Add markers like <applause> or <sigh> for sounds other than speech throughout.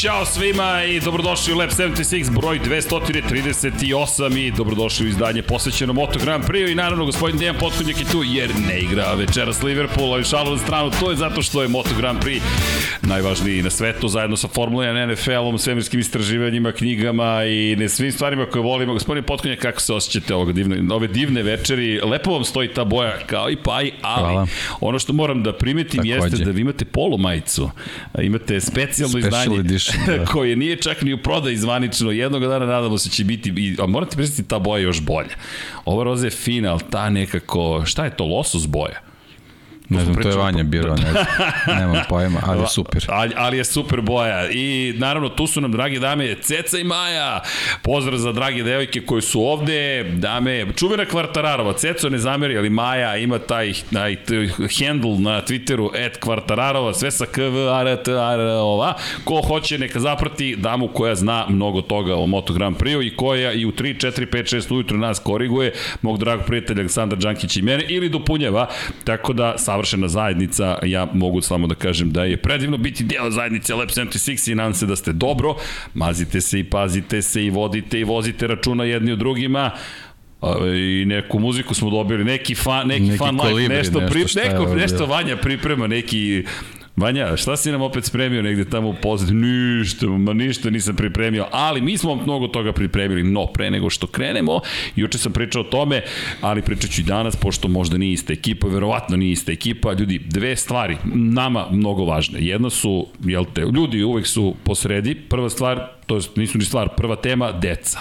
Ćao svima i dobrodošli u Lab 76 broj 238 i dobrodošli u izdanje posvećeno Moto Grand Prix i naravno gospodin Dejan Potkonjak je tu jer ne igra večeras Liverpool, ali šalu na stranu, to je zato što je Moto Grand Prix najvažniji na svetu zajedno sa Formula 1, NFL-om, svemirskim istraživanjima, knjigama i ne svim stvarima koje volimo. Gospodin Potkonjak, kako se osjećate ovog divne, ove divne večeri? Lepo vam stoji ta boja kao i paj, ali Hvala. ono što moram da primetim Takođe. jeste da vi imate polo majicu, imate specijalno Special izdanje edition, <laughs> da. koje nije čak ni u prodaj zvanično. Jednog dana nadamo se će biti, i, a morate priznati ta boja još bolja. Ova roza je fina, ali ta nekako, šta je to, losos boja? Ne znam, to je Vanja birao, ne znam, nemam pojma, ali je <laughs> super. Ali, ali je super boja i naravno tu su nam, dragi dame, Ceca i Maja. Pozdrav za drage devojke koji su ovde, dame, čuvena Kvartararova, Ceco ne zameri, ali Maja ima taj, taj, handle na Twitteru, et Kvartararova, sve sa KV, R, T, R, ova. Ko hoće, neka zaprati damu koja zna mnogo toga o Moto Grand Prix i koja i u 3, 4, 5, 6 ujutru nas koriguje, mog dragog prijatelja Aleksandar Đankić i mene, ili dopunjeva, tako da savršena zajednica, ja mogu samo da kažem da je predivno biti deo zajednice Lab 76 i nadam se da ste dobro, mazite se i pazite se i vodite i vozite računa jedni u drugima, i neku muziku smo dobili, neki fan, neki, neki fan like, nešto, nešto, pri, neko, nešto Vanja priprema, neki Vanja, šta si nam opet spremio negde tamo u pozadnju? Ništa, ma ništa nisam pripremio, ali mi smo mnogo toga pripremili, no pre nego što krenemo, juče sam pričao o tome, ali pričat ću i danas, pošto možda nije ista ekipa, verovatno nije ista ekipa, ljudi, dve stvari, nama mnogo važne. Jedna su, jel te, ljudi uvek su posredi, prva stvar, to je, nisu ni stvar, prva tema, deca.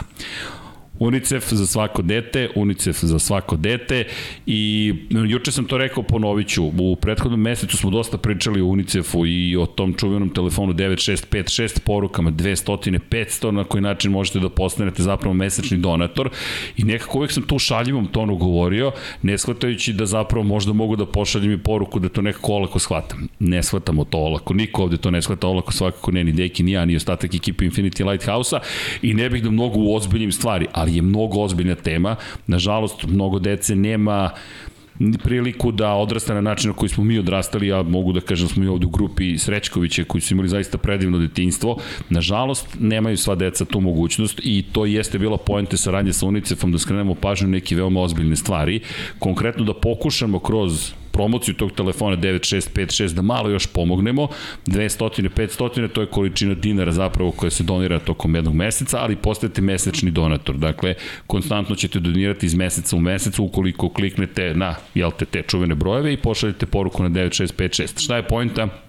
UNICEF za svako dete, UNICEF za svako dete i juče sam to rekao, ponoviću, u prethodnom mesecu smo dosta pričali o UNICEF-u i o tom čuvenom telefonu 9656 porukama 200, 500 na koji način možete da postanete zapravo mesečni donator i nekako uvek sam tu u šaljivom tonu govorio, ne shvatajući da zapravo možda mogu da pošaljem i poruku da to nekako olako shvatam. Ne shvatamo to olako, niko ovde to ne shvata olako, svakako ne, ni Deki, ni ja, ni ostatak ekipe Infinity Lighthouse-a i ne bih da mnogo ozbiljnim stvari, ali ali je mnogo ozbiljna tema. Nažalost, mnogo dece nema priliku da odrasta na način na koji smo mi odrastali, ja mogu da kažem da smo i ovde u grupi Srećkovića koji su imali zaista predivno detinjstvo. Nažalost, nemaju sva deca tu mogućnost i to jeste bila poente saradnje sa UNICEF-om da skrenemo pažnju neke veoma ozbiljne stvari. Konkretno da pokušamo kroz promociju tog telefona 9656 da malo još pomognemo. 200, 500, to je količina dinara zapravo koja se donira tokom jednog meseca, ali postajete mesečni donator. Dakle, konstantno ćete donirati iz meseca u mesec ukoliko kliknete na jel te, te čuvene brojeve i pošaljete poruku na 9656. Šta je pojenta?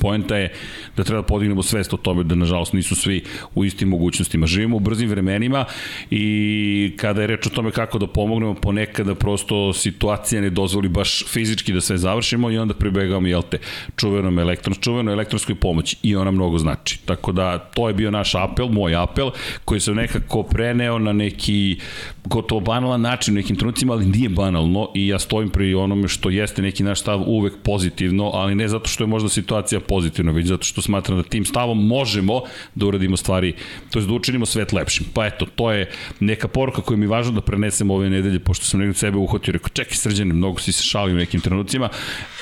Poenta je da treba da podignemo svest o tome da nažalost nisu svi u istim mogućnostima. Živimo u brzim vremenima i kada je reč o tome kako da pomognemo, ponekada prosto situacija ne dozvoli baš fizički da sve završimo i onda pribegamo, jel te, čuvenom elektrons, čuvenoj elektronskoj pomoći i ona mnogo znači. Tako da to je bio naš apel, moj apel, koji se nekako preneo na neki gotovo banalan način u nekim trenucima, ali nije banalno i ja stojim pri onome što jeste neki naš stav uvek pozitivno, ali ne zato što je možda situacija pozitivna, već zato što smatram da tim stavom možemo da uradimo stvari, to je da učinimo svet lepšim. Pa eto, to je neka poruka koja mi je važno da prenesem ove nedelje, pošto sam negde sebe uhotio, rekao, čekaj srđane, mnogo si se šalio u nekim trenucima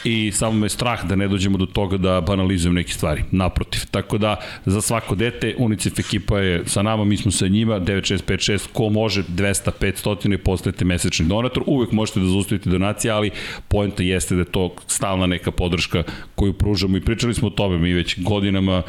i samo me strah da ne dođemo do toga da banalizujem neke stvari, naprotiv. Tako da, za svako dete, UNICEF ekipa je sa nama, mi smo sa njima, 9656, ko može, 200, 500 i postajete mesečni donator, uvek možete da zaustavite donacije, ali poenta jeste da je to stalna neka podrška koju pružamo i pričali smo o tome, mi već godinama.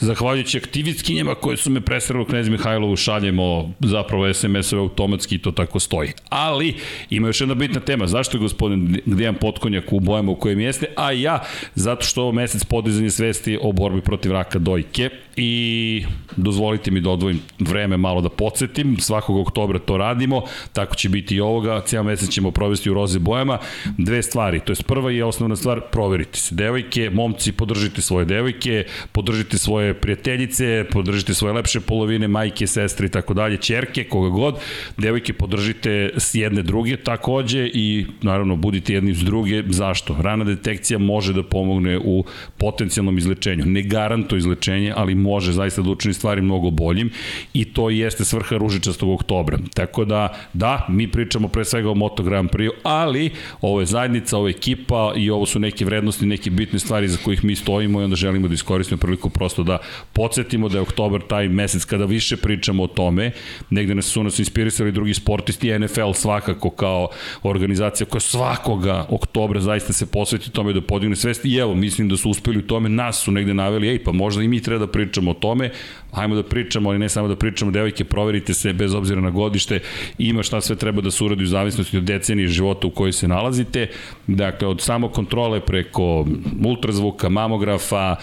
Zahvaljujući aktivistkinjama koje su me presrelo knjez Mihajlovu šaljemo zapravo SMS-ove automatski i to tako stoji. Ali ima još jedna bitna tema, zašto je gospodin Dejan Potkonjak u bojama u kojem jeste, a ja zato što ovo mesec podizanje svesti o borbi protiv raka dojke i dozvolite mi da odvojim vreme malo da podsjetim, svakog oktobra to radimo, tako će biti i ovoga, cijel mesec ćemo provesti u roze bojama. Dve stvari, to je prva i osnovna stvar, proverite se. Devojke, momci, podržite svoje devojke, podržite svoje prijateljice, podržite svoje lepše polovine, majke, sestre i tako dalje, čerke, koga god. Devojke, podržite s jedne druge takođe i naravno budite jedni uz druge. Zašto? Rana detekcija može da pomogne u potencijalnom izlečenju. Ne garantuje izlečenje, ali može može zaista da učini stvari mnogo boljim i to jeste svrha ružičastog oktobra. Tako da, da, mi pričamo pre svega o Moto Grand Prix, ali ovo je zajednica, ovo je ekipa i ovo su neke vrednosti, neke bitne stvari za kojih mi stojimo i onda želimo da iskoristimo priliku prosto da podsjetimo da je oktobar taj mesec kada više pričamo o tome, negde nas su nas inspirisali drugi sportisti, NFL svakako kao organizacija koja svakoga oktobra zaista se posveti tome da podigne svest i evo, mislim da su uspeli u tome, nas su negde naveli, ej, pa možda i mi treba da pričamo o tome, ajmo da pričamo, ali ne samo da pričamo, devojke, proverite se bez obzira na godište, ima šta sve treba da se uradi u zavisnosti od decenije života u kojoj se nalazite, dakle, od samo kontrole preko ultrazvuka, mamografa,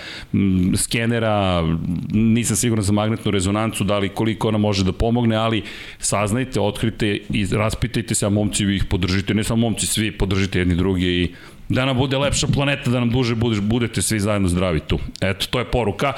skenera, nisam siguran za magnetnu rezonancu, da li koliko ona može da pomogne, ali saznajte, otkrite i raspitajte se, a momci vi ih podržite, ne samo momci, svi podržite jedni drugi i da nam bude lepša planeta, da nam duže budete svi zajedno zdravi tu. Eto, to je poruka.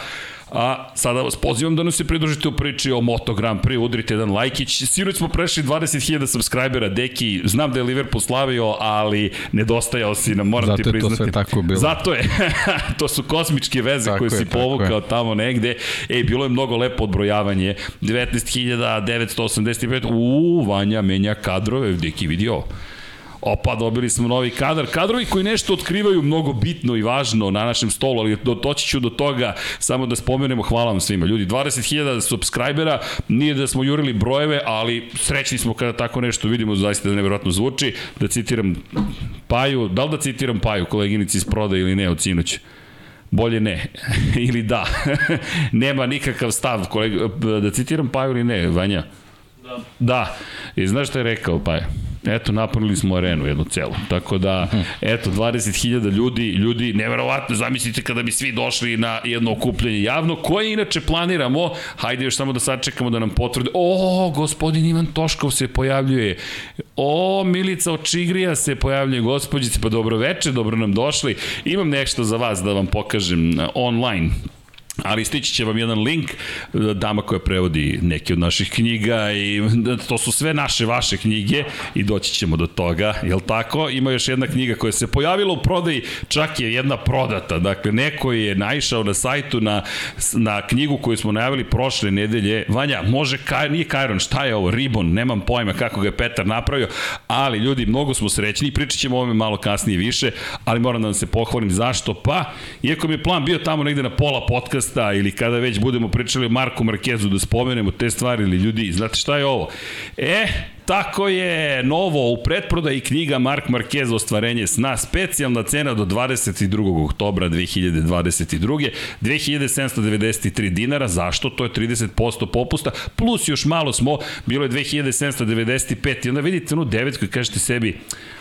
A sada vas pozivam da nam se pridružite u priči o Moto Grand Prix, udrite jedan lajkić. Sinoć smo prešli 20.000 subscribera, Deki, znam da je Liverpool slavio, ali nedostajao si nam, moram Zato ti priznati. Zato je to sve tako bilo. Zato je, <laughs> to su kosmičke veze tako koje je, si povukao tamo negde. Ej, bilo je mnogo lepo odbrojavanje. 19.985, uuu, Vanja menja kadrove, Deki vidio Opa, dobili smo novi kadar. Kadrovi koji nešto otkrivaju mnogo bitno i važno na našem stolu, ali do, doći ću do toga, samo da spomenemo, hvala vam svima. Ljudi, 20.000 subscribera, nije da smo jurili brojeve, ali srećni smo kada tako nešto vidimo, zaista da nevjerojatno zvuči. Da citiram Paju, da li da citiram Paju, koleginici iz proda ili ne od sinoća? Bolje ne. <laughs> ili da. <laughs> Nema nikakav stav, kolega, da citiram Paju ili ne, Vanja? Da. Da. I znaš šta je rekao Paja? Eto, napunili smo arenu jednu celu. Tako da, eto, 20.000 ljudi, ljudi, neverovatno, zamislite kada bi svi došli na jedno okupljanje javno, koje inače planiramo, hajde još samo da sačekamo da nam potvrde, o, gospodin Ivan Toškov se pojavljuje, o, Milica Očigrija se pojavljuje, gospođice, pa dobro veče, dobro nam došli, imam nešto za vas da vam pokažem online, ali stići će vam jedan link dama koja prevodi neke od naših knjiga i to su sve naše vaše knjige i doći ćemo do toga, jel tako? Ima još jedna knjiga koja se pojavila u prodaji, čak je jedna prodata, dakle neko je naišao na sajtu na, na knjigu koju smo najavili prošle nedelje, Vanja, može, kaj, nije Kajron, šta je ovo, Ribon, nemam pojma kako ga je Petar napravio, ali ljudi, mnogo smo srećni, pričat ćemo o ovome malo kasnije više, ali moram da vam se pohvalim zašto, pa, iako mi je plan bio tamo negde na pola podcast, podcasta ili kada već budemo pričali o Marku Markezu da spomenemo te stvari ili ljudi, znate šta je ovo? E, Tako je, novo u pretprodaji knjiga Mark Marquez Ostvarenje sna, specijalna cena do 22. oktobra 2022. 2793 dinara, zašto? To je 30% popusta, plus još malo smo, bilo je 2795 i onda vidite onu devetku i kažete sebi,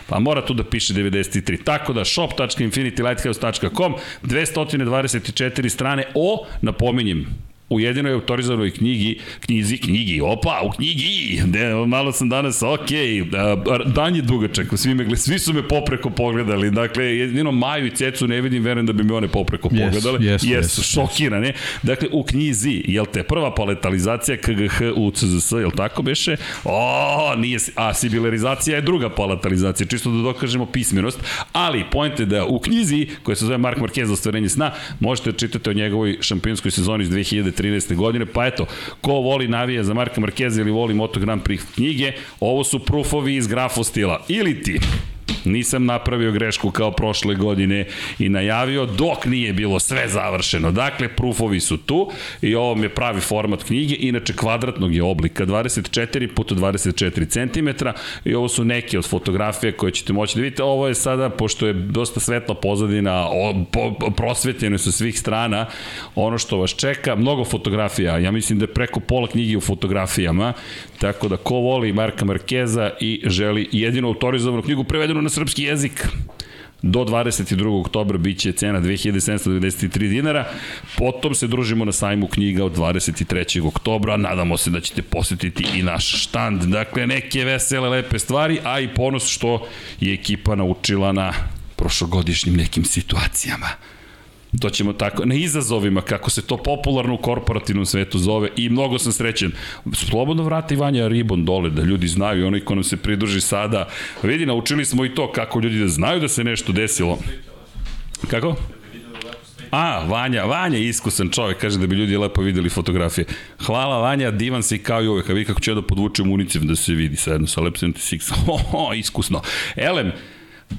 pa mora tu da piše 93. Tako da shop.infinitylighthouse.com 224 strane o, napominjem, u jedinoj autorizovanoj knjigi, knjizi, knjigi, opa, u knjigi, de, malo sam danas, ok, dan je dugačak, svi, me, svi su me popreko pogledali, dakle, jedino Maju i Cecu ne vidim, verujem da bi me one popreko yes, pogledali, yes, jesu yes, šokirane, dakle, u knjizi, jel te, prva paletalizacija KGH u CZS, jel tako beše? O, nije, a sibilarizacija je druga paletalizacija, čisto da dokažemo pismenost, ali point je da u knjizi, koja se zove Mark Marquez ostvarenje sna, možete da čitate o njegovoj šampionskoj sezoni iz 2000 2013. godine, pa eto, ko voli navija za Marka Markeza ili voli Moto Grand Prix knjige, ovo su proofovi iz grafostila. Ili ti, Nisam napravio grešku kao prošle godine i najavio dok nije bilo sve završeno. Dakle, proofovi su tu i ovo mi je pravi format knjige, inače kvadratnog je oblika, 24 puta 24 cm i ovo su neke od fotografija koje ćete moći da vidite. Ovo je sada, pošto je dosta svetla pozadina, prosvetljeno su svih strana, ono što vas čeka, mnogo fotografija, ja mislim da je preko pola knjige u fotografijama, tako da ko voli Marka Markeza i želi jedinu autorizovanu knjigu prevedenu na srpski jezik, do 22. oktobra biće cena 2793 dinara. Potom se družimo na sajmu knjiga od 23. oktobra. Nadamo se da ćete posetiti i naš štand. Dakle, neke vesele, lepe stvari, a i ponos što je ekipa naučila na prošlogodišnjim nekim situacijama. To ćemo tako, na izazovima, kako se to popularno u korporativnom svetu zove i mnogo sam srećen. Slobodno vrati Vanja Ribon dole, da ljudi znaju onaj ko nam se pridruži sada. Vidi, naučili smo i to kako ljudi da znaju da se nešto desilo. Kako? A, Vanja, Vanja iskusan čovjek, kaže da bi ljudi lepo videli fotografije. Hvala Vanja, divan si kao i uvek, a vi kako ću ja da podvučem unicef da se vidi sa jedno sa Lab <laughs> 76. Ho, iskusno. Elem,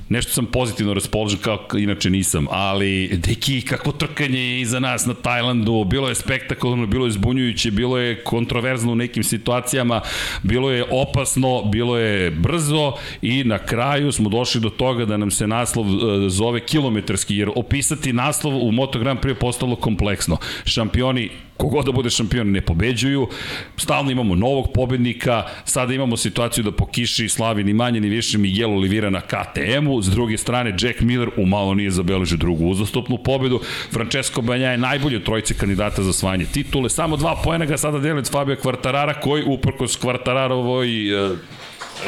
nešto sam pozitivno raspoložen kao inače nisam, ali deki, kako trkanje je iza nas na Tajlandu, bilo je spektakularno, bilo je zbunjujuće, bilo je kontroverzno u nekim situacijama, bilo je opasno, bilo je brzo i na kraju smo došli do toga da nam se naslov e, zove kilometarski, jer opisati naslov u Moto Grand Prix je postalo kompleksno. Šampioni kogod da bude šampion ne pobeđuju, stalno imamo novog pobednika, sada imamo situaciju da po kiši slavi ni manje ni više Miguel Olivira na KTM-u, s druge strane Jack Miller umalo nije zabeležio drugu uzastopnu pobedu, Francesco Banja je najbolji od trojice kandidata za svanje titule, samo dva pojena ga sada deli od Fabio Kvartarara koji uprkos Kvartararovoj uh,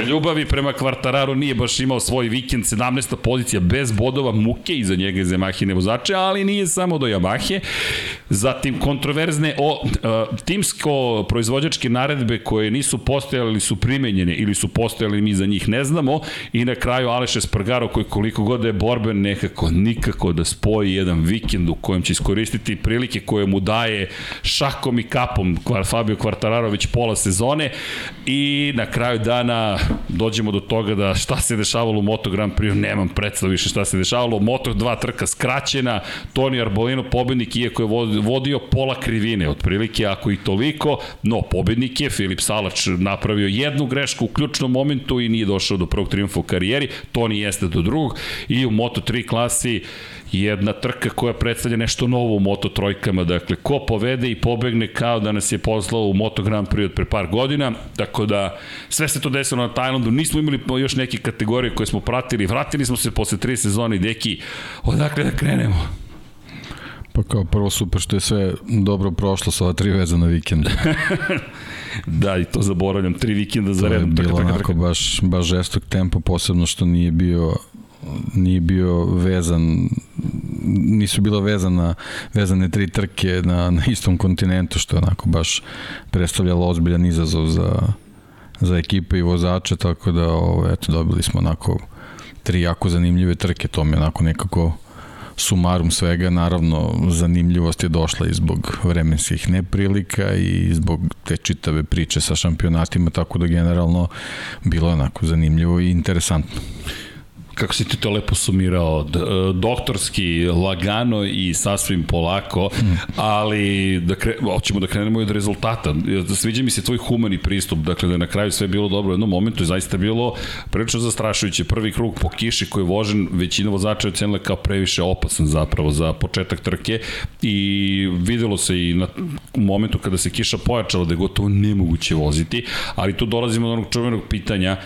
Ljubavi prema Kvartararu nije baš imao svoj vikend, 17. pozicija bez bodova, muke iza njega iz Yamahine vozače, ali nije samo do Yamahe. Zatim kontroverzne o uh, timsko proizvođačke naredbe koje nisu postojale ili su primenjene ili su postojale mi za njih ne znamo i na kraju Aleš Espargaro koji koliko god da je borben nekako nikako da spoji jedan vikend u kojem će iskoristiti prilike koje mu daje šakom i kapom Fabio Kvartararović pola sezone i na kraju dana dođemo do toga da šta se dešavalo u Moto Grand Prix, nemam predstav više šta se dešavalo, Moto 2 trka skraćena, Toni Arbolino pobednik, iako je vodio pola krivine, otprilike ako i toliko, no pobednik je, Filip Salač napravio jednu grešku u ključnom momentu i nije došao do prvog triumfa u karijeri, Toni jeste do drugog i u Moto 3 klasi jedna trka koja predstavlja nešto novo u Moto trojkama, dakle, ko povede i pobegne kao da nas je poslao u Moto Grand Prix od pre par godina, tako da sve se to desilo na Tajlandu, nismo imali još neke kategorije koje smo pratili, vratili smo se posle tri sezone i deki, odakle da krenemo? Pa kao prvo super što je sve dobro prošlo sa ova tri veza na vikend. <laughs> da, i to zaboravljam, tri vikenda za redom. To je bilo onako baš, baš žestok tempo, posebno što nije bio nije bio vezan nisu bilo vezana, vezane tri trke na, na istom kontinentu, što onako baš predstavljalo ozbiljan izazov za, za ekipe i vozače, tako da ovo, eto, dobili smo onako tri jako zanimljive trke, to mi onako nekako sumarum svega, naravno zanimljivost je došla i zbog vremenskih neprilika i zbog te čitave priče sa šampionatima, tako da generalno bilo onako zanimljivo i interesantno kako si ti to lepo sumirao, e, doktorski, lagano i sasvim polako, ali da kre, hoćemo da krenemo od rezultata. Sviđa mi se tvoj humani pristup, dakle da je na kraju sve bilo dobro. U jednom momentu je zaista bilo prilično zastrašujuće. Prvi krug po kiši koji je vožen, većina vozača je ocenila kao previše opasan zapravo za početak trke i videlo se i na momentu kada se kiša pojačala da je gotovo nemoguće voziti, ali tu dolazimo do onog čuvenog pitanja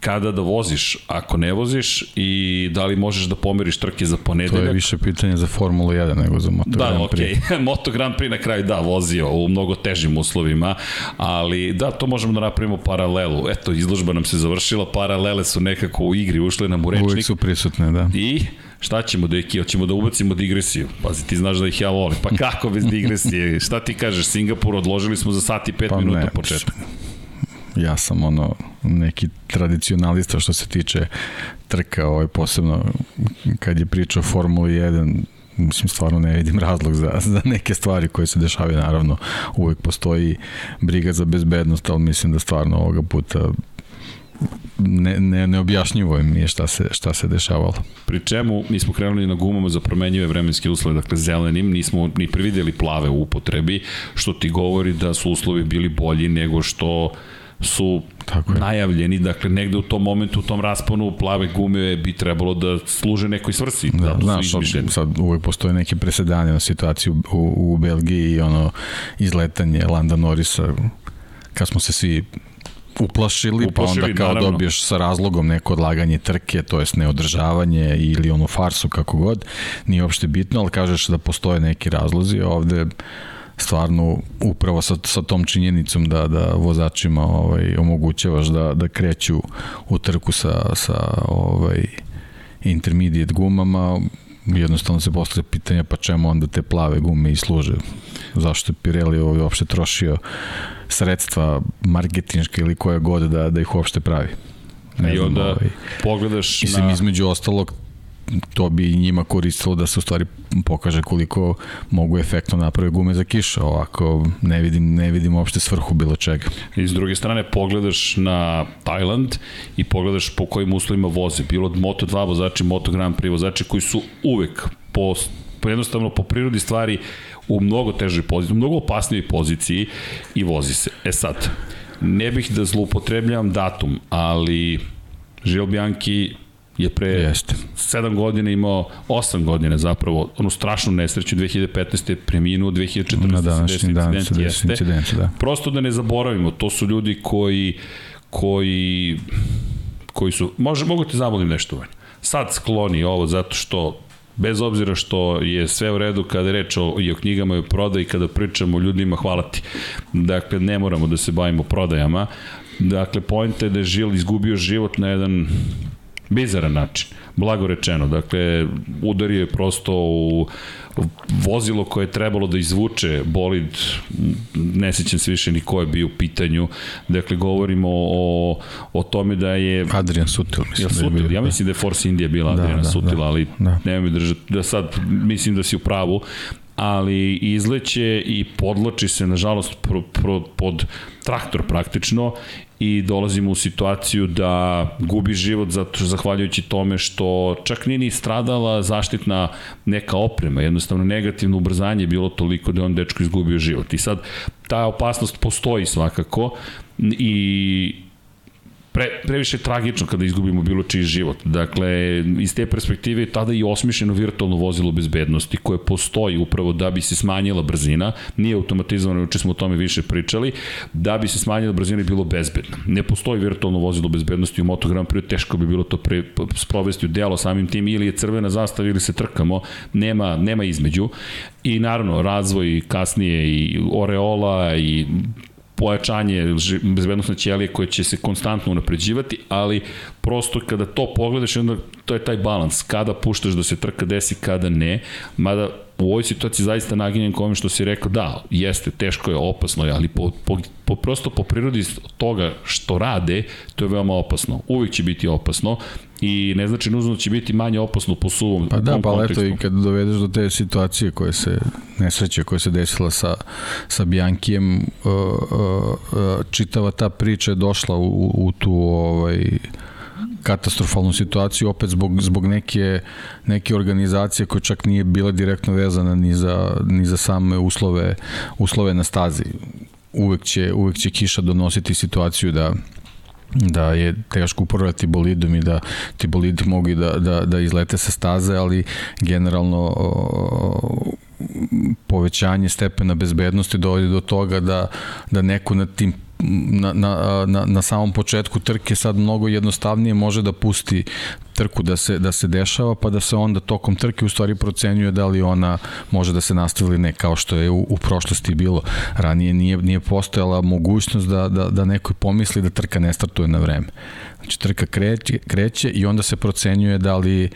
kada da voziš, ako ne voziš i da li možeš da pomeriš trke za ponedeljak. To je više pitanje za Formulu 1 nego za Moto da, Grand Prix. Da, okay. <laughs> Moto Grand Prix na kraju da, vozio u mnogo težim uslovima, ali da, to možemo da napravimo paralelu. Eto, izložba nam se završila, paralele su nekako u igri ušle na murečnik. Uvijek su prisutne, da. I Šta ćemo, deki? Hoćemo da ubacimo digresiju. Pazi, ti znaš da ih ja volim. Pa kako bez digresije? Šta ti kažeš? Singapur odložili smo za sat i pet pa minuta ne, početka ja sam ono neki tradicionalista što se tiče trka, ovaj, posebno kad je priča o Formuli 1, mislim stvarno ne vidim razlog za, za neke stvari koje se dešavaju, naravno uvek postoji briga za bezbednost, ali mislim da stvarno ovoga puta ne, ne, neobjašnjivo mi je šta se, šta se dešavalo. Pri čemu mi smo krenuli na gumama za promenjive vremenske uslove, dakle zelenim, nismo ni prevideli plave u upotrebi, što ti govori da su uslovi bili bolji nego što su Tako je. najavljeni, dakle negde u tom momentu, u tom rasponu plave gume bi trebalo da služe nekoj svrsi. Da, da znaš, sad, sad uvek postoje neke presedanje na situaciju u, u Belgiji i ono izletanje Landa Norisa kad smo se svi uplašili, uplašili pa onda kao naravno. dobiješ sa razlogom neko odlaganje trke, to jest neodržavanje ili onu farsu kako god, nije uopšte bitno, ali kažeš da postoje neki razlozi, ovde stvarno upravo sa, sa tom činjenicom da, da vozačima ovaj, omogućavaš da, da kreću u trku sa, sa ovaj, intermediate gumama, jednostavno se postavlja pitanje pa čemu onda te plave gume i služe. Zašto je Pirelli ovaj uopšte trošio sredstva marketinške ili koje god da, da ih uopšte pravi. Ne I znam, onda ovaj, pogledaš mislim, na... između ostalog to bi njima koristilo da se u stvari pokaže koliko mogu efektno napraviti gume za kiša. Ovako ne vidim, ne vidim uopšte svrhu bilo čega. I s druge strane pogledaš na Tajland i pogledaš po kojim uslovima voze. Bilo od Moto2 vozači, Moto Grand Prix vozači koji su uvek po, po jednostavno po prirodi stvari u mnogo težoj poziciji, u mnogo opasnijoj poziciji i vozi se. E sad, ne bih da zloupotrebljam datum, ali Žil Bianchi je pre Jeste. 7 godina imao 8 godina zapravo onu strašnu nesreću 2015. preminuo 2014. Na današnji dan se jeste. Incident, da. Prosto da ne zaboravimo, to su ljudi koji koji koji su, može, mogu te zamolim nešto vanje. Sad skloni ovo zato što bez obzira što je sve u redu kada je reč o, i o knjigama i o prodaji, kada pričamo o ljudima, hvala ti. Dakle, ne moramo da se bavimo prodajama. Dakle, pojenta je da je Žil izgubio život na jedan bizaran način, blago rečeno. Dakle, udario je prosto u vozilo koje je trebalo da izvuče bolid, ne sećam se više ni ko je bio u pitanju. Dakle, govorimo o, o tome da je... Adrian Sutil, mislim. Ja, Sutil, da je bio, ja mislim da je Force India bila da, Adriana da, Sutil, da, ali da. nema mi držati, da sad mislim da si u pravu, ali izleće i podloči se, nažalost, pro, pro, pod traktor praktično i dolazimo u situaciju da gubi život zato zahvaljujući tome što čak nije ni stradala zaštitna neka oprema, jednostavno negativno ubrzanje je bilo toliko da je on dečko izgubio život. I sad ta opasnost postoji svakako i pre, previše tragično kada izgubimo bilo čiji život. Dakle, iz te perspektive je tada i osmišljeno virtualno vozilo bezbednosti koje postoji upravo da bi se smanjila brzina, nije automatizovano, uče smo o tome više pričali, da bi se smanjila brzina i bilo bezbedno. Ne postoji virtualno vozilo bezbednosti u Moto Grand Prix, teško bi bilo to pre, sprovesti u delo samim tim, ili je crvena zastava ili se trkamo, nema, nema između. I naravno, razvoj kasnije i Oreola i pojačanje bezbednostne ćelije koje će se konstantno unapređivati, ali prosto kada to pogledaš, onda to je taj balans, kada puštaš da se trka desi, kada ne, mada u ovoj situaciji zaista naginjem kome što si rekao, da, jeste, teško je, opasno je, ali po, po, po, prosto po prirodi toga što rade, to je veoma opasno. Uvijek će biti opasno i ne znači nužno da će biti manje opasno po suvom Pa da, pa eto i kad dovedeš do te situacije koje se, nesreće koje se desila sa, sa Bjankijem, uh, uh, uh, čitava ta priča je došla u, u tu ovaj, katastrofalnu situaciju opet zbog, zbog neke, neke organizacije koja čak nije bila direktno vezana ni za, ni za same uslove, uslove na stazi. Uvek će, uvek će kiša donositi situaciju da da je teško uporadati bolidom i da ti bolidi mogu da, da, da izlete sa staze, ali generalno povećanje stepena bezbednosti dovodi do toga da, da neko na tim na, na, na, na samom početku trke sad mnogo jednostavnije može da pusti trku da se, da se dešava, pa da se onda tokom trke u stvari procenjuje da li ona može da se nastavi ili ne, kao što je u, u prošlosti bilo. Ranije nije, nije postojala mogućnost da, da, da neko pomisli da trka ne startuje na vreme. Znači trka kreće, kreće i onda se procenjuje da li,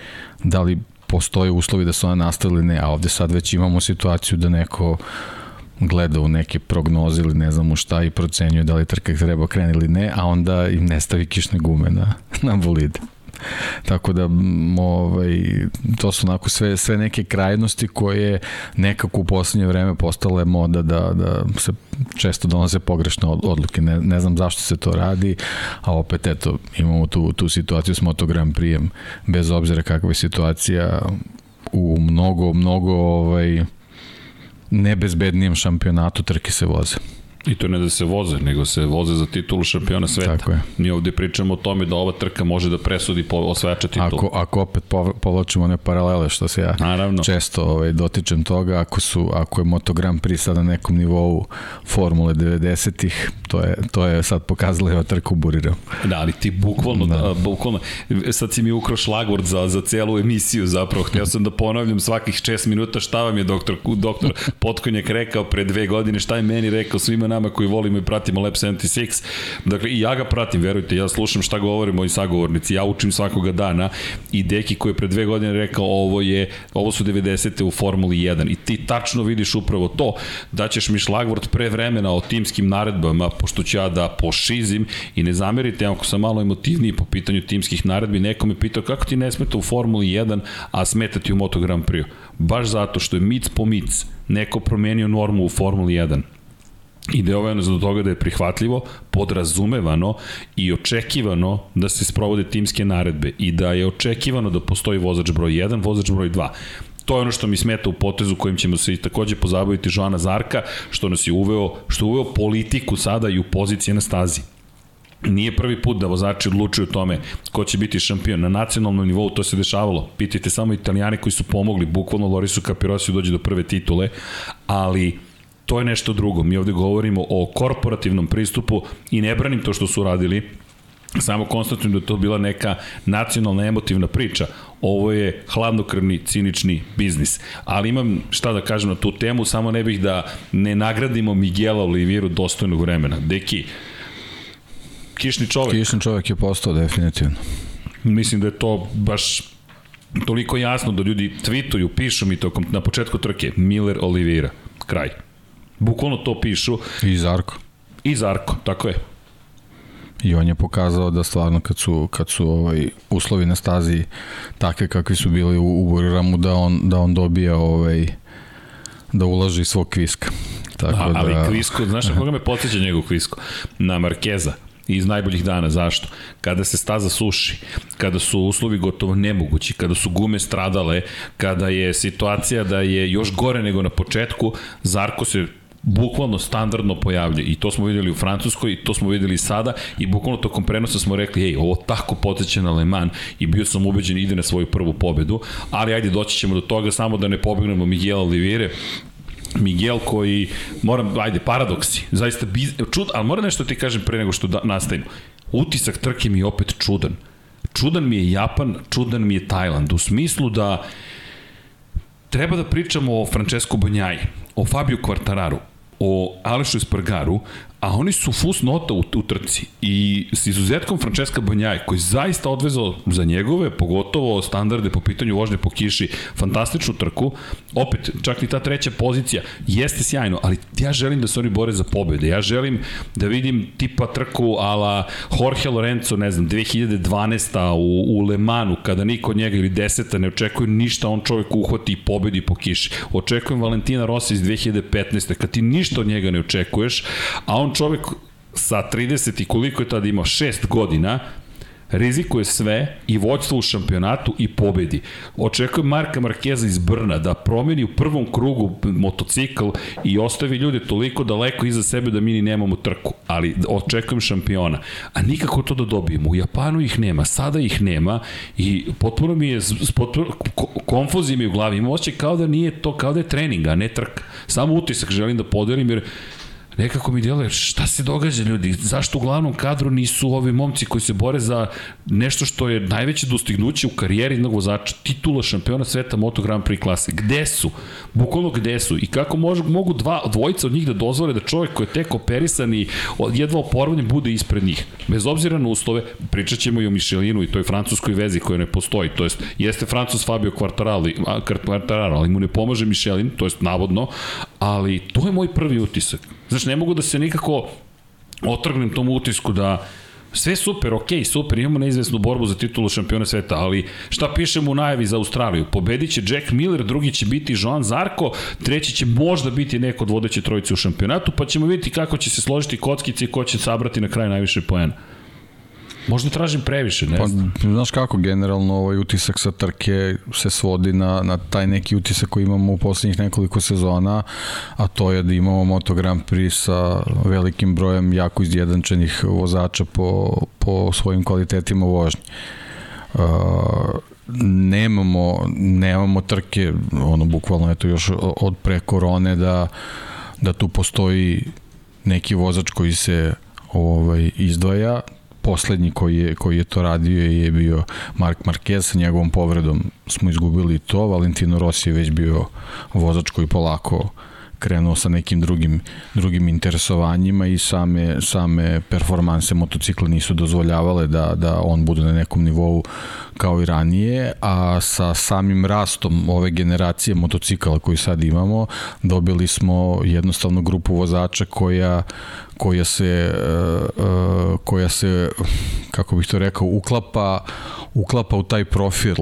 da li postoje uslovi da se ona nastavi ili ne, a ovde sad već imamo situaciju da neko gleda u neke prognoze ili ne znam u šta i procenjuje da li trka treba krene ili ne, a onda im ne stavi kišne gume na, <laughs> na bolide. Tako da ovaj, to su onako sve, sve neke krajnosti koje nekako u poslednje vreme postale moda da, da se često donose pogrešne odluke. Ne, ne znam zašto se to radi, a opet eto, imamo tu, tu situaciju s Moto Grand Prix bez obzira kakva je situacija u mnogo, mnogo ovaj, nebezbednijem šampionatu trke se voze. I to ne da se voze, nego se voze za titulu šampiona sveta. Tako je. Mi ovde pričamo o tome da ova trka može da presudi po osvajača titulu. Ako, ako opet povlačimo one paralele, što se ja Naravno. često ovaj, dotičem toga, ako, su, ako je Moto Grand Prix sada na nekom nivou Formule 90-ih, to je, to je sad pokazala ova trka u Buriram. Da, ali ti bukvalno, da. da. bukvalno, sad si mi ukro šlagvord za, za celu emisiju zapravo. Htio sam da ponavljam svakih 6 minuta šta vam je doktor, doktor Potkonjak rekao pre dve godine, šta je meni rekao svima nama koji volimo i pratimo Lab 76. Dakle, i ja ga pratim, verujte, ja slušam šta govore moji sagovornici, ja učim svakoga dana i Deki koji je pre dve godine rekao ovo je, ovo su 90. u Formuli 1 i ti tačno vidiš upravo to da ćeš mi šlagvort pre vremena o timskim naredbama pošto ću ja da pošizim i ne zamerite, ako sam malo emotivniji po pitanju timskih naredbi, neko me pitao kako ti ne smeta u Formuli 1, a smeta ti u Moto Grand Prix. Baš zato što je mic po mic neko promenio normu u Formuli 1 Ideovano za toga da je prihvatljivo, podrazumevano i očekivano da se sprovode timske naredbe i da je očekivano da postoji vozač broj 1, vozač broj 2 to je ono što mi smeta u potezu kojim ćemo se i takođe pozabaviti Joana Zarka, što nas je uveo, što je uveo politiku sada i u pozicije na stazi. Nije prvi put da vozači odlučuju o tome ko će biti šampion. Na nacionalnom nivou to se dešavalo. Pitajte samo italijani koji su pomogli, bukvalno Lorisu Capirosiju dođe do prve titule, ali to je nešto drugo. Mi ovde govorimo o korporativnom pristupu i ne branim to što su radili, samo konstatujem da to bila neka nacionalna emotivna priča. Ovo je hladnokrvni, cinični biznis. Ali imam šta da kažem na tu temu, samo ne bih da ne nagradimo Miguela Oliviru dostojnog vremena. Deki, kišni čovek. Kišni čovek je postao definitivno. Mislim da je to baš toliko jasno da ljudi tweetuju, pišu mi tokom na početku trke Miller Oliveira. Kraj. Bukvalno to pišu. I Zarko. I Zarko, tako je. I on je pokazao da stvarno kad su, kad su ovaj, uslovi na stazi takve kakvi su bili u, u Buriramu, da on, da on dobija ovaj, da ulaži svog kviska. Tako A, ali da... kvisko, znaš na koga me podsjeća njegov kvisko? Na Markeza iz najboljih dana. Zašto? Kada se staza suši, kada su uslovi gotovo nemogući, kada su gume stradale, kada je situacija da je još gore nego na početku, Zarko se bukvalno standardno pojavlja i to smo videli u Francuskoj i to smo videli i sada i bukvalno tokom prenosa smo rekli ej, ovo tako poteće na Le Mans. I bio sam ubeđen ide na svoju prvu pobedu, ali ajde doći ćemo do toga samo da ne pobegnemo Miguel Olivire Miguel koji, moram, ajde, paradoksi, zaista, biz, čud, ali moram nešto ti kažem pre nego što da, nastavimo. Utisak trke mi je opet čudan. Čudan mi je Japan, čudan mi je Tajland, u smislu da treba da pričamo o Francesco Banjaji, o Fabio Quartararu, o Alešu Espargaru, a oni su fus nota u, u trci i s izuzetkom Francesca Banjaj koji zaista odvezao za njegove, pogotovo standarde po pitanju vožnje po kiši, fantastičnu trku, opet čak i ta treća pozicija jeste sjajno, ali ja želim da se oni bore za pobede, ja želim da vidim tipa trku ala Jorge Lorenzo, ne znam, 2012. u, u Le Manu, kada niko od njega ili deseta ne očekuje ništa, on čovjek uhvati i pobedi po kiši. Očekujem Valentina Rossi iz 2015. kad ti ništa od njega ne očekuješ, a on čovek sa 30 i koliko je tada imao, 6 godina, rizikuje sve i vođstvo u šampionatu i pobedi. Očekujem Marka Markeza iz Brna da promeni u prvom krugu motocikl i ostavi ljude toliko daleko iza sebe da mi ni nemamo trku, ali očekujem šampiona. A nikako to da dobijemo. U Japanu ih nema, sada ih nema i potpuno mi je potpuno, konfuzija mi u glavi. Ima osjećaj kao da nije to, kao da je trening, a ne trk. Samo utisak želim da podelim jer nekako mi djeluje šta se događa ljudi, zašto u glavnom kadru nisu ovi momci koji se bore za nešto što je najveće dostignuće u karijeri jednog vozača, titula šampiona sveta Moto Grand Prix klase. Gde su? Bukvalno gde su? I kako mogu, mogu dva, dvojica od njih da dozvole da čovjek koji je tek operisan i jedva oporavljen bude ispred njih. Bez obzira na uslove, pričat ćemo i o Michelinu i toj francuskoj vezi koja ne postoji, to jest jeste Francus Fabio Quartararo, Quartararo ali mu ne pomaže Michelin, to jest navodno, ali to je moj prvi utisak. Znaš, ne mogu da se nikako otrgnem tom utisku da sve super, ok, super, imamo neizvesnu borbu za titulu šampiona sveta, ali šta pišemo u najavi za Australiju? Pobedit će Jack Miller, drugi će biti Joan Zarko, treći će možda biti neko od vodeće trojice u šampionatu, pa ćemo vidjeti kako će se složiti kockice i ko će sabrati na kraju najviše poena. Možda tražim previše, ne pa, znam. Znaš kako, generalno ovaj utisak sa trke se svodi na, na taj neki utisak koji imamo u poslednjih nekoliko sezona, a to je da imamo Moto Grand Prix sa velikim brojem jako izjedančenih vozača po, po svojim kvalitetima vožnje. Uh, nemamo, nemamo trke, ono, bukvalno, eto, još od pre korone da, da tu postoji neki vozač koji se ovaj, izdvaja, poslednji koji je, koji je to radio je bio Mark Marquez sa njegovom povredom smo izgubili to, Valentino Rossi je već bio vozač koji polako krenuo sa nekim drugim, drugim interesovanjima i same, same performanse motocikla nisu dozvoljavale da, da on bude na nekom nivou kao i ranije, a sa samim rastom ove generacije motocikala koji sad imamo, dobili smo jednostavno grupu vozača koja koja se e, e, koja se kako bih to rekao uklapa uklapa u taj profil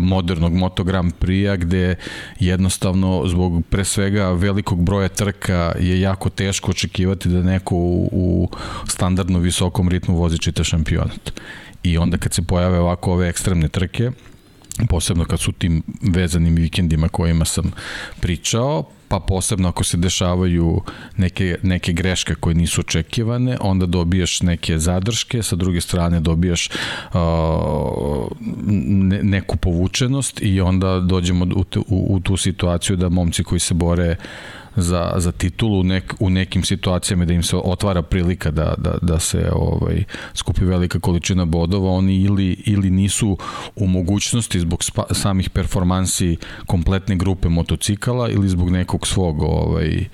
modernog Moto Grand Prix-a gde jednostavno zbog pre svega velikog broja trka je jako teško očekivati da neko u, u standardno visokom ritmu vozi čita šampionat. I onda kad se pojave ovako ove ekstremne trke, posebno kad su tim vezanim vikendima kojima sam pričao, pa posebno ako se dešavaju neke, neke greške koje nisu očekivane, onda dobijaš neke zadrške, sa druge strane dobijaš uh, ne, neku povučenost i onda dođemo u, u, u tu situaciju da momci koji se bore uh, za, za titulu nek, u nekim situacijama da im se otvara prilika da, da, da se ovaj, skupi velika količina bodova, oni ili, ili nisu u mogućnosti zbog spa, samih performansi kompletne grupe motocikala ili zbog nekog svog ovaj,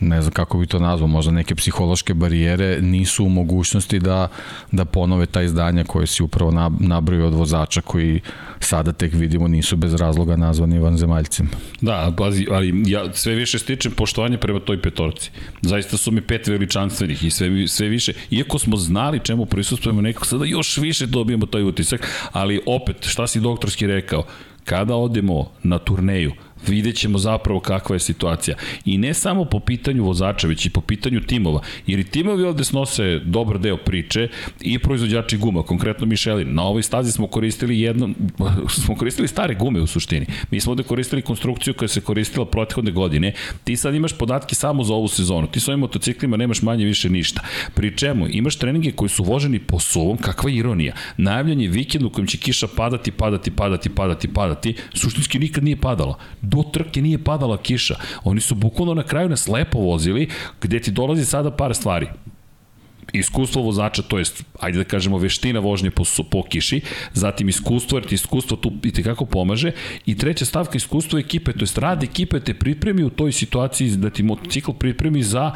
ne znam kako bi to nazvao, možda neke psihološke barijere nisu u mogućnosti da, da ponove ta izdanja koje si upravo nabraju od vozača koji sada tek vidimo nisu bez razloga nazvani vanzemaljcima. Da, pazi, ali ja sve više stičem poštovanje prema toj petorci. Zaista su mi pet veličanstvenih i sve, sve više, iako smo znali čemu prisustujemo nekako, sada još više dobijemo taj utisak, ali opet, šta si doktorski rekao, kada odemo na turneju, vidjet ćemo zapravo kakva je situacija. I ne samo po pitanju vozača, već i po pitanju timova. Jer i timovi ovde snose dobar deo priče i proizvođači guma, konkretno Michelin. Na ovoj stazi smo koristili jedno, <laughs> smo koristili stare gume u suštini. Mi smo ovde koristili konstrukciju koja se koristila prethodne godine. Ti sad imaš podatke samo za ovu sezonu. Ti s ovim motociklima nemaš manje više ništa. Pri čemu imaš treninge koji su voženi po suvom, kakva ironija. Najavljen je vikend u kojem će kiša padati, padati, padati, padati, padati. Suštinski nikad nije padala do trke nije padala kiša. Oni su bukvalno na kraju nas lepo vozili, gde ti dolazi sada par stvari iskustvo vozača, to jest, ajde da kažemo, veština vožnje po, po kiši, zatim iskustvo, jer ti iskustvo tu i tekako pomaže, i treća stavka iskustvo ekipe, to jest rad ekipe te pripremi u toj situaciji da ti motocikl pripremi za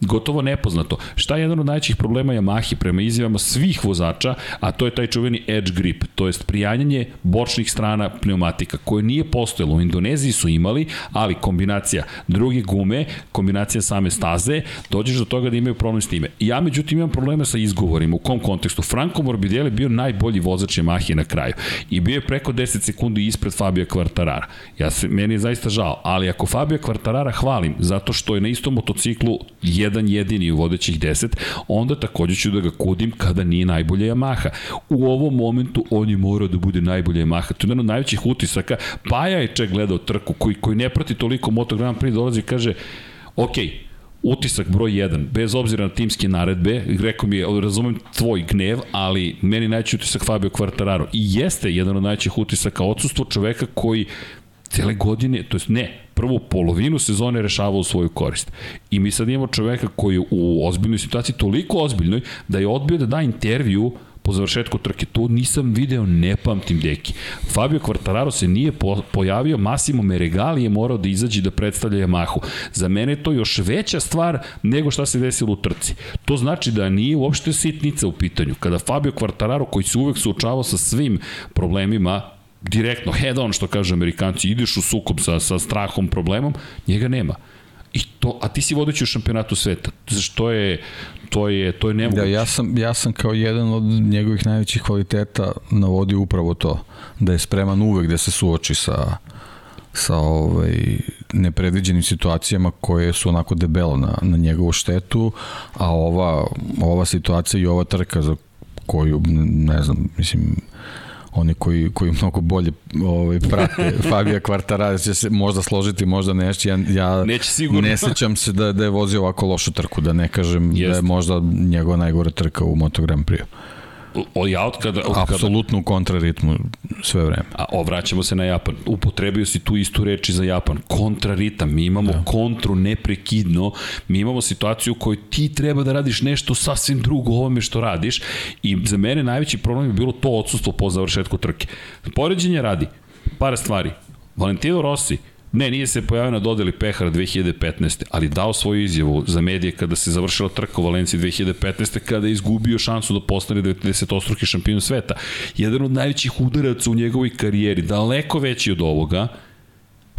gotovo nepoznato. Šta je jedan od najvećih problema Yamahi prema izjavama svih vozača, a to je taj čuveni edge grip, to jest prijanjanje bočnih strana pneumatika, koje nije postojalo. U Indoneziji su imali, ali kombinacija druge gume, kombinacija same staze, dođeš do toga da imaju problem s time. Ja međutim imam problema sa izgovorima. U kom kontekstu? Franco Morbidelli bio najbolji vozač Yamahi na kraju i bio je preko 10 sekundi ispred Fabio Quartarara. Ja se, meni je zaista žao, ali ako Fabio Quartarara hvalim zato što je na istom motociklu jedan jedini u vodećih 10, onda takođe ću da ga kudim kada nije najbolja Yamaha. U ovom momentu on je morao da bude najbolja Yamaha. To je jedan od najvećih utisaka. Paja je čak gledao trku koji, koji ne prati toliko Moto Grand Prix, dolazi i kaže, ok, utisak broj 1, bez obzira na timske naredbe, rekao mi je, razumem tvoj gnev, ali meni najveći utisak Fabio Quartararo. I jeste jedan od najvećih utisaka odsustvo čoveka koji cele godine, to jest ne, prvu polovinu sezone rešavao u svoju korist. I mi sad imamo čoveka koji je u ozbiljnoj situaciji, toliko ozbiljnoj, da je odbio da da intervju po završetku trke. To nisam video, ne pamtim deki. Fabio Quartararo se nije po, pojavio, Massimo Meregali je morao da izađe da predstavlja Yamahu. Za mene je to još veća stvar nego šta se desilo u trci. To znači da nije uopšte sitnica u pitanju. Kada Fabio Quartararo, koji se uvek suočavao sa svim problemima, direktno, head on, što kažu amerikanci, ideš u sukob sa, sa strahom, problemom, njega nema. I to, a ti si vodeći u šampionatu sveta. Što je, to je, to je nemoguće. Da, ja sam, ja sam kao jedan od njegovih najvećih kvaliteta navodio upravo to. Da je spreman uvek da se suoči sa, sa ovaj, nepredviđenim situacijama koje su onako debelo na, na njegovu štetu, a ova, ova situacija i ova trka za koju, ne znam, mislim, oni koji, koji mnogo bolje ovaj, prate <laughs> Fabija Kvartara će se možda složiti, možda neće. Ja, ja Neće sigurno. ne sećam se da, da je vozio ovako lošu trku, da ne kažem Jest. da je možda njegova najgore trka u Moto Grand Prix o, ja od kada... Od kada... Apsolutno u kontraritmu sve vreme. A ovraćamo se na Japan. Upotrebio si tu istu reči za Japan. Kontraritam. Mi imamo da. kontru neprekidno. Mi imamo situaciju u kojoj ti treba da radiš nešto sasvim drugo ovome što radiš. I za mene najveći problem je bilo to odsustvo po završetku trke. Poređenje radi. Par stvari. Valentino Rossi, Ne, nije se pojavio na dodeli Pehara 2015. ali dao svoju izjavu za medije kada se završila trka u Valenciji 2015. kada je izgubio šansu da postane 90-ostruki šampion sveta. Jedan od najvećih udaraca u njegovoj karijeri, daleko veći od ovoga,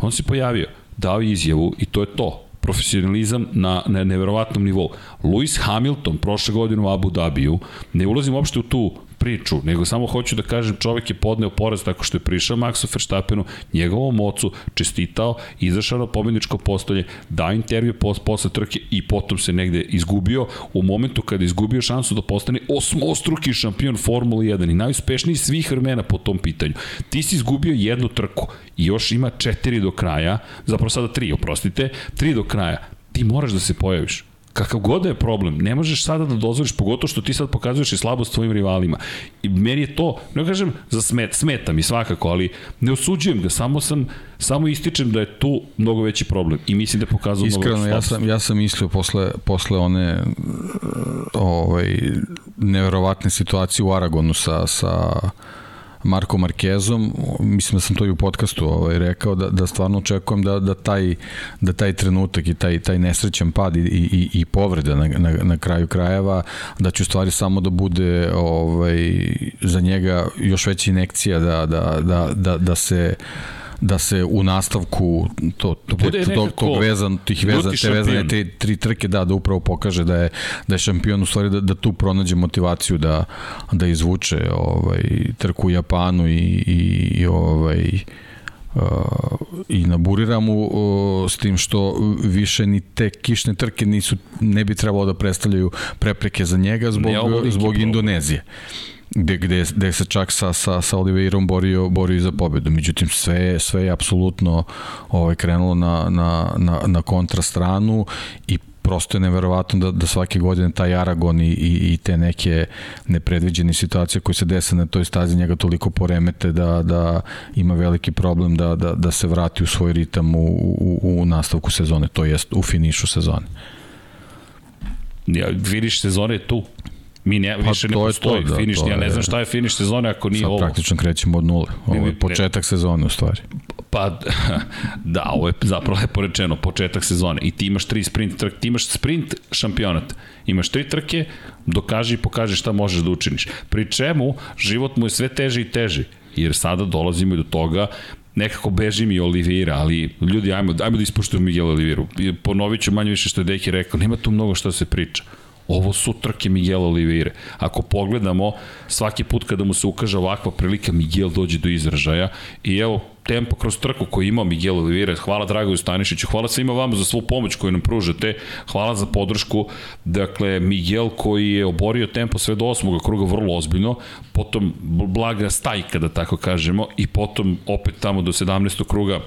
on se pojavio, dao izjavu i to je to profesionalizam na, na neverovatnom nivou. Lewis Hamilton prošle godine u Abu Dhabiju, ne ulazim uopšte u tu priču, nego samo hoću da kažem čovek je podneo poraz tako što je prišao Maxu Verstappenu, njegovom ocu, čestitao, izašao na pobedničko postolje, dao intervju pos, posle trke i potom se negde izgubio u momentu kada je izgubio šansu da postane osmostruki šampion Formule 1 i najuspešniji svih vremena po tom pitanju. Ti si izgubio jednu trku i još ima četiri do kraja, zapravo sada tri, oprostite, tri do kraja. Ti moraš da se pojaviš kakav god da je problem, ne možeš sada da dozvoliš, pogotovo što ti sad pokazuješ i slabost tvojim rivalima. I meni je to, ne kažem za smet, smeta mi svakako, ali ne osuđujem ga, samo sam, samo ističem da je tu mnogo veći problem i mislim da je pokazao Iskreno, mnogo ja sam, ja sam mislio posle, posle one ovaj, neverovatne situacije u Aragonu sa, sa Marko Markezom, mislim da sam to i u podcastu ovaj, rekao, da, da stvarno očekujem da, da, taj, da taj trenutak i taj, taj nesrećan pad i, i, i povreda na, na, na kraju krajeva, da će u stvari samo da bude ovaj, za njega još veća inekcija da, da, da, da, da se da se u nastavku to, to, Bude to, tog vezan, tih vezan, te vezane te tri trke da, da upravo pokaže da je, da je šampion u stvari da, da tu pronađe motivaciju da, da izvuče ovaj, trku u Japanu i, i, i ovaj, Uh, i na Buriramu uh, s tim što više ni te kišne trke nisu ne bi trebalo da predstavljaju prepreke za njega zbog zbog Indonezije gde, gde, gde se čak sa, sa, sa Oliveirom borio, borio za pobedu. Međutim, sve, sve je apsolutno ovaj, krenulo na, na, na, na kontrastranu i prosto je neverovatno da, da svake godine taj Aragon i, i, i te neke nepredviđene situacije koje se dese na toj stazi njega toliko poremete da, da ima veliki problem da, da, da se vrati u svoj ritam u, u, u nastavku sezone, to jest u finišu sezone. Ja, vidiš, sezone je tu. Mi ne, pa više ne postoji to, da, finiš, ja ne znam šta je finiš sezone ako nije ovo. Sad praktično krećemo od nule, ovo je početak sezone u stvari. Pa, <laughs> da, ovo je zapravo lepo rečeno, početak sezone. I ti imaš tri sprint trke, ti imaš sprint šampionat. Imaš tri trke, dokaži i pokaži šta možeš da učiniš. Pri čemu, život mu je sve teži i teži. Jer sada dolazimo i do toga nekako beži mi Olivira, ali ljudi, ajmo, ajmo da ispuštujemo Miguel Oliviru. Ponovit ću manje više što je Deki rekao, nema tu mnogo što se priča. Ovo su trke Miguel Oliveira. Ako pogledamo, svaki put kada mu se ukaže ovakva prilika, Miguel dođe do izražaja i evo, tempo kroz trku koji ima Miguel Oliveira. Hvala Dragoju Stanišiću, hvala svima vama za svu pomoć koju nam pružate, hvala za podršku. Dakle, Miguel koji je oborio tempo sve do osmoga kruga vrlo ozbiljno, potom blaga stajka, da tako kažemo, i potom opet tamo do 17. kruga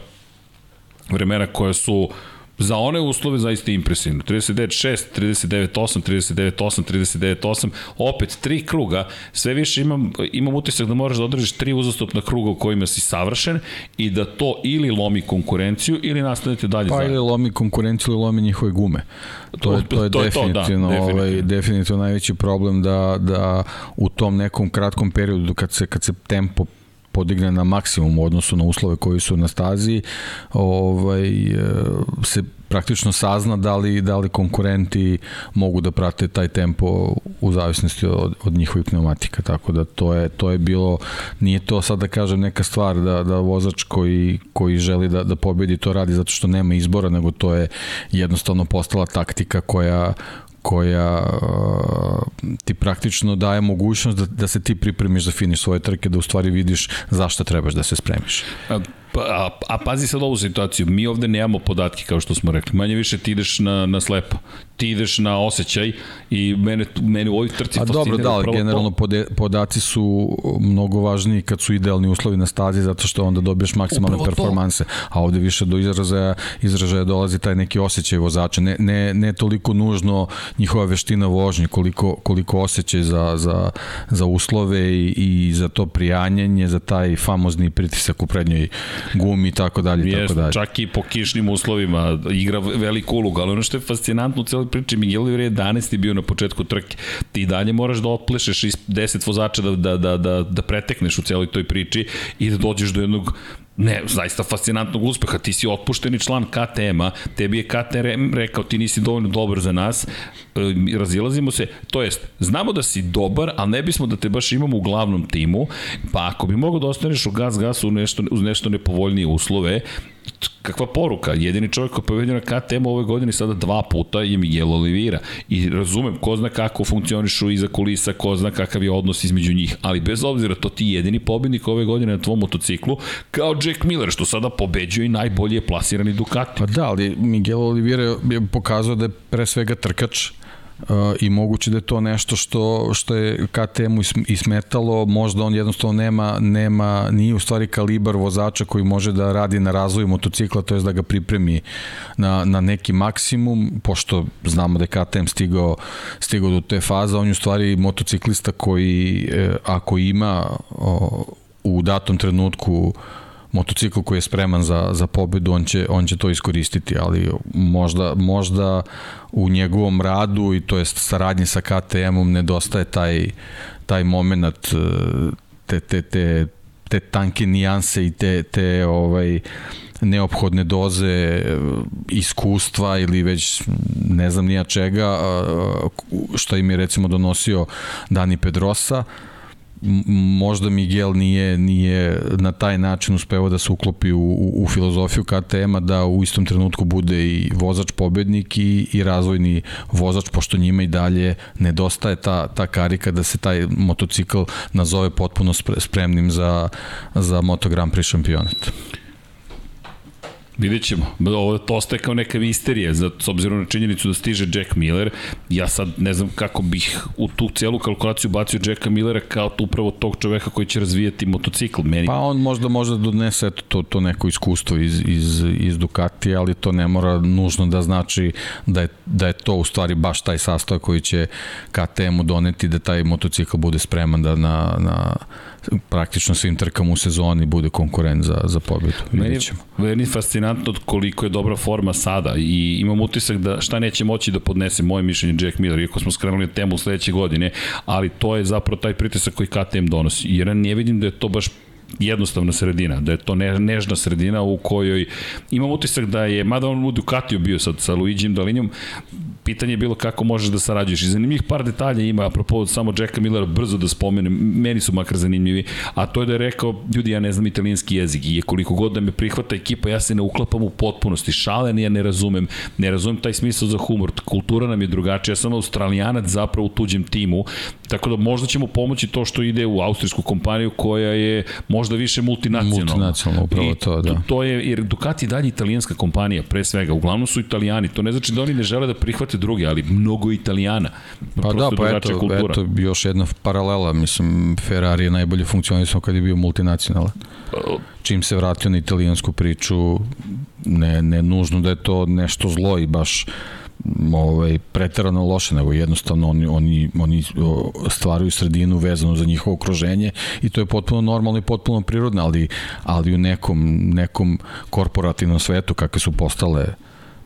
vremena koja su za one uslove zaista impresivno. 39-6, 39-8, 39-8, 39-8, opet tri kruga, sve više imam, imam utisak da moraš da održiš tri uzastopna kruga u kojima si savršen i da to ili lomi konkurenciju ili nastavite dalje pa zajedno. ili lomi konkurenciju ili lomi njihove gume. To je, to je, to definitivno, je to, da, definitivno. Ovaj, definitivno najveći problem da, da u tom nekom kratkom periodu kad se, kad se tempo podigne na maksimum u odnosu na uslove koji su na stazi, ovaj, se praktično sazna da li, da li konkurenti mogu da prate taj tempo u zavisnosti od, od njihovih pneumatika, tako da to je, to je bilo, nije to sad da kažem neka stvar da, da vozač koji, koji želi da, da pobedi to radi zato što nema izbora, nego to je jednostavno postala taktika koja, koja uh, ti praktično daje mogućnost da, da se ti pripremiš za finiš svoje trke, da u stvari vidiš zašto trebaš da se spremiš. A, pa, a, a pazi sad ovu situaciju, mi ovde nemamo podatke kao što smo rekli, manje više ti ideš na, na slepo. Ti ideš na osjećaj i mene, mene u ovih trci A dobro, da, ali generalno to... podaci su mnogo važniji kad su idealni uslovi na stazi zato što onda dobiješ maksimalne Upravo performanse, to. a ovde više do izražaja, izražaja dolazi taj neki osjećaj vozača, ne, ne, ne toliko nužno njihova veština vožnje, koliko, koliko osjećaj za, za, za uslove i, i za to prijanjenje, za taj famozni pritisak u prednjoj gumi i tako dalje. Jest, tako dalje. čak i po kišnim uslovima igra veliku ulogu, ali ono što je fascinantno u celoj priči, Miguel Oliveira je 11. bio na početku trke. Ti dalje moraš da otplešeš iz 10 vozača da, da, da, da, da pretekneš u celoj toj priči i da dođeš do jednog Ne, zaista fascinantnog uspeha. Ti si otpušteni član KTM-a, tebi je KTM rekao ti nisi dovoljno dobar za nas, e, razilazimo se, to jest, znamo da si dobar, ali ne bismo da te baš imamo u glavnom timu, pa ako bi mogo da ostaneš u gas gasu nešto, uz nešto nepovoljnije uslove, kakva poruka, jedini čovjek koji je pobedio na KTM ove godine sada dva puta je Miguel Oliveira i razumem, ko zna kako funkcionišu iza kulisa, ko zna kakav je odnos između njih, ali bez obzira to ti jedini pobednik ove godine na tvom motociklu, kao Jack Miller, što sada pobeđuje i najbolje je plasirani Ducati. Pa da, ali Miguel Oliveira je pokazao da je pre svega trkač, i moguće da je to nešto što što je KTM-u ismetalo, možda on jednostavno nema nema nije u stvari kalibar vozača koji može da radi na razvoju motocikla, to jest da ga pripremi na, na neki maksimum, pošto znamo da je KTM stigao stigao do te faze, on je u stvari motociklista koji e, ako ima u datom trenutku motocikl koji je spreman za, za pobedu, on će, on će to iskoristiti, ali možda, možda u njegovom radu i to jest saradnji sa KTM-om nedostaje taj, taj moment e, te, te, te, te tanke nijanse i te, te ovaj, neophodne doze e, iskustva ili već ne znam nija čega što im je recimo donosio Dani Pedrosa možda Miguel nije, nije na taj način uspeo da se uklopi u, u, u filozofiju KTM-a da u istom trenutku bude i vozač pobednik i, i razvojni vozač, pošto njima i dalje nedostaje ta, ta karika da se taj motocikl nazove potpuno spremnim za, za Moto Grand Prix šampionat. Vidjet ćemo. Ovo to ostaje kao neka misterija, za, s obzirom na činjenicu da stiže Jack Miller. Ja sad ne znam kako bih u tu celu kalkulaciju bacio Jacka Millera kao upravo tog čoveka koji će razvijati motocikl. Meni... Pa on možda možda donese to, to neko iskustvo iz, iz, iz Ducati, ali to ne mora nužno da znači da je, da je to u stvari baš taj sastav koji će KTM-u doneti da taj motocikl bude spreman da na, na praktično svim trkama u sezoni bude konkurent za, za pobedu. Meni, meni je fascinantno koliko je dobra forma sada i imam utisak da šta neće moći da podnese moje mišljenje Jack Miller, iako smo skrenuli temu sledeće godine, ali to je zapravo taj pritisak koji KTM donosi. Jer ja ne vidim da je to baš jednostavna sredina, da je to ne, nežna sredina u kojoj imam utisak da je, mada on u Ducatiju bio sad sa Luigijem Dalinjom, pitanje je bilo kako možeš da sarađuješ. I zanimljivih par detalja ima, apropo samo Jacka Millera, brzo da spomenem, meni su makar zanimljivi, a to je da je rekao, ljudi, ja ne znam italijanski jezik i koliko god da me prihvata ekipa, ja se ne uklapam u potpunosti. Šalen ja ne razumem, ne razumem taj smisao za humor. Kultura nam je drugačija, ja sam australijanac zapravo u tuđem timu, tako da možda ćemo pomoći to što ide u austrijsku kompaniju koja je možda više multinacionalna. Multinacionalna, upravo I to, da. To je, jer Ducati je dalje italijanska kompanija, pre svega, uglavnom su italijani, to ne znači da oni ne žele da prihvate te druge, ali mnogo italijana. Pa da, pa eto, kultura. eto, još jedna paralela, mislim, Ferrari je najbolje funkcionisao kad je bio multinacionalan. Čim se vratio na italijansku priču, ne, ne nužno da je to nešto zlo i baš ovaj preterano loše, nego jednostavno oni, oni, oni stvaraju sredinu vezanu za njihovo okruženje i to je potpuno normalno i potpuno prirodno, ali, ali u nekom, nekom korporativnom svetu kakve su postale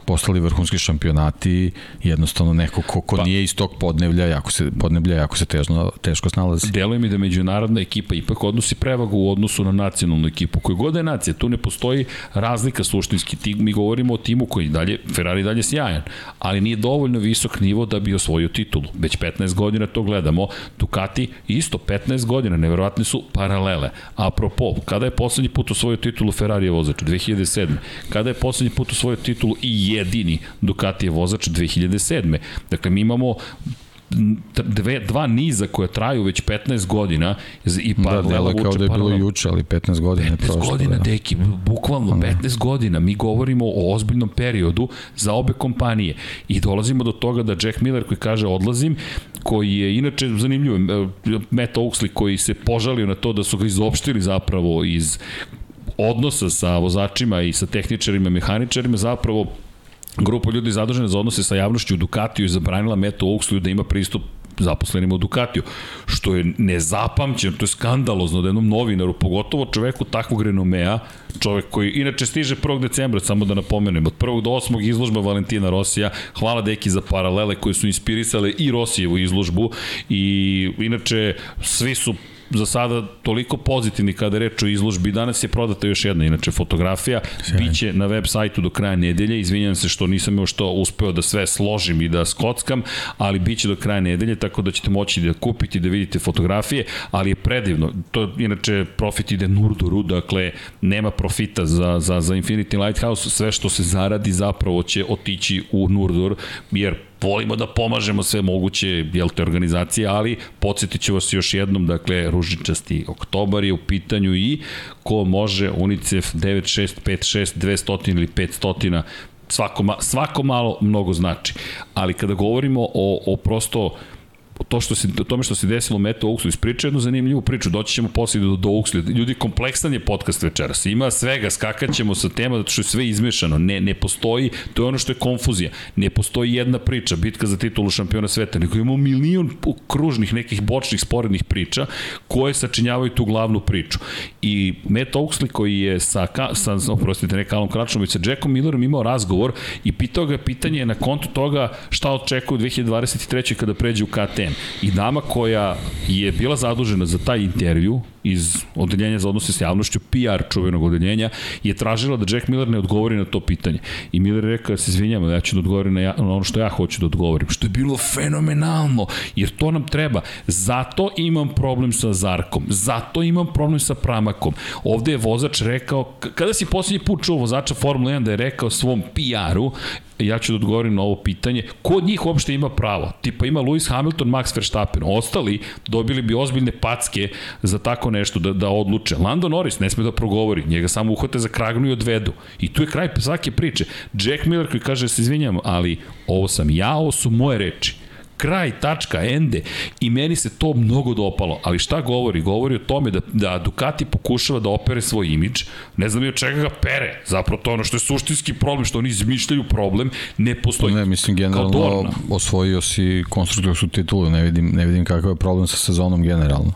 postali vrhunski šampionati, jednostavno neko ko, ko pa, nije iz tog podneblja, jako se, podneblja jako se težno, teško snalazi. Deluje mi da međunarodna ekipa ipak odnosi prevagu u odnosu na nacionalnu ekipu. Koji god je nacija, tu ne postoji razlika suštinski. Ti, mi govorimo o timu koji dalje, Ferrari dalje sjajan, ali nije dovoljno visok nivo da bi osvojio titulu. Već 15 godina to gledamo. Ducati isto 15 godina, neverovatne su paralele. Apropo, kada je poslednji put osvojio titulu Ferrari je vozač? 2007. Kada je poslednji put osvojio titulu i jedini Ducati je vozač 2007. Dakle, mi imamo dve, dva niza koje traju već 15 godina i pa da, delo kao da je bilo juče, ali 15 godina 15 prosto, godina, da. deki, bukvalno 15 godina. Mi govorimo o ozbiljnom periodu za obe kompanije i dolazimo do toga da Jack Miller koji kaže odlazim, koji je inače zanimljiv, Matt Oaksley koji se požalio na to da su ga izopštili zapravo iz odnosa sa vozačima i sa tehničarima, mehaničarima, zapravo grupa ljudi zadužena za odnose sa javnošću u Ducatiju je zabranila Meto Oaksley da ima pristup zaposlenima u Ducatiju, što je nezapamćeno, to je skandalozno da jednom novinaru, pogotovo čoveku takvog renomea, čovek koji inače stiže 1. decembra, samo da napomenem, od 1. do 8. izložba Valentina Rosija, hvala deki za paralele koje su inspirisale i Rosijevu izložbu i inače svi su za sada toliko pozitivni kada je reč o izložbi. Danas je prodata još jedna, inače, fotografija. Sjajno. Biće na web sajtu do kraja nedelje. Izvinjam se što nisam još to uspeo da sve složim i da skockam, ali biće do kraja nedelje, tako da ćete moći da kupiti, da vidite fotografije, ali je predivno. To, inače, profit ide Nurdoru, dakle, nema profita za, za, za Infinity Lighthouse, sve što se zaradi zapravo će otići u Nurdur, jer volimo da pomažemo sve moguće jel te organizacije, ali podsjetit ću vas još jednom, dakle, ružičasti oktobar je u pitanju i ko može UNICEF 9656 200 ili 500 svako, svako malo mnogo znači. Ali kada govorimo o, o prosto to što se, tome što se desilo u Meto Uxley, ispriča jednu zanimljivu priču, doći ćemo posle do, do Uxley. Ljudi, kompleksan je podcast večeras. Ima svega, skakaćemo sa tema zato što je sve izmešano. Ne, ne postoji, to je ono što je konfuzija. Ne postoji jedna priča, bitka za titulu šampiona sveta, nego imamo milion kružnih nekih bočnih sporednih priča koje sačinjavaju tu glavnu priču. I Meto Uxley koji je sa, sa oprostite, ne Kalom Kračnom, već sa Jackom Millerom imao razgovor i pitao ga pitanje na kontu toga šta očekuje u 2023. kada pređe u KTM. I dama koja je bila zadužena za taj intervju iz odeljenja za odnose s javnošću, PR čuvenog odeljenja, je tražila da Jack Miller ne odgovori na to pitanje. I Miller je rekao, ja se izvinjam, ja ću da odgovorim na, ja, na ono što ja hoću da odgovorim. Što je bilo fenomenalno, jer to nam treba. Zato imam problem sa Zarkom, zato imam problem sa Pramakom. Ovde je vozač rekao, kada si poslednji put čuo vozača Formula 1 da je rekao svom PR-u, ja ću da odgovorim na ovo pitanje, ko od njih uopšte ima pravo? Tipa ima Lewis Hamilton, Max Verstappen. Ostali dobili bi ozbiljne packe za tako nešto da, da odluče. Lando Norris ne sme da progovori, njega samo uhvate za kragnu i odvedu. I tu je kraj svake priče. Jack Miller koji kaže se izvinjam, ali ovo sam ja, ovo su moje reči kraj, tačka, ende. I meni se to mnogo dopalo. Ali šta govori? Govori o tome da, da Ducati pokušava da opere svoj imidž. Ne znam i od čega ga pere. Zapravo to ono što je suštinski problem, što oni izmišljaju problem, ne postoji. Ne, mislim, generalno osvojio si konstruktorsku titulu. Ne vidim, ne vidim kakav je problem sa sezonom generalno.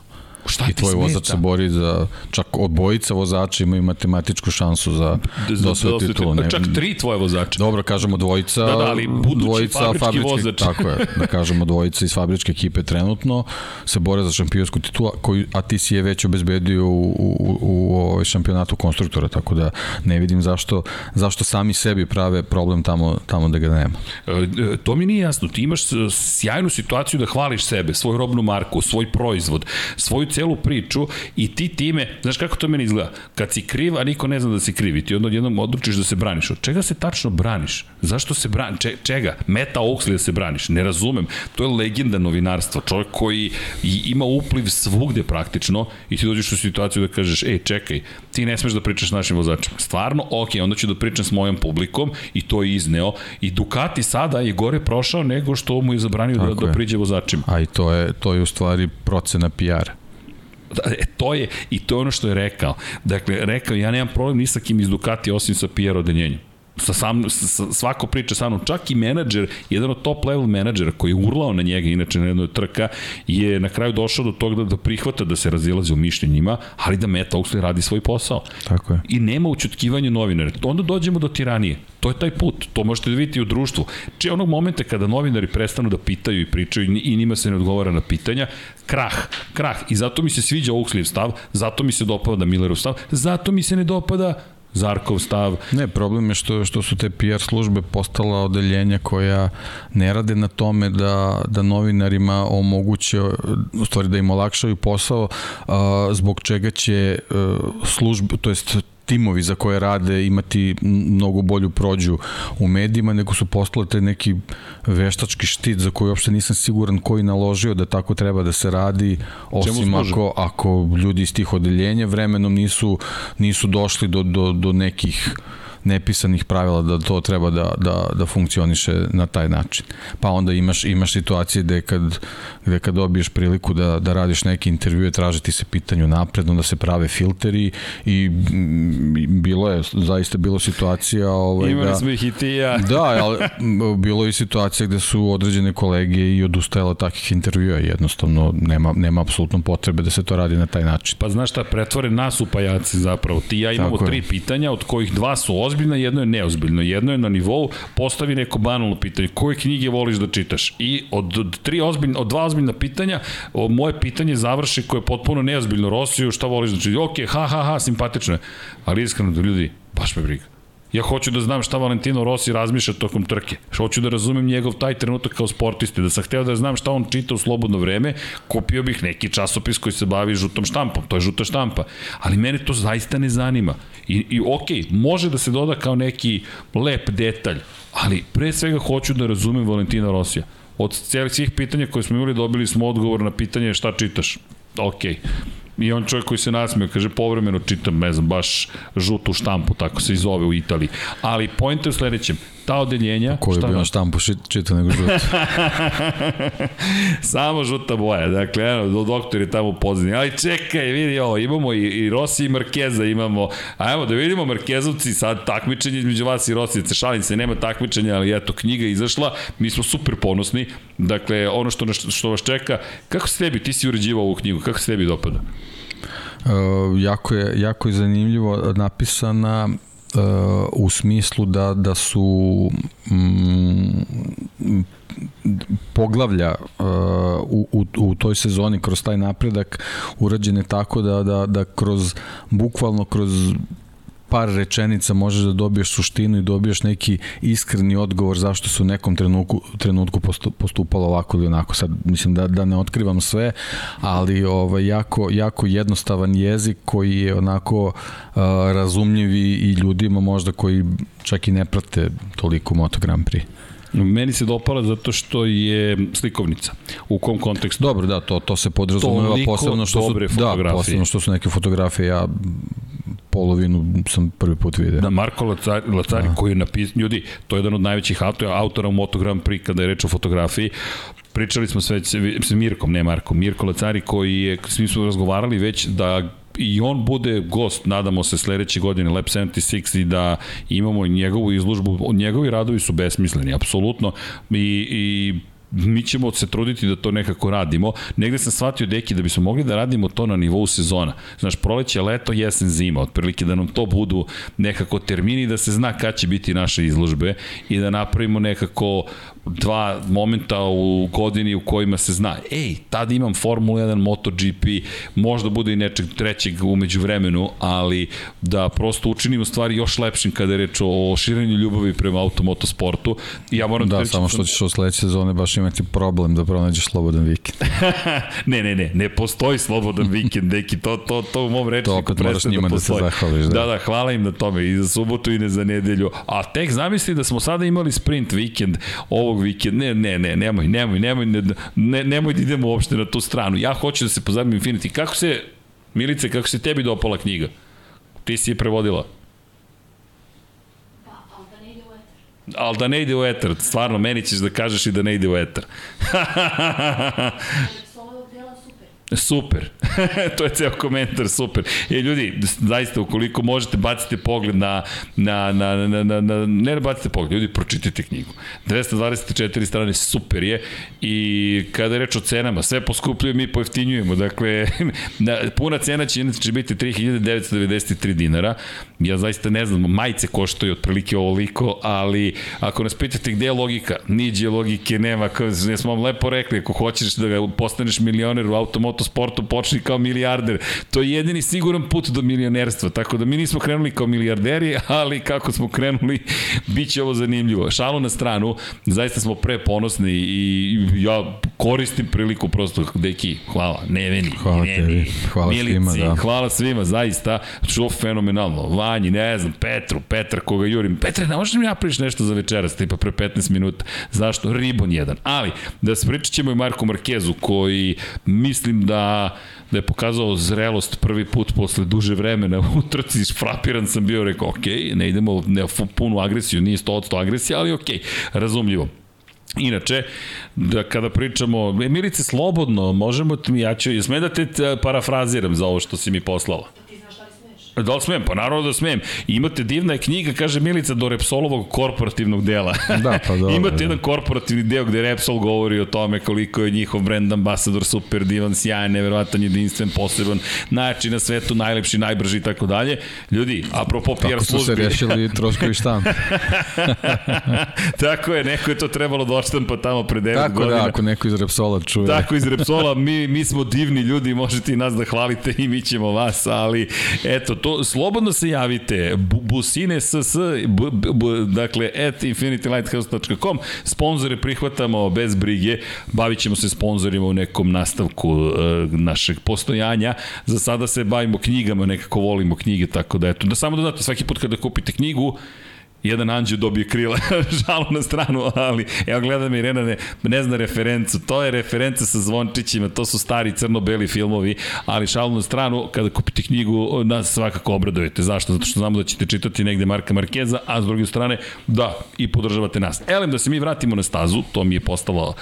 Šta I tvoj vozač se bori za, čak od bojica vozača imaju matematičku šansu za dosvet titulu. Ne, čak tri tvoje vozača. Dobro, kažemo dvojica, da, da, ali dvojica fabrički, vozač. Tako je, da kažemo dvojica iz fabričke ekipe trenutno se bore za šampionsku titulu, koju, a ti si je već obezbedio u, u, u, u ovaj šampionatu konstruktora, tako da ne vidim zašto, zašto sami sebi prave problem tamo, tamo da ga nema. E, e to mi nije jasno. Ti imaš sjajnu situaciju da hvališ sebe, svoju robnu marku, svoj proizvod, svoju celu priču i ti time, znaš kako to meni izgleda, kad si kriv, a niko ne zna da si kriv i ti onda jednom odlučiš da se braniš. Od čega se tačno braniš? Zašto se braniš? Če, čega? Meta Oxley da se braniš? Ne razumem. To je legenda novinarstva. Čovjek koji ima upliv svugde praktično i ti dođeš u situaciju da kažeš, ej, čekaj, ti ne smeš da pričaš s našim vozačima. Stvarno, ok, onda ću da pričam s mojom publikom i to je izneo. I Ducati sada je gore prošao nego što mu je zabranio da, da priđe vozačima. A i to je, to je u stvari procena PR-a. Da, e, to je, i to je ono što je rekao. Dakle, rekao, ja nemam problem ni sa kim iz Ducati osim sa Pierre odeljenjem sa sam, sa, svako priča sa mnom, čak i menadžer, jedan od top level menadžera koji je urlao na njega, inače na jednoj trka, je na kraju došao do toga da, da prihvata da se razilazi u mišljenjima, ali da Meta Oxley radi svoj posao. Tako je. I nema učutkivanja novinara. Onda dođemo do tiranije. To je taj put. To možete da vidite i u društvu. Či onog momenta kada novinari prestanu da pitaju i pričaju i njima se ne odgovara na pitanja, krah, krah. I zato mi se sviđa Oxley stav, zato mi se dopada Millerov stav, zato mi se ne dopada Zarkov stav. Ne, problem je što, što su te PR službe postala odeljenja koja ne rade na tome da, da novinarima omoguće, u stvari da im olakšaju posao, a, zbog čega će a, službe, to jest timovi za koje rade imati mnogo bolju prođu u medijima, nego su postale te neki veštački štit za koji uopšte nisam siguran koji naložio da tako treba da se radi, osim ako, ako ljudi iz tih odeljenja vremenom nisu, nisu došli do, do, do nekih nepisanih pravila da to treba da, da, da funkcioniše na taj način. Pa onda imaš, imaš situacije gde kad, gde kad dobiješ priliku da, da radiš neki intervju, tražiti se pitanju napred, onda se prave filteri i bilo je, zaista bilo situacija ovaj, Imali da, smo ih i ti ja. <laughs> Da, ali bilo je situacija gde su određene kolege i odustajalo od takvih intervjua jednostavno nema, nema apsolutno potrebe da se to radi na taj način. Pa znaš šta, pretvore nas u pajaci zapravo. Ti ja imamo Tako tri je. pitanja, od kojih dva su ozbiljna, jedno je neozbiljno. Jedno je na nivou, postavi neko banalno pitanje, koje knjige voliš da čitaš? I od, od, tri ozbiljna, od dva ozbiljna pitanja, o, moje pitanje završi koje je potpuno neozbiljno Rosiju, šta voliš da čitaš? Ok, ha, ha, ha, simpatično je. Ali iskreno ljudi, baš me briga. Ja hoću da znam šta Valentino Rossi razmišlja tokom trke. Hoću da razumem njegov taj trenutak kao sportiste. Da sam hteo da znam šta on čita u slobodno vreme, kupio bih neki časopis koji se bavi žutom štampom. To je žuta štampa. Ali mene to zaista ne zanima. I, i ok, može da se doda kao neki lep detalj, ali pre svega hoću da razumem Valentina Rosija. Od celih svih pitanja koje smo imali dobili smo odgovor na pitanje šta čitaš. Ok, I on čovjek koji se nasmio, kaže, povremeno čitam, ne znam, baš žutu štampu, tako se i zove u Italiji. Ali pojent je u sledećem, ta odeljenja... Koji bi on štampu čitao nego žutu? <laughs> Samo žuta boja, dakle, eno, doktor je tamo pozadnji. Ali čekaj, vidi ovo, imamo i, i Rossi i Markeza, imamo... A evo, da vidimo Markezovci, sad takmičenje između vas i Rossi, se šalim se, nema takmičenja, ali eto, knjiga izašla, mi smo super ponosni. Dakle, ono što, što vas čeka, kako se tebi, ti si uređivao ovu knjigu, kako se tebi dopada? Uh, jako, je, jako je zanimljivo napisana u smislu da, da su mm, poglavlja uh, u, u, u toj sezoni kroz taj napredak urađene tako da, da, da kroz bukvalno kroz par rečenica možeš da dobiješ suštinu i dobiješ neki iskreni odgovor zašto se u nekom trenutku, trenutku postupalo ovako ili onako. Sad mislim da, da ne otkrivam sve, ali ovaj, jako, jako jednostavan jezik koji je onako uh, razumljiv i ljudima možda koji čak i ne prate toliko Moto Grand Prix. Meni se dopala zato što je slikovnica. U kom kontekstu? Dobro, da, to, to se podrazumeva posebno što su, da, posebno što su neke fotografije, ja polovinu sam prvi put vidio. Da, Marko Lacari, Lacari da. koji je napisao, ljudi, to je jedan od najvećih autora, autora u Moto Grand Prix kada je reč o fotografiji, pričali smo sve sa Mirkom, ne Marko, Mirko Lacari koji je, svi smo razgovarali već da i on bude gost, nadamo se sledeće godine Lab 76 i da imamo njegovu izložbu, njegovi radovi su besmisleni, apsolutno i, i mi ćemo se truditi da to nekako radimo. Negde sam shvatio, deki, da bismo mogli da radimo to na nivou sezona. Znaš, proleće, leto, jesen, zima, otprilike da nam to budu nekako termini, da se zna kad će biti naše izložbe i da napravimo nekako dva momenta u godini u kojima se zna, ej, tad imam Formula 1, MotoGP, možda bude i nečeg trećeg umeđu vremenu, ali da prosto učinimo stvari još lepšim kada je reč o širenju ljubavi prema automotosportu. Ja moram da, da samo što ćeš u sledeće sezone baš imati problem da pronađeš slobodan vikend. <laughs> ne, ne, ne, ne postoji slobodan vikend, neki, to, to, to u mom rečniku To opet moraš njima da, da se zahvališ. Da. da, da, hvala im na tome i za subotu i ne za nedelju. A tek zamisli da smo sada imali sprint vikend ovog vikenda. Ne, ne, ne, nemoj, nemoj, nemoj, ne, ne, nemoj da idemo uopšte na tu stranu. Ja hoću da se pozabim Infinity. Kako se, Milice, kako se tebi dopala knjiga? Ti si je prevodila. Ali da ne ide u eter, stvarno, meni ćeš da kažeš i da ne ide u eter. <laughs> Super. <laughs> to je ceo komentar, super. E, ljudi, zaista, ukoliko možete, bacite pogled na, na, na, na, na, na ne bacite pogled, ljudi, pročitajte knjigu. 224 strane, super je. I kada je reč o cenama, sve poskupljuje, mi pojeftinjujemo. Dakle, <laughs> na, puna cena će inače biti 3993 dinara. Ja zaista ne znam, majice koštaju otprilike ovoliko, ali ako nas pitate gde je logika, niđe logike nema, kao, ne smo vam lepo rekli, ako hoćeš da ga postaneš milioner u automotosportu, počni kao milijarder. To je jedini siguran put do milionerstva, tako da mi nismo krenuli kao milijarderi, ali kako smo krenuli, <laughs> bit će ovo zanimljivo. Šalo na stranu, zaista smo preponosni i ja koristim priliku prosto, deki, hvala, Neveni, hvala Neveni, tebi, hvala Milici, svima, da. hvala svima, zaista, što fenomenalno, Vanji, ne znam, Petru, Petra koga jurim, Petre, ne možeš mi napraviš nešto za večeras, tipa pre 15 minuta, zašto? Ribon jedan, ali da se pričat ćemo i Marku Markezu, koji mislim da da je pokazao zrelost prvi put posle duže vremena u trci, frapiran sam bio, rekao, ok, ne idemo ne, punu agresiju, nije 100% agresija, ali ok, razumljivo. Inače, da kada pričamo, Milice, slobodno, možemo, ja ću, sme da te parafraziram za ovo što si mi poslala. Ti znaš šta li smeš? Da li smem? Pa naravno da smem. Imate divna je knjiga, kaže Milica, do Repsolovog korporativnog dela. Da, pa <laughs> dobro. Imate da. jedan korporativni deo gde Repsol govori o tome koliko je njihov brand ambasador super divan, sjajan, neverovatan, jedinstven, poseban, najjači na svetu, najlepši, najbrži i tako dalje. Ljudi, apropo PR službi. Tako su se rešili <laughs> troškovi štamp. <laughs> tako je, neko je to trebalo da pa tamo pre 9 tako godina. Tako da, ako neko iz Repsola čuje. Tako iz Repsola, mi, mi smo divni ljudi, možete i nas da hvalite i mi ćemo vas, ali eto, to, slobodno se javite, busine ss, bu, bu, dakle, at infinitylighthouse.com, sponzore prihvatamo bez brige, bavit ćemo se sponzorima u nekom nastavku uh, našeg postojanja, za sada se bavimo knjigama, nekako volimo knjige, tako da eto, da samo da date svaki put kada kupite knjigu, jedan anđeo dobije krila, <laughs> žalo na stranu, ali evo gledam Irena ne, ne zna referencu, to je referenca sa zvončićima, to su stari crno-beli filmovi, ali šalo na stranu, kada kupite knjigu, nas svakako obradujete. Zašto? Zato što znamo da ćete čitati negde Marka Markeza, a s druge strane, da, i podržavate nas. Elem, da se mi vratimo na stazu, to mi je postalo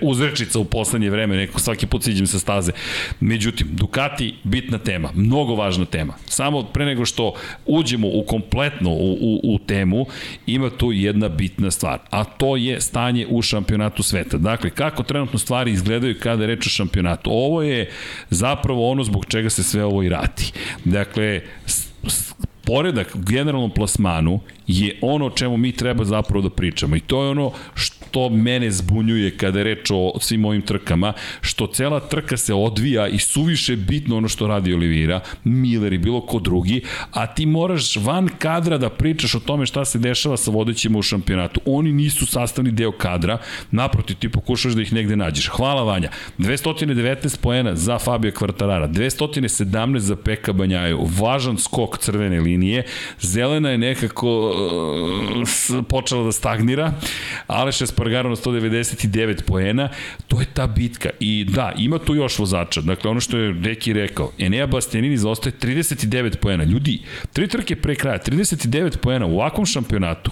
uzrečica u poslednje vreme, neko svaki put siđem sa staze. Međutim, Ducati, bitna tema, mnogo važna tema. Samo pre nego što uđemo u kompletno u, u, u temu, temu, ima tu jedna bitna stvar, a to je stanje u šampionatu sveta. Dakle, kako trenutno stvari izgledaju kada je reč o šampionatu. Ovo je zapravo ono zbog čega se sve ovo i rati. Dakle, poredak u generalnom plasmanu je ono o čemu mi treba zapravo da pričamo i to je ono što mene zbunjuje kada je reč o svim ovim trkama, što cela trka se odvija i suviše bitno ono što radi Olivira, Miller i bilo ko drugi, a ti moraš van kadra da pričaš o tome šta se dešava sa vodećima u šampionatu. Oni nisu sastavni deo kadra, naproti ti pokušaš da ih negde nađeš. Hvala Vanja. 219 poena za Fabio Kvartarara, 217 za Peka Banjaju, važan skok crvene linije, zelena je nekako uh, počela da stagnira, Aleš Espargaro na 199 poena, to je ta bitka. I da, ima tu još vozača. Dakle, ono što je Reki rekao, Enea Bastianini zaostaje 39 poena. Ljudi, tri trke pre kraja, 39 poena u ovakvom šampionatu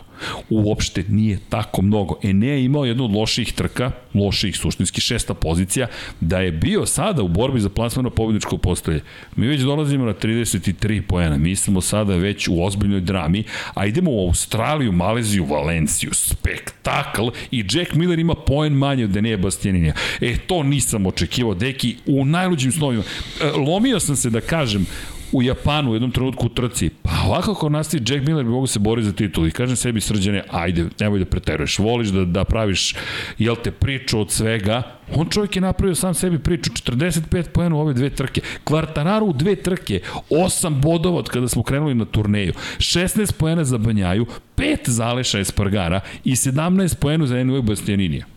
uopšte nije tako mnogo. Enea je imao jednu od loših trka, loših suštinski, šesta pozicija, da je bio sada u borbi za plasmano pobjedičko postoje. Mi već dolazimo na 33 poena, mi smo sada već u ozbiljnoj drami, a idemo u Australiju, Maleziju, Valenciju, spektakl i Jack Miller ima poen manje od Denea Bastianinija. E, to nisam očekivao, deki, u najluđim snovima. E, lomio sam se da kažem, u Japanu u jednom trenutku u trci, pa ovako kao nastavi Jack Miller bi mogu se boriti za titul. I kažem sebi srđane, ajde, nemoj da preteruješ, voliš da, da praviš, jel te, priču od svega, on čovjek je napravio sam sebi priču, 45 pojena u ove dve trke, Kvartararu u dve trke, 8 bodova od kada smo krenuli na turneju, 16 pojena za Banjaju, 5 za Aleša Espargara i 17 pojena za Enue Bastianinija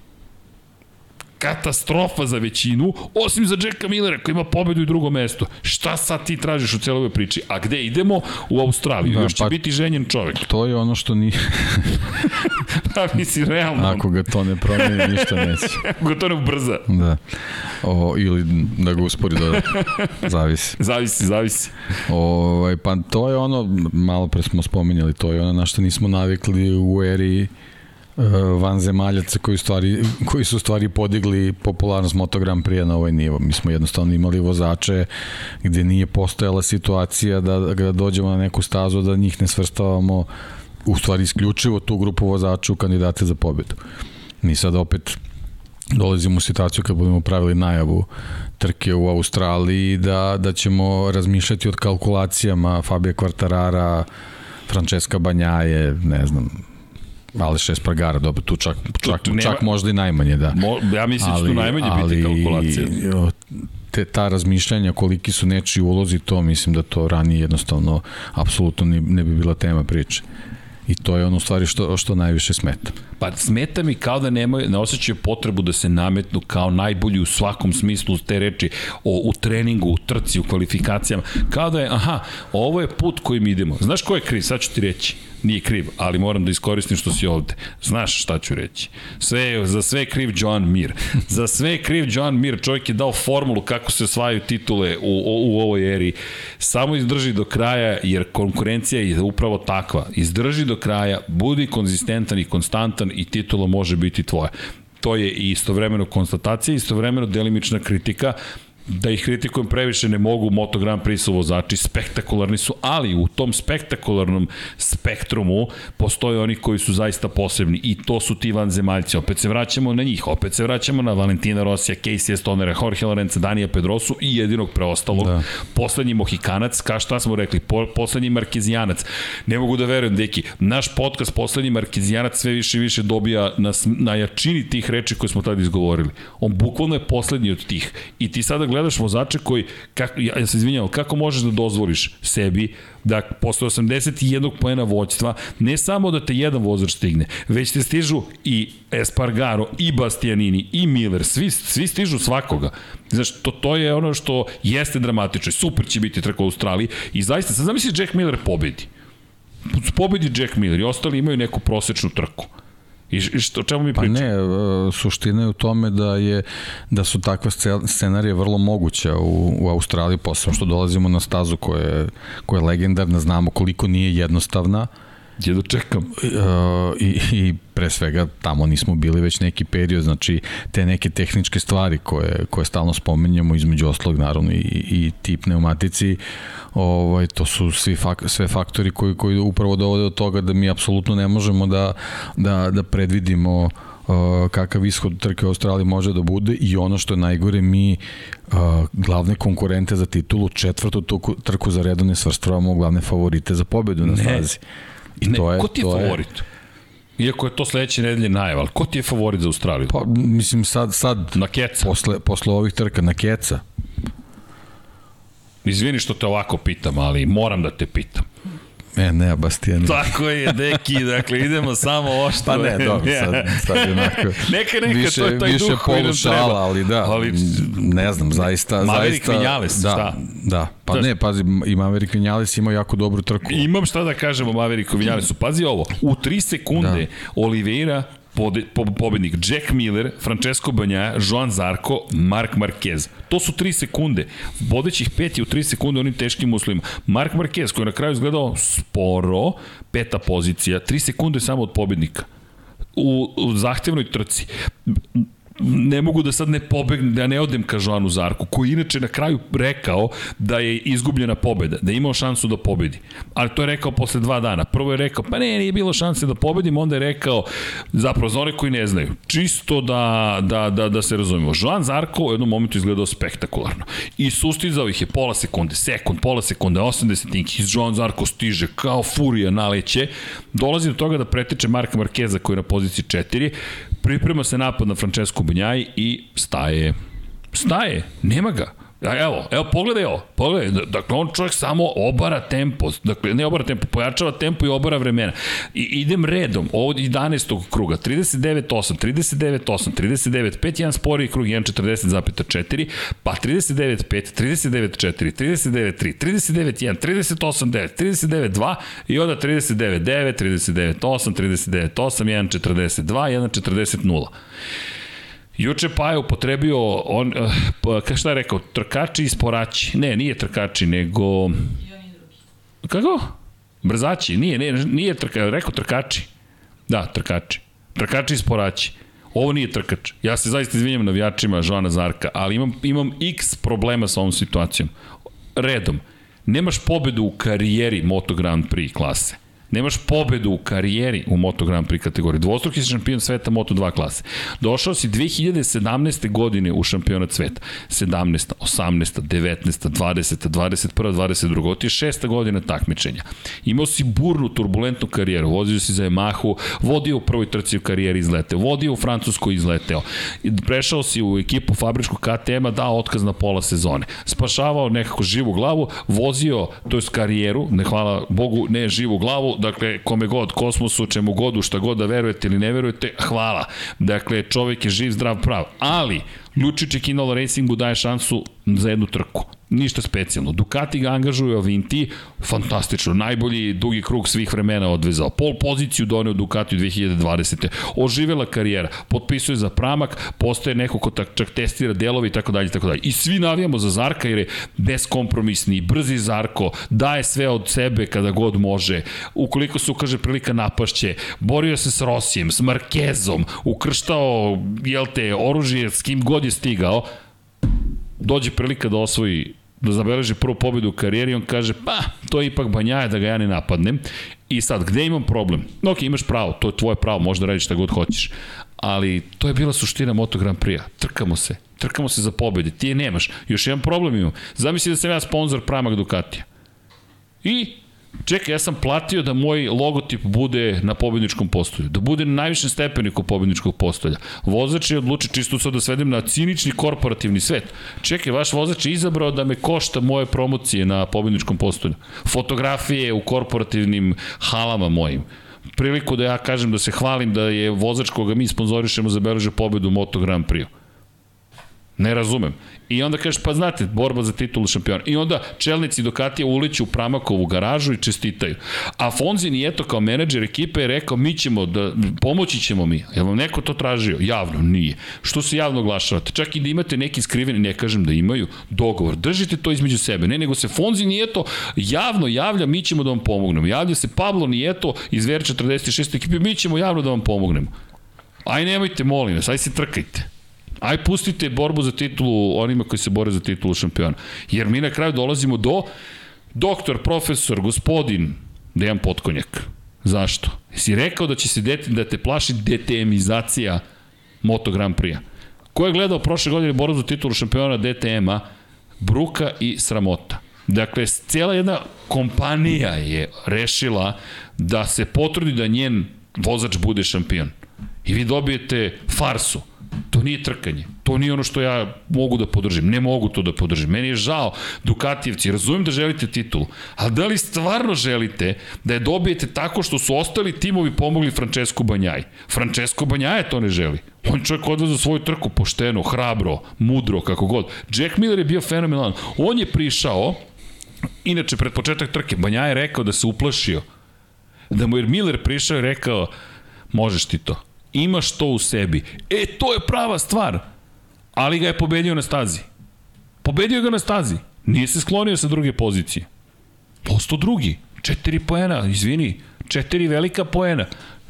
katastrofa za većinu, osim za Jacka Millera koji ima pobedu i drugo mesto. Šta sad ti tražiš u celoj ovoj priči? A gde idemo? U Australiju. Da, Još će pa, biti ženjen čovek. To je ono što ni... <laughs> pa misli, realno. Ako ga to ne promeni, <laughs> ništa neće. Ako ga to ne ubrza. Da. O, ili da ga uspori da <laughs> zavisi. zavisi, zavisi. O, ovaj, pa to je ono, malo pre smo spominjali, to je ono na što nismo navikli u eri vanzemaljaca koji, stvari, koji su stvari podigli popularnost motogram prije na ovaj nivo. Mi smo jednostavno imali vozače gde nije postojala situacija da, da dođemo na neku stazu da njih ne svrstavamo u stvari isključivo tu grupu vozača u kandidate za pobedu. Mi sad opet dolazimo u situaciju kad budemo pravili najavu trke u Australiji da, da ćemo razmišljati od kalkulacijama Fabio Quartarara, Francesca Banjaje, ne znam, Aleš Espargara, dobro, tu čak, čak, tu, nema, čak možda i najmanje, da. Mo, ja mislim ali, da će tu najmanje ali, biti kalkulacija. Te, ta razmišljanja koliki su nečiji ulozi, to mislim da to ranije jednostavno apsolutno ne, ne bi bila tema priče. I to je ono u stvari što, što najviše smeta. Pa smeta mi kao da nemaju, ne osjećaju potrebu da se nametnu kao najbolji u svakom smislu te reči, o, u treningu, u trci, u kvalifikacijama. Kao da je, aha, ovo je put kojim idemo. Znaš ko je kriv? Sad ću ti reći nije kriv, ali moram da iskoristim što si ovde. Znaš šta ću reći. Sve, za sve je kriv Joan Mir. <laughs> Za sve je kriv Joan Mir. Čovjek je dao formulu kako se osvajaju titule u, u, u ovoj eri. Samo izdrži do kraja, jer konkurencija je upravo takva. Izdrži do kraja, budi konzistentan i konstantan i titula može biti tvoja. To je i istovremeno konstatacija, istovremeno delimična kritika, da ih kritikujem previše ne mogu, Moto Grand Prix su vozači, spektakularni su, ali u tom spektakularnom spektrumu postoje oni koji su zaista posebni i to su ti vanzemaljci. Opet se vraćamo na njih, opet se vraćamo na Valentina Rosija, Casey Stonera, Jorge Lorenza, Danija Pedrosu i jedinog preostalog. Da. Poslednji Mohikanac, ka šta smo rekli, po, poslednji Markezijanac. Ne mogu da verujem, deki, naš podcast poslednji Markezijanac sve više i više dobija na, na jačini tih reči koje smo tada izgovorili. On bukvalno je poslednji od tih. I ti sada gledaš vozače koji, kako, ja, se izvinjavam, kako možeš da dozvoliš sebi da posle 81 poena vođstva ne samo da te jedan vozač stigne, već te stižu i Espargaro, i Bastianini, i Miller, svi, svi stižu svakoga. Znaš, to, to je ono što jeste dramatično. Super će biti trka u Australiji i zaista, sad zamisli Jack Miller pobedi. Pobedi Jack Miller i ostali imaju neku prosečnu trku. I, što, čemu mi pričamo? Pa ne, e, suština je u tome da je da su takve scenarije vrlo moguće u, u Australiji, posebno što dolazimo na stazu koja je, koja je legendarna, znamo koliko nije jednostavna, Jedno čekam. Uh, i, I pre svega tamo nismo bili već neki period, znači te neke tehničke stvari koje, koje stalno spomenjamo, između oslog naravno i, i ti pneumatici, ovaj, to su svi fak, sve faktori koji, koji upravo dovode do toga da mi apsolutno ne možemo da, da, da predvidimo uh, kakav ishod trke u Australiji može da bude i ono što je najgore mi uh, glavne konkurente za titulu četvrtu trku, trku za redom ne svrstavamo glavne favorite za pobedu na stazi. I ne, to je, ko ti je to favorit? Je... Iako je to sledeće nedelje najava, ali ko ti je favorit za Australiju? Pa, mislim, sad, sad na Keca. Posle, posle ovih trka na Keca. Izvini što te ovako pitam, ali moram da te pitam. E, ne, Bastian. Tako je, deki, dakle, idemo samo ošto. Pa ne, dobro, <laughs> sad, sad je onako... neka, neka, više, to je taj više duh koji nam treba. ali da, ali, ne znam, zaista... Maverick zaista, Vinales, da, šta? Da, pa da. ne, pazi, i Maverick Vinales ima jako dobru trku. Imam šta da kažem o Mavericku Vinalesu. Pazi ovo, u 3 sekunde da. Oliveira po, pobednik Jack Miller, Francesco Banja, Joan Zarko, Mark Marquez. To su 3 sekunde. Vodećih pet je u 3 sekunde onim teškim uslovima. Mark Marquez koji je na kraju izgledao sporo, peta pozicija, 3 sekunde samo od pobednika u, u zahtevnoj trci ne mogu da sad ne pobegnem, da ne odem ka Joanu Zarku, koji inače na kraju rekao da je izgubljena pobeda, da je imao šansu da pobedi. Ali to je rekao posle dva dana. Prvo je rekao, pa ne, nije bilo šanse da pobedim, onda je rekao, zapravo za one koji ne znaju, čisto da, da, da, da se razumemo. Joan Zarko u jednom momentu izgledao spektakularno. I sustizao ih je pola sekunde, sekund, pola sekunde, 80 tinki. Joan Zarko stiže kao furija naleće. Dolazi do toga da preteče Marka Markeza koji je na poziciji 4 priprema se napad na Francesco Bunjaj i staje. Staje, nema ga. Evo, evo, pogledaj ovo, pogledaj, dakle, on čovjek samo obara tempo, dakle, ne obara tempo, pojačava tempo i obara vremena. I idem redom, od 11. kruga, 39.8, 39.8, 39.5, jedan sporiji krug, 1.40,4, pa 39.5, 39.4, 39.3, 39.1, 38.9, 39.2 i onda 39.9, 39.8, 39.8, 1.42, 1.40.0. Juče pa je upotrebio, on, uh, šta je rekao, trkači i sporaći. Ne, nije trkači, nego... Kako? Brzaći, nije, nije, nije trka, rekao trkači. Da, trkači. Trkači i sporaći. Ovo nije trkač. Ja se zaista izvinjam navijačima Joana Zarka, ali imam, imam x problema sa ovom situacijom. Redom. Nemaš pobedu u karijeri Moto Grand Prix klase Nemaš pobedu u karijeri u Moto Grand Prix kategoriji. Dvostruki si šampion sveta Moto 2 klase. Došao si 2017. godine u šampionat sveta. 17. 18. 19. 20. 21. 22. Ovo ti je šesta godina takmičenja. Imao si burnu, turbulentnu karijeru. Vozio si za Yamahu, vodio u prvoj trci u karijeri izleteo, vodio u Francuskoj izleteo. Prešao si u ekipu fabričku KTM-a, dao otkaz na pola sezone. Spašavao nekako živu glavu, vozio, to je karijeru, ne hvala Bogu, ne živu glavu, dakle, kome god, kosmosu, čemu godu, šta god da verujete ili ne verujete, hvala. Dakle, čovek je živ, zdrav, prav. Ali, Ljučić i Kinolo Racingu daje šansu za jednu trku ništa specijalno. Ducati ga angažuje Avinti, fantastično, najbolji dugi krug svih vremena odvezao. Pol poziciju doneo Ducati u 2020. Oživela karijera, potpisuje za pramak, postaje neko ko čak testira delovi i tako dalje, tako dalje. I svi navijamo za Zarka jer je beskompromisni, brzi Zarko, daje sve od sebe kada god može. Ukoliko se ukaže prilika napašće, borio se s Rosijem, s Markezom, ukrštao, jel te, oružje s kim god je stigao, dođe prilika da osvoji da zabeleži prvu pobedu u karijeri, on kaže, pa, to je ipak banjaje da ga ja ne napadnem. I sad, gde imam problem? Ok, imaš pravo, to je tvoje pravo, možda radiš šta god hoćeš. Ali to je bila suština Moto Grand Prix-a. Trkamo se. Trkamo se za pobede. Ti je nemaš. Još jedan problem imam. Zamisli da sam ja sponsor Pramak Ducatija. I Čekaj, ja sam platio da moj logotip bude na pobedničkom postolju, da bude na najvišem stepeniku pobedničkog postolja. Vozač je odlučio čisto sad da svedem na cinični korporativni svet. Čekaj, vaš vozač je izabrao da me košta moje promocije na pobedničkom postolju. Fotografije u korporativnim halama mojim priliku da ja kažem da se hvalim da je vozač koga mi sponzorišemo zabeležio pobedu u Moto Grand Prix. Ne razumem. I onda kažeš, pa znate, borba za titulu šampiona. I onda čelnici Ducatija uliću u Pramakovu garažu i čestitaju. A Fonzi Nijeto kao menadžer ekipe je rekao, mi ćemo da, pomoći ćemo mi. Je vam neko to tražio? Javno, nije. Što se javno oglašavate? Čak i da imate neki skriveni, ne kažem da imaju, dogovor. Držite to između sebe. Ne, nego se Fonzi Nijeto javno javlja, mi ćemo da vam pomognemo. Javlja se Pablo Nijeto iz VR46 ekipe, mi ćemo javno da vam pomognemo. Aj nemojte, molim vas, aj se trkajte. Aj pustite borbu za titulu onima koji se bore za titulu šampiona. Jer mi na kraju dolazimo do doktor, profesor, gospodin Dejan Potkonjak. Zašto? Si rekao da će se dete, da te plaši DTM-izacija Moto Grand Prix-a. Ko je gledao prošle godine borbu za titulu šampiona DTM-a? Bruka i sramota. Dakle, cijela jedna kompanija je rešila da se potrudi da njen vozač bude šampion. I vi dobijete farsu To nije trkanje. To nije ono što ja mogu da podržim. Ne mogu to da podržim. Meni je žao, Dukatijevci, razumijem da želite titulu, ali da li stvarno želite da je dobijete tako što su ostali timovi pomogli Francesco Banjaj? Francesco Banjaj to ne želi. On čovjek odvezao svoju trku pošteno, hrabro, mudro, kako god. Jack Miller je bio fenomenalan. On je prišao, inače pred početak trke, Banjaj je rekao da se uplašio. Da mu je Miller prišao i rekao, možeš ti to imaš to u sebi. E, to je prava stvar. Ali ga je pobedio na stazi. Pobedio ga na stazi. Nije se sklonio sa druge pozicije. Posto drugi. Četiri poena, izvini. Četiri velika poena.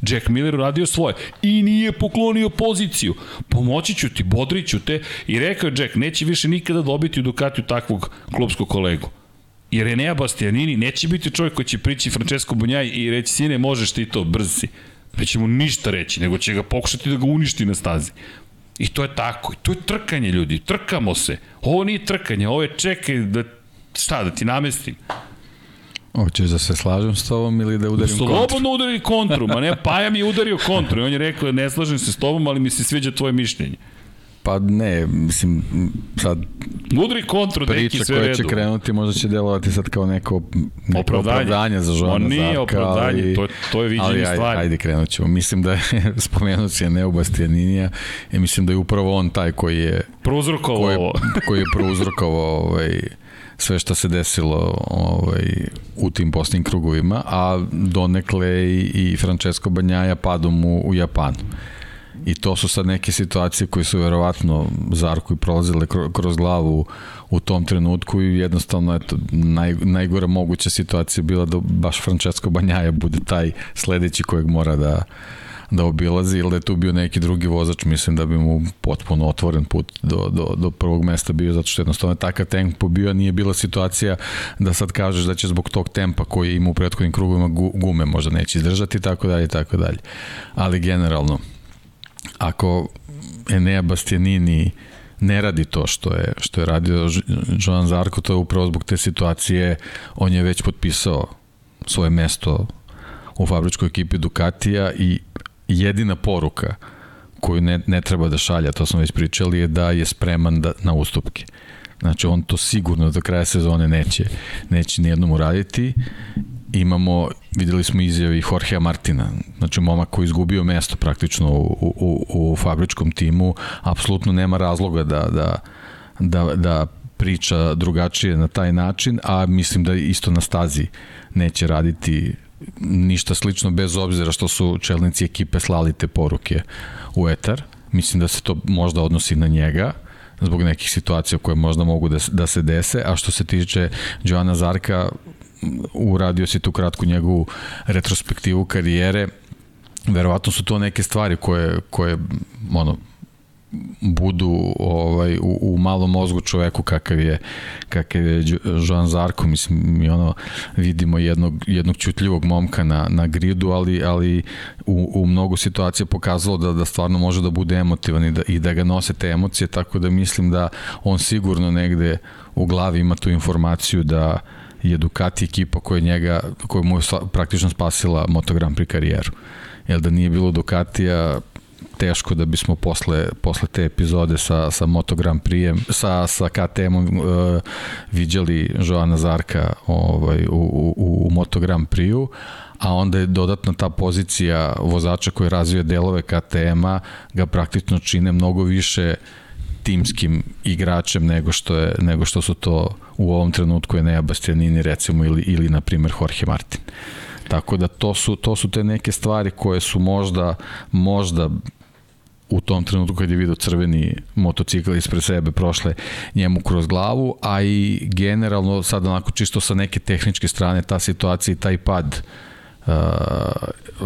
Jack Miller radio svoje. I nije poklonio poziciju. Pomoći ću ti, bodriću te. I rekao je Jack, neće više nikada dobiti u Ducatiju takvog klubskog kolegu. Jer Enea Bastianini neće biti čovjek koji će prići Francesco Bunjaj i reći, sine, možeš ti to, brz si. Neće mu ništa reći, nego će ga pokušati da ga uništi na stazi. I to je tako. I to je trkanje, ljudi. Trkamo se. Ovo nije trkanje, ovo je čekaj da, šta, da ti namestim. Hoćeš da se slažem s tobom ili da udarim Slobodno kontru? Slobodno udari kontru, ma ne, Paja mi je udario kontru i on je rekao ne slažem se s tobom, ali mi se sviđa tvoje mišljenje. Pa ne, mislim, sad... Udri kontru, priča sve koja će krenuti možda će delovati sad kao neko, neko opravdanje, opravdanje za Žona On nije Zarka, opravdanje, ali, to, to je viđenje ali, stvari. Ajde, krenut ćemo. Mislim da je <laughs> spomenut se Neo Bastianinija i mislim da je upravo on taj koji je... Prouzrokovao koji, je, koji je prouzrokovao ovaj, sve što se desilo ovaj, u tim postnim krugovima, a donekle i, i Francesco Banjaja padom u, u Japanu. I to su sad neke situacije koje su verovatno Zarku i prolazile kroz glavu u tom trenutku i jednostavno eto, naj, najgora moguća situacija bila da baš Francesco Banjaja bude taj sledeći kojeg mora da, da obilazi ili da je tu bio neki drugi vozač, mislim da bi mu potpuno otvoren put do, do, do prvog mesta bio, zato što jednostavno je takav tempo bio, nije bila situacija da sad kažeš da će zbog tog tempa koji ima u prethodnim krugovima gume možda neće izdržati, tako dalje, tako dalje. Ali generalno, ako Enea Bastianini ne radi to što je, što je radio Joan Zarko, to je upravo zbog te situacije, on je već potpisao svoje mesto u fabričkoj ekipi Ducatija i jedina poruka koju ne, ne treba da šalja, to smo već pričali, je da je spreman da, na ustupke. Znači on to sigurno do kraja sezone neće, neće nijednom uraditi imamo, videli smo izjavi Jorgea Martina, znači momak koji izgubio mesto praktično u, u, u fabričkom timu, apsolutno nema razloga da, da, da, da priča drugačije na taj način, a mislim da isto na stazi neće raditi ništa slično bez obzira što su čelnici ekipe slali te poruke u etar. Mislim da se to možda odnosi na njega zbog nekih situacija koje možda mogu da, da se dese, a što se tiče Joana Zarka, uradio si tu kratku njegovu retrospektivu karijere, verovatno su to neke stvari koje, koje ono, budu ovaj u, u malom mozgu čoveku kakav je kakav je Joan Zarko. Mislim mi ono vidimo jednog jednog ćutljivog momka na na gridu ali ali u, u mnogo situacija pokazalo da da stvarno može da bude emotivan i da i da ga nose te emocije tako da mislim da on sigurno negde u glavi ima tu informaciju da je Ducati ekipa koja njega koja mu je praktično spasila Moto Grand Prix karijeru. Jel da nije bilo Ducatija teško da bismo posle, posle te epizode sa, sa Moto Grand Prix, sa, sa KTM-om uh, viđali Joana Zarka ovaj, u, u, u Moto Grand Prix-u, a onda je dodatna ta pozicija vozača koji razvija delove KTM-a ga praktično čine mnogo više timskim igračem nego što je nego što su to u ovom trenutku je Nea Bastianini recimo ili ili na primer Jorge Martin. Tako da to su to su te neke stvari koje su možda možda u tom trenutku kad je vidio crveni motocikl ispred sebe prošle njemu kroz glavu, a i generalno sad onako čisto sa neke tehničke strane ta situacija i taj pad uh, uh,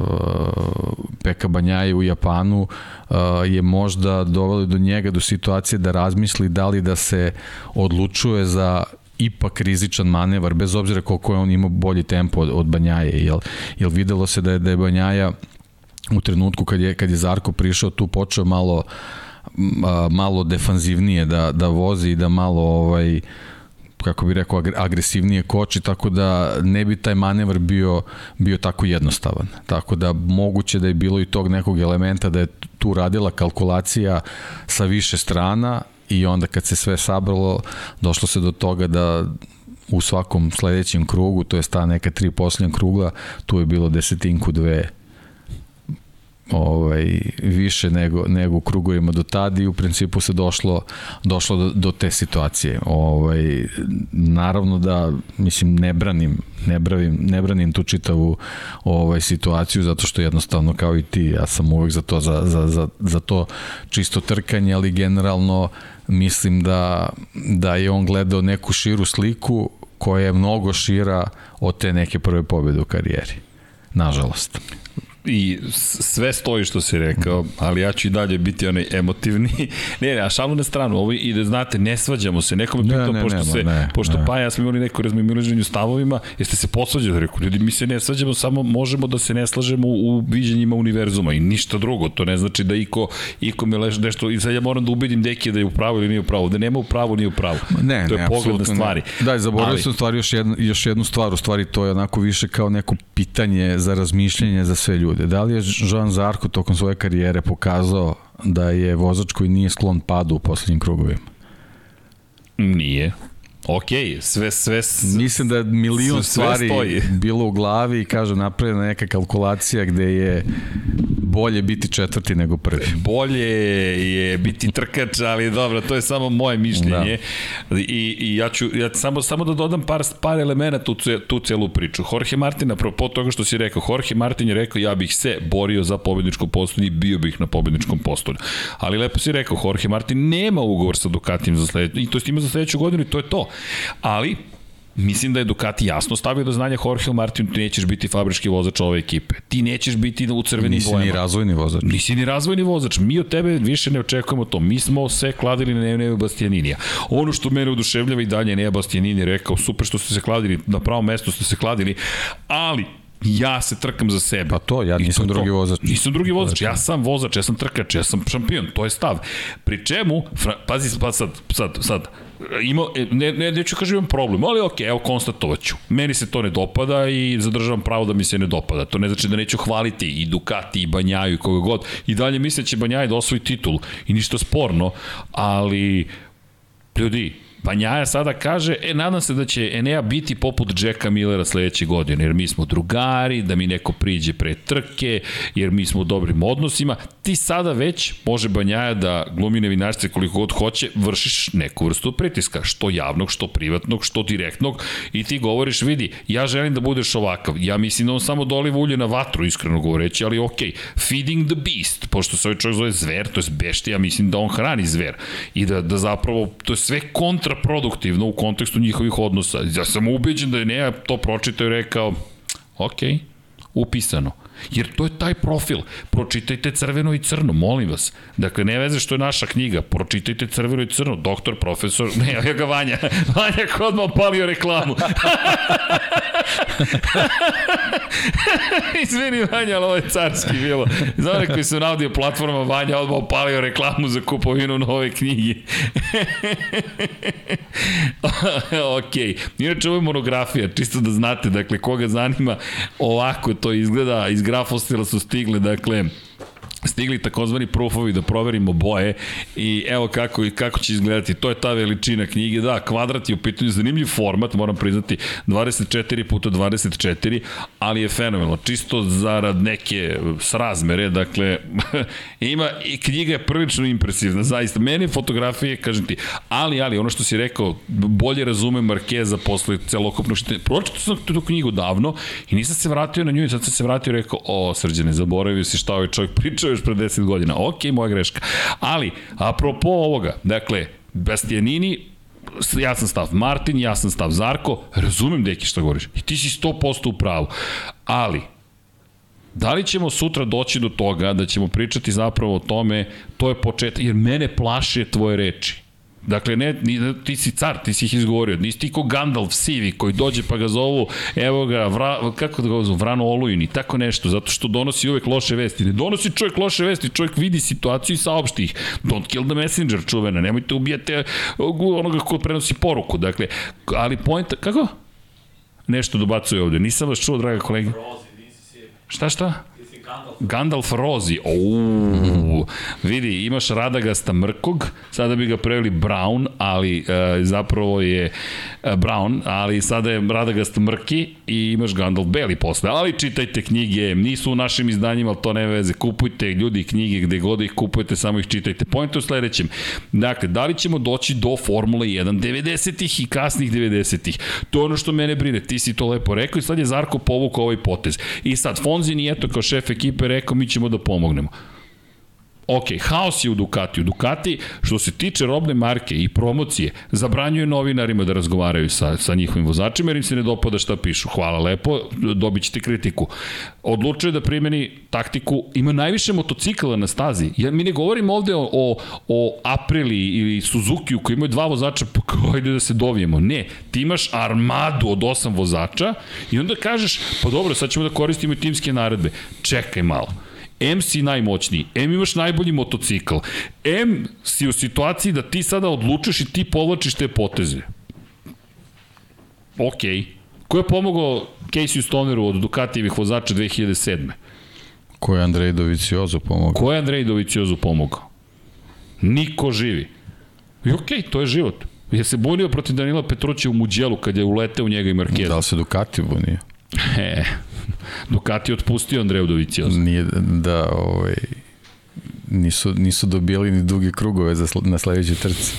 Peka Banjaje u Japanu uh, je možda doveli do njega do situacije da razmisli da li da se odlučuje za ipak rizičan manevar, bez obzira koliko je on ima bolji tempo od, od Banjaje, jel, jel videlo se da je, da je Banjaja u trenutku kad je, kad je Zarko prišao tu počeo malo malo defanzivnije da, da vozi i da malo ovaj kako bi rekao agresivnije koči tako da ne bi taj manevar bio bio tako jednostavan. Tako da moguće da je bilo i tog nekog elementa da je tu radila kalkulacija sa više strana i onda kad se sve sabralo došlo se do toga da u svakom sledećem krugu, to je ta neka tri posljednja krugla, tu je bilo desetinku dve ovaj više nego nego u krugovima do tada i u principu se došlo došlo do, do te situacije. Ovaj naravno da mislim ne branim ne branim ne branim tu čitavu ovaj situaciju zato što jednostavno kao i ti ja sam uvek za to za, za, za, za to čisto trkanje, ali generalno mislim da da je on gledao neku širu sliku koja je mnogo šira od te neke prve pobede u karijeri. Nažalost i sve stoji što si rekao, ali ja ću i dalje biti onaj emotivni. <laughs> ne, ne, a šalu na stranu, ovo ide, znate, ne svađamo se. Neko me pitao, ne, ne, pošto, nema, se, ne, pošto ne. pa ja smo imali neko razmimilaženju stavovima, jeste se posvađali? Rekao, ljudi, mi se ne svađamo, samo možemo da se ne slažemo u viđenjima univerzuma i ništa drugo. To ne znači da iko, iko me leže nešto, i sad ja moram da ubedim deke da je u pravu ili nije u pravu. Da nema u pravu, nije u pravu. Ne, to je ne, pogled na stvari. Ne. Da, zaboravio sam stvari još jednu, još jednu stvar, u stvari to je onako više kao neko pitanje za razmišljanje za sve ljude. Da li je Jean Zarko tokom svoje karijere pokazao da je vozač koji nije sklon padu u poslednjim krugovima? Nije. Ok, sve, sve... Mislim da je milion sve stvari stoji. <laughs> bilo u glavi i kaže napravljena neka kalkulacija gde je bolje biti četvrti nego prvi. Bolje je biti trkač, ali dobro, to je samo moje mišljenje. Da. I, I ja ću ja samo, samo da dodam par, par elemenata u tu celu priču. Jorge Martin, apropo toga što si rekao, Jorge Martin je rekao ja bih se borio za pobedničko postolje i bio bih na pobedničkom postolju. Ali lepo si rekao, Jorge Martin nema ugovor sa Ducatijem za sledeću, i to ima za sledeću godinu i to je to. Ali, Mislim da je Ducati jasno stavio do znanja Jorge Martin, ti nećeš biti fabrički vozač ove ekipe. Ti nećeš biti u crvenim Nisi bojama. Nisi ni razvojni vozač. Nisi ni razvojni vozač. Mi od tebe više ne očekujemo to. Mi smo se kladili na Neo Bastianinija. Ono što mene oduševljava i dalje Neo Bastianini rekao, super što ste se kladili, na pravom mestu ste se kladili, ali ja se trkam za sebe. Pa to, ja nisam to drugi vozač. Nisam drugi vozač, ja sam vozač, ja sam trkač, ja sam šampion, to je stav. Pri čemu, pazi, pa sad, sad, sad, ima, ne, ne, neću kažem imam problem, ali ok, evo konstatovaću. Meni se to ne dopada i zadržavam pravo da mi se ne dopada. To ne znači da neću hvaliti i Ducati i Banjaju i koga god. I dalje mislim da će da osvoji titul i ništa sporno, ali ljudi, Banjaja sada kaže, e, nadam se da će Enea biti poput Jacka Millera sledeće godine, jer mi smo drugari, da mi neko priđe pre trke, jer mi smo u dobrim odnosima. Ti sada već, može Banjaja da glumi nevinarstvo koliko god hoće, vršiš neku vrstu pritiska, što javnog, što privatnog, što direktnog, i ti govoriš, vidi, ja želim da budeš ovakav. Ja mislim da on samo doliva ulje na vatru, iskreno govoreći, ali ok, feeding the beast, pošto se ovaj čovjek zove zver, to je beštija, mislim da on hrani zver. I da, da zapravo, to je sve kontra kontraproduktivno u kontekstu njihovih odnosa. Ja sam ubeđen da je Neja to pročitao i rekao, ok, upisano. Jer to je taj profil. Pročitajte crveno i crno, molim vas. Dakle, ne veze što je naša knjiga, pročitajte crveno i crno. Doktor, profesor, ne, <laughs> ja ga Vanja. Vanja kod odmah palio reklamu. <laughs> Izvini Vanja, ali ovo je carski bilo. Za one koji su na audio platforma, Vanja odmah palio reklamu za kupovinu nove knjige. <laughs> ok. Inače, ovo je monografija, čisto da znate, dakle, koga zanima, ovako to izgleda, iz grafostila su stigle, dakle, stigli takozvani proofovi da proverimo boje i evo kako, kako će izgledati. To je ta veličina knjige. Da, kvadrat je u pitanju zanimljiv format, moram priznati, 24 puta 24, ali je fenomenalno. Čisto zarad neke srazmere, dakle, <laughs> ima i knjiga je prilično impresivna, zaista. Mene fotografije, kažem ti, ali, ali, ono što si rekao, bolje razume Markeza posle celokupno što... Pročito sam tu knjigu davno i nisam se vratio na nju i sad sam se vratio i rekao, o, srđane, zaboravio si šta ovaj čovjek pričao još pre 10 godina. Ok, moja greška. Ali, apropo ovoga, dakle, Bastianini, jasan stav Martin, jasan stav Zarko, razumem deki šta govoriš. I ti si 100% u pravu. Ali, Da li ćemo sutra doći do toga da ćemo pričati zapravo o tome, to je početak, jer mene plaše tvoje reči. Dakle, ne, ti si car, ti si ih izgovorio. Nisi ti ko Gandalf sivi koji dođe pa ga zovu, evo ga, vra, kako da ga zovu, Vrano Olujin i tako nešto, zato što donosi uvek loše vesti. Ne donosi čovjek loše vesti, čovjek vidi situaciju i saopšti ih. Don't kill the messenger, čuvena, nemojte ubijate onoga ko prenosi poruku. Dakle, ali point, kako? Nešto dobacuje ovde, nisam vas čuo, draga kolega. Šta, šta? Gandalf Rozi. Uuu, vidi, imaš Radagasta Mrkog, sada bi ga preveli Brown, ali e, zapravo je e, Brown, ali sada je Radagast Mrki i imaš Gandalf Beli posle. Ali čitajte knjige, nisu u našim izdanjima, ali to ne veze. Kupujte ljudi knjige gde god ih kupujete, samo ih čitajte. Point u sledećem. Dakle, da li ćemo doći do Formule 1 90-ih i kasnih 90-ih? To je ono što mene brine. Ti si to lepo rekao i sad je Zarko povukao ovaj potez. I sad, Fonzi nije to kao šef ekipe rekao mi ćemo da pomognemo. Ok, haos je u Ducatiju. Ducati, što se tiče robne marke i promocije, zabranjuje novinarima da razgovaraju sa, sa njihovim vozačima jer im se ne dopada šta pišu. Hvala lepo, dobit ćete kritiku. Odlučuje da primeni taktiku, ima najviše motocikla na stazi. Ja, mi ne govorimo ovde o, o, o Aprili ili Suzuki koji imaju dva vozača, pa kao da se dovijemo. Ne, ti imaš armadu od osam vozača i onda kažeš, pa dobro, sad ćemo da koristimo timske naredbe. Čekaj malo M si najmoćniji, M imaš najbolji motocikl, M si u situaciji da ti sada odlučiš i ti povlačiš te poteze. Ok. Ko je pomogao Casey Stoneru od Ducatijevih vozača 2007. Ko je Andrej Doviciozo pomogao? Ko je Andrej Doviciozo pomogao? Niko živi. I okej, okay, to je život. Je se bunio protiv Danila Petruća u Muđelu kad je uleteo u njega i Marquez. Da li se Ducati bunio? <laughs> E, Ducati otpustio Andreju Dovicioza. Nije da, ovaj, nisu, nisu dobijali ni duge krugove za, na sledećoj trci.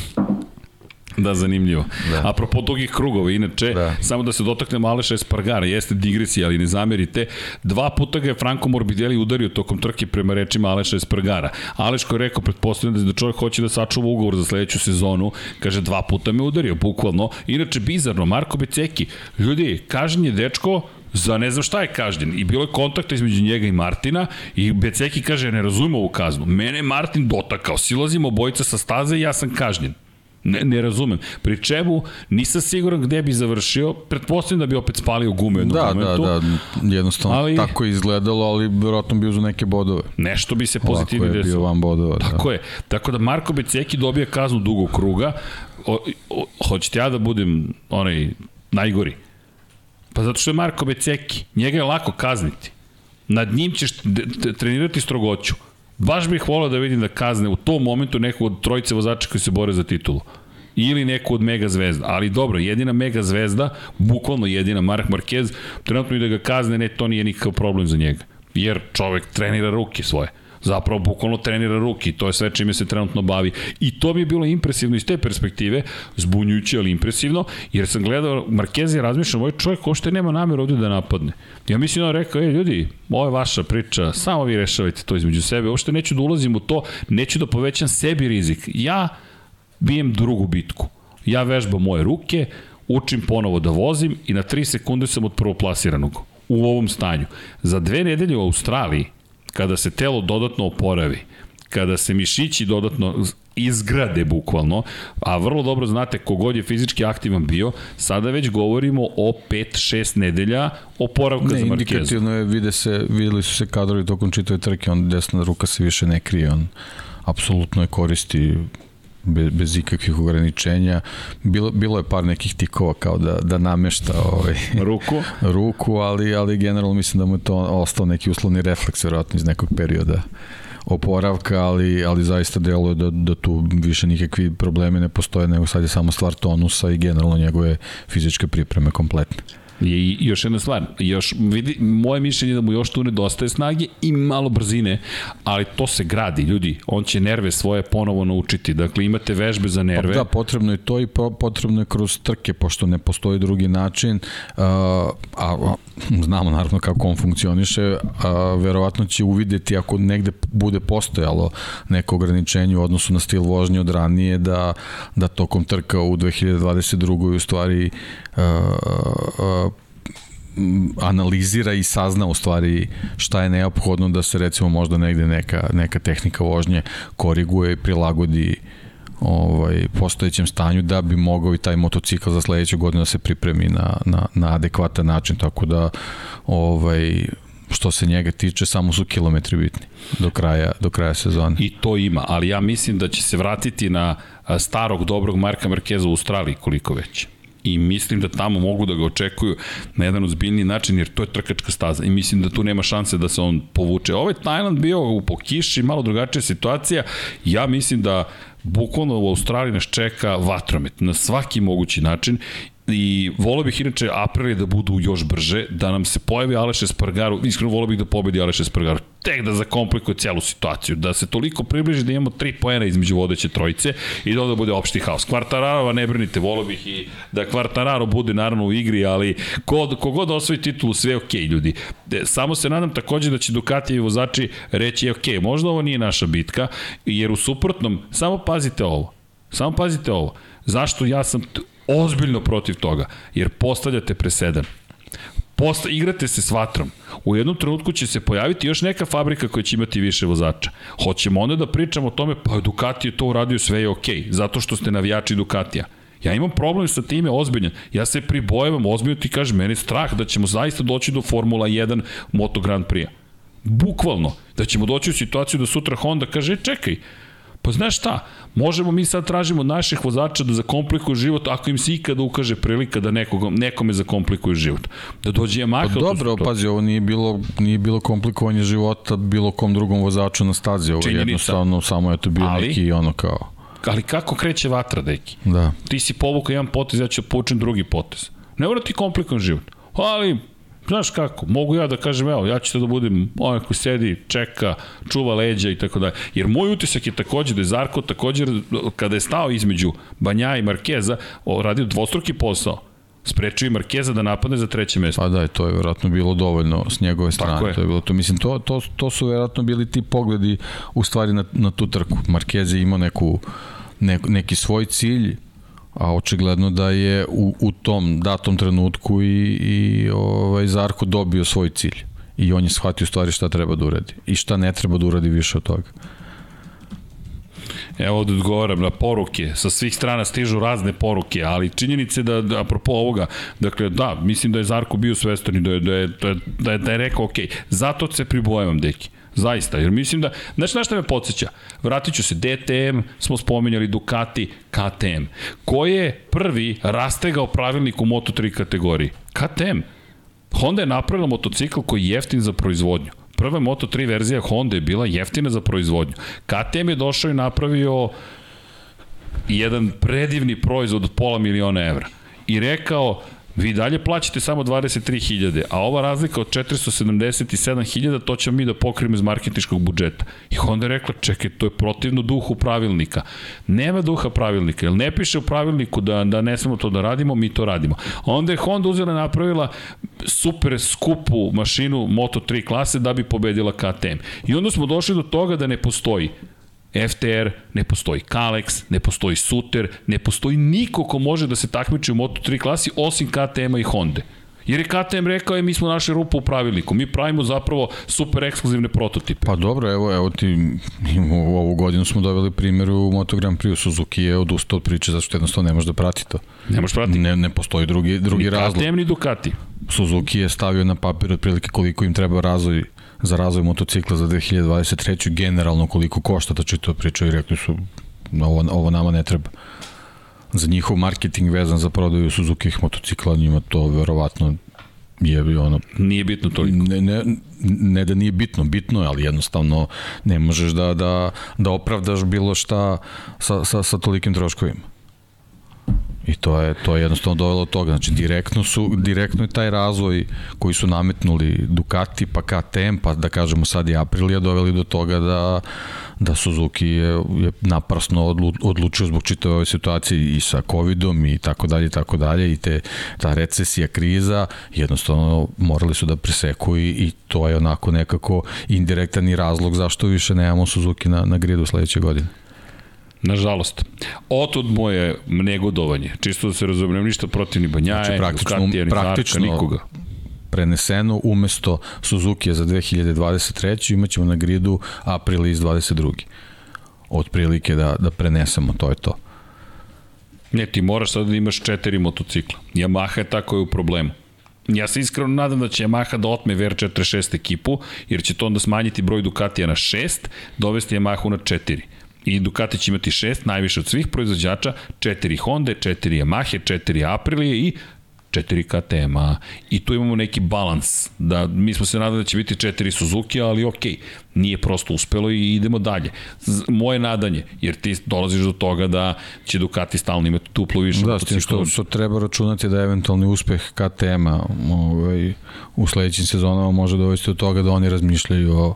Da, zanimljivo. Da. Apropo dugih krugova, inače, da. samo da se dotaknemo Aleša Espargara, jeste digresija, ali ne zamerite, dva puta ga je Franco Morbidelli udario tokom trke prema rečima Aleša Espargara. Aleš koji je rekao, pretpostavljam da čovjek hoće da sačuva ugovor za sledeću sezonu, kaže, dva puta me udario, bukvalno. Inače, bizarno, Marko Beceki, ljudi, kažen je dečko za ne znam šta je kažnjen. I bilo je kontakta između njega i Martina i Beceki kaže, ne razumem ovu kaznu. Mene Martin dotakao, silazimo obojica sa staze i ja sam kažnjen. Ne, ne razumem. Pri čemu nisam siguran gde bi završio, pretpostavljam da bi opet spalio gume u da, da, momentu. Da, da, jednostavno ali, tako je izgledalo, ali vjerojatno bi uzao neke bodove. Nešto bi se pozitivno desilo. Ovako je bio van bodova. Da. Tako da. je. Tako da Marko Beceki dobija kaznu dugog kruga. O, o, hoćete ja da budem onaj najgori? Pa zato što je Marko Beceki. Njega je lako kazniti. Nad njim ćeš trenirati strogoću. Baš bih volao da vidim da kazne u tom momentu nekog od trojice vozača koji se bore za titulu. Ili neku od mega zvezda. Ali dobro, jedina mega zvezda, bukvalno jedina, Mark Marquez, trenutno i da ga kazne, ne, to nije nikakav problem za njega. Jer čovek trenira ruke svoje zapravo bukvalno trenira ruki, to je sve čime se trenutno bavi. I to mi je bilo impresivno iz te perspektive, zbunjujuće, ali impresivno, jer sam gledao, Marquez je razmišljao, ovaj čovjek ošte nema namjer ovde da napadne. Ja mislim da on rekao, ej ljudi, ovo je vaša priča, samo vi rešavajte to između sebe, uopšte neću da ulazim u to, neću da povećam sebi rizik. Ja bijem drugu bitku. Ja vežbam moje ruke, učim ponovo da vozim i na 3 sekunde sam od prvoplasiranog u ovom stanju. Za dve nedelje u Australiji, kada se telo dodatno oporavi, kada se mišići dodatno izgrade bukvalno, a vrlo dobro znate kogod je fizički aktivan bio, sada već govorimo o 5-6 nedelja oporavka ne, za Markezu. Indikativno je, vide se, videli su se kadrovi tokom čitave trke, on desna ruka se više ne krije, on apsolutno je koristi bez, bez ikakvih ograničenja. Bilo, bilo je par nekih tikova kao da, da namešta ovaj, <laughs> ruku, ruku ali, ali generalno mislim da mu je to ostao neki uslovni refleks verovatno iz nekog perioda oporavka, ali, ali zaista deluje da, da tu više nikakvi problemi ne postoje, nego sad je samo stvar tonusa i generalno njegove fizičke pripreme kompletne. I još jedna stvar, još, vidi, moje mišljenje je da mu još tu nedostaje snage i malo brzine, ali to se gradi, ljudi. On će nerve svoje ponovo naučiti. Dakle, imate vežbe za nerve. Pa da, potrebno je to i potrebno je kroz trke, pošto ne postoji drugi način, a, a, znamo naravno kako on funkcioniše, a, verovatno će uvideti ako negde bude postojalo neko ograničenje u odnosu na stil vožnje od ranije, da, da tokom trka u 2022. u stvari a, a, analizira i sazna u stvari šta je neophodno da se recimo možda negde neka, neka tehnika vožnje koriguje i prilagodi ovaj, postojećem stanju da bi mogao i taj motocikl za sledeću godinu da se pripremi na, na, na adekvatan način, tako da ovaj, što se njega tiče, samo su kilometri bitni do kraja, do kraja sezone. I to ima, ali ja mislim da će se vratiti na starog dobrog Marka Markeza u Australiji koliko već i mislim da tamo mogu da ga očekuju na jedan ozbiljni način jer to je trkačka staza i mislim da tu nema šanse da se on povuče. Ovaj Tajland bio u po kiši, malo drugačija situacija. Ja mislim da bukvalno u Australiji nas čeka vatromet na svaki mogući način i volio bih inače Aprilije da budu još brže, da nam se pojavi Aleš Espargaru, iskreno volio bih da pobedi Aleš Espargaru, tek da zakomplikuje celu situaciju, da se toliko približi da imamo tri poena između vodeće trojice i da onda bude opšti haos. Kvartararova ne brinite, volio bih i da Kvartararo bude naravno u igri, ali kogod osvoji titulu, sve je okej okay, ljudi. Samo se nadam takođe da će Ducatijevi vozači reći, ok, možda ovo nije naša bitka, jer u suprotnom, samo pazite ovo, samo pazite ovo, zašto ja sam ozbiljno protiv toga, jer postavljate presedan. Posta, igrate se s vatrom. U jednom trenutku će se pojaviti još neka fabrika koja će imati više vozača. Hoćemo onda da pričamo o tome, pa Ducati je to uradio, sve je okej, okay, zato što ste navijači Ducatija. Ja imam problem sa time ozbiljan. Ja se pribojevam, ozbiljno ti kažem, meni je strah da ćemo zaista doći do Formula 1 Moto Grand Prix. Bukvalno. Da ćemo doći u situaciju da sutra Honda kaže, e, čekaj, Pa znaš šta, možemo mi sad tražimo od naših vozača da zakomplikuju život ako im se ikada ukaže prilika da nekog, nekome zakomplikuju život. Da dođe Yamaha. Pa dobro, pazi, ovo nije bilo, nije bilo komplikovanje života bilo kom drugom vozaču na stazi. Ovo Činjenica. jednostavno samo je to bio ali, neki ono kao... Ali kako kreće vatra, deki? Da. Ti si povukao jedan potez, ja ću da povučem drugi potez. Ne mora ti komplikovan život. Ali Znaš kako, mogu ja da kažem, evo, ja ću da budem onaj ko sedi, čeka, čuva leđa i tako dalje. Jer moj utisak je takođe da je Zarko takođe, kada je stao između Banja i Markeza, radio dvostruki posao sprečio i Markeza da napadne za treće mesto. Pa da, to je verovatno bilo dovoljno s njegove strane. je. To je bilo to. Mislim, to, to, to su verovatno bili ti pogledi u stvari na, na tu trku. Markeza imao neku, ne, neki svoj cilj, a očigledno da je u, u tom datom trenutku i, i ovaj, Zarko dobio svoj cilj i on je shvatio stvari šta treba da uradi i šta ne treba da uradi više od toga. Evo ovde odgovaram na poruke, sa svih strana stižu razne poruke, ali činjenice da, da apropo ovoga, dakle da, mislim da je Zarko bio svestan i da je, da je, da je, da je, da rekao ok, zato se pribojavam deki. Zaista, jer mislim da, znači na šta me podsjeća? Vratit ću se, DTM, smo spominjali Ducati, KTM. Ko je prvi rastegao pravilnik u Moto3 kategoriji? KTM. Honda je napravila motocikl koji je jeftin za proizvodnju. Prva Moto3 verzija Honda je bila jeftina za proizvodnju. KTM je došao i napravio jedan predivni proizvod od pola miliona evra. I rekao, Vi dalje plaćate samo 23.000, a ova razlika od 477.000 to ćemo mi da pokrijemo iz marketinškog budžeta. I Honda je rekla, čekaj, to je protivno duhu pravilnika. Nema duha pravilnika, jer ne piše u pravilniku da, da ne smemo to da radimo, mi to radimo. Onda je Honda uzela napravila super skupu mašinu Moto3 klase da bi pobedila KTM. I onda smo došli do toga da ne postoji FTR, ne postoji Kalex, ne postoji Suter, ne postoji niko ko može da se takmiči u Moto3 klasi osim KTM-a i Honda. Jer je KTM rekao je mi smo našli rupu u pravilniku, mi pravimo zapravo super ekskluzivne prototipe. Pa dobro, evo, evo ti, u ovu godinu smo doveli primjer u Moto Grand Prix, Suzuki je odustao od priče zato što jednostavno ne može da prati to. Ne može pratiti. Ne, ne postoji drugi, drugi ni razlog. KTM ni Ducati. Suzuki je stavio na papir otprilike koliko im treba razvoj za razvoj motocikla za 2023. generalno koliko košta da će to priča i rekli su ovo, ovo nama ne treba za njihov marketing vezan za prodaju Suzuki motocikla, njima to verovatno je ono... Nije bitno toliko. Ne, ne, ne da nije bitno, bitno je, ali jednostavno ne možeš da, da, da opravdaš bilo šta sa, sa, sa tolikim troškovima. I to je to je jednostavno dovelo do toga, znači direktno su direktno je taj razvoj koji su nametnuli Ducati pa KTM pa da kažemo sad i Aprilia doveli do toga da da Suzuki je, je naprasno odlu, odlučio zbog čitave ove situacije i sa covidom i tako dalje i tako dalje i te ta recesija, kriza jednostavno morali su da preseku i, i to je onako nekako indirektan i razlog zašto više nemamo Suzuki na, na gridu sledeće godine. Nažalost. Otud moje negodovanje. Čisto da se razumem, ništa protiv ni Banjaje, znači, praktično, Ducatija, ni praktično, Zarka, nikoga preneseno umesto Suzuki za 2023. imaćemo na gridu april iz 22. Otprilike da, da prenesemo, to je to. Ne, ti moraš sad da imaš četiri motocikla. Yamaha je tako je u problemu. Ja se iskreno nadam da će Yamaha da otme VR46 ekipu, jer će to onda smanjiti broj Ducatija na 6, dovesti Yamahu na 4. I Ducati će imati šest, najviše od svih proizvođača, četiri Honda, četiri Yamahe, četiri Aprilije i 4 KTM-a i tu imamo neki balans. Da, mi smo se nadali da će biti 4 Suzuki, ali ok, nije prosto uspelo i idemo dalje. Z, moje nadanje, jer ti dolaziš do toga da će Ducati stalno imati tuplo više. Da, s tim što, što treba računati da eventualni uspeh KTM-a ovaj, u sledećim sezonama može dovesti do toga da oni razmišljaju o,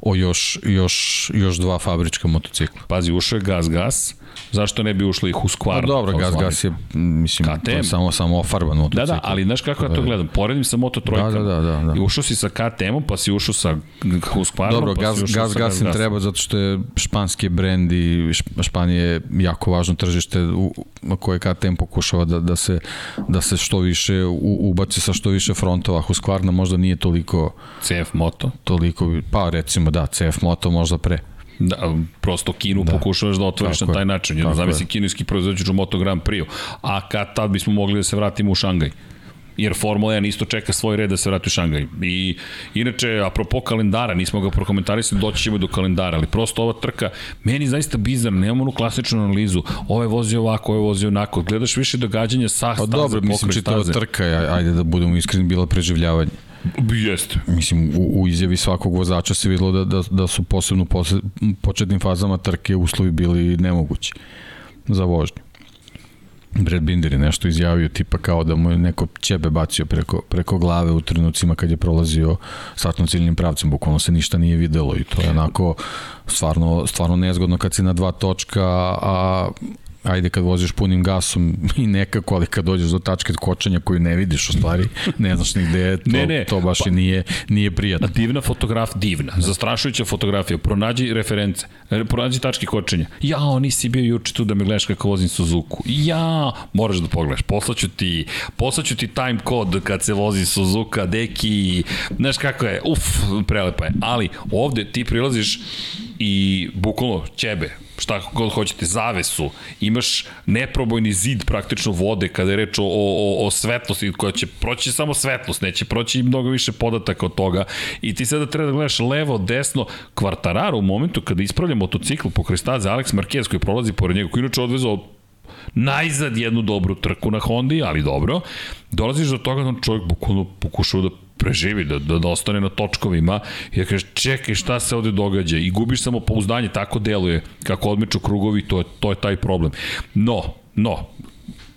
o još, još, još dva fabrička motocikla. Pazi, ušao je gas, gas, Zašto ne bi ušli ih u skvar? Pa dobro, Gas Gas je, mislim, KTM. samo, samo ofarban motocikl. Da, da, ali znaš kako ja to gledam? Poredim sa Moto trojkama. Da, da, da, da. I ušao si sa KTM-om, pa si ušao sa Husqvarnom, Dobro, pa gas, si ušao gas, sa Gas im treba zato što je španski brend i Španija je jako važno tržište u, koje KTM pokušava da, da, se, da se što više u, ubaci sa što više frontova. Husqvarna možda nije toliko... CF Moto? Toliko, pa recimo da, CF Moto možda pre. Da, prosto Kinu da. pokušavaš da otvoriš Tako na taj način. Jedno zamisli kineski proizvođač u Moto Grand Prix. A kad tad bismo mogli da se vratimo u Šangaj jer Formula 1 isto čeka svoj red da se vrati u Šangaj. I inače, apropo kalendara, nismo ga prokomentarisali, doći ćemo do kalendara, ali prosto ova trka, meni zaista bizarna, nemamo onu klasičnu analizu, ovo je vozio ovako, ovo je vozio onako, gledaš više događanja sa pa, dobro, mislim, čitava trka, ajde da budemo iskreni, bila preživljavanje. Jeste. Mislim, u, u izjavi svakog vozača se videlo da, da, da su posebno u početnim fazama trke uslovi bili nemogući za vožnju. Brad Binder je nešto izjavio tipa kao da mu je neko ćebe bacio preko, preko glave u trenucima kad je prolazio satno ciljnim pravcem, bukvalno se ništa nije videlo i to je onako stvarno, stvarno nezgodno kad si na dva točka, a ajde kad voziš punim gasom <laughs> i nekako, ali kad dođeš do tačke kočenja koju ne vidiš u stvari, <laughs> ne znaš ni gde je, to, ne, ne, to baš pa, i nije, nije prijatno. Divna fotograf, divna, zastrašujuća fotografija, pronađi reference, pronađi tačke kočenja. Ja, nisi bio juče tu da me gledaš kako vozim Suzuku. Ja, moraš da pogledaš, poslaću ti, poslaću ti time kod kad se vozi Suzuka, deki, znaš kako je, uf, prelepa je. Ali ovde ti prilaziš i bukvalno ćebe, šta god hoćete, zavesu, imaš neprobojni zid praktično vode kada je reč o, o, o svetlosti koja će proći samo svetlost, neće proći mnogo više podataka od toga. I ti sada treba da gledaš levo, desno, kvartararo u momentu kada ispravlja motocikl po Kristaze, Alex Marquez koji prolazi pored njega, koji inače odvezao najzad jednu dobru trku na Hondi, ali dobro, dolaziš do toga da čovjek bukvalno pokušao da preživi, da, da, da ostane na točkovima i da kažeš čekaj šta se ovde događa i gubiš samo pouzdanje, tako deluje kako odmeču krugovi, to je, to je taj problem. No, no,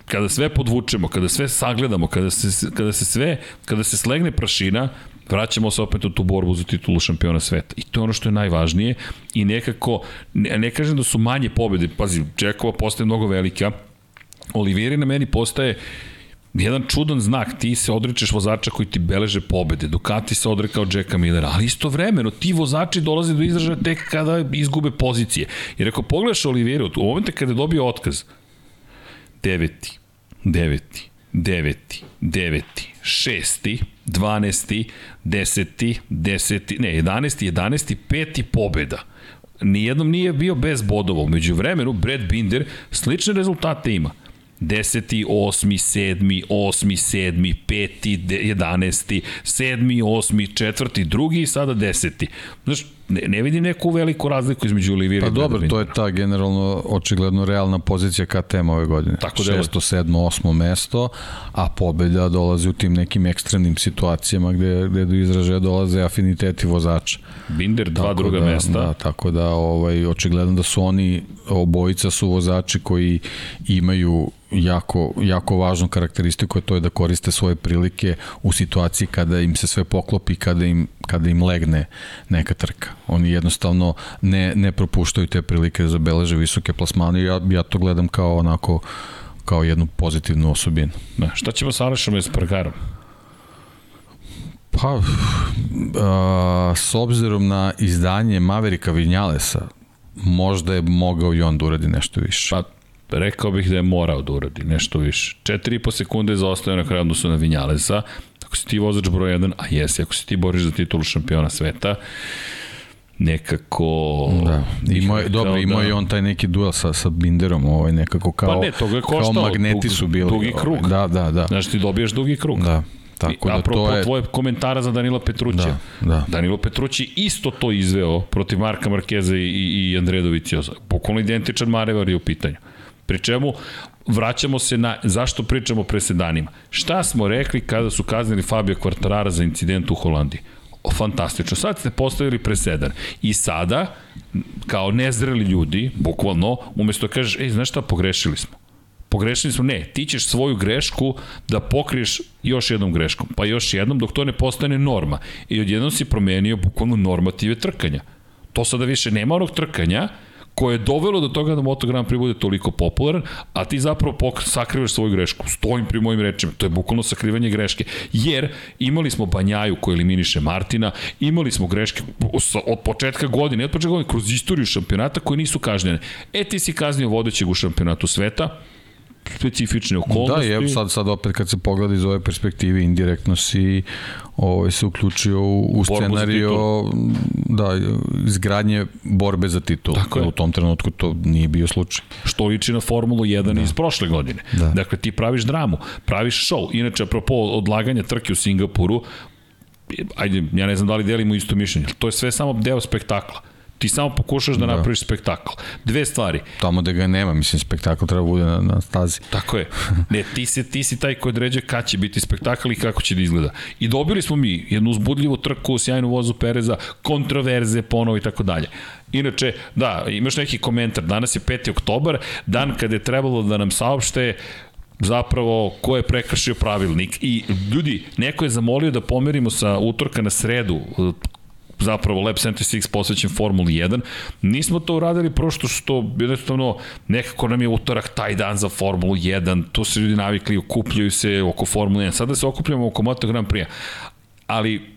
kada sve podvučemo, kada sve sagledamo, kada se, kada se sve, kada se slegne prašina, vraćamo se opet u tu borbu za titulu šampiona sveta. I to je ono što je najvažnije i nekako, ne, ne kažem da su manje pobede, pazi, Čekova postaje mnogo velika, Oliveri na meni postaje jedan čudan znak, ti se odričeš vozača koji ti beleže pobede, Ducati se odrekao Jacka Millera, ali istovremeno ti vozači dolaze do izražaja tek kada izgube pozicije. Jer ako pogledaš Oliveira, u momente kada je dobio otkaz, deveti, deveti, deveti, deveti, šesti, 12. 10. 10. ne, 11. 11. peti pobeda. Nijednom nije bio bez bodova. Među vremenu, Brad Binder slične rezultate ima. 10. 8. 7. 8. 7. 5. 11. 7. 8. 4. 2. i sada 10. Znaš, ne, ne vidim neku veliku razliku između Olivira pa i Pa dobro, to je ta generalno očigledno realna pozicija KTM ove godine. Tako da 6. 7. 8. mesto, a pobeda dolazi u tim nekim ekstremnim situacijama gde, gde do izražaja dolaze afiniteti vozača. Binder dva tako druga da, mesta. Da, tako da ovaj, očigledno da su oni, obojica su vozači koji imaju jako, jako važnu karakteristiku, a to je da koriste svoje prilike u situaciji kada im se sve poklopi, kada im, kada im legne neka trka. Oni jednostavno ne, ne propuštaju te prilike da zabeleže visoke plasmane i ja, ja to gledam kao onako kao jednu pozitivnu osobinu. Da, šta ćemo sa Alešom i Spargarom? Pa, a, s obzirom na izdanje Maverika Vinjalesa, možda je mogao i on da uradi nešto više. Pa, rekao bih da je morao da uradi nešto više. 4,5 sekunde zaostaje na kraju odnosu na Vinjalesa. Ako si ti vozač broj 1, a jesi, ako si ti boriš za titulu šampiona sveta, nekako... Da, imao je, dobro, da... je on taj neki duel sa, sa Binderom, ovaj, nekako kao, pa ne, to je koštalo, kao magneti dug, su bili. Dugi krug. Da, da, da. Znaš, ti dobijaš dugi krug. Da. Tako da to je... tvoje komentara za Danila Petruća. Da, da. Danilo Petrući isto to izveo protiv Marka Markeza i, i Andreja Dovicioza. Pokolno identičan marevar je u pitanju. Pri čemu vraćamo se na zašto pričamo presedanima. Šta smo rekli kada su kaznili Fabio Quartarara za incident u Holandiji? Fantastično. Sad ste postavili presedan. I sada, kao nezreli ljudi, bukvalno, umesto da kažeš, ej, znaš šta, pogrešili smo. Pogrešili smo, ne, ti ćeš svoju grešku da pokriješ još jednom greškom, pa još jednom dok to ne postane norma. I odjednom si promenio bukvalno normative trkanja. To sada više nema onog trkanja, koje je dovelo do toga da Moto Grand Prix bude toliko popularan, a ti zapravo sakrivaš svoju grešku. Stojim pri mojim rečima. To je bukvalno sakrivanje greške. Jer imali smo Banjaju koji eliminiše Martina, imali smo greške od početka godine, od početka godine, kroz istoriju šampionata koje nisu kažnjene. E ti si kaznio vodećeg u šampionatu sveta, specifične okolnosti. Da, je, sad, sad opet kad se pogleda iz ove perspektive, indirektno si ovaj, se uključio u, u scenariju da, izgradnje borbe za titul. Tako je. U tom trenutku to nije bio slučaj. Što liči na Formulu 1 da. iz prošle godine. Da. Dakle, ti praviš dramu, praviš show. Inače, apropo odlaganja trke u Singapuru, ajde, ja ne znam da li delimo isto mišljenje, to je sve samo deo spektakla Ti samo pokušaš da, da. napraviš spektakl. Dve stvari. Tamo da ga nema, mislim, spektakl treba bude na, na stazi. Tako je. <laughs> Ne, ti, si, ti si taj koji određuje kad će biti spektakl i kako će da izgleda. I dobili smo mi jednu uzbudljivu trku, sjajnu vozu Pereza, kontroverze, ponovo i tako dalje. Inače, da, imaš neki komentar, danas je 5. oktobar, dan kada je trebalo da nam saopšte zapravo ko je prekršio pravilnik i ljudi, neko je zamolio da pomerimo sa utorka na sredu zapravo Lab 76 posvećen Formuli 1. Nismo to uradili prošto što jednostavno nekako nam je utorak taj dan za Formulu 1, tu se ljudi navikli, okupljaju se oko Formule 1. Sada se okupljamo oko Moto Grand Prix. Ali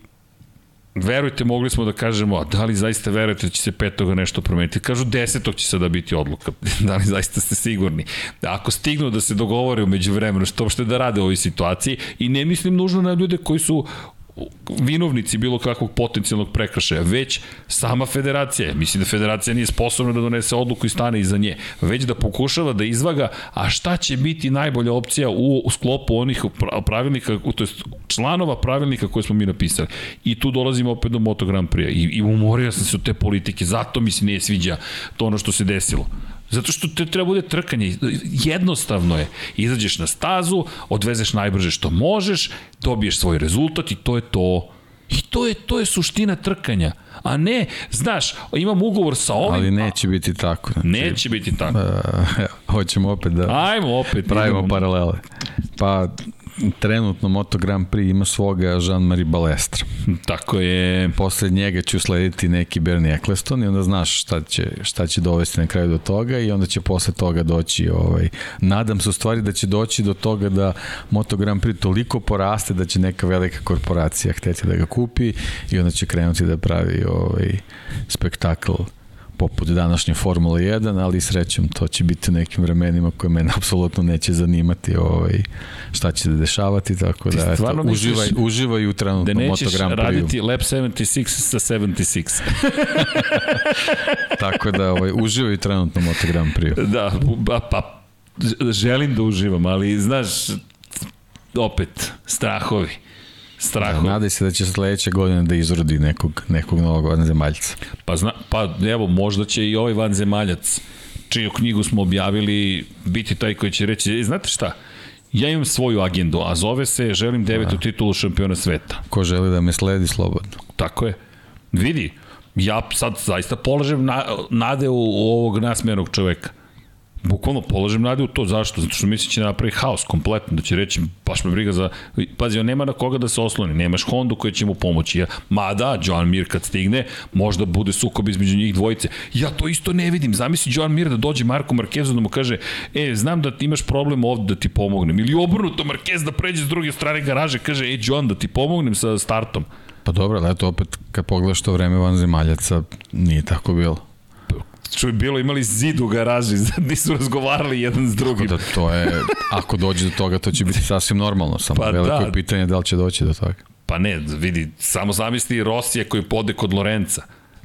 verujte, mogli smo da kažemo, a da li zaista verujete da će se petoga nešto promeniti? Kažu desetog će sada biti odluka. <laughs> da li zaista ste sigurni? Ako stignu da se dogovore umeđu vremenu, što uopšte da rade u ovoj situaciji i ne mislim nužno na ljude koji su vinovnici bilo kakvog potencijalnog prekršaja, već sama federacija, mislim da federacija nije sposobna da donese odluku i stane iza nje, već da pokušava da izvaga, a šta će biti najbolja opcija u, sklopu onih pravilnika, to je članova pravilnika koje smo mi napisali. I tu dolazimo opet do Moto Grand Prix. I, i umorio sam se od te politike, zato mi se nije sviđa to ono što se desilo. Zato što te treba bude trkanje. Jednostavno je. Izađeš na stazu, odvezeš najbrže što možeš, dobiješ svoj rezultat i to je to. I to je to je suština trkanja. A ne, znaš, imam ugovor sa ovim... Ali neće biti tako. Znači, neće biti tako. <laughs> Uh, hoćemo opet da... Ajmo opet. Pravimo idemo. paralele. Pa, trenutno Moto Grand Prix ima svoga Jean-Marie Balestra. Tako je. Posle njega ću slediti neki Bernie Eccleston i onda znaš šta će, šta će dovesti na kraju do toga i onda će posle toga doći ovaj, nadam se u stvari da će doći do toga da Moto Grand Prix toliko poraste da će neka velika korporacija hteti da ga kupi i onda će krenuti da pravi ovaj, spektakl poput današnje Formula 1, ali srećom to će biti u nekim vremenima koje mene <laughs> apsolutno neće zanimati ovaj, šta će se dešavati, tako da eto, uživaj, uživaj u trenutnom da Moto Grand Prix. Da nećeš raditi lap 76 sa 76. <laughs> tako da ovaj, uživaj trenutno Moto Grand Prix. Da, pa, pa želim da uživam, ali znaš, opet, strahovi strahu. Da, nadaj se da će sledeće godine da izrodi nekog, nekog novog vanzemaljca. Pa, zna, pa evo, možda će i ovaj vanzemaljac, čiju knjigu smo objavili, biti taj koji će reći, e, znate šta, ja imam svoju agendu, a zove se želim devetu da. titulu šampiona sveta. Ko želi da me sledi slobodno. Tako je. Vidi, ja sad zaista polažem na, nade u, u ovog nasmejanog čoveka bukvalno položem nade u to. Zašto? Zato što misli da će napravi haos kompletno, da će reći baš me briga za... Pazi, on nema na koga da se osloni, nemaš Hondu koja će mu pomoći. Ja, mada, Joan Mir kad stigne, možda bude sukob između njih dvojice. Ja to isto ne vidim. Zamisli Joan Mir da dođe Marko Markezu da mu kaže e, znam da ti imaš problem ovde da ti pomognem. Ili obrnuto Markez da pređe s druge strane garaže, kaže, e, Joan, da ti pomognem sa startom. Pa dobro, ali eto opet kad pogledaš to vreme vanzemaljaca, nije tako bilo što je bilo imali zid u garaži, <laughs> nisu razgovarali jedan s drugim. Tako da to je, ako dođe do toga, to će biti sasvim normalno, samo pa veliko da. pitanje da li će doći do toga. Pa ne, vidi, samo zamisli Rosija koji pode kod Lorenca.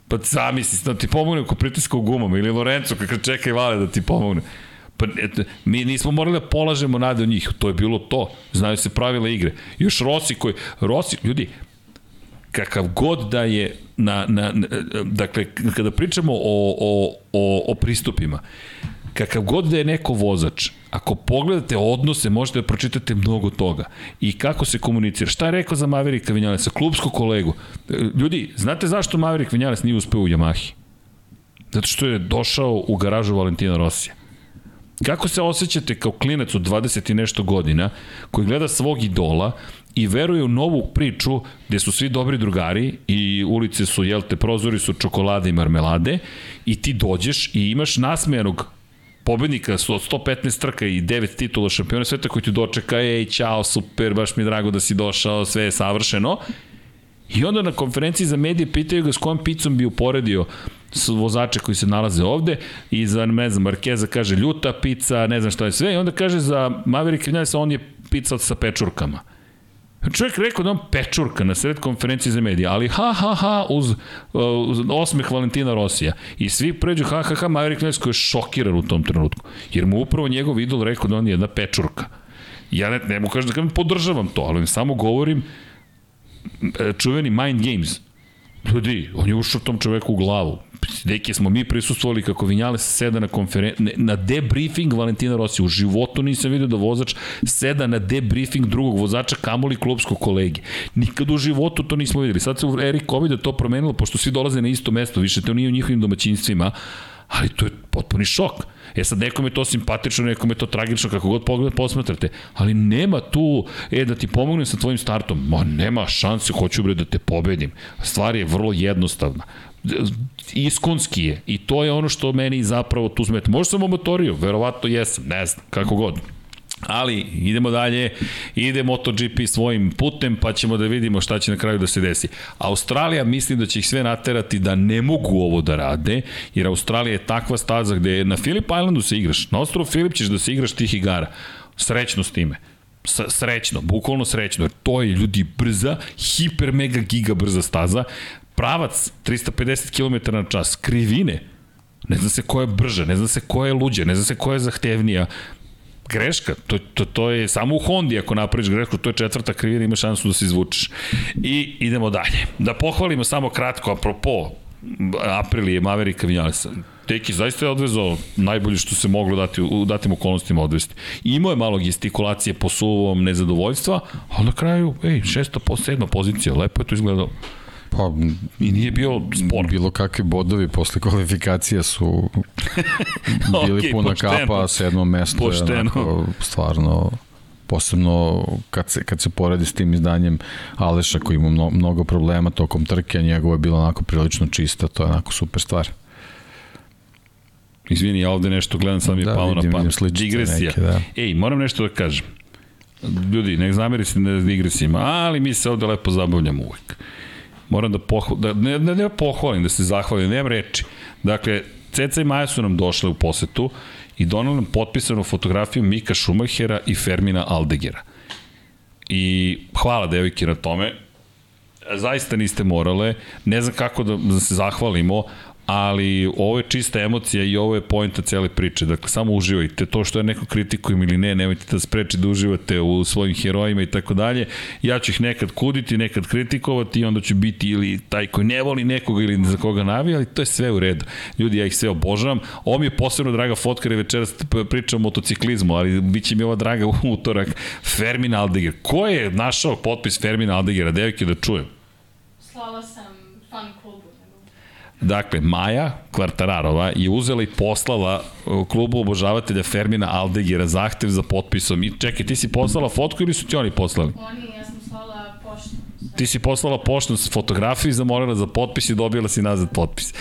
Pa zamisli, da ti pomogne ko pritiska u gumama, ili Lorenzo koji čeka i vale da ti pomogne. Pa, et, mi nismo morali da polažemo nade u njih, to je bilo to. Znaju se pravila igre. Još Rossi koji, Rossi, ljudi, kakav god da je na, na, na dakle kada pričamo o, o, o, o pristupima kakav god da je neko vozač ako pogledate odnose možete da pročitate mnogo toga. I kako se komunicira. Šta je rekao za Maverika Vinjalesa klubsku kolegu. Ljudi znate zašto Maverick Vinjales nije uspeo u Yamahi? Zato što je došao u garažu Valentina Rosija. Kako se osjećate kao klinac od 20 i nešto godina koji gleda svog idola i veruje u novu priču gde su svi dobri drugari i ulice su, jel te, prozori su čokolade i marmelade i ti dođeš i imaš nasmejanog pobednika su od 115 trka i 9 titula šampiona sveta koji ti dočeka, ej, čao, super, baš mi je drago da si došao, sve je savršeno. I onda na konferenciji za medije pitaju ga s kojom picom bi uporedio vozače koji se nalaze ovde i za, ne znam, Markeza kaže ljuta pizza, ne znam šta je sve i onda kaže za Maverick Vinales on je pizza sa pečurkama. Čovjek rekao da on pečurka na sred konferencije za medije, ali ha ha ha uz, uz osmeh Valentina Rosija. I svi pređu ha ha ha, Maverick Vinales koji je šokiran u tom trenutku. Jer mu upravo njegov idol rekao da on je jedna pečurka. Ja ne, ne mu kažem da kažem podržavam to, ali samo govorim e, čuveni mind games. Ljudi, on je ušao tom čoveku u glavu. Deki smo mi prisustvovali kako Vinjales seda na konferen... na debriefing Valentina Rossi. U životu nisam vidio da vozač seda na debriefing drugog vozača kamoli klubskog kolege. Nikad u životu to nismo videli. Sad se u Erik Covid to promenilo, pošto svi dolaze na isto mesto, više to nije u njihovim domaćinstvima, ali to je potpuni šok. E sad, nekom je to simpatično, nekom je to tragično, kako god pogled posmatrate, ali nema tu, e, da ti pomognem sa tvojim startom, ma nema šanse, hoću bre da te pobedim. Stvar je vrlo jednostavna iskonski je i to je ono što meni zapravo tu smeta. Možda sam motorio, verovatno jesam, ne znam, kako god. Ali idemo dalje, ide MotoGP svojim putem pa ćemo da vidimo šta će na kraju da se desi. Australija mislim da će ih sve naterati da ne mogu ovo da rade, jer Australija je takva staza gde na Philip Islandu se igraš, na ostrovu Filip ćeš da se igraš tih igara. Srećno s time srećno, bukvalno srećno, jer to je ljudi brza, hiper mega giga brza staza, pravac 350 km na čas, krivine, ne zna se ko je brže, ne zna se ko je luđe, ne zna se ko je zahtevnija, greška, to, to, to je samo u Hondi ako napraviš grešku, to je četvrta krivina, ima šansu da se izvučeš. I idemo dalje. Da pohvalimo samo kratko, apropo, Aprilije Maverika Vinjalesa. Teki zaista je odvezao najbolje što se moglo dati u datim okolnostima odvesti. Imao je malo gestikulacije po suvom nezadovoljstva, ali na kraju, ej, šesta po sedma pozicija, lepo je to izgledalo. Pa, I nije bio spor. Bilo kakvi bodovi posle kvalifikacija su <laughs> bili okay, puna pošteno. kapa, sedmo mesto pošteno. je onako, stvarno posebno kad se, kad se poredi s tim izdanjem Aleša koji ima mno, mnogo problema tokom trke, njegovo je bilo onako prilično čista, to je onako super stvar. Izvini, ja ovde nešto gledam, sam mi da, je palo na pamet. Digresija. Neke, da. Ej, moram nešto da kažem. Ljudi, nek zameri se na digresijama, ali mi se ovde lepo zabavljamo uvek moram da, pohval, da ne, ne, ne pohvalim, da se zahvalim, nemam reči. Dakle, Ceca i Maja su nam došle u posetu i donali nam potpisanu fotografiju Mika Šumahera i Fermina Aldegera. I hvala devojke na tome, zaista niste morale, ne znam kako da se zahvalimo, ali ovo je čista emocija i ovo je pojenta cele priče. Dakle, samo uživajte. To što je neko kritikujem ili ne, nemojte da spreči da uživate u svojim herojima i tako dalje. Ja ću ih nekad kuditi, nekad kritikovati i onda ću biti ili taj koji ne voli nekoga ili za koga navija, ali to je sve u redu. Ljudi, ja ih sve obožavam. Ovo mi je posebno draga fotka, jer večeras pričam o motociklizmu, ali bit će mi ova draga utorak Fermin Aldeger. Ko je našao potpis Fermin Aldegera? Devike da čujem. Slala sam. Dakle, Maja Kvartararova je uzela i poslala klubu obožavatelja Fermina Aldegera zahtev za potpisom. I čekaj, ti si poslala fotku ili su ti oni poslali? Oni, ja sam slala poštu. Ti si poslala poštu s fotografiju i zamolila za potpis i dobila si nazad potpis.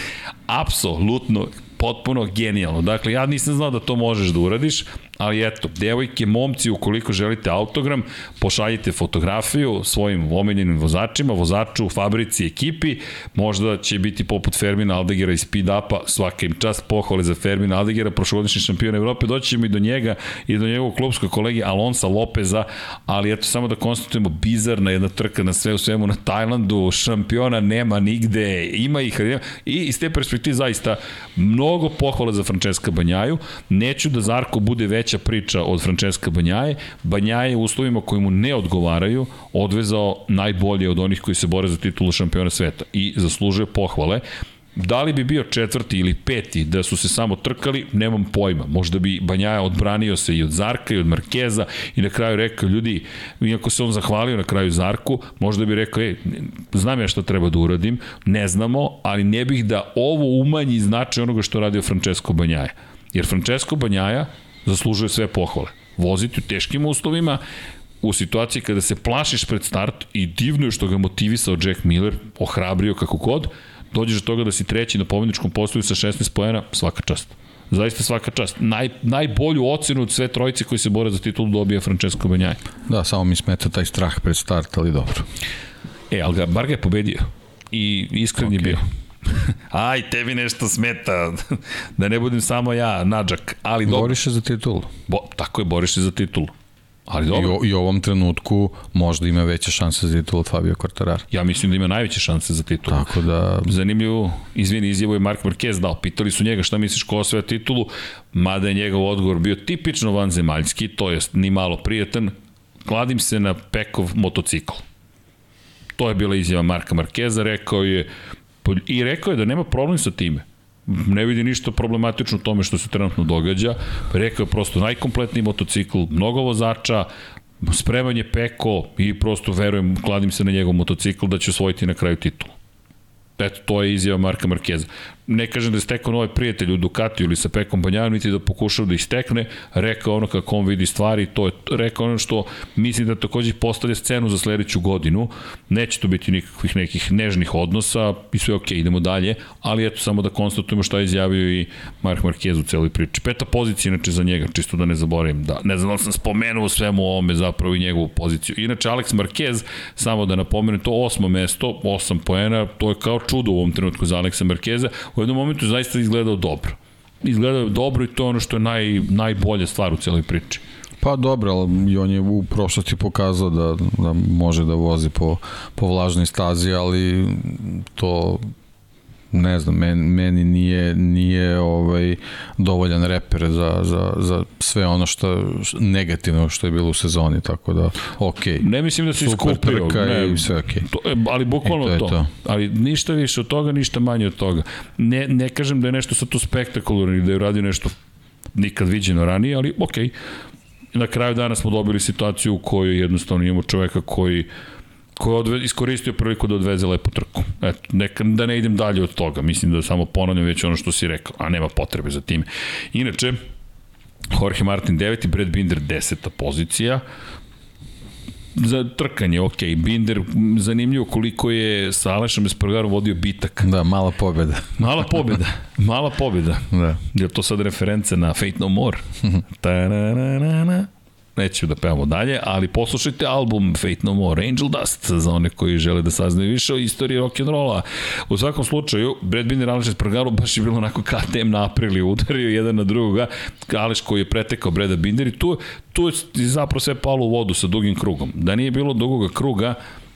Apsolutno, potpuno genijalno. Dakle, ja nisam znao da to možeš da uradiš, Ali eto, devojke, momci, ukoliko želite autogram, pošaljite fotografiju svojim omiljenim vozačima, vozaču fabrici, ekipi, možda će biti poput Fermina Aldegera iz Speed Upa, svaka im čast pohvale za Fermina Aldegera, prošlogodišnji šampion Evrope, doći ćemo i do njega i do njegovog klubskog kolegi Alonsa Lopeza, ali eto, samo da konstatujemo, bizarna jedna trka na sve u svemu na Tajlandu, šampiona nema nigde, ima ih, i iz te perspektive zaista mnogo pohvala za Francesca Banjaju, neću da Zarko bude veća priča od Francesca Banjaje. Banjaje u uslovima koji mu ne odgovaraju odvezao najbolje od onih koji se bore za titulu šampiona sveta i zaslužuje pohvale. Da li bi bio četvrti ili peti da su se samo trkali, nemam pojma. Možda bi Banjaja odbranio se i od Zarka i od Markeza i na kraju rekao, ljudi, iako se on zahvalio na kraju Zarku, možda bi rekao, ej, znam ja šta treba da uradim, ne znamo, ali ne bih da ovo umanji značaj onoga što radio Francesco Banjaja. Jer Francesco Banjaja zaslužuje sve pohvale. Voziti u teškim uslovima, u situaciji kada se plašiš pred start i divno je što ga motivisao Jack Miller, ohrabrio kako god, dođeš do toga da si treći na pobedničkom postoju sa 16 pojena, svaka čast. Zaista svaka čast. Naj, najbolju ocenu od sve trojice koji se bore za titulu dobija Francesco Banjaj. Da, samo mi smeta taj strah pred start, ali dobro. E, ali ga, bar ga je pobedio. I iskren okay. je bio. <laughs> Aj, tebi nešto smeta. <laughs> da ne budem samo ja, nađak. Ali dobro. Boriš se za titulu. Bo, tako je, boriš se za titulu. Ali dobro. I, I u ovom trenutku možda ima veće šanse za titulu od Fabio Quartararo. Ja mislim da ima najveće šanse za titulu. Tako da... Zanimljivo, izvini, izjavu je Mark Marquez dao. Pitali su njega šta misliš ko osvaja titulu, mada je njegov odgovor bio tipično vanzemaljski, to jest ni malo prijatan. Kladim se na Pekov motocikl. To je bila izjava Marka Markeza, rekao je, I rekao je da nema problem sa time. Ne vidi ništa problematično u tome što se trenutno događa. Rekao je prosto najkompletniji motocikl, mnogo vozača, spreman je peko i prosto verujem, kladim se na njegov motocikl da će osvojiti na kraju titulu. Eto, to je izjava Marka Markeza ne kažem da je stekao novaj prijatelj u Ducatiju ili sa Pekom Banjanom, niti da pokušao da ih stekne, rekao ono kako on vidi stvari, to je rekao ono što mislim da takođe postavlja scenu za sledeću godinu, neće to biti nikakvih nekih nežnih odnosa i sve ok, idemo dalje, ali eto samo da konstatujemo šta je izjavio i Mark Marquez u celoj priči. Peta pozicija inače za njega, čisto da ne zaboravim, da ne znam da sam spomenuo svemu ovome zapravo i njegovu poziciju. Inače Alex Marquez, samo da napomenem, to osmo mesto, osam poena, to je kao čudo u ovom trenutku za Alexa Marqueza, u jednom momentu zaista izgledao dobro. Izgledao dobro i to je ono što je naj, najbolja stvar u celoj priči. Pa dobro, ali on je u prošlosti pokazao da, da može da vozi po, po vlažnoj stazi, ali to ne znam, meni, meni nije, nije ovaj dovoljan reper za, za, za sve ono što negativno što je bilo u sezoni, tako da ok. Ne mislim da se iskupio, ne, i sve ok. To, ali bukvalno to, to. to. Ali ništa više od toga, ništa manje od toga. Ne, ne kažem da je nešto sad tu spektakularno i da je radio nešto nikad viđeno ranije, ali ok. Na kraju dana smo dobili situaciju u kojoj jednostavno imamo čoveka koji ko je odve, iskoristio priliku da odveze lepu trku. Eto, neka, da ne idem dalje od toga, mislim da samo ponavljam već ono što si rekao, a nema potrebe za time. Inače, Jorge Martin 9. Brad Binder 10. pozicija, za trkanje, ok. Binder, zanimljivo koliko je sa Alešom Espargarom vodio bitak. Da, mala pobjeda. <laughs> Mala pobjeda, mala pobjeda. Da. Je to sad reference na Fate No More? Ta -na -na -na -na. Neću da pevamo dalje, ali poslušajte album Fate No More, Angel Dust, za one koji žele da saznaju više o istoriji rock'n'rolla. U svakom slučaju, Brad Binder Aleš Espargaro baš je bilo onako KTM na aprili, udario jedan na drugoga, Aleš koji je pretekao Breda Binder i tu, tu je zapravo sve palo u vodu sa dugim krugom. Da nije bilo dugog kruga,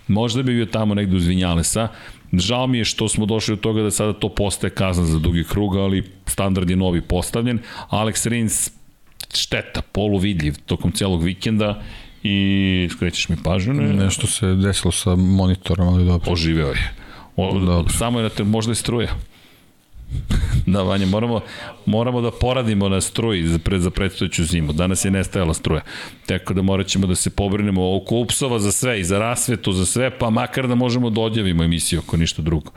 možda bi bio tamo negde uz Vinjalesa, Žao mi je što smo došli do toga da sada to postaje kazna za dugi krug, ali standard je novi postavljen. Alex Rins šteta, poluvidljiv tokom celog vikenda i skrećeš mi pažnju. Ne? Nešto se desilo sa monitorom, ali dobro. Oživeo je. O, dobro. Samo je da te možda i struja. da, Vanja, moramo, moramo da poradimo na struji za, pred, za predstojeću zimu. Danas je nestajala struja. Tako da morat ćemo da se pobrinemo oko upsova za sve i za rasvetu, za sve, pa makar da možemo da odjavimo emisiju ako ništa drugo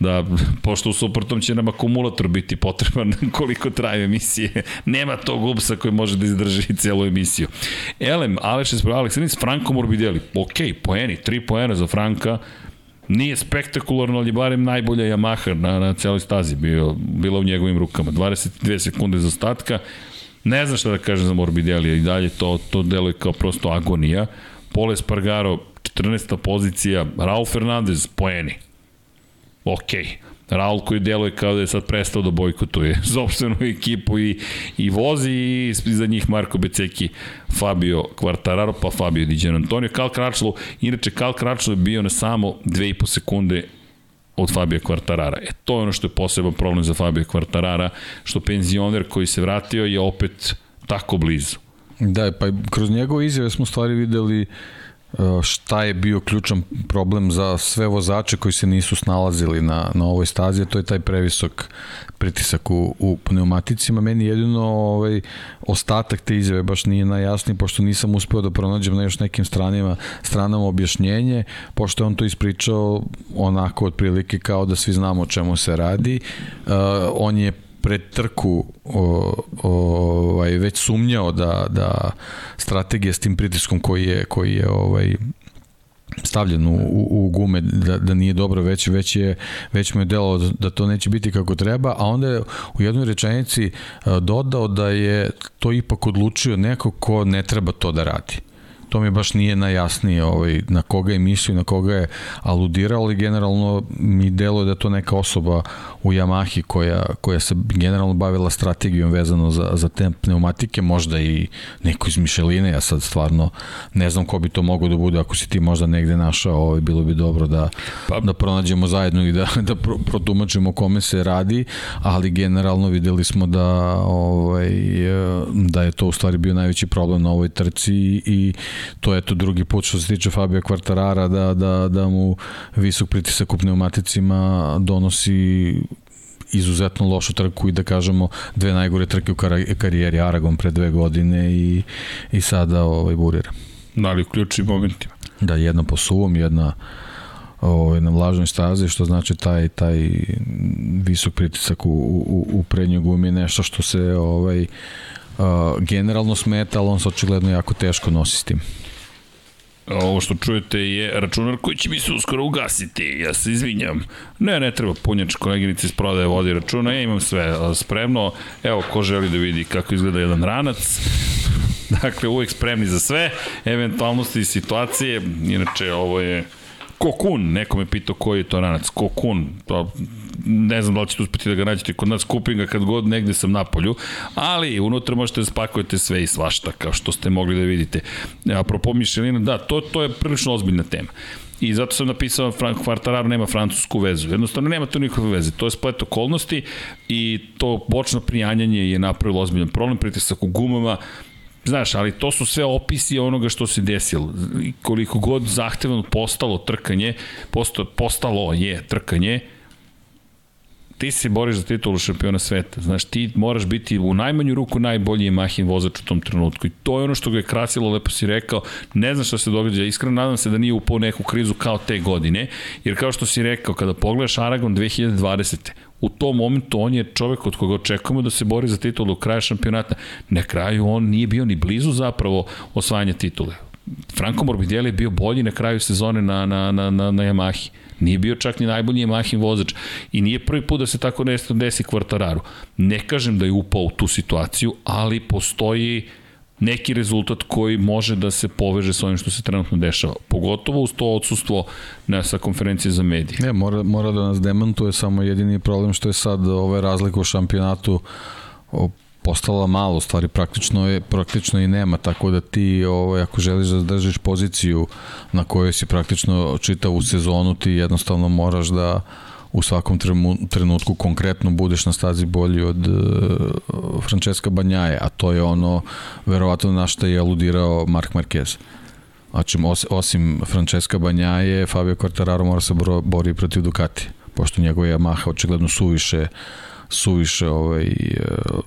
da, pošto u suprotnom će nam akumulator biti potreban <laughs> koliko traje emisije. Nema tog upsa koji može da izdrži celu emisiju. Elem, Aleš Espro, Aleksanic, Franko Morbidelli, ok, poeni, tri poena za Franka, nije spektakularno, ali barem najbolja Yamaha na, na celoj stazi bio, bila u njegovim rukama. 22 sekunde za statka, ne znam šta da kažem za Morbidelli, i dalje to, to deluje kao prosto agonija. Pole Spargaro, 14. pozicija, Raul Fernandez, poeni, ok. Raul koji deluje kao da je sad prestao da bojkotuje <laughs> sobstvenu ekipu i, i vozi i za njih Marko Beceki, Fabio Quartararo, pa Fabio Di Antonio. Kal Kračlo, inače Kal Kračlo je bio na samo 2,5 sekunde od Fabio Quartarara. E, to je ono što je poseban problem za Fabio Quartarara, što penzioner koji se vratio je opet tako blizu. Da, pa kroz njegove izjave smo stvari videli uh, šta je bio ključan problem za sve vozače koji se nisu snalazili na, na ovoj stazi, to je taj previsok pritisak u, u pneumaticima. Meni jedino ovaj, ostatak te izjave baš nije najjasniji, pošto nisam uspeo da pronađem na još nekim stranima, stranama objašnjenje, pošto je on to ispričao onako otprilike kao da svi znamo o čemu se radi. Uh, on je pred trku o, o, ovaj, već sumnjao da, da strategija s tim pritiskom koji je, koji je ovaj, stavljen u, u, gume da, da nije dobro već već je već mu je delalo da to neće biti kako treba a onda je u jednoj rečenici dodao da je to ipak odlučio neko ko ne treba to da radi to mi baš nije najjasnije ovaj, na koga je mislio, na koga je aludirao, ali generalno mi deluje da to neka osoba u Yamahi koja, koja se generalno bavila strategijom vezano za, za te pneumatike, možda i neko iz Mišeline, ja sad stvarno ne znam ko bi to mogo da bude, ako si ti možda negde našao, ovaj, bilo bi dobro da, pa, da pronađemo zajedno i da, da pro, protumačimo kome se radi, ali generalno videli smo da, ovaj, da je to u stvari bio najveći problem na ovoj trci i to je to drugi put što se tiče Fabio Quartarara da, da, da mu visok pritisak u pneumaticima donosi izuzetno lošu trku i da kažemo dve najgore trke u karijeri Aragon pre dve godine i, i sada ovaj, burira. Da li u ključnim momentima? Da, jedna po suvom, jedna ovaj, na vlažnoj stazi, što znači taj, taj visok pritisak u, u, u prednjoj gumi je nešto što se ovaj, uh, generalno smeta, ali on se očigledno jako teško nosi s tim. Ovo što čujete je računar koji će mi se uskoro ugasiti, ja se izvinjam. Ne, ne treba punjač, koleginici iz prodaje vodi računa, ja imam sve spremno. Evo, ko želi da vidi kako izgleda jedan ranac, <laughs> dakle, uvek spremni za sve, eventualnosti i situacije, inače ovo je Kokun, neko me pitao koji je to ranac. Kokun, pa ne znam da li ćete uspeti da ga nađete kod nas, kupim ga kad god negde sam na polju, ali unutra možete da spakujete sve i svašta, kao što ste mogli da vidite. Apropo Mišelina, da, to, to je prilično ozbiljna tema. I zato sam napisao Frank Quartararo nema francusku vezu. Jednostavno nema to nikakve veze. To je splet okolnosti i to bočno prijanjanje je napravilo ozbiljan problem, pritisak u gumama, Znaš, ali to su sve opisi onoga što se desilo. Koliko god zahtevano postalo trkanje, posto, postalo je trkanje, ti se boriš za titulu šampiona sveta. Znaš, ti moraš biti u najmanju ruku najbolji Mahin vozač u tom trenutku. I to je ono što ga je krasilo, lepo si rekao. Ne znam šta se događa. Iskreno nadam se da nije upao neku krizu kao te godine. Jer kao što si rekao, kada pogledaš Aragon 2020 u tom momentu on je čovek od koga očekujemo da se bori za titulu do kraja šampionata. Na kraju on nije bio ni blizu zapravo osvajanja titule. Franco Morbidelli je bio bolji na kraju sezone na, na, na, na, na Yamahi. Nije bio čak ni najbolji Yamahin vozač. I nije prvi put da se tako nešto desi Quartararu. Ne kažem da je upao u tu situaciju, ali postoji neki rezultat koji može da se poveže sa onim što se trenutno dešava. Pogotovo uz to odsustvo na, sa konferencije za medije. Ne, mora, mora da nas demantuje samo jedini problem što je sad ove razlike u šampionatu postala malo, stvari praktično je praktično i nema, tako da ti ovaj ako želiš da zadržiš poziciju na kojoj si praktično čitavu sezonu, ti jednostavno moraš da u svakom trenutku konkretno budeš na stazi bolji od uh, Francesca Banjaje, a to je ono verovatno na što je aludirao Mark Marquez. Znači, os, osim Francesca Banjaje, Fabio Quartararo mora se bori protiv Ducati, pošto njegova Yamaha očigledno suviše suviše ovaj, uh,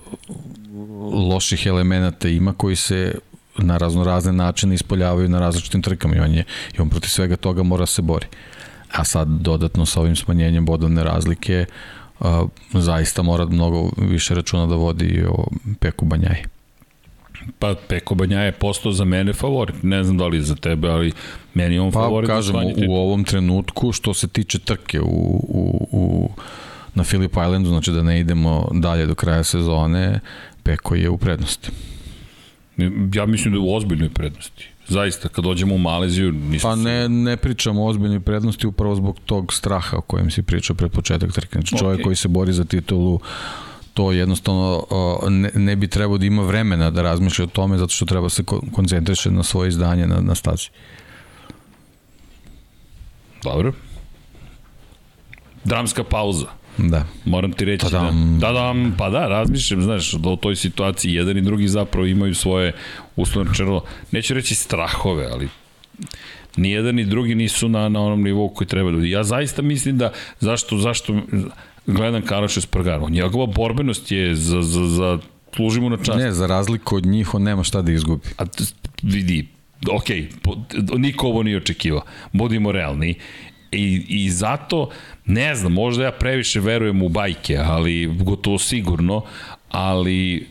loših elemenata ima koji se na razno razne načine ispoljavaju na različitim trkama i on, je, i on protiv svega toga mora se bori a sad dodatno sa ovim smanjenjem bodovne razlike a, zaista mora mnogo više računa da vodi o Peku Banjaji. Pa Peko Banjaje je postao za mene favorit. Ne znam da li za tebe, ali meni je on pa, favorit. Pa kažem, u ovom trenutku što se tiče trke u, u, u, na Phillip Islandu, znači da ne idemo dalje do kraja sezone, Peko je u prednosti. Ja mislim da je u ozbiljnoj prednosti. Zaista, kad dođemo u Maleziju... Nisu pa ne, ne pričamo o ozbiljnoj prednosti upravo zbog tog straha o kojem si pričao pred početak trke. Znači, čovjek okay. koji se bori za titulu, to jednostavno ne, ne bi trebao da ima vremena da razmišlja o tome zato što treba se koncentriše na svoje izdanje na, na stazi. Dobro. Dramska pauza. Da. Moram ti reći Tadam. da, da, da, pa da, razmišljam, znaš, da u toj situaciji jedan i drugi zapravo imaju svoje uslovno čerlo, neću reći strahove, ali ni jedan ni drugi nisu na, na onom nivou koji treba da Ja zaista mislim da, zašto, zašto gledam Karoša Spargaro, njegova borbenost je za, za, za služimo na čast. Ne, za razliku od njih on nema šta da izgubi. A vidi, ok, niko ovo nije očekivao, budimo realni. I, I zato, ne znam, možda ja previše verujem u bajke, ali gotovo sigurno, ali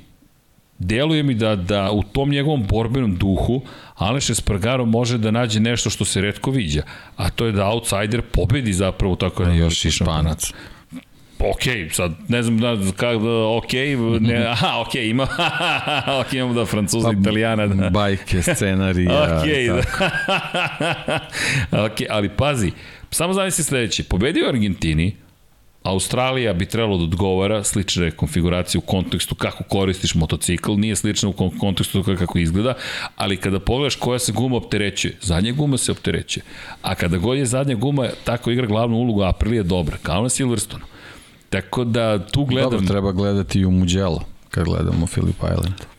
deluje mi da, da u tom njegovom borbenom duhu Aleš Espargaro može da nađe nešto što se redko viđa, a to je da outsider pobedi zapravo tako da još i španac ok, sad ne znam da kako da, ok, ne, <laughs> aha, ok, ima, <laughs> ok, imamo da Francuza, pa, Italijana, da. Bajke, scenarija. <laughs> ok, da. ok, ali pazi, samo zamisli sledeće, pobedio u Argentini, Australija bi trebalo da odgovara slične konfiguracije u kontekstu kako koristiš motocikl, nije slična u kontekstu kako izgleda, ali kada pogledaš koja se guma opterećuje, zadnja guma se opterećuje. A kada god je zadnja guma, tako igra glavnu ulogu, Aprilia je dobra, kao na Silverstonu. Tako da tu gledam... Dobro, treba gledati i u Mugello, kad gledamo Philip Island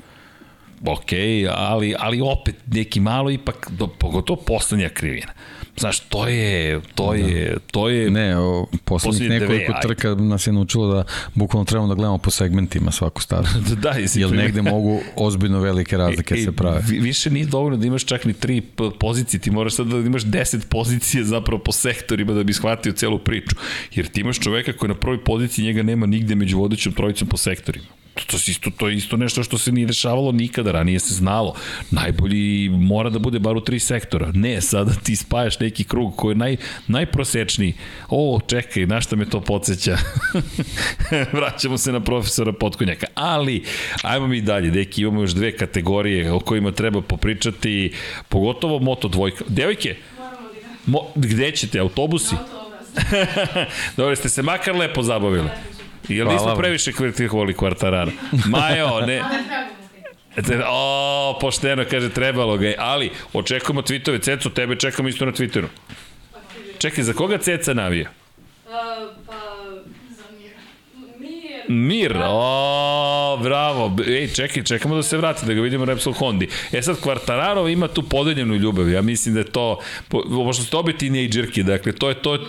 ok, ali, ali opet neki malo ipak, do, pogotovo poslednja krivina. Znaš, to je, to da. je, to je... Ne, o, poslednjih nekoliko dve, trka ajde. nas je naučilo da bukvalno trebamo da gledamo po segmentima svaku stavu. <laughs> da, da, jesi Jer negde mogu ozbiljno velike razlike e, se prave. Više nije dovoljno da imaš čak ni tri pozicije, ti moraš sad da imaš deset pozicije zapravo po sektorima da bi shvatio celu priču. Jer ti imaš čoveka koji na prvoj poziciji njega nema nigde među vodećom trojicom po sektorima. To, to, isto, to je isto nešto što se nije dešavalo nikada, ranije se znalo. Najbolji mora da bude bar u tri sektora. Ne, sada ti spajaš neki krug koji je naj, najprosečniji. O, čekaj, na šta me to podsjeća? <laughs> Vraćamo se na profesora Potkonjaka. Ali, ajmo mi dalje, deki, imamo još dve kategorije o kojima treba popričati, pogotovo Moto dvojka. Devojke, Mo, gde ćete, autobusi? <laughs> Dobro, ste se makar lepo zabavili. Jel nismo previše kritikovali Kvartarara? Majo, ne... O, pošteno, kaže, trebalo ga je. Ali, očekujemo tweetove. Ceco, tebe čekamo isto na Twitteru. Čekaj, za koga Ceca navija? Uh, pa. Mir. Mir, o, bravo. Ej, čekaj, čekamo da se vrati, da ga vidimo Repsol Hondi. E sad, Kvartararo ima tu podeljenu ljubav. Ja mislim da je to, pošto ste obi tinejdžerki, dakle, to je to...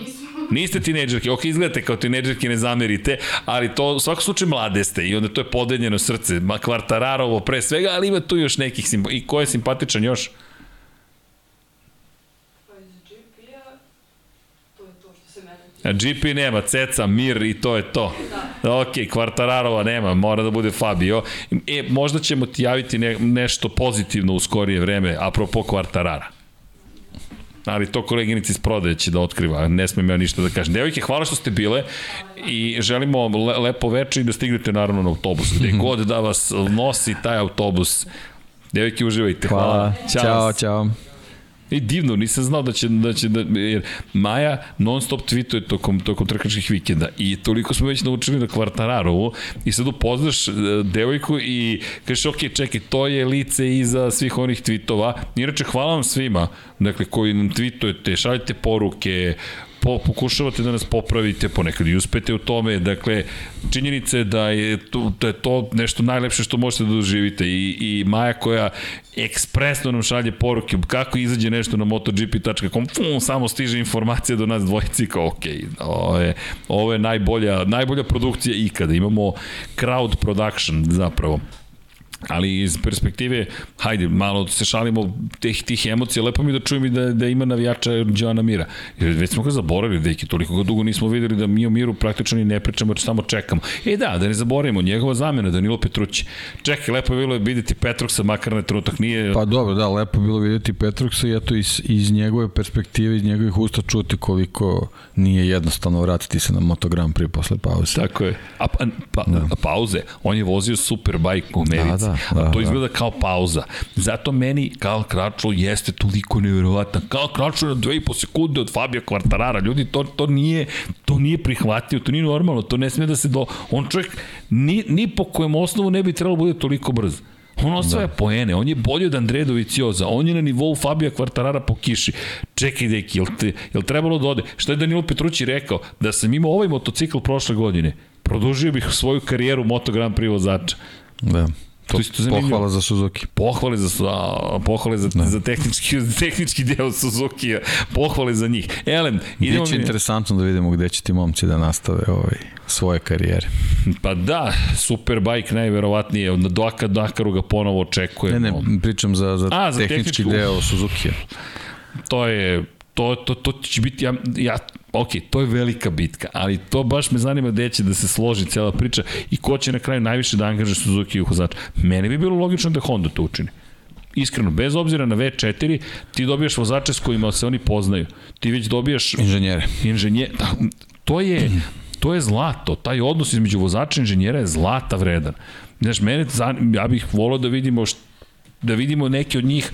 Niste tinejdžerke, ok, izgledate kao tinejdžerke, ne zamerite, ali to u svakom slučaju mlade ste i onda to je podeljeno srce, Kvartararovo pre svega, ali ima tu još nekih simpa... I ko je simpatičan još? GP nema, Ceca, Mir i to je to. Da. Ok, Kvartararova nema, mora da bude Fabio. E, možda ćemo ti javiti ne, nešto pozitivno u skorije vreme, apropo Kvartarara ali to koleginici iz prodaje će da otkriva, ne smem ja ništa da kažem. Devojke, hvala što ste bile i želimo le, lepo veče i da stignete naravno na autobus. Gde <laughs> god da vas nosi taj autobus, Devojke, uživajte. Hvala. Hvala. Ćao, čao. čao. I divno, nisam znao da će, da će da, jer Maja non stop tweetuje tokom, tokom trkačkih vikenda i toliko smo već naučili na Kvartararovu i sad upoznaš e, devojku i kažeš ok, čekaj, to je lice iza svih onih tweetova. Inače, hvala vam svima, dakle, koji nam tweetujete, šaljete poruke, po, pokušavate da nas popravite, ponekad i uspete u tome, dakle, činjenica je da je to, da je to nešto najlepše što možete da doživite i, i Maja koja ekspresno nam šalje poruke kako izađe nešto na motogp.com, fum, samo stiže informacija do nas dvojici kao ok, ovo je, ovo je najbolja, najbolja produkcija ikada, imamo crowd production zapravo ali iz perspektive, hajde, malo se šalimo tih, tih emocija, lepo mi da čujem i da, da ima navijača Joana Mira. Jer već smo ga zaboravili, deki, toliko ga dugo nismo videli da mi o Miru praktično ni ne pričamo, jer samo čekamo. E da, da ne zaboravimo, njegova zamena, Danilo Petrući. Čekaj, lepo je bilo videti Petruksa, makar na trenutak nije... Pa dobro, da, lepo je bilo videti Petruksa i eto iz, iz njegove perspektive, iz njegovih usta čuti koliko nije jednostavno vratiti se na motogram pri posle pauze. Tako je. A, pa, pa, da. pauze, on je vozio superbike u Americi. Da, da da, to da. izgleda kao pauza. Zato meni Karl Kračlo jeste toliko nevjerovatan. Karl Kračlo na 2,5 sekunde od Fabio Kvartarara. Ljudi, to, to nije to nije prihvatio, to nije normalno, to ne sme da se do... On čovjek ni, ni po kojem osnovu ne bi trebalo da bude toliko brzo. On osvaja da. poene, on je bolji od Andre Dovicioza, on je na nivou Fabija Kvartarara po kiši. Čekaj, deki, jel, te, jel trebalo da ode? Šta je Danilo Petrući rekao? Da sam imao ovaj motocikl prošle godine, produžio bih svoju karijeru Moto Grand Prix vozača. Da. To, isto zanimljivo. Pohvala za Suzuki. Pohvale za, pohvale za, za, tehnički, za <laughs> tehnički deo Suzuki, pohvale za njih. Elem, idemo Biće mi... interesantno da vidimo gde će ti momci da nastave ovaj, svoje karijere. Pa da, Superbike najverovatnije, od Doaka Dakaru ga ponovo očekuje. Ne, ne, pričam za, za, A, za tehnički, tehnički deo Suzuki. To je, to, to, to će biti, ja, ja ok, to je velika bitka, ali to baš me zanima gde će da se složi cela priča i ko će na kraju najviše da angaže Suzuki u vozača. Meni bi bilo logično da Honda to učini. Iskreno, bez obzira na V4, ti dobijaš vozače s kojima se oni poznaju. Ti već dobijaš... Inženjere. Inženjere. Da, to je, to je zlato. Taj odnos između vozača i inženjera je zlata vredan. Znaš, mene, ja bih volao da vidimo što da vidimo neke od njih,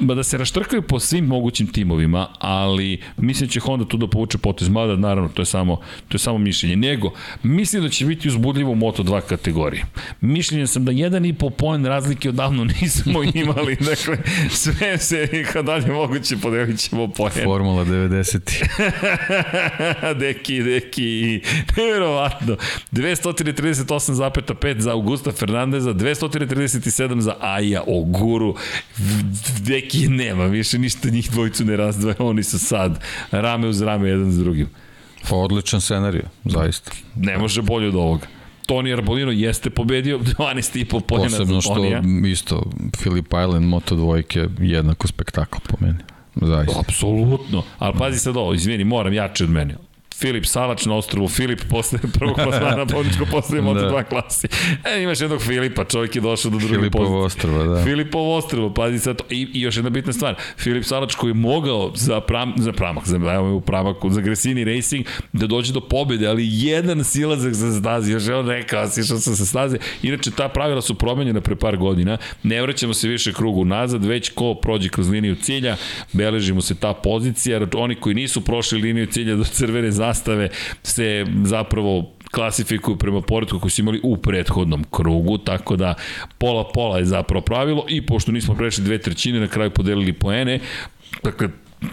da se raštrkaju po svim mogućim timovima, ali mislim da će Honda tu da povuče potez, mada naravno to je samo, to je samo mišljenje. Nego, mislim da će biti uzbudljivo u Moto2 kategoriji. Mišljenje sam da jedan i po poen razlike odavno <laughs> nismo imali, dakle, sve se kad dalje moguće podelit ćemo poen. Formula 90. <laughs> deki, deki, nevjerovatno. 238,5 za Augusta Fernandeza, 237 za Aja Oguru, Deki nema, više ništa njih dvojicu ne razdvaja, oni su sad rame uz rame jedan s drugim. Pa odličan scenarij, zaista. Ne može bolje od ovoga. Toni Arbolino jeste pobedio 12,5 pojena Posebno za Tonija. Posebno što isto Philip Island Moto dvojke jednako spektakl po meni. Zaista. Apsolutno. Ali pazi sad ovo, izvini, moram jače od mene. Filip Salač na ostrovu, Filip posle <laughs> prvog plasmana posle Moto2 da. klasi. E, imaš jednog Filipa, čovjek je došao do pozicije. Filipovo ostrvo, da. Filipovo ostrvo, pazi sad to. I, I još jedna bitna stvar, Filip Salač koji je mogao za, pram, za pramak, za, evo u pramaku, za Gresini Racing, da dođe do pobede, ali jedan silazak za stazi, još je on rekao, sišao sam sa staze. Inače, ta pravila su promenjena pre par godina, ne vraćamo se više krugu nazad, već ko prođe kroz liniju cilja, beležimo se ta pozicija, oni koji nisu prošli liniju cilja do crvene zastave se zapravo klasifikuju prema poredku koji su imali u prethodnom krugu, tako da pola-pola je zapravo pravilo i pošto nismo prešli dve trećine, na kraju podelili poene, dakle,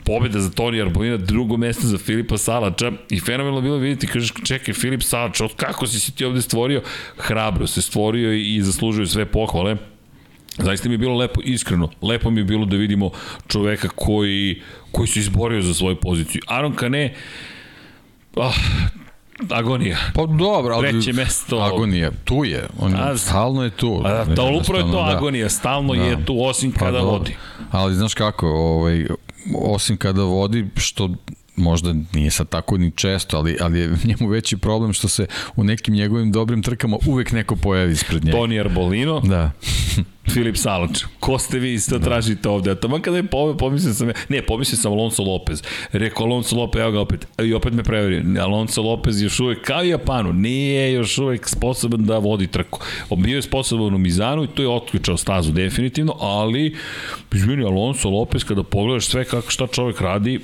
pobjeda za Toni Arbolina, drugo mesto za Filipa Salača i fenomenalno bilo vidjeti, kažeš, čekaj, Filip Salač, od kako si se ti ovde stvorio? Hrabro se stvorio i, zaslužuju sve pohvale. Zaista mi je bilo lepo, iskreno, lepo mi je bilo da vidimo čoveka koji, koji se izborio za svoju poziciju. Aron Kane, Oh, agonija. Pa dobro, ali... Treće mesto. Agonija, tu je. On a, stalno je tu. A, da, upravo je to da. agonija, stalno da. je tu, osim pa, kada dobro. vodi. Ali znaš kako, ovaj, osim kada vodi, što možda nije sad tako ni često, ali, ali je <laughs> njemu veći problem što se u nekim njegovim dobrim trkama uvek neko pojavi ispred njega. Toni Arbolino. Da. <laughs> Filip Salač. Ko ste vi isto da. tražite ovde? A tamo kada je pomislio sam, ne, pomislio sam Alonso Lopez. Rekao Alonso Lopez, evo ga opet. I opet me preverio. Alonso Lopez još uvek, kao i Japanu, nije još uvek sposoban da vodi trku. Bio je sposoban u Mizanu i to je otključao stazu definitivno, ali izvini Alonso Lopez kada pogledaš sve kako šta čovek radi,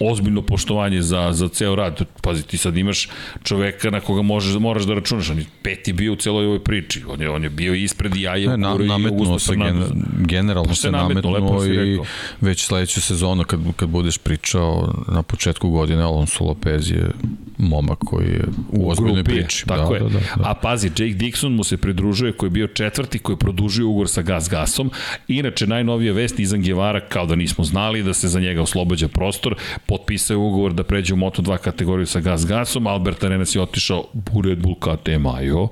ozbiljno poštovanje za, za ceo rad. Pazi, ti sad imaš čoveka na koga možeš, moraš da računaš. On je peti bio u celoj ovoj priči. On je, on je bio ispred i Jaja ne, na, i Augusto se gen, generalno pa se nametnuo i već sledeću sezonu kad, kad budeš pričao na početku godine Alonso Lopez je momak koji je u ozbiljnoj priči. Tako da, je. Da, da, da. A pazi, Jake Dixon mu se pridružuje koji je bio četvrti, koji je produžio ugovor sa Gas Gasom. Inače, najnovija vest Izan Gevara, kao da nismo znali da se za njega oslobađa prostor, potpisao ugovor da pređe u Moto2 kategoriju sa Gas Gasom, Albert Arenas je otišao u Red Bull KTM Ajo,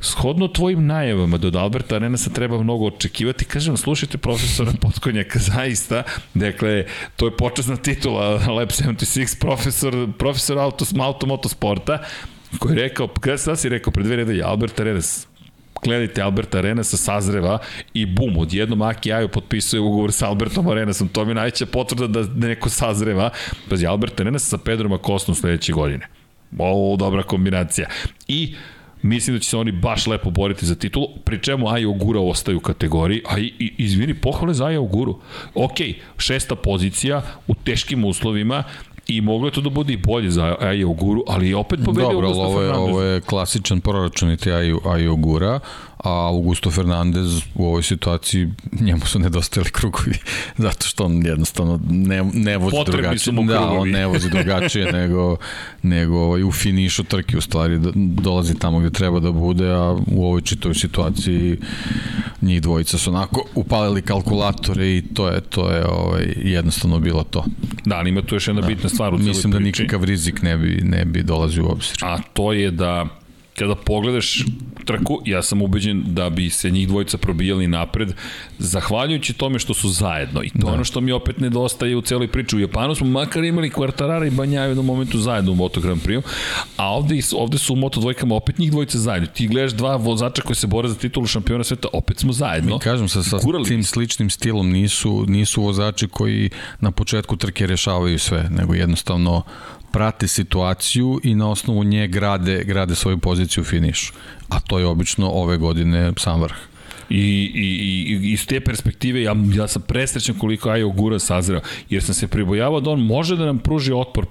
Shodno tvojim najavama da od Alberta Arenasa treba mnogo očekivati, kažem, slušajte profesora Potkonjaka, zaista, dakle, to je počasna titula Lab 76, profesor, profesor autos, automotosporta, koji je rekao, kada si rekao, pre dve nedelje, Albert Arenas, gledajte Alberta Arenasa sazreva i bum, odjednom Aki Ajo potpisuje ugovor sa Albertom Arenasom. To mi je najveća potvrda da neko sazreva. Pazi, Albert Arenas sa Pedrom Akosnom sledeće godine. Ovo, dobra kombinacija. I Mislim da će se oni baš lepo boriti za titulu, pri čemu Aja Ogura ostaje u kategoriji, a i, izvini, pohvale za Aja Oguru. Ok, šesta pozicija u teškim uslovima, i moglo je to da bude i bolje za Aja Oguru, ali je opet pobedio Dobro, ovo je, ovo je klasičan proračuniti Aja Ogura, a Augusto Fernandez u ovoj situaciji njemu su nedostajali krugovi <laughs> zato što on jednostavno ne, ne vozi Potrebi drugačije. Da, on ne vozi drugačije <laughs> nego, nego ovaj, u finišu trke u stvari dolazi tamo gde treba da bude, a u ovoj čitovoj situaciji njih dvojica su onako upalili kalkulatore i to je to je ovaj, jednostavno bilo to. Da, ali ima tu još jedna da. bitna stvar u Mislim da nikakav rizik ne bi, ne bi dolazio u obzir. A to je da kada pogledaš trku, ja sam ubeđen da bi se njih dvojica probijali napred, zahvaljujući tome što su zajedno. I to da. ono što mi opet nedostaje u celoj priči. U Japanu smo makar imali Quartarara i Banja u jednom momentu zajedno u Moto Grand Prix, a ovde, ovde su u Moto dvojkama opet njih dvojica zajedno. Ti gledaš dva vozača koji se bore za titulu šampiona sveta, opet smo zajedno. Mi kažem sa, sa tim sličnim stilom nisu, nisu vozači koji na početku trke rešavaju sve, nego jednostavno prate situaciju i na osnovu nje grade, grade svoju poziciju u finišu. A to je obično ove godine sam vrh. I, i, i iz te perspektive ja, ja sam presrećan koliko Ajo Gura sazreo, jer sam se pribojavao da on može da nam pruži otpor,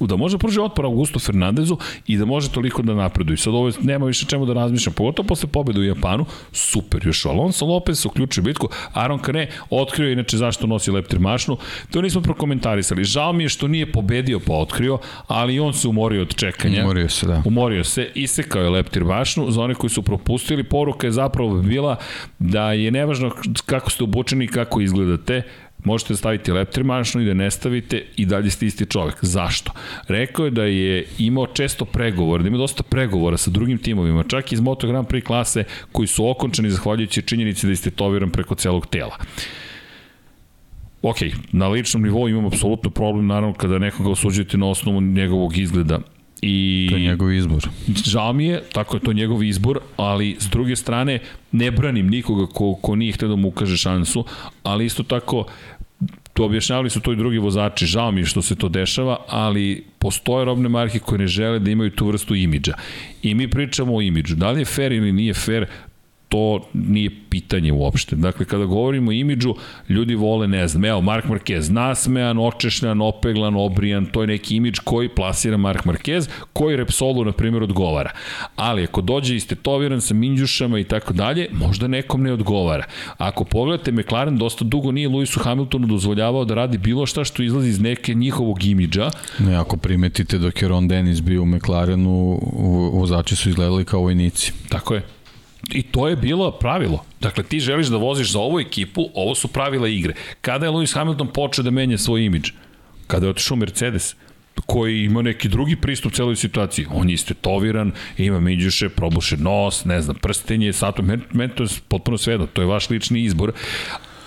da može da pruži otpor Augusto Fernandezu i da može toliko da napreduje. Sad ovo nema više čemu da razmišljam, pogotovo posle pobede u Japanu, super, još Alonso Lopez uključio bitku, Aaron Kane otkrio inače zašto nosi leptir mašnu, to nismo prokomentarisali. Žao mi je što nije pobedio pa otkrio, ali on se umorio od čekanja. Umorio se, da. Umorio se, isekao je leptir mašnu, za one koji su propustili, poruka je zapravo bila da je nevažno kako ste obučeni i kako izgledate, možete staviti leptir mašnu i da ne stavite i dalje ste isti čovek. Zašto? Rekao je da je imao često pregovor, da ima dosta pregovora sa drugim timovima, čak iz Moto Grand Prix klase koji su okončani zahvaljujući činjenici da je istetoviran preko celog tela. Ok, na ličnom nivou imam apsolutno problem, naravno, kada nekoga osuđujete na osnovu njegovog izgleda I to je njegov izbor. Žao mi je, tako je to njegov izbor, ali s druge strane ne branim nikoga ko, ko nije htio da mu ukaže šansu, ali isto tako to objašnjavali su to i drugi vozači, žao mi je što se to dešava, ali postoje robne marke koje ne žele da imaju tu vrstu imidža. I mi pričamo o imidžu. Da li je fair ili nije fair, to nije pitanje uopšte. Dakle, kada govorimo o imidžu, ljudi vole, ne znam, evo, Mark Marquez, nasmejan, očešljan, opeglan, obrijan, to je neki imidž koji plasira Mark Marquez, koji Repsolu, na primjer, odgovara. Ali ako dođe istetoviran sa minđušama i tako dalje, možda nekom ne odgovara. Ako pogledate, McLaren dosta dugo nije Lewisu Hamiltonu dozvoljavao da radi bilo šta što izlazi iz neke njihovog imidža. Ne, ako primetite dok je Ron Dennis bio u McLarenu, vozači su izgledali kao vojnici. Tako je. I to je bilo pravilo. Dakle, ti želiš da voziš za ovu ekipu, ovo su pravila igre. Kada je Lewis Hamilton počeo da menja svoj imidž? Kada je otišao Mercedes? koji ima neki drugi pristup celoj situaciji. On je istetoviran, ima minđuše, probuše nos, ne znam, prstenje, sato, meni men to je potpuno to je vaš lični izbor.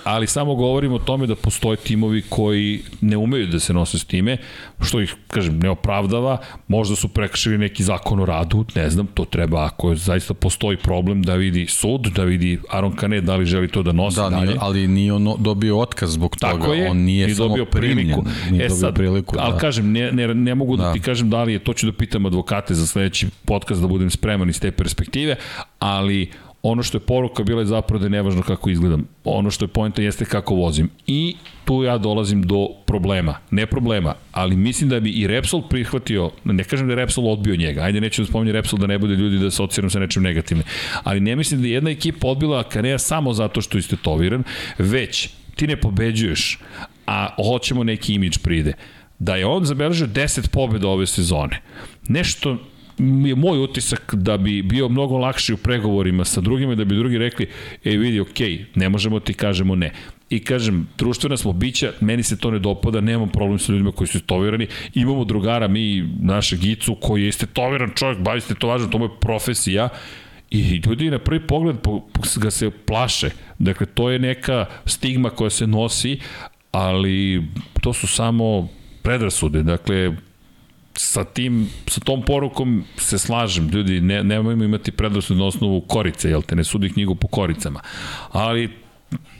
Ali samo govorimo o tome da postoje timovi koji ne umeju da se nose s time, što ih, kažem, ne opravdava, možda su prekršili neki zakon o radu, ne znam, to treba, ako zaista postoji problem da vidi sud, da vidi Aron Kane da li želi to da nosi da, dalje. Nije, ali nije on dobio otkaz zbog Tako toga, je, on nije samo dobio priliku. Nije e dobio sad, priliku, ali da. kažem, ne, ne, ne mogu da. da ti kažem da li je, to ću da pitam advokate za sledeći podcast da budem spreman iz te perspektive, ali ono što je poruka bila je zapravo da je nevažno kako izgledam. Ono što je pojenta jeste kako vozim. I tu ja dolazim do problema. Ne problema, ali mislim da bi i Repsol prihvatio, ne kažem da je Repsol odbio njega, ajde neću da spominje Repsol da ne bude ljudi da asociram sa nečim negativnim, ali ne mislim da je jedna ekipa odbila Kanea samo zato što je istetoviran, već ti ne pobeđuješ, a hoćemo neki imidž pride. Da je on zabeležio 10 pobjeda ove sezone. Nešto je moj utisak da bi bio mnogo lakši u pregovorima sa drugima da bi drugi rekli, ej vidi, ok, ne možemo ti kažemo ne. I kažem, društvena smo bića, meni se to ne dopada, nemam problem sa ljudima koji su istetovirani, imamo drugara, mi, našeg Gicu, koji je istetoviran čovjek, bavi se to važno, to je profesija, I ljudi na prvi pogled ga se plaše. Dakle, to je neka stigma koja se nosi, ali to su samo predrasude. Dakle, sa tim, sa tom porukom se slažem, ljudi, ne, nemojmo imati predrasud na osnovu korice, jel te, ne sudi knjigu po koricama. Ali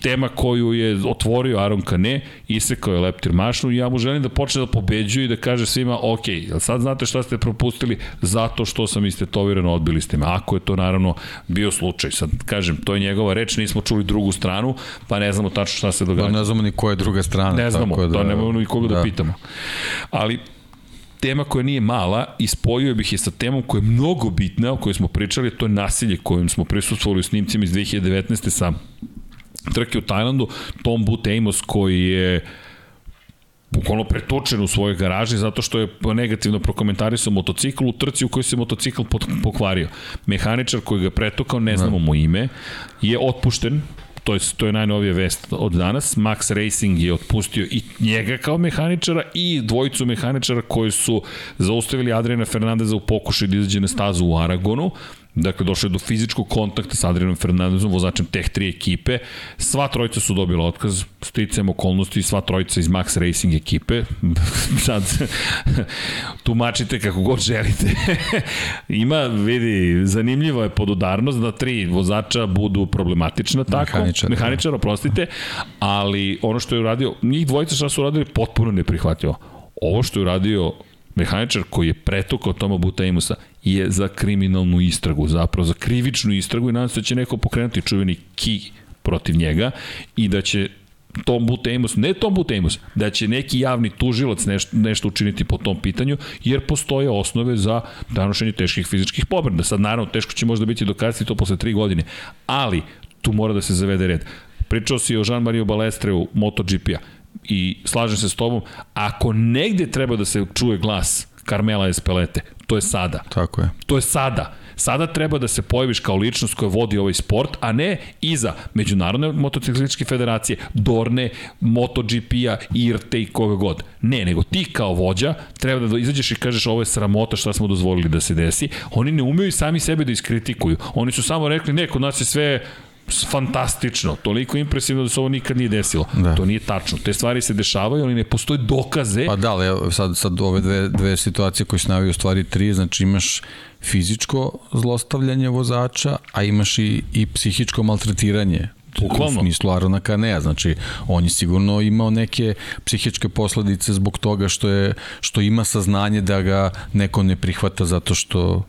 tema koju je otvorio Aron Kane, isekao je leptir mašnu i ja mu želim da počne da pobeđuje i da kaže svima, ok, sad znate šta ste propustili zato što sam istetovirano odbili ste me. Ako je to naravno bio slučaj, sad kažem, to je njegova reč, nismo čuli drugu stranu, pa ne znamo tačno šta se događa. Pa ne znamo ni koja je druga strana. Ne znamo, tako da, to nemamo ni koga da, da pitamo. Ali tema koja nije mala i spojio bih je sa temom koja je mnogo bitna, o kojoj smo pričali, to je nasilje kojim smo prisustvovali u snimcima iz 2019. sa trke u Tajlandu, Tom Boot Amos koji je bukvalno pretočen u svojoj garaži zato što je negativno prokomentarisao motocikl u trci u kojoj se motocikl pokvario. Mehaničar koji ga pretokao, ne znamo mu ime, je otpušten to je, to je najnovija vest od danas. Max Racing je otpustio i njega kao mehaničara i dvojicu mehaničara koji su zaustavili Adriana Fernandeza u pokušaju da izađe na stazu u Aragonu. Dakle, došlo je do fizičkog kontakta sa Adrianom Fernandezom, vozačem teh tri ekipe. Sva trojica su dobila otkaz, sticajem okolnosti, sva trojica iz Max Racing ekipe. <laughs> Sad, tumačite kako god želite. <laughs> Ima, vidi, zanimljivo je podudarnost da tri vozača budu problematična, tako? Mehaničar. Mehaničar, oprostite, ali ono što je uradio, njih dvojica šta su uradili, potpuno neprihvatljivo. Ovo što je uradio mehaničar koji je pretukao Toma Butaimusa je za kriminalnu istragu, zapravo za krivičnu istragu i nadam se da će neko pokrenuti čuveni ki protiv njega i da će Tom Butemus, ne Tom Butemus, da će neki javni tužilac nešto, nešto učiniti po tom pitanju, jer postoje osnove za danošenje teških fizičkih povreda. Sad, naravno, teško će možda biti dokazati to posle tri godine, ali tu mora da se zavede red. Pričao si o Jean-Marie Balestreu MotoGP-a i slažem se s tobom, ako negde treba da se čuje glas Carmela Espelete, to je sada. Tako je. To je sada. Sada treba da se pojaviš kao ličnost koja vodi ovaj sport, a ne iza Međunarodne motociklističke federacije, Dorne, MotoGP-a, IRT i koga god. Ne, nego ti kao vođa treba da izađeš i kažeš ovo je sramota šta smo dozvolili da se desi. Oni ne umeju sami sebe da iskritikuju. Oni su samo rekli, ne, kod nas je sve fantastično, toliko impresivno da se ovo nikad nije desilo. Da. To nije tačno. Te stvari se dešavaju, ali ne postoje dokaze. Pa da, ali sad, sad ove dve, dve situacije koje se naviju u stvari tri, znači imaš fizičko zlostavljanje vozača, a imaš i, i psihičko maltretiranje Bukvalno. u smislu Arona Kanea, znači on je sigurno imao neke psihičke posledice zbog toga što je što ima saznanje da ga neko ne prihvata zato što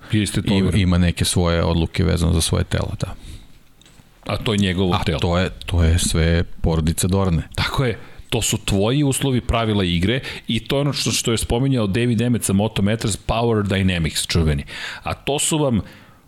ima neke svoje odluke vezano za svoje telo, da. A to je njegovo A telo. to je, to je sve porodica Dorne. Tako je. To su tvoji uslovi pravila igre i to je ono što, što je spominjao David Emmett sa Motometers Power Dynamics čuveni. A to su vam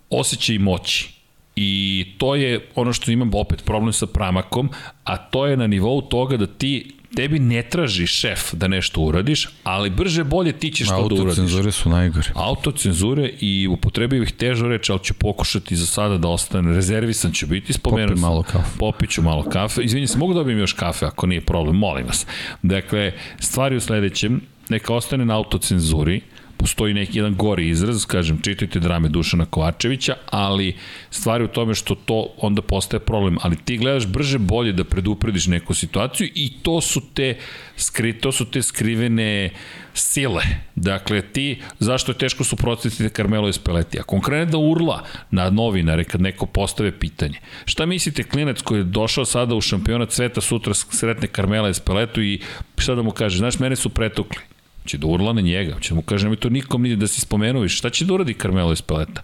osjećaj moći. I to je ono što imam opet problem sa pramakom, a to je na nivou toga da ti tebi ne traži šef da nešto uradiš, ali brže bolje ti ćeš to da uradiš. Autocenzure su najgore. Autocenzure i upotrebio ih težo reći, ali ću pokušati za sada da ostane. Rezervisan ću biti, spomenuo Popi malo kafe. Popit ću malo kafe. Izvinite se, mogu da dobijem još kafe ako nije problem, molim vas. Dakle, stvari u sledećem, neka ostane na autocenzuri, postoji neki jedan gori izraz, kažem, čitajte drame Dušana Kovačevića, ali stvari u tome što to onda postaje problem, ali ti gledaš brže bolje da preduprediš neku situaciju i to su te skri, to su te skrivene sile. Dakle, ti, zašto je teško suprotstaviti Carmelo Espeleti? Ako on krene da urla na novinare kad neko postave pitanje, šta mislite klinac koji je došao sada u šampionat sveta, sutra sretne Carmela Espeletu i šta da mu kaže, znaš, mene su pretukli će da urla na njega, će mu kaže, to nikom nije da si spomenuo više, šta će da uradi Carmelo Espeleta?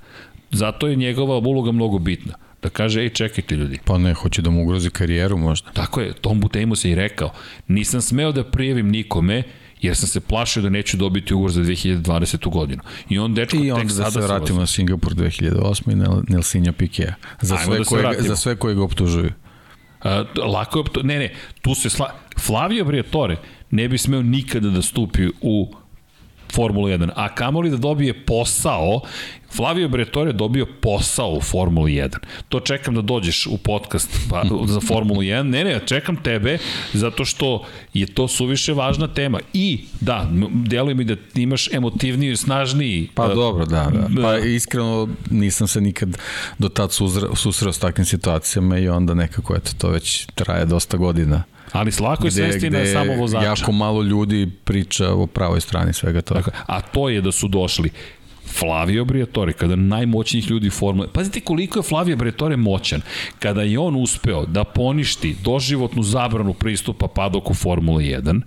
Zato je njegova uloga mnogo bitna da kaže, ej, čekajte ljudi. Pa ne, hoće da mu ugrozi karijeru možda. Tako je, Tom Butejmu se i rekao, nisam smeo da prijavim nikome, jer sam se plašio da neću dobiti ugovor za 2020. godinu. I on dečko I onda da se vratimo na Singapur 2008. i Nelsinja Piquea. Za sve, da koje, za sve koje ga optužuju. Uh, lako je optu... Ne, ne, tu se sla... Flavio Briatore ne bi smeo nikada da stupi u Formulu 1, a kamoli da dobije posao, Flavio Briatore dobio posao u Formuli 1. To čekam da dođeš u podcast pa, za Formulu 1. Ne, ne, čekam tebe zato što je to suviše važna tema. I, da, deluje mi da imaš emotivniji i snažniji. Pa dobro, da, da. Pa iskreno nisam se nikad do tad susreo s takvim situacijama i onda nekako, eto, to već traje dosta godina. Ali slako je svesti na samo vozača. jako malo ljudi priča o pravoj strani svega toga. Dakle, a to je da su došli Flavio Briatore, kada najmoćnijih ljudi Formule... Pazite koliko je Flavio Briatore moćan. Kada je on uspeo da poništi doživotnu zabranu pristupa padoku Formule 1,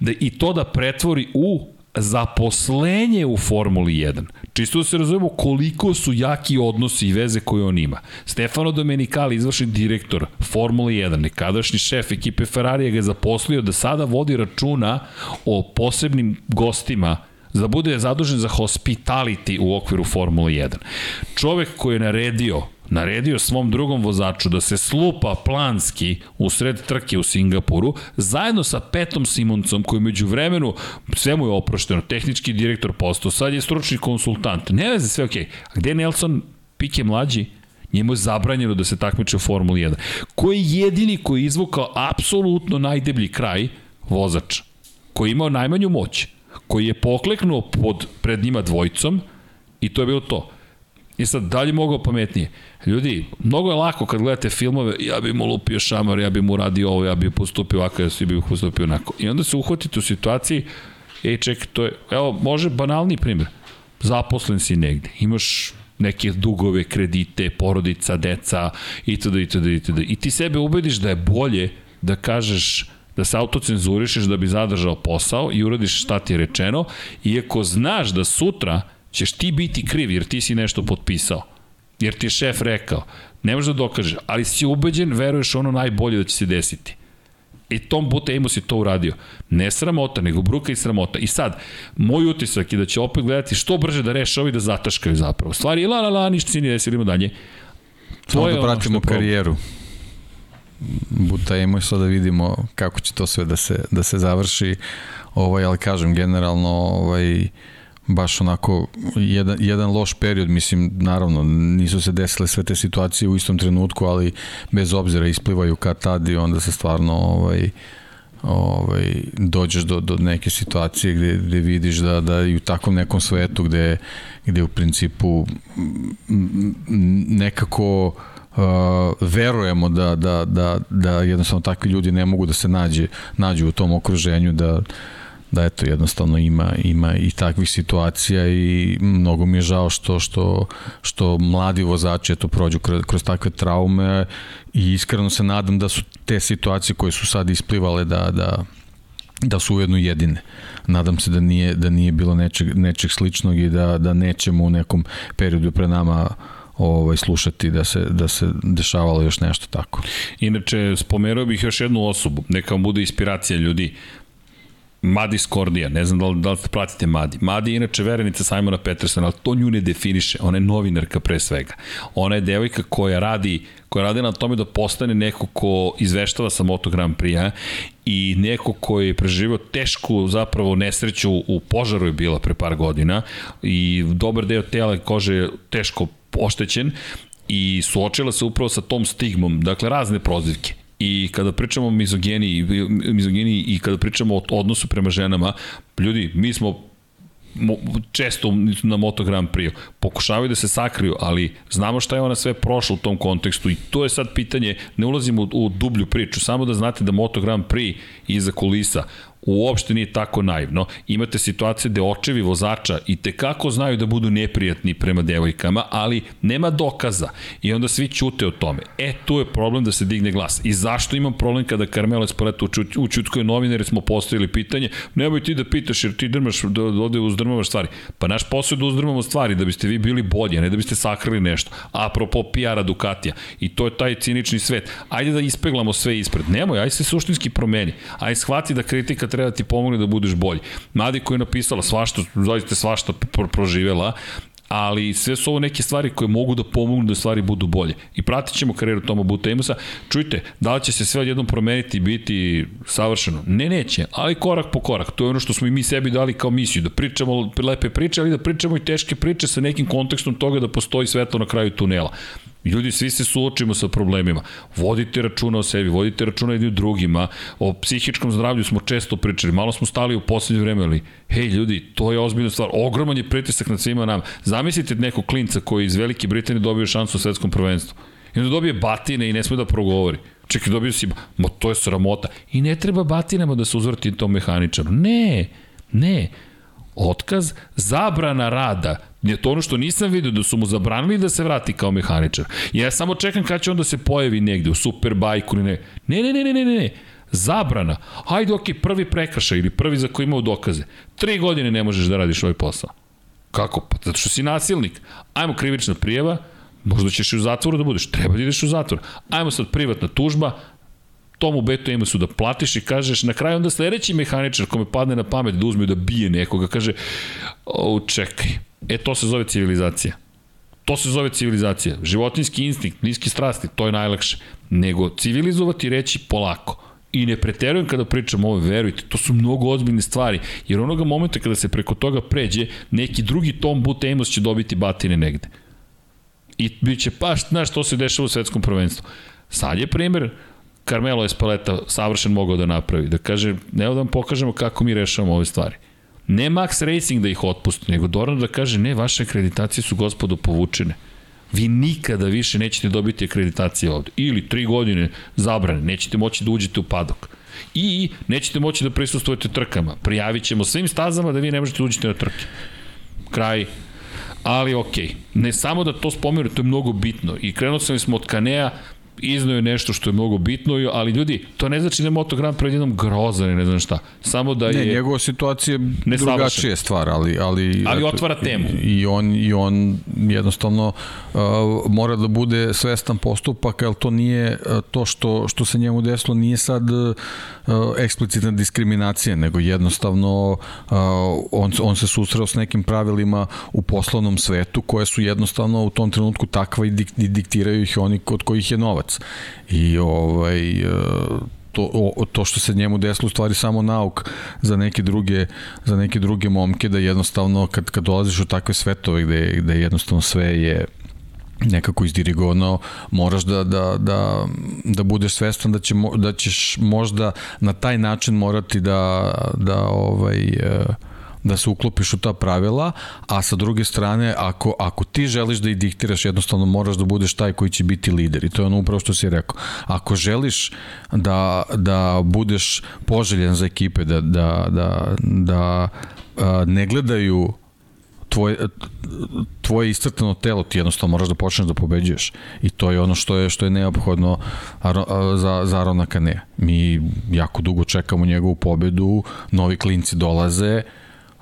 da, i to da pretvori u zaposlenje u Formuli 1. Čisto da se razumemo koliko su jaki odnosi i veze koje on ima. Stefano Domenicali, izvršni direktor Formule 1, nekadašnji šef ekipe Ferrarija ga je zaposlio da sada vodi računa o posebnim gostima da bude zadužen za hospitality u okviru Formule 1. Čovek koji je naredio naredio svom drugom vozaču da se slupa planski u sred trke u Singapuru, zajedno sa Petom Simoncom, koji među vremenu, sve mu je oprošteno, tehnički direktor postao, sad je stručni konsultant, ne veze, sve okej. Okay. A gde je Nelson Pike mlađi? Njemu je zabranjeno da se takmiče u Formuli 1. Ko je jedini koji je izvukao apsolutno najdeblji kraj? Vozač. Koji je imao najmanju moć. Koji je pokleknuo pod, pred njima dvojicom i to je bilo to. I sad, dalje mogao pametnije. Ljudi, mnogo je lako kad gledate filmove, ja bi mu lupio šamar, ja bi mu radio ovo, ja bi postupio ovako, ja bi postupio onako. I onda se uhvatite u situaciji, ej čekaj, to je, evo, može banalni primjer. Zaposlen si negde, imaš neke dugove, kredite, porodica, deca, itd., itd., itd. I ti sebe ubediš da je bolje da kažeš da se autocenzurišeš da bi zadržao posao i uradiš šta ti je rečeno, iako znaš da sutra ćeš ti biti kriv jer ti si nešto potpisao. Jer ti je šef rekao. Ne možeš da dokažeš, ali si ubeđen, veruješ ono najbolje da će se desiti. I Tom Butejmo si to uradio. Ne sramota, nego bruka i sramota. I sad, moj utisak je da će opet gledati što brže da reše ovi da zataškaju zapravo. Stvari je la la la, ništa si nije desi, idemo dalje. To Samo da pratimo karijeru. Butejmo i sad da vidimo kako će to sve da se, da se završi. Ovaj, ali kažem, generalno ovaj, baš onako jedan, jedan loš period, mislim, naravno, nisu se desile sve te situacije u istom trenutku, ali bez obzira isplivaju kad tad i onda se stvarno ovaj, ovaj, dođeš do, do neke situacije gde, gde vidiš da, da i u takvom nekom svetu gde, gde u principu nekako uh, verujemo da, da, da, da jednostavno takvi ljudi ne mogu da se nađe, nađu u tom okruženju da da eto jednostavno ima ima i takvih situacija i mnogo mi je žao što što što mladi vozači eto prođu kroz, kroz takve traume i iskreno se nadam da su te situacije koje su sad isplivale da da da su ujedno jedine. Nadam se da nije da nije bilo nečeg nečeg sličnog i da da nećemo u nekom periodu pre nama ovaj slušati da se da se dešavalo još nešto tako. Inače spomenuo bih još jednu osobu, neka vam bude inspiracija ljudi. Madi Skordija, ne znam da li, da li pratite Madi. Madi je inače verenica Simona Petersona, ali to nju ne definiše. Ona je novinarka pre svega. Ona je devojka koja radi, koja radi na tome da postane neko ko izveštava sa Moto Grand Prix i neko ko je preživio tešku zapravo nesreću u požaru je bila pre par godina i dobar deo tela kože je teško oštećen i suočila se upravo sa tom stigmom, dakle razne prozivke I kada pričamo o mizogeni, mizogeni i kada pričamo o odnosu prema ženama, ljudi, mi smo često na Moto Grand Prix. Pokušavaju da se sakriju, ali znamo šta je ona sve prošla u tom kontekstu i to je sad pitanje, ne ulazimo u, u dublju priču, samo da znate da Moto Grand Prix iza kulisa uopšte nije tako naivno. Imate situacije gde očevi vozača i te kako znaju da budu neprijatni prema devojkama, ali nema dokaza i onda svi ćute o tome. E, tu je problem da se digne glas. I zašto imam problem kada Carmelo Espoleto učutkuje novinare smo postavili pitanje, nemoj ti da pitaš jer ti drmaš, da ovde uzdrmavaš stvari. Pa naš posao je da uzdrmamo stvari, da biste vi bili bolji, ne da biste sakrili nešto. Apropo PR-a Ducatija. I to je taj cinični svet. Ajde da ispeglamo sve ispred. Nemoj, ajde se suštinski promeni. Ajde shvati da kritika treba da ti pomogne da budeš bolji. Madi koja je napisala svašta, zaista svašta proživela, ali sve su ovo neke stvari koje mogu da pomognu da stvari budu bolje. I pratit ćemo karijeru Toma Butemusa. Čujte, da li će se sve odjednom promeniti i biti savršeno? Ne, neće, ali korak po korak. To je ono što smo i mi sebi dali kao misiju, da pričamo lepe priče, ali da pričamo i teške priče sa nekim kontekstom toga da postoji svetlo na kraju tunela. Ljudi, svi se suočimo sa problemima. Vodite računa o sebi, vodite računa jednim drugima. O psihičkom zdravlju smo često pričali, malo smo stali u poslednje vreme, ali hej ljudi, to je ozbiljna stvar. Ogroman je pritisak na svima nam. Zamislite nekog klinca koji iz Velike Britanije dobio šansu u svetskom prvenstvu. I onda dobije batine i ne sme da progovori. Čekaj, dobio si, ma to je sramota. I ne treba batinama da se uzvrti tom mehaničaru. Ne, ne. Otkaz, zabrana rada, Je to ono što nisam vidio, da su mu zabranili da se vrati kao mehaničar. Ja samo čekam kada će on da se pojavi negde u Superbajku ili ne. Ne, ne, ne, ne, ne, ne. Zabrana. Hajde, ok, prvi prekršaj ili prvi za koji imao dokaze. Tri godine ne možeš da radiš ovaj posao. Kako? Pa zato što si nasilnik. Ajmo krivična prijeva, možda ćeš i u zatvoru da budeš. Treba da ideš u zatvor. Ajmo sad privatna tužba, tomu beto su da platiš i kažeš na kraju onda sledeći mehaničar kome padne na pamet da uzme da bije nekoga kaže o čekaj E, to se zove civilizacija. To se zove civilizacija. Životinski instinkt, niski strasti, to je najlakše. Nego civilizovati reći polako. I ne preterujem kada pričam ovo, verujte, to su mnogo ozbiljne stvari, jer onoga momenta kada se preko toga pređe, neki drugi Tom But će dobiti batine negde. I bit će, pa, znaš, to se dešava u svetskom prvenstvu. Sad je primer, Carmelo Espaleta savršen mogao da napravi, da kaže, ne da vam pokažemo kako mi rešavamo ove stvari. Ne Max Racing da ih otpusti, nego Doran da kaže ne, vaše akreditacije su gospodo povučene. Vi nikada više nećete dobiti akreditacije ovde. Ili tri godine zabrane, nećete moći da uđete u padok. I nećete moći da prisustujete trkama. Prijavit ćemo svim stazama da vi ne možete da uđete na trke. Kraj. Ali okay. ne samo da to spomenu, to je mnogo bitno. I krenuo sam smo od Kanea, iznao je nešto što je mnogo bitno, ali ljudi, to ne znači da je Moto Grand pred jednom grozan ne znam šta. Samo da je... Ne, njegova situacija je drugačija stvar, ali... Ali, ali otvara temu. I on, I on jednostavno uh, mora da bude svestan postupak, ali to nije uh, to što, što se njemu desilo, nije sad uh, eksplicitna diskriminacija, nego jednostavno uh, on, on se susreo s nekim pravilima u poslovnom svetu koje su jednostavno u tom trenutku takva i, dik, i diktiraju ih oni kod kojih je novac. I ovaj, e, to, to što se njemu desilo u stvari samo nauk za neke druge za neke druge momke da jednostavno kad kad dolaziš u takve svetove gde gde jednostavno sve je nekako izdirigovano, moraš da, da, da, da budeš svestan da, će, da ćeš možda na taj način morati da, da ovaj, uh, da se uklopiš u ta pravila, a sa druge strane, ako, ako ti želiš da ih diktiraš, jednostavno moraš da budeš taj koji će biti lider. I to je ono upravo što si rekao. Ako želiš da, da budeš poželjen za ekipe, da, da, da, da a, ne gledaju tvoje, tvoje iscrtano telo ti jednostavno moraš da počneš da pobeđuješ i to je ono što je što je neophodno za, za Arona Kanea. Mi jako dugo čekamo njegovu pobedu, novi klinci dolaze,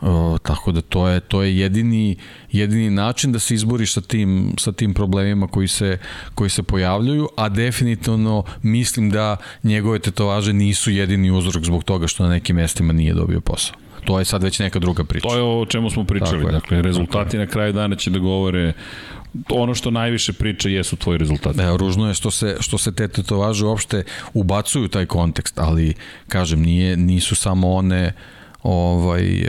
Uh, tako da to je to je jedini jedini način da se izboriš sa tim sa tim problemima koji se koji se pojavljuju, a definitivno mislim da njegove tetovaže nisu jedini uzrok zbog toga što na nekim mestima nije dobio posao. To je sad već neka druga priča. To je o čemu smo pričali. Tako dakle, rezultati na kraju dana će da govore ono što najviše priča jesu tvoji rezultati. Da, ružno je što se, što se te tetovaže uopšte ubacuju taj kontekst, ali kažem, nije, nisu samo one ovaj, e,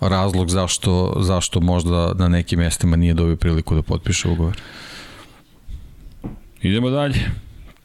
razlog zašto, zašto možda na nekim mestima nije dobio priliku da potpiše ugovor. Idemo dalje.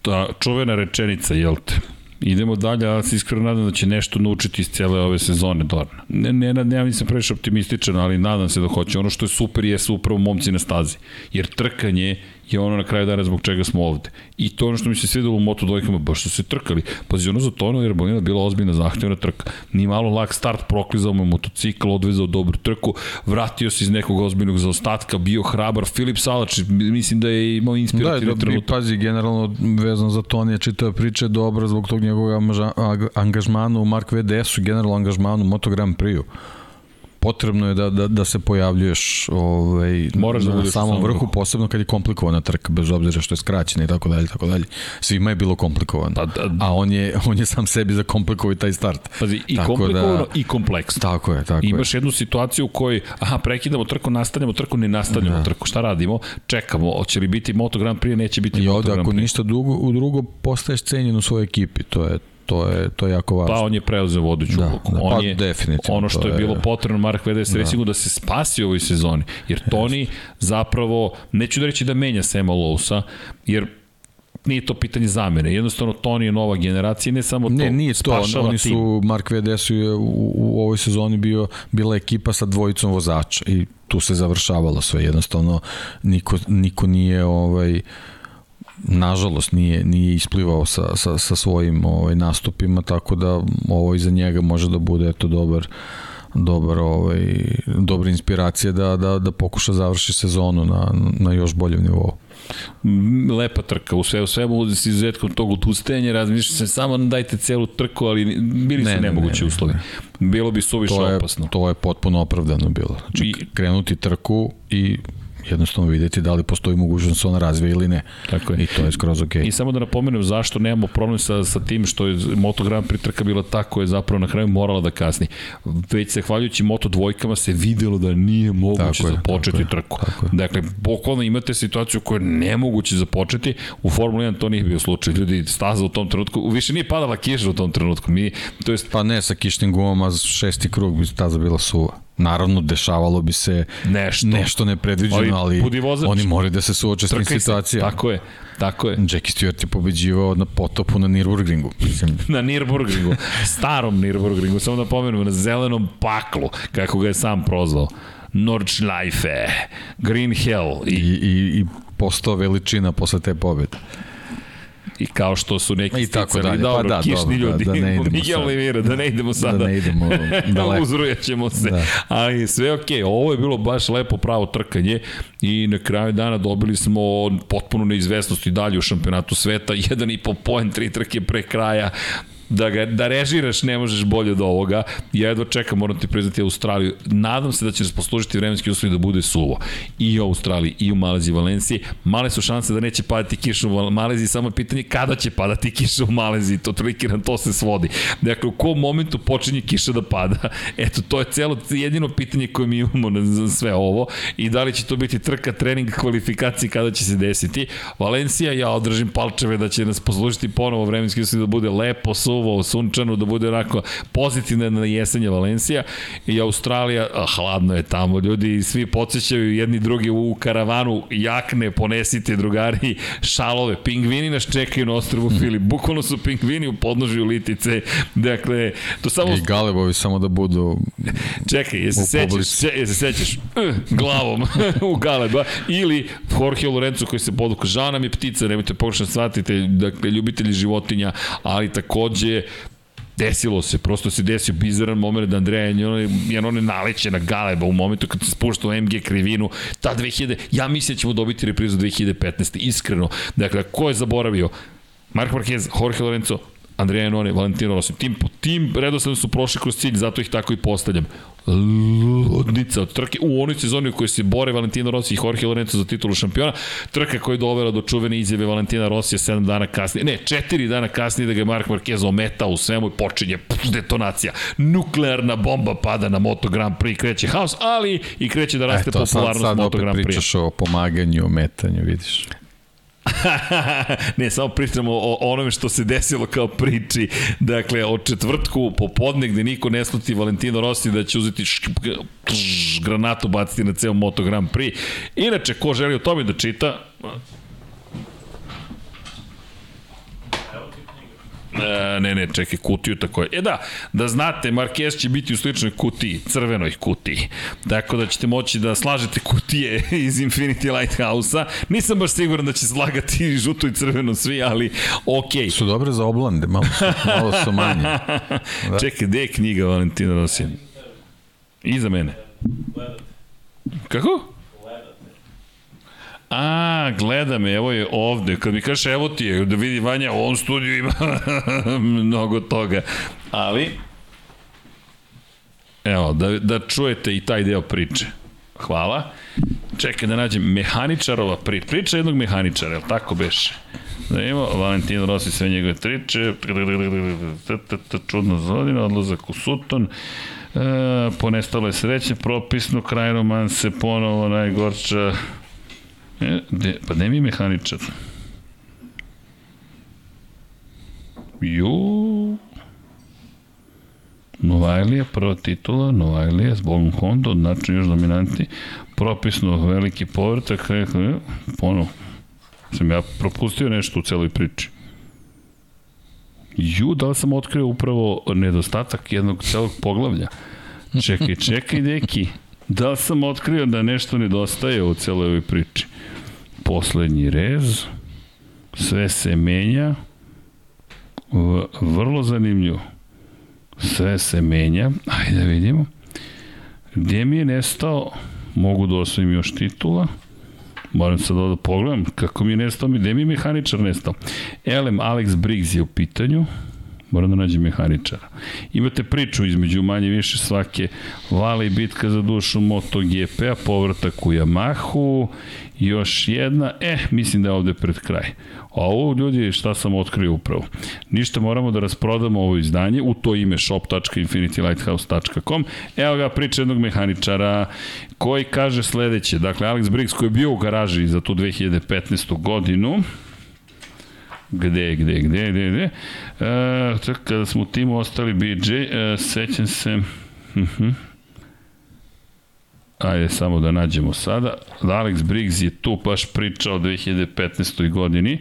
Ta čuvena rečenica, jel te? Idemo dalje, ali se iskreno nadam da će nešto naučiti iz cele ove sezone Dorna. Ne, ne, ne, ja nisam previše optimističan, ali nadam se da hoće. Ono što je super je upravo momci na stazi. Jer trkanje je ono na kraju dana zbog čega smo ovde. I to ono što mi se svidelo u Moto dvojkama, baš su se trkali. Pazi, ono za Tono jer Bolina bila ozbiljna zahtevna trka. Ni malo lak start, proklizao mu motocikl, odvezao dobru trku, vratio se iz nekog ozbiljnog zaostatka, bio hrabar. Filip Salač, mislim da je imao inspirativni da, trenutak. Da, pazi, generalno vezan za Tonija čitava priča je dobra zbog tog njegovog angažmana u Mark VDS-u, generalno angažmanu u Moto Grand Prix-u potrebno je da, da, da se pojavljuješ ovaj, Moraš da na samom vrhu, vrhu, posebno kad je komplikovana trka, bez obzira što je skraćena i tako dalje, tako dalje. Svima je bilo komplikovano. Pa, da, a on je, on je sam sebi zakomplikovao taj start. Pazi, i tako komplikovano da, i kompleksno. Tako je, tako Imaš je. jednu situaciju u kojoj, aha, prekidamo trku, nastavljamo trku, ne nastavljamo da. trku. Šta radimo? Čekamo, hoće li biti Moto Grand Prix, neće biti I ovde, ako ništa drugo, u drugo postaješ cenjen u svojoj ekipi, to je to je to je jako važno. Pa on je preuzeo vodeću da, ulogu. Da, on pa je definitivno. Ono što je, je bilo potrebno Mark VDS da. recimo da se spasi u ovoj sezoni. Jer Toni zapravo neću da reći da menja Sema Lowsa, jer nije to pitanje zamene. Jednostavno, Toni je nova generacija, ne samo to. Ne, nije to. Oni su, tim. Mark VDS je u, u ovoj sezoni bio, bila ekipa sa dvojicom vozača i tu se završavalo sve. Jednostavno, niko, niko nije ovaj, nažalost nije nije isplivao sa, sa, sa svojim ovaj nastupima tako da ovo iza njega može da bude eto dobar dobar ovaj dobra inspiracija da da da pokuša završi sezonu na na još boljem nivou. Lepa trka, u sve u svemu s izuzetkom tog odustajanja, razmišljam se samo dajte celu trku, ali bili ne, su nemogući ne, ne, uslovi. Bilo bi suviše opasno. To je potpuno opravdano bilo. Znači, I, krenuti trku i jednostavno videti da li postoji mogućnost da se ona razvije ili ne. Tako je. I to je skroz ok. I samo da napomenem zašto nemamo problem sa, sa tim što je Moto Grand Prix trka bila tako je zapravo na kraju morala da kasni. Već se hvaljujući Moto dvojkama se videlo da nije moguće tako započeti tako trku. Tako je. Dakle, bukvalno imate situaciju koja je nemoguće započeti. U Formula 1 to nije bio slučaj. Ljudi, staza u tom trenutku, više nije padala kiša u tom trenutku. Mi, to jest... Pa ne, sa kišnim gumama šesti krug bi staza bila suva. Naravno, dešavalo bi se nešto, nešto nepredviđeno, ali, ali oni moraju da se suoče s tim situacijama. Tako je, tako je. Jackie Stewart je pobeđivao na potopu na Nürburgringu. <laughs> Na Nürburgringu, starom Nürburgringu, samo da pomenemo, na zelenom paklu, kako ga je sam prozvao. Nordschleife, Green Hell. I, I, i postao veličina posle te pobede i kao što su neki I tako dalje. Dobro, pa da, kišni dobro, ljudi, da, da ne idemo Miguel Oliveira, da ne idemo sada. Da ne idemo <laughs> daleko. Uzrujaćemo se. Da. Ali sve ok, ovo je bilo baš lepo pravo trkanje i na kraju dana dobili smo potpuno neizvesnost i dalje u šampionatu sveta, <laughs> jedan i po poen, tri trke pre kraja, da, ga, da režiraš ne možeš bolje od ovoga. Ja jedva čekam, moram ti priznati Australiju. Nadam se da će nas poslužiti vremenski uslovi da bude suvo. I u Australiji, i u Maleziji, Valenciji. Male su šanse da neće padati kiša u Maleziji, samo je pitanje kada će padati kiša u Maleziji. To toliki na to se svodi. Dakle, u kom momentu počinje kiša da pada? <laughs> Eto, to je celo jedino pitanje koje mi imamo na sve ovo. I da li će to biti trka, trening, kvalifikacije, kada će se desiti. Valencija, ja održim palčeve da će nas poslužiti ponovo vremenski uslovi da bude lepo, suvo, suvo, sunčano, da bude onako pozitivna na jesenje Valencija i Australija, a, hladno je tamo, ljudi svi podsjećaju jedni drugi u karavanu, jakne, ponesite drugari, šalove, pingvini nas čekaju na ostrovu mm. Filip, bukvalno su pingvini u podnožju litice, dakle, to samo... I galebovi samo da budu Čekaj, jesi se sećaš, jesi se sećaš? Uh, glavom <laughs> u galeba, ili Jorge Lorenzo koji se poduka, žao nam je ptica, nemojte da shvatite, dakle, ljubitelji životinja, ali takođe je desilo se, prosto se desio bizaran moment da Andreja je one naleće na Galeba u momentu kad se spušta u MG krivinu, ta 2000, ja mislim da ćemo dobiti reprizu 2015. Iskreno. Dakle, ko je zaboravio? Mark Marquez, Jorge Lorenzo, Andreja Janone, Valentino Rossi. Tim, tim redosledno su prošli kroz cilj, zato ih tako i postavljam ludnica od trke u onoj sezoni u kojoj se bore Valentino Rossi i Jorge Lorenzo za titulu šampiona. Trka koja je dovela do čuvene izjave Valentina Rossi 7 dana kasnije, ne, 4 dana kasnije da ga je Mark Marquez ometa u svemu i počinje pff, detonacija. Nuklearna bomba pada na Moto Grand Prix, kreće haos, ali i kreće da raste Eto, popularnost sad, sad Moto Grand Prix. Sad opet pričaš o pomaganju, ometanju, vidiš. <laughs> ne, samo pričamo o onome što se desilo kao priči. Dakle, o četvrtku popodne gde niko ne sluti Valentino Rossi da će uzeti granatu baciti na ceo Moto Grand Prix. Inače, ko želi o tome da čita, E, ne, ne, čekaj, kutiju tako je. E da, da znate, Marquez će biti u sličnoj kutiji, crvenoj kutiji. Tako da ćete moći da slažete kutije <laughs> iz Infinity Lighthouse-a. Nisam baš siguran da će slagati žuto i crveno svi, ali okej. Okay. Su dobre za oblande, malo su, malo su manje. Da. <laughs> Čekaj, gde je knjiga Valentina Rosija? Iza mene. Kako? A, gleda me, evo je ovde. Kad mi kaže evo ti je, da vidi Vanja, u ovom studiju ima <laughs> mnogo toga. Ali, evo, da, da čujete i taj deo priče. Hvala. Čekaj da nađem mehaničarova priča. Priča jednog mehaničara, je tako beše? Da imamo, Valentino Rossi sve njegove triče, čudna zodina, odlazak u Sutton, e, ponestalo je sreće, propisno, kraj romanse, ponovo najgorča, E, de, pa ne mi mehaničar. Ju... Novajlija, prva titula, Novajlija, zbog Honda, znači još dominanti, propisno veliki povrtak, ponovo, sam ja propustio nešto u celoj priči. Ju, da li sam otkrio upravo nedostatak jednog celog poglavlja? Čekaj, čekaj, deki, da li sam otkrio da nešto nedostaje u celoj ovoj priči? Poslednji rez, sve se menja, vrlo zanimljivo. Sve se menja, ajde da vidimo. Gde mi je nestao, mogu da osvojim još titula, moram sad da pogledam kako mi je nestao, gde mi je mehaničar nestao. Elem Alex Briggs je u pitanju, moram da nađem mehaničara. Imate priču između manje više svake vale i bitka za dušu MotoGP-a, povratak u Yamahu, još jedna, e, mislim da je ovde pred kraj. A ovo, ljudi, šta sam otkrio upravo? Ništa, moramo da rasprodamo ovo izdanje u to ime shop.infinitylighthouse.com. Evo ga priča jednog mehaničara koji kaže sledeće. Dakle, Alex Briggs koji je bio u garaži za tu 2015. godinu, gde, gde, gde, gde, gde. E, kada smo u timu ostali BJ, e, sećam se, uh mhm. -huh. Ajde samo da nađemo sada. Alex Briggs je tu baš pričao o 2015. godini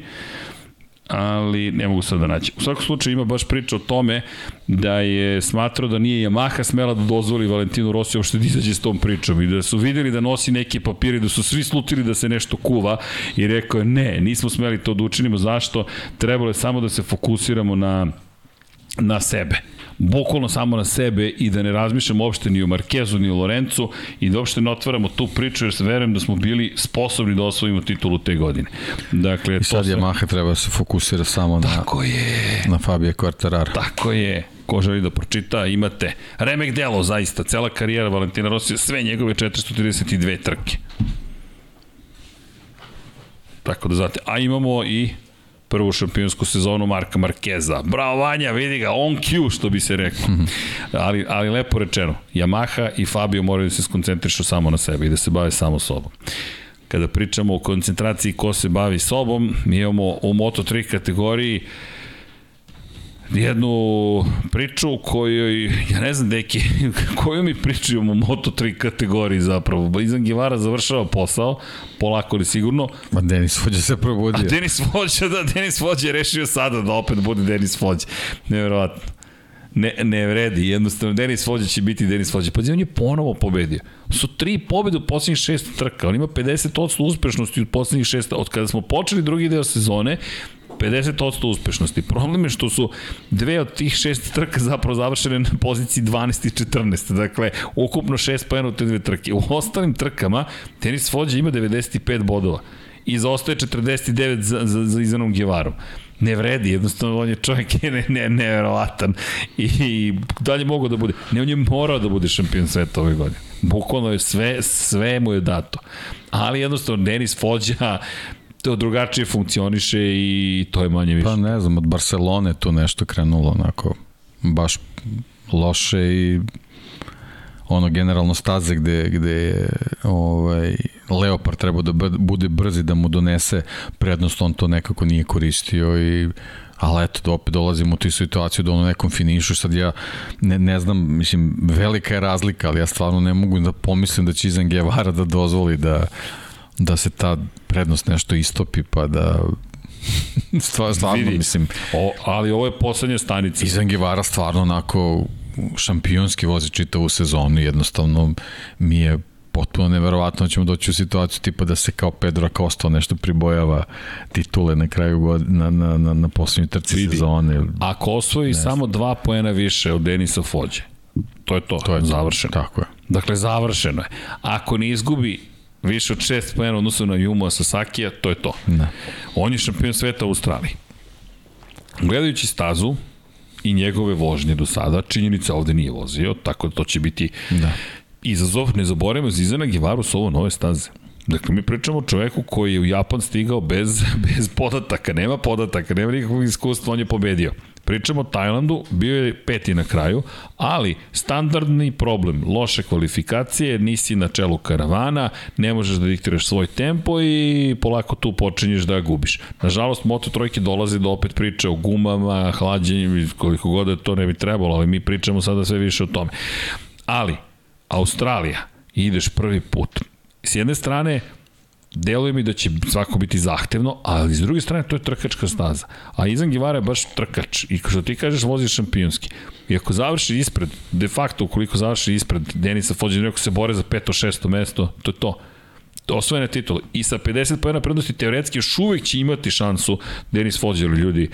ali ne mogu sad da naći. U svakom slučaju ima baš priča o tome da je smatrao da nije Yamaha smela da dozvoli Valentinu Rossi uopšte da izađe s tom pričom i da su videli da nosi neke papire, da su svi slutili da se nešto kuva i rekao je ne, nismo smeli to da učinimo, zašto? Trebalo je samo da se fokusiramo na na sebe bukvalno samo na sebe i da ne razmišljamo uopšte ni o Markezu ni o Lorencu i da uopšte ne otvaramo tu priču jer se verujem da smo bili sposobni da osvojimo titulu te godine. Dakle, I sad sve... Yamaha treba da se fokusira samo Tako na, je. na Fabio Quartararo. Tako je ko želi da pročita, imate remek delo zaista, cela karijera Valentina Rossi, sve njegove 432 trke. Tako da znate, a imamo i prvu šampionsku sezonu Marka Markeza. Bravo Vanja, vidi ga, on Q, što bi se reklo. Mhm. ali, ali lepo rečeno, Yamaha i Fabio moraju da se skoncentrišu samo na sebe i da se bave samo sobom. Kada pričamo o koncentraciji ko se bavi sobom, mi imamo u Moto3 kategoriji jednu priču kojoj, ja ne znam deki, <laughs> koju mi pričaju o Moto3 kategoriji zapravo. Izan Givara završava posao, polako li sigurno. Ma Denis Vođa se probudio. A Denis Vođa, da, Denis Vođa je rešio sada da opet bude Denis Vođa. Neverovatno. Ne, ne vredi, jednostavno Denis Vođa će biti Denis Vođa. Pa on je ponovo pobedio. Su tri pobede u poslednjih šest trka. On ima 50% uspešnosti u poslednjih šest, od kada smo počeli drugi deo sezone, 50% uspešnosti. Problem je što su dve od tih šest trka zapravo završene na poziciji 12 i 14. Dakle, ukupno šest pojena u te dve trke. U ostalim trkama tenis vođa ima 95 bodova i zaostaje 49 za, za, za Izanom Gevarom ne vredi, jednostavno on je čovjek <laughs> ne, ne, neverovatan i, i dalje mogu da bude, ne on je morao da bude šampion sveta ove godine, bukvalno je sve, sve mu je dato, ali jednostavno Denis Fođa to drugačije funkcioniše i to je manje više. Pa ne znam, od Barcelone tu nešto krenulo onako baš loše i ono generalno staze gde, gde je ovaj, Leopard trebao da bude brzi da mu donese prednost, on to nekako nije koristio i ali eto, da opet dolazimo u tu situaciju da ono nekom finišu, sad ja ne, ne znam, mislim, velika je razlika, ali ja stvarno ne mogu da pomislim da će Izan Guevara da dozvoli da, da se ta prednost nešto istopi pa da <laughs> stvarno, stvarno Vidi, mislim. O, ali ovo je poslednja stanica. Izan Givara stvarno onako šampionski vozi čitavu sezonu, jednostavno mi je potpuno neverovatno ćemo doći u situaciju tipa da se kao Pedro Acosta nešto pribojava titule na kraju god, na, na, na, na poslednjoj trci Vidi, sezone. Ako osvoji samo dva poena više od Denisa Fođe, to je to, to je završeno. Tako je. Dakle, završeno je. Ako ne izgubi više od šest pojena odnosno na Yuma Sasakija, to je to. Da. On je šampion sveta u Australiji. Gledajući stazu i njegove vožnje do sada, činjenica ovde nije vozio, tako da to će biti da. izazov. Ne zaboravimo Zizana Givaru s ovo nove staze. Dakle, mi pričamo o čoveku koji je u Japan stigao bez, <laughs> bez podataka, nema podataka, nema nikakvog iskustva, on je pobedio. Pričamo o Tajlandu, bio je peti na kraju, ali standardni problem, loše kvalifikacije, nisi na čelu karavana, ne možeš da diktiraš svoj tempo i polako tu počinješ da gubiš. Nažalost, Moto Trojke dolazi do opet priče o gumama, hlađenju, koliko god da to ne bi trebalo, ali mi pričamo sada sve više o tome. Ali, Australija, ideš prvi put. S jedne strane, deluje mi da će svako biti zahtevno, ali s druge strane to je trkačka staza. A Izan Givara je baš trkač i što ti kažeš vozi šampionski. I ako završi ispred, de facto ukoliko završi ispred Denisa Fođena, ako se bore za peto, šesto mesto, to je to osvojene titule. I sa 50 pojena prednosti teoretski još uvek će imati šansu Denis Fođer, ljudi,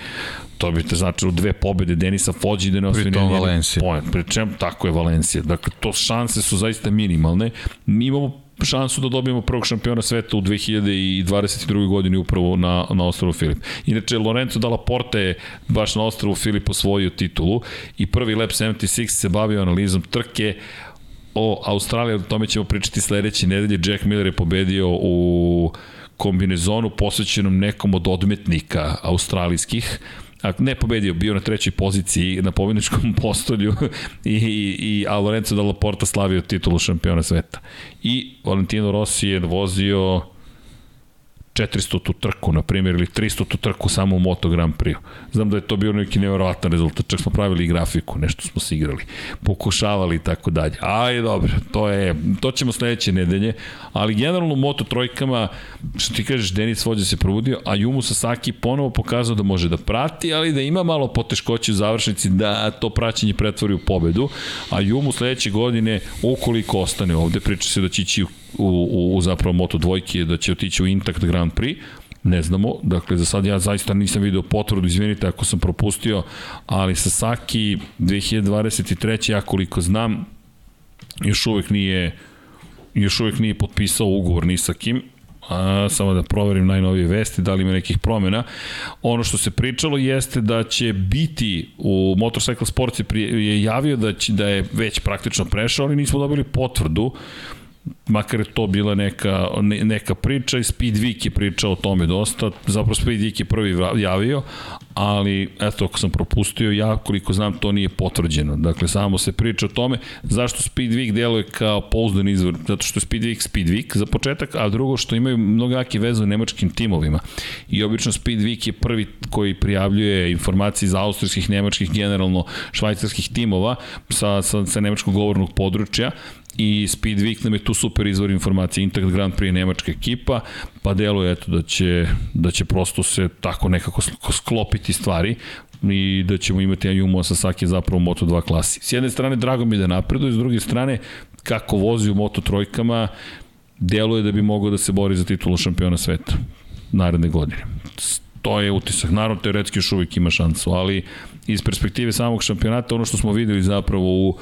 to bi te značilo dve pobede Denisa Fođi da ne osvoji Pritom Valencija. Pri čem tako je Valencija. Dakle, to šanse su zaista minimalne. Mi imamo šansu da dobijemo prvog šampiona sveta u 2022. godini upravo na, na ostrovu Filip. Inače, Lorenzo Dalla Porta je baš na ostrovu Filip osvojio titulu i prvi Lab 76 se bavio analizom trke o Australiji, o tome ćemo pričati sledeće nedelje. Jack Miller je pobedio u kombinezonu posvećenom nekom od odmetnika australijskih ne pobedio, bio na trećoj poziciji na pobedničkom <laughs> postolju i, i, i a Lorenzo Dalla Porta slavio titulu šampiona sveta. I Valentino Rossi je vozio 400 tu trku, na primjer, ili 300 tu trku samo u Moto Grand Prix. Znam da je to bio neki nevjerovatan rezultat, čak smo pravili i grafiku, nešto smo se igrali, pokušavali i tako dalje. Aj, dobro, to je, to ćemo sledeće nedelje, ali generalno u Moto trojkama, što ti kažeš, Denis Vođa se probudio, a Jumu Sasaki ponovo pokazao da može da prati, ali da ima malo poteškoće u završnici da to praćenje pretvori u pobedu, a Jumu sledeće godine, ukoliko ostane ovde, priča se da će ići u u, u, u zapravo Moto dvojke da će otići u Intact Grand Prix, ne znamo, dakle za sad ja zaista nisam video potvrdu, izvinite ako sam propustio, ali Sasaki 2023. ja koliko znam, još uvek nije još uvek nije potpisao ugovor ni sa kim, a, samo da proverim najnovije vesti, da li ima nekih promjena. Ono što se pričalo jeste da će biti u Motorcycle Sports je javio da, će, da je već praktično prešao, ali nismo dobili potvrdu makar je to bila neka, ne, neka priča i Speedweek je pričao o tome dosta, zapravo Speedweek je prvi javio, ali eto, ako sam propustio, ja koliko znam to nije potvrđeno. Dakle, samo se priča o tome zašto Speedweek deluje kao pouzdan izvor, zato što je Speedweek Speedweek za početak, a drugo što imaju mnogo jake veze u nemačkim timovima. I obično Speedweek je prvi koji prijavljuje informacije iz austrijskih, nemačkih, generalno švajcarskih timova sa, sa, sa nemačkog govornog područja i Speed Week nam je tu super izvor informacije, Intact Grand Prix nemačka ekipa, pa deluje eto da će, da će prosto se tako nekako sklopiti stvari i da ćemo imati Ayumu Sasaki zapravo u Moto2 klasi. S jedne strane drago mi da napreduje, s druge strane kako vozi u Moto trojkama, deluje da bi mogao da se bori za titulu šampiona sveta naredne godine. To je utisak. Naravno, teoretski još uvijek ima šansu, ali iz perspektive samog šampionata, ono što smo videli zapravo u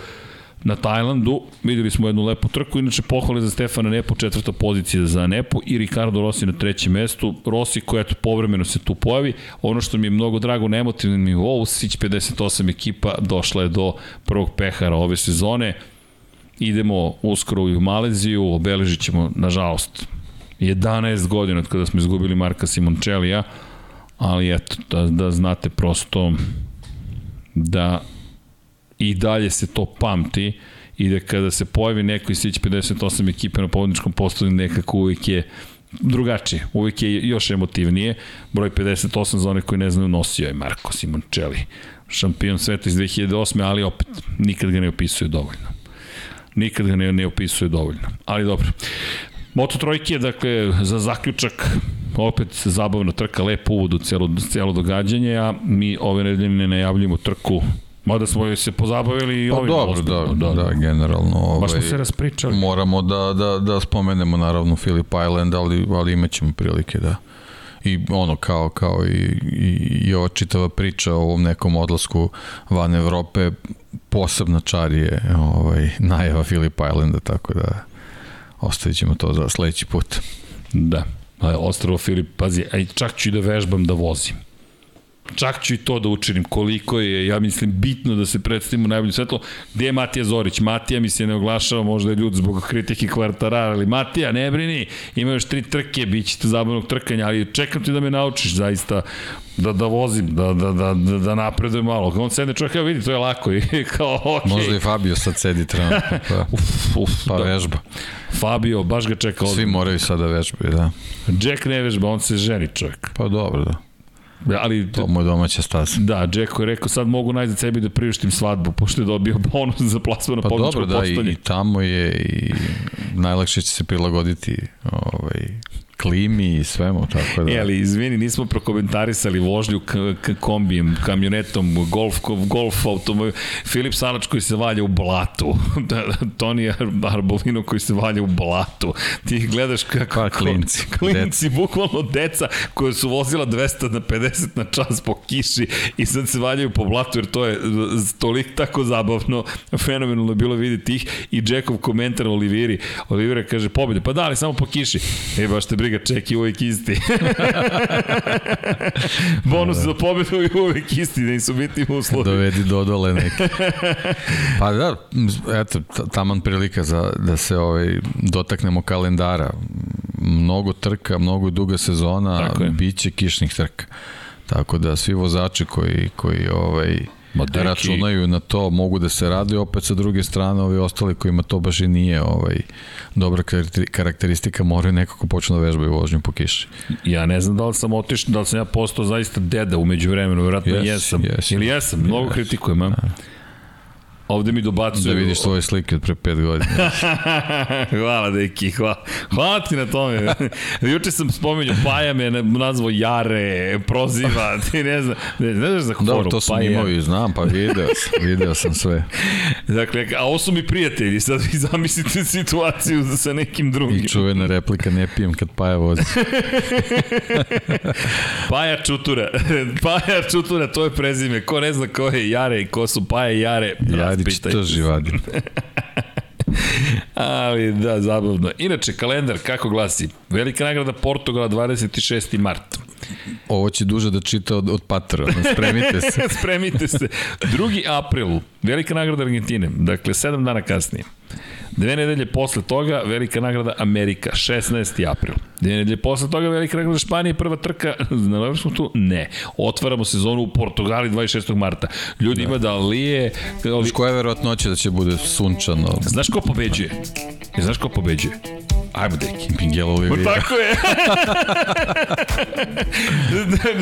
na Tajlandu. Videli smo jednu lepu trku, inače pohvale za Stefana Nepo, četvrta pozicija za Nepo i Ricardo Rossi na trećem mestu. Rossi koja eto povremeno se tu pojavi. Ono što mi je mnogo drago na emotivnom nivou, Sić 58 ekipa došla je do prvog pehara ove sezone. Idemo uskoro u Maleziju, obeležit ćemo, nažalost, 11 godina od kada smo izgubili Marka Simončelija, ali eto, da, da znate prosto da i dalje se to pamti i da kada se pojavi neko iz Sić 58 ekipe na pobedničkom postoju nekako uvijek je drugačije, uvijek je još emotivnije. Broj 58 za one koji ne znaju nosio je Marko Simoncelli, šampion sveta iz 2008. ali opet nikad ga ne opisuje dovoljno. Nikad ga ne, ne opisuje dovoljno. Ali dobro. Moto trojke, dakle, za zaključak opet zabavna trka, lep uvod u celo, celo događanje, a mi ove nedelje ne trku Mada smo se pozabavili i pa ovim dobro, da, da, da, generalno. Ovaj, Baš smo se raspričali. Moramo da, da, da spomenemo naravno Philip Island, ali, ali imaćemo prilike da i ono kao kao i, i, i ova čitava priča o ovom nekom odlasku van Evrope posebna čar je ovaj, najava Philip Islanda, tako da ostavit ćemo to za sledeći put. Da, ostravo Filip, pazi, aj čak ću i da vežbam da vozim. Čak ću i to da učinim koliko je, ja mislim, bitno da se predstavimo najbolje svetlo. Gde je Matija Zorić? Matija mi se ne oglašava, možda je ljud zbog kritike kvartarara, ali Matija, ne brini, ima još tri trke, bit će zabavnog trkanja, ali čekam ti da me naučiš zaista da, da vozim, da, da, da, da, da napredujem malo. On sedne čovjek, evo vidi, to je lako i <laughs> kao, okej. Okay. Možda i Fabio sad sedi trenutno, <laughs> pa, uf, uf, pa da. vežba. Fabio, baš ga čeka Svi moraju sada da vežbaju, da. Jack ne vežba, on se ženi čovjek. Pa dobro, da. Ali, to moj domaća staza. Da, Džeko je rekao sad mogu najzad sebi da priuštim svadbu, pošto je dobio bonus za plasman na pa dobro, da, i, i tamo je i najlakše će se prilagoditi ovaj, klimi i svemu, tako da. Ali izvini, nismo prokomentarisali vožnju kombijem, kamionetom, golf, golf automobil, Filip Salač koji se valja u blatu, <laughs> da, Toni Arbolino koji se valja u blatu. Ti gledaš kako... Pa, klinci. Klinci, deca. bukvalno deca koja su vozila 200 na 50 na čas po kiši i sad se valjaju po blatu jer to je toliko tako zabavno, fenomenalno je bilo vidjeti ih i Jackov komentar Oliviri. Olivira kaže, pobjede, pa da, ali samo po kiši. E, baš te briga, čeki uvijek isti. <laughs> Bonus za pobedu je uvijek isti, da im su biti uslovi. Dovedi dodole neke. <laughs> Pa da, eto, taman prilika za, da se ovaj, dotaknemo kalendara. Mnogo trka, mnogo duga sezona, biće kišnih trka. Tako da svi vozači koji, koji ovaj, Ma deki. računaju na to, mogu da se rade, opet sa druge strane ovi ostali kojima to baš i nije ovaj, dobra karakteristika, moraju nekako počnu da vežbaju vožnju po kiši. Ja ne znam da li sam otišao, da li sam ja postao zaista deda umeđu vremenu, vjerojatno yes, jesam. Yes, Ili jesam, mnogo yes. kritikujem, a? Da. Ovde mi dobacuju... Da vidiš svoje slike od pre pet godina. <laughs> hvala, deki, hvala. Hvala ti na tome. Juče sam spomenuo, Paja me nazvao Jare, proziva, <laughs> ti ne znam, ne, ne znaš za foru. Dobro, to sam Paja. imao i znam, pa video sam, video sam sve. <laughs> Dakle, a ovo su mi prijatelji, sad vi zamislite situaciju sa nekim drugim. I čuvena replika, ne pijem kad Paja vozi. Paja Čutura. Paja Čutura, to je prezime. Ko ne zna ko je Jare i ko su Paja i Jare, Jare Radić to živadi. <laughs> Ali da, zabavno. Inače, kalendar, kako glasi? Velika nagrada Portugala 26. mart. Ovo će duže da čita od, od Patra, spremite se. <laughs> spremite se. 2. april, velika nagrada Argentine, dakle 7 dana kasnije. Dve nedelje posle toga, velika nagrada Amerika, 16. april. Dve nedelje posle toga, velika nagrada Španije, prva trka, <laughs> na smo tu? Ne. Otvaramo sezonu u Portugali 26. marta. Ljudi da. ima da lije... Ali... Koja je verovatnoća da će bude sunčano? Znaš ko pobeđuje? Znaš ko pobeđuje? Ajmo, deki. Pingelo Oliveira. Tako je. <laughs>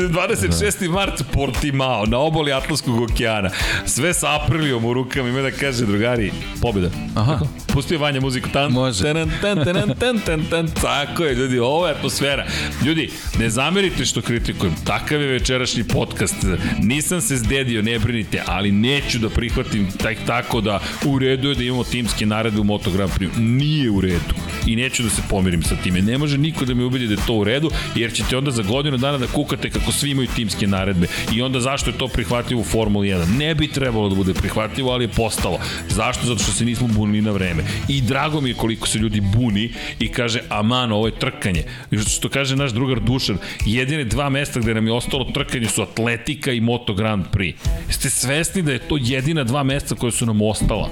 26. mart Portimao, na oboli Atlantskog okeana. Sve sa Aprilijom u rukama ima da kaže, drugari, pobjeda. Aha. Pustio Vanja muziku. Tan, Može. Tan, tan, tan, tan, tan, tan, tako je, ljudi, ovo je atmosfera. Ljudi, ne zamerite što kritikujem. Takav je večerašnji podcast. Nisam se zdedio, ne brinite, ali neću da prihvatim tak, tako da u redu je da imamo timske naredbe u Moto Grand Prix. Nije u redu. I neću da se pomirim sa time. Ne može niko da me ubedi da je to u redu, jer ćete onda za godinu dana da kukate kako svi imaju timske naredbe. I onda zašto je to prihvatljivo u Formuli 1? Ne bi trebalo da bude prihvatljivo, ali je postalo. Zašto? Zato što se nismo bunili na vreme. I drago mi je koliko se ljudi buni i kaže, aman, ovo je trkanje. Što kaže naš drugar Dušan, jedine dva mesta gde nam je ostalo trkanje su Atletika i Moto Grand Prix. Jeste svesni da je to jedina dva mesta koje su nam ostala?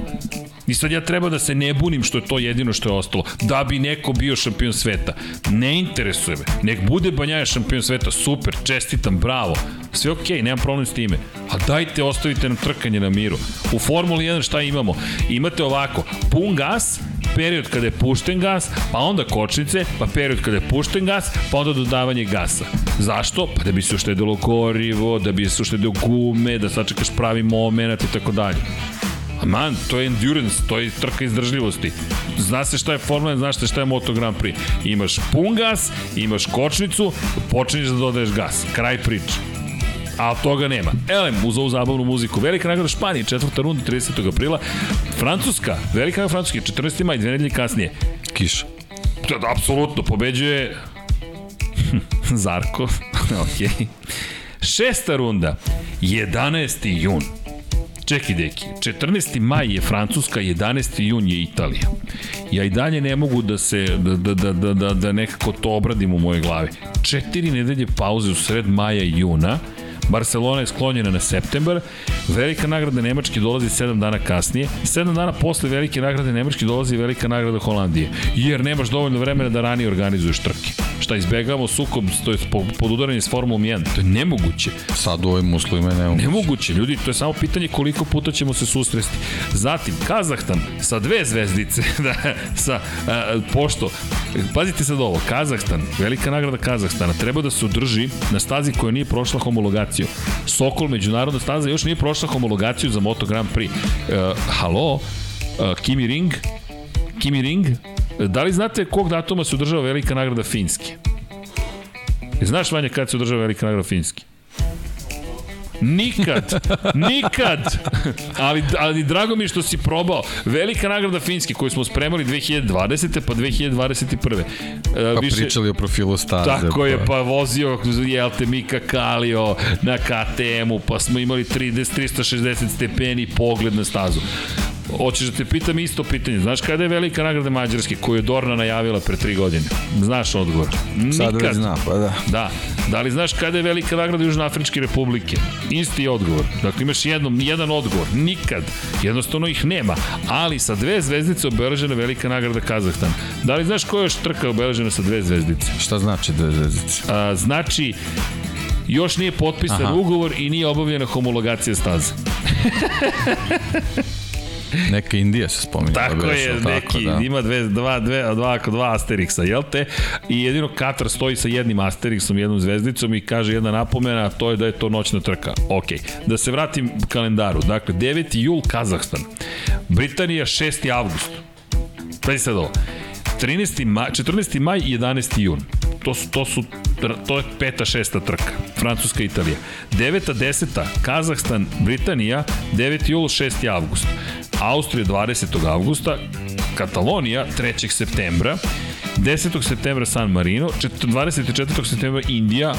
I sad ja treba da se ne bunim što je to jedino što je ostalo. Da bi neko bio šampion sveta. Ne interesuje me. Nek bude Banjaja šampion sveta. Super, čestitam, bravo. Sve okej, okay, nemam problem s time. A dajte, ostavite nam trkanje na miru. U Formuli 1 šta imamo? Imate ovako, pun gas, period kada je pušten gas, pa onda kočnice, pa period kada je pušten gas, pa onda dodavanje gasa. Zašto? Pa da bi se uštedilo gorivo, da bi se uštedilo gume, da sačekaš pravi moment i tako dalje. Man, to je endurance, to je trka izdržljivosti. Zna se šta je Formula 1, znaš se šta je Moto Grand Prix. Imaš pun gas, imaš kočnicu, počinješ da dodaješ gas. Kraj priče a toga nema. Elem, uz ovu zabavnu muziku. Velika nagrada Španije, četvrta runda, 30. aprila. Francuska, velika nagrada Francuske, 14. maj, dve nedelje kasnije. Kiša. Da, apsolutno, pobeđuje <laughs> Zarko. <laughs> ok. Šesta runda, 11. jun. Čekaj, deki, 14. maj je Francuska, 11. jun je Italija. Ja i dalje ne mogu da se, da, da, da, da, da, da nekako to obradim u moje glavi. Četiri nedelje pauze u sred maja i juna, Barcelona je sklonjena na septembar, velika nagrada Nemačke dolazi 7 dana kasnije, 7 dana posle velike nagrade Nemačke dolazi velika nagrada Holandije, jer nemaš dovoljno vremena da ranije organizuješ trke. Šta izbegavamo sukob, to je pod udaranje s Formulom 1, to je nemoguće. Sad u ovim uslovima je nemoguće. Nemoguće, ljudi, to je samo pitanje koliko puta ćemo se susresti. Zatim, Kazahstan sa dve zvezdice, <laughs> da, sa, a, pošto, pazite sad ovo, Kazahstan, velika nagrada Kazahstana, treba da se održi na stazi koja nije prošla homologaciju. Sokol, međunarodna staza, još nije prošla homologaciju za Moto Grand Prix. Uh, halo, uh, Kimi Ring, Kimi Ring, da li znate kog datuma se održava velika nagrada Finske? Znaš, Vanja, kad se održava velika nagrada Finske? Nikad, nikad. ali, ali drago mi što si probao. Velika nagrada Finske koju smo spremali 2020. pa 2021. Uh, e, pa više, pričali o profilu staze. Tako pa. je, pa vozio, jel te, Mika Kalio na KTM-u, pa smo imali 30, 360 stepeni pogled na stazu. Hoćeš da te pitam isto pitanje. Znaš kada je velika nagrada Mađarske koju je Dorna najavila pre tri godine? Znaš odgovor? Nikad. Sada već zna, pa da. Da. Da li znaš kada je velika nagrada Južnoafričke republike? Isti odgovor. Dakle, imaš jednom, jedan odgovor. Nikad. Jednostavno ih nema. Ali sa dve zvezdice obeležena velika nagrada Kazahstan. Da li znaš koja je još trka obeležena sa dve zvezdice? Šta znači dve zvezdice? A, znači, još nije potpisan Aha. ugovor i nije obavljena homologacija staze. <laughs> Neka Indija se spominje. Tako da je, neki, tako, da. ima dve, dva, dve, dva, dva Asterixa, jel te? I jedino Katar stoji sa jednim Asterixom, jednom zvezdicom i kaže jedna napomena, to je da je to noćna trka. Ok, da se vratim kalendaru. Dakle, 9. jul Kazahstan, Britanija 6. avgust. Pazi sad ovo. 13. Maj, 14. maj i 11. jun. To su, to su to je peta, šesta trka. Francuska, Italija. Deveta, deseta, Kazahstan, Britanija, 9. jul, 6. avgust. Austrija 20. avgusta, Katalonija 3. septembra, 10. septembra San Marino, 24. septembra Indija,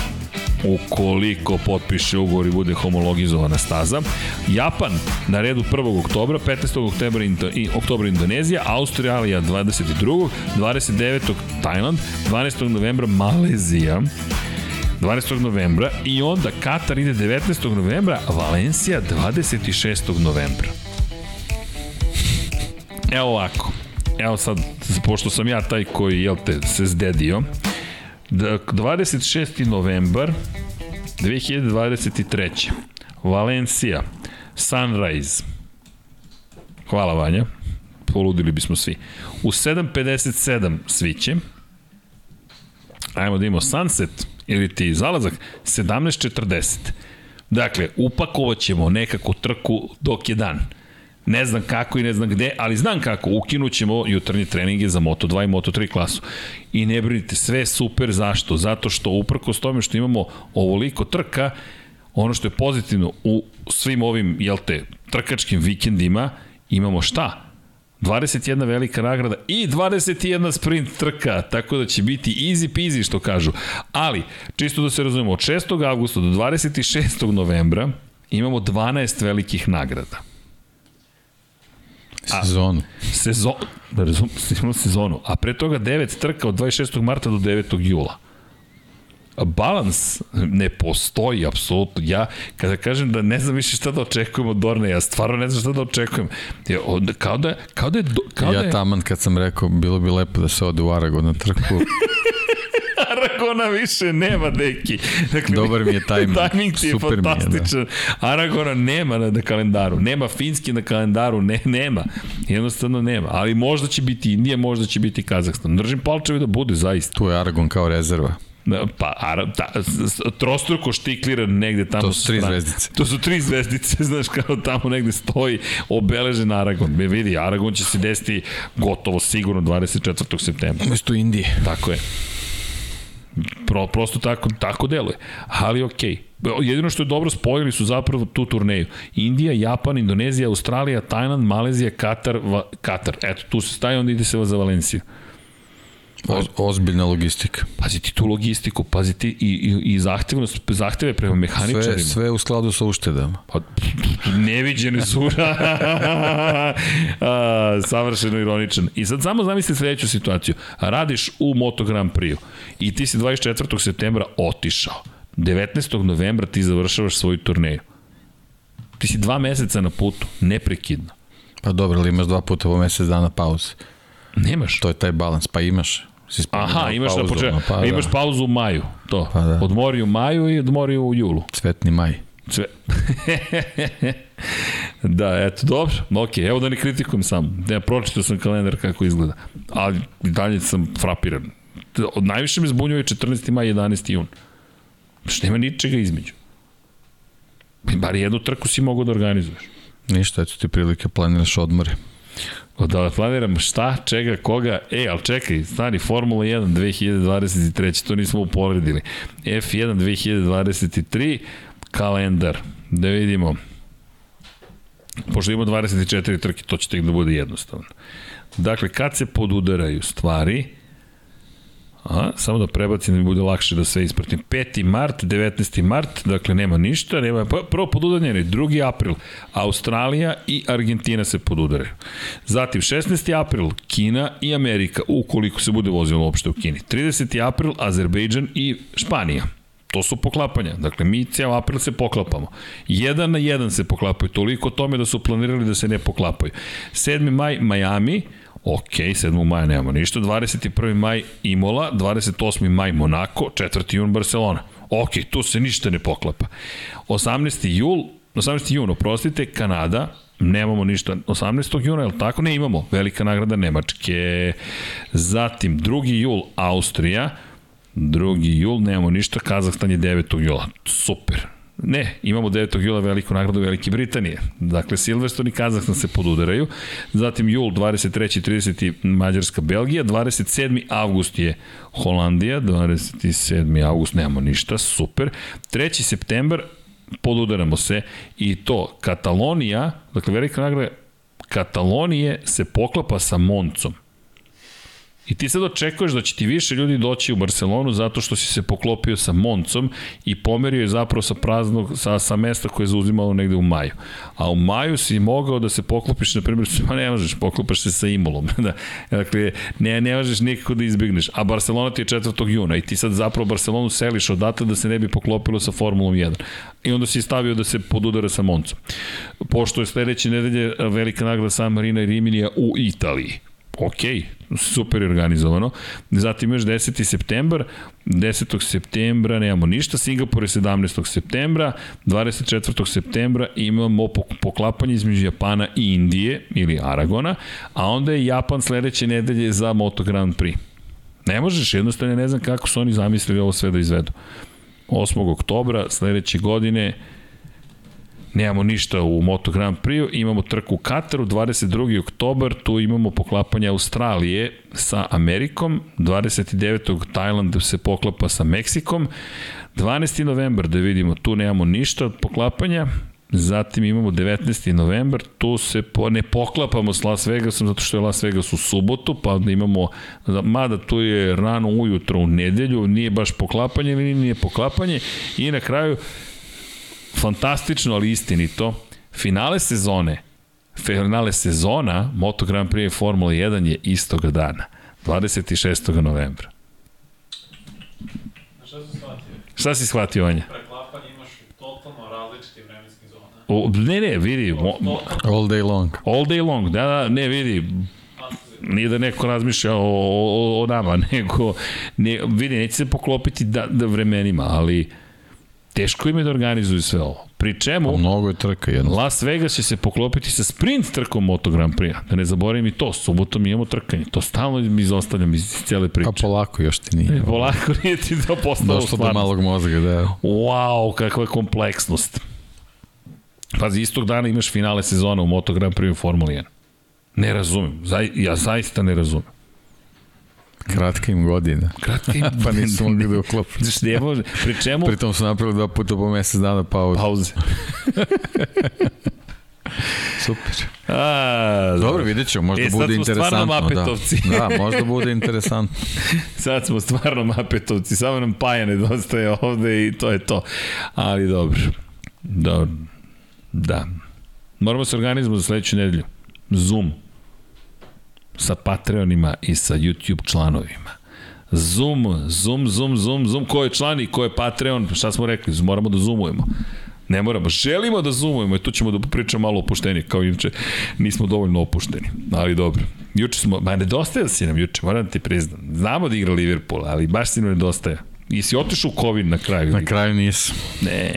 ukoliko potpiše ugovor i bude homologizovana staza. Japan na redu 1. oktobra, 15. oktobra, Indo, i, oktobra Indonezija, Australija 22. 29. Tajland, 12. novembra Malezija, 12. novembra i onda Katar ide 19. novembra, Valencija 26. novembra. Evo ovako. Evo sad, pošto sam ja taj koji, jel te, se zdedio. 26. novembar 2023. Valencija. Sunrise. Hvala Vanja. Poludili bismo svi. U 7.57 sviće. Ajmo da imamo sunset ili ti zalazak 17.40. Dakle, upakovat ćemo nekako trku dok je dan. Ne znam kako i ne znam gde, ali znam kako. Ukinut ćemo jutarnje treninge za Moto2 i Moto3 klasu. I ne brinite, sve super. Zašto? Zato što uprkos tome što imamo ovoliko trka, ono što je pozitivno u svim ovim, jel te, trkačkim vikendima, imamo šta? 21 velika nagrada i 21 sprint trka, tako da će biti easy peasy što kažu. Ali, čisto da se razumemo, od 6. augusta do 26. novembra imamo 12 velikih nagrada. Sezonu. Sezon, da razum, sezonu. A pre toga 9 trka od 26. marta do 9. jula. Balans ne postoji, apsolutno. Ja, kada kažem da ne znam više šta da očekujem od Dorne, ja stvarno ne znam šta da očekujem. Ja, od, kao da, kao da je... Kao ja da je... taman kad sam rekao, bilo bi lepo da se ode u Aragon na trku. <laughs> Aragona više nema, deki. Dakle, <laughs> Dobar mi je <laughs> tajming. tajming ti je Super fantastičan. Je, da. Aragona nema na, na kalendaru. Nema Finski na kalendaru. Ne, nema. Jednostavno nema. Ali možda će biti Indija, možda će biti Kazahstan. Držim palčevi da bude, zaista. Tu je Aragon kao rezerva. Pa, ara, ta, trostruko štiklira negde tamo. To su tri zvezdice. To su tri zvezdice, <laughs> znaš, kao tamo negde stoji obeležen Aragon. Me vidi, Aragon će se desiti gotovo sigurno 24. septembra. Mesto Indije. Tako je. Pro, prosto tako, tako deluje. Ali okej. Okay. Jedino što je dobro, spojili su zapravo tu turneju. Indija, Japan, Indonezija, Australija, Tajland, Malezija, Katar, Va, Katar. Eto, tu se staje, onda ide se za Valenciju. O, ozbiljna logistika. Pazi ti tu logistiku, pazi ti i, i, i zahtevnost, zahteve prema mehaničarima. Sve, sve u skladu sa uštedama. Pa, neviđene su. <laughs> A, savršeno ironičan. I sad samo zamisli sledeću situaciju. Radiš u Moto Grand Prix i ti si 24. septembra otišao. 19. novembra ti završavaš svoju turneju. Ti si dva meseca na putu, neprekidno. Pa dobro, ali imaš dva puta po mesec dana pauze. Nemaš. To je taj balans, pa imaš. Si Aha, imaš, pauzu, na početku, pa, da. imaš pauzu u maju, to. Pa da. Odmori u maju i odmori u julu. Cvetni maj. Cve... <laughs> da, eto, dobro, ok, evo da ne kritikujem sam. Ja pročitao sam kalendar kako izgleda, ali dalje sam frapiran. Od najviše me zbunjuje 14. maj, 11. jun. Što nema ničega između. Bar jednu trku si mogu da organizuješ. Ništa, eto ti prilike planiraš odmore. Da planiram šta, čega, koga. E, ali čekaj, stani, Formula 1 2023, to nismo uporedili. F1 2023, kalendar. Da vidimo. Pošto ima 24 trke, to će tek da bude jednostavno. Dakle, kad se podudaraju stvari, A, samo da prebacim da mi bude lakše da sve ispratim. 5. mart, 19. mart, dakle nema ništa, nema, pa, prvo podudanje, 2. april, Australija i Argentina se podudaraju. Zatim 16. april, Kina i Amerika, ukoliko se bude vozilo uopšte u Kini. 30. april, Azerbejdžan i Španija. To su poklapanja. Dakle, mi cijel april se poklapamo. Jedan na jedan se poklapaju. Toliko tome da su planirali da se ne poklapaju. 7. maj, Miami, Ok, 7. maja nemamo ništa, 21. maj Imola, 28. maj Monako, 4. jun Barcelona. Ok, tu se ništa ne poklapa. 18. jul, 18. jun, oprostite, Kanada, nemamo ništa 18. juna, je li tako? Ne, imamo. Velika nagrada Nemačke. Zatim, 2. jul, Austrija. 2. jul, nemamo ništa. Kazahstan je 9. jula. Super. Ne, imamo 9. jula veliku nagradu Velike Britanije. Dakle, Silverstone i Kazahstan se podudaraju. Zatim jul 23. 30. Mađarska Belgija. 27. avgust je Holandija. 27. avgust nemamo ništa. Super. 3. septembar podudaramo se i to Katalonija, dakle velika nagrada Katalonije se poklapa sa Moncom. I ti sad očekuješ da će ti više ljudi doći u Barcelonu zato što si se poklopio sa Moncom i pomerio je zapravo sa praznog, sa, sa mesta koje je zauzimalo negde u maju. A u maju si mogao da se poklopiš, na primjer, <laughs> pa ne možeš, poklopaš se sa Imolom. <laughs> da, dakle, ne, ne možeš nikako da izbigneš. A Barcelona ti je 4. juna i ti sad zapravo Barcelonu seliš odatle da se ne bi poklopilo sa Formulom 1. I onda si stavio da se podudara sa Moncom. Pošto je sledeće nedelje velika nagrada San Marina i Riminija u Italiji ok, super organizovano. Zatim još 10. septembar, 10. septembra nemamo ništa, Singapur je 17. septembra, 24. septembra imamo poklapanje između Japana i Indije ili Aragona, a onda je Japan sledeće nedelje za Moto Grand Prix. Ne možeš, jednostavno ne znam kako su oni zamislili ovo sve da izvedu. 8. oktobra sledeće godine Nemamo ništa u Moto Grand Prix, imamo trku u Kataru, 22. oktobar, tu imamo poklapanje Australije sa Amerikom, 29. Tajland se poklapa sa Meksikom, 12. novembar, da vidimo, tu nemamo ništa od poklapanja, Zatim imamo 19. novembar, tu se po, ne poklapamo s Las Vegasom zato što je Las Vegas u subotu, pa onda imamo, mada tu je rano ujutro u nedelju, nije baš poklapanje nije poklapanje i na kraju fantastično, ali istinito, finale sezone, finale sezona Moto Grand Prix Formula 1 je istoga dana, 26. novembra. Šta si shvatio? Šta si shvatio, Anja? Preklapanje imaš totalno različite vremenske zone. O, ne, ne, vidi. Mo, all day long. All day long, da, da, ne, vidi. Nije da neko razmišlja o, o, o nama, <laughs> nego, ne, vidi, neće se poklopiti da, da vremenima, ali teško im je da organizuju sve ovo. Pri čemu... Pa mnogo je trka jedno. Las Vegas će se poklopiti sa sprint trkom Moto Grand Prix. Da ne zaboravim i to, subotom imamo trkanje. To stalno mi izostavljam iz cijele priče. A polako još ti nije. E, polako nije ti to postalo Došlo do malog mozga, da. Wow, kakva je kompleksnost. Pazi, istog dana imaš finale sezona u Moto Grand Prix Formula 1. Ne razumem. Zaj, ja zaista ne razumem. Kratka im godina. Kratka im <laughs> pa nisu mogli da uklopu. Znaš, ne može. Pri čemu... Pritom su napravili dva puta po mesec dana pauze. Pauze. <laughs> Super. A, Dobro, vidjet ćemo, možda e, bude interesantno. mapetovci. Da. da, možda bude interesantno. <laughs> sad smo stvarno mapetovci, samo nam paja nedostaje ovde i to je to. Ali dobro. Dobro. Da. Moramo se organizamo za sledeću nedelju. Zoom. Sa Patreonima i sa YouTube članovima. Zoom, Zoom, Zoom, Zoom, Zoom, ko je član i ko je Patreon, šta smo rekli, moramo da zoomujemo. Ne moramo, želimo da zoomujemo i tu ćemo da pričamo malo opušteni, kao inače nismo dovoljno opušteni, ali dobro. Juče smo, ma nedostaje si nam juče, moram da ti priznam. Znamo da igra Liverpool, ali baš si nam nedostaje. I si otišao u COVID na kraju? Na kraju nisam. Ne,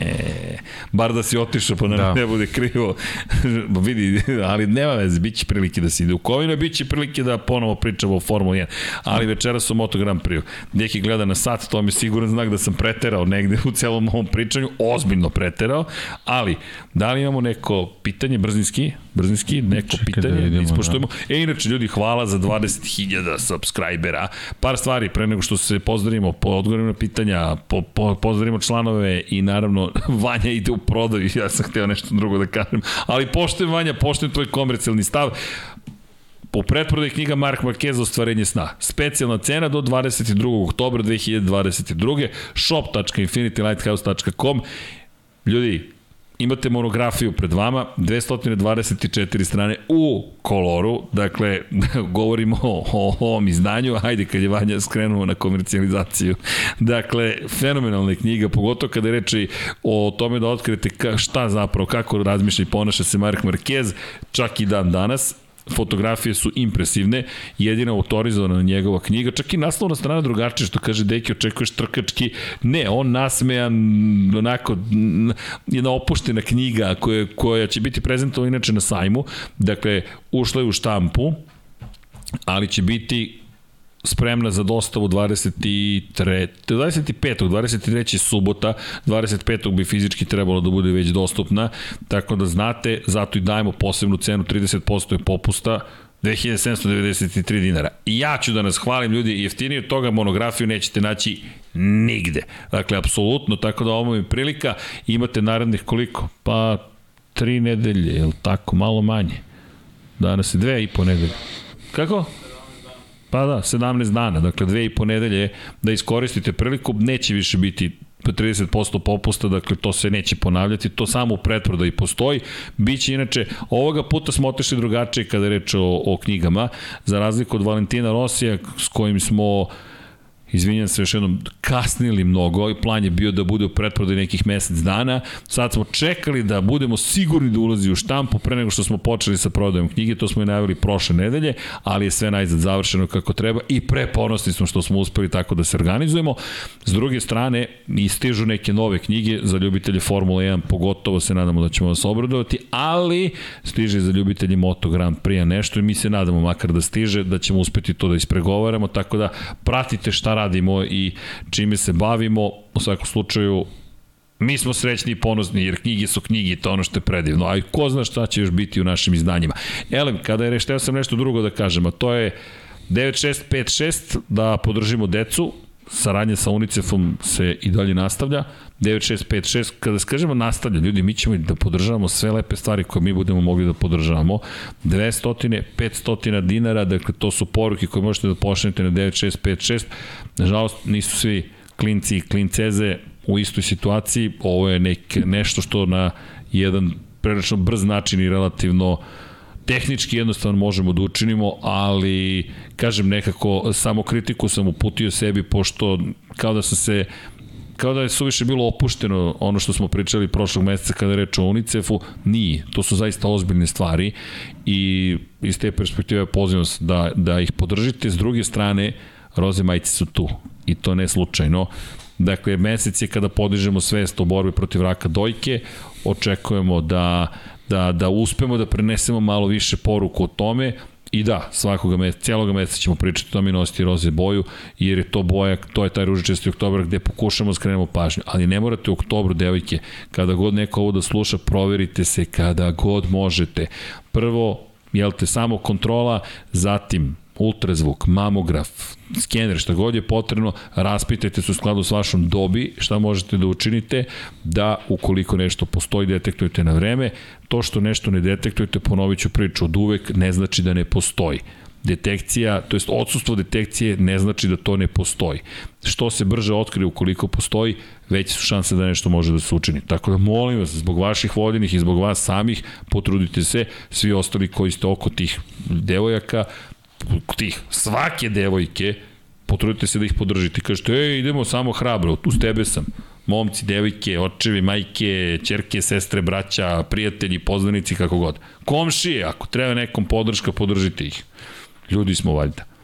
bar da si otišao, pa da. ne bude krivo. <laughs> vidi, ali nema veze, bit će prilike da se ide u COVID, bit će prilike da ponovo pričamo o Formula 1. Ali večera su Moto Grand Prix. Neki gleda na sat, to mi je siguran znak da sam preterao negde u celom ovom pričanju, ozbiljno preterao, ali da li imamo neko pitanje, brzinski, brzinski, neko Čekaj pitanje, da vidimo, ispoštujemo. Da. E, inače, ljudi, hvala za 20.000 subscribera. Par stvari, pre nego što se pozdravimo, po odgovorimo na pitanja, po, po, pozdravimo članove i naravno <laughs> Vanja ide u prodaju, ja sam hteo nešto drugo da kažem, ali poštujem Vanja, poštujem tvoj komercijalni stav, po pretprodaji knjiga Mark Marquez ostvarenje sna. Specijalna cena do 22. oktobra 2022. shop.infinitylighthouse.com Ljudi, imate monografiju pred vama, 224 strane u koloru, dakle, <laughs> govorimo o, o ovom izdanju, ajde kad je Vanja skrenuo na komercijalizaciju. Dakle, fenomenalna knjiga, pogotovo kada je reči o tome da otkrete ka, šta zapravo, kako razmišlja i ponaša se Mark Marquez, čak i dan danas, fotografije su impresivne, jedina autorizovana njegova knjiga, čak i naslovna strana drugačija, što kaže Deki, očekuješ trkački, ne, on nasmejan, onako, jedna opuštena knjiga koja, koja će biti prezentovana inače na sajmu, dakle, ušla je u štampu, ali će biti spremna za dostavu 23. 25. 23. subota, 25. bi fizički trebalo da bude već dostupna, tako da znate, zato i dajemo posebnu cenu, 30% je popusta, 2793 dinara. I ja ću da nas hvalim ljudi, jeftinije od toga monografiju nećete naći nigde. Dakle, apsolutno, tako da ovo je prilika, imate narednih koliko? Pa, tri nedelje, je tako, malo manje. Danas je dve i po nedelje. Kako? Pa da, 17 dana, dakle dve i po nedelje da iskoristite priliku, neće više biti 30% popusta, dakle to se neće ponavljati, to samo u pretprodaji postoji. Biće inače, ovoga puta smo otišli drugačije kada je reč o, o knjigama, za razliku od Valentina Rosija s kojim smo uh, izvinjam se još jednom, kasnili mnogo i plan je bio da bude u pretprodaju nekih mesec dana. Sad smo čekali da budemo sigurni da ulazi u štampu pre nego što smo počeli sa prodajom knjige, to smo i najavili prošle nedelje, ali je sve najzad završeno kako treba i preponosni smo što smo uspeli tako da se organizujemo. S druge strane, istižu neke nove knjige za ljubitelje Formula 1, pogotovo se nadamo da ćemo vas obradovati, ali stiže za ljubitelji Moto Grand Prix nešto i mi se nadamo makar da stiže, da ćemo uspeti to da ispregovaramo, tako da pratite šta radimo i čime se bavimo. U svakom slučaju, mi smo srećni i ponosni, jer knjige su knjige to ono što je predivno. A ko zna šta će još biti u našim izdanjima. Elem, kada je rešteo sam nešto drugo da kažem, a to je 9656 da podržimo decu, saradnje sa UNICEF-om se i dalje nastavlja. 9656, kada skažemo nastavlja, ljudi, mi ćemo da podržavamo sve lepe stvari koje mi budemo mogli da podržavamo. 200, 500 dinara, dakle to su poruke koje možete da pošaljete na 9656. Nažalost, nisu svi klinci i klinceze u istoj situaciji. Ovo je nek, nešto što na jedan prilično brz način i relativno uh, tehnički jednostavno možemo da učinimo, ali kažem nekako samo kritiku sam uputio sebi pošto kao da sam se kao da je suviše bilo opušteno ono što smo pričali prošlog meseca kada je reč o UNICEF-u, nije. To su zaista ozbiljne stvari i iz te perspektive pozivam se da, da ih podržite. S druge strane, roze majice su tu i to ne slučajno Dakle, mesec je kada podižemo svest o borbi protiv raka dojke, očekujemo da, da, da uspemo da prenesemo malo više poruku o tome, I da, svakoga meseca, cijeloga meseca ćemo pričati o tome i nositi roze boju, jer je to boja, to je taj ružičasti oktobar gde pokušamo da skrenemo pažnju. Ali ne morate u oktobru, devojke, kada god neko ovo da sluša, proverite se kada god možete. Prvo, jel te, samo kontrola, zatim ultrazvuk, mamograf, skener, šta god je potrebno, raspitajte se u skladu s vašom dobi, šta možete da učinite, da ukoliko nešto postoji, detektujete na vreme. To što nešto ne detektujete, ponovit ću priču od uvek, ne znači da ne postoji detekcija, to jest odsustvo detekcije ne znači da to ne postoji. Što se brže otkrije ukoliko postoji, veće su šanse da nešto može da se učini. Tako da molim vas, zbog vaših voljenih i zbog vas samih, potrudite se, svi ostali koji ste oko tih devojaka, tih svake devojke, potrudite se da ih podržite. Kažete, ej, idemo samo hrabro, tu s tebe sam. Momci, devojke, očevi, majke, čerke, sestre, braća, prijatelji, poznanici, kako god. Komšije, ako treba nekom podrška, podržite ih. Ljudi smo valjda.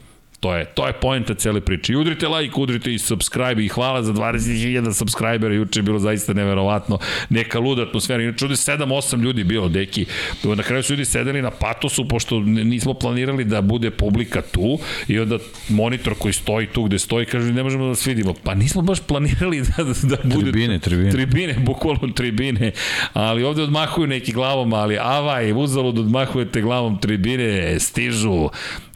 To je, to je poenta cele priče. I udrite like, udrite i subscribe i hvala za 20.000 subscribera. Juče je bilo zaista neverovatno. Neka luda atmosfera. Inače, ovde 7-8 ljudi bilo, deki. Na kraju su ljudi sedeli na patosu, pošto nismo planirali da bude publika tu. I onda monitor koji stoji tu gde stoji, kaže, ne možemo da vas vidimo. Pa nismo baš planirali da, da bude... Tribine, tribine. Tribine, bukvalno tribine. Ali ovde odmahuju neki glavom, ali avaj, uzalud odmahujete glavom tribine, stižu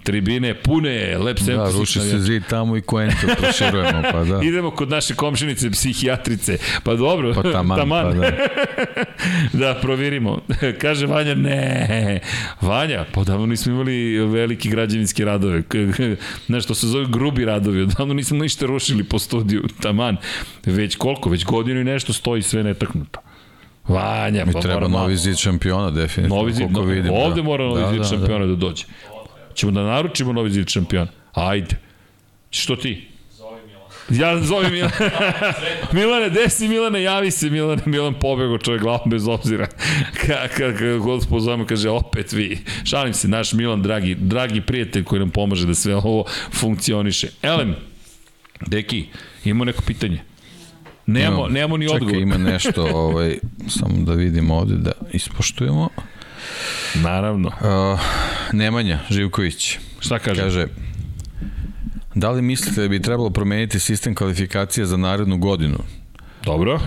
tribine pune, lep sem. Da, ruši se zid tamo i koente proširujemo, pa da. <laughs> Idemo kod naše komšinice, psihijatrice. Pa dobro, pa taman, taman. Pa da. <laughs> da, provirimo. <laughs> Kaže Vanja, ne. Vanja, pa davno nismo imali veliki građevinski radove. Znaš, to se zove grubi radovi. Odavno nismo ništa rušili po studiju, taman. Već koliko? Već godinu i nešto stoji sve netaknuto. Vanja, Mi pa treba novi zid šampiona, definitivno. Novi zid, no, vidim, ovde da. mora novi da, zid da, šampiona da. da dođe. Ćemo da naručimo novi zid šampiona. Ajde. Što ti? Ja zovem Milan. <laughs> Milane, desi Milane, javi se Milane. Milan pobego čovjek glavom bez obzira. Kada ka, god pozovemo, kaže opet vi. Šalim se, naš Milan, dragi, dragi prijatelj koji nam pomaže da sve ovo funkcioniše. Elem, Deki, imamo neko pitanje? Nemamo, nemamo ni odgovor. Čekaj, ima nešto, ovaj, samo da vidimo ovde da ispoštujemo. Naravno. Uh, Nemanja Živković. Šta kaže? Kaže, da li mislite da bi trebalo promeniti sistem kvalifikacije za narednu godinu? Dobro. Uh,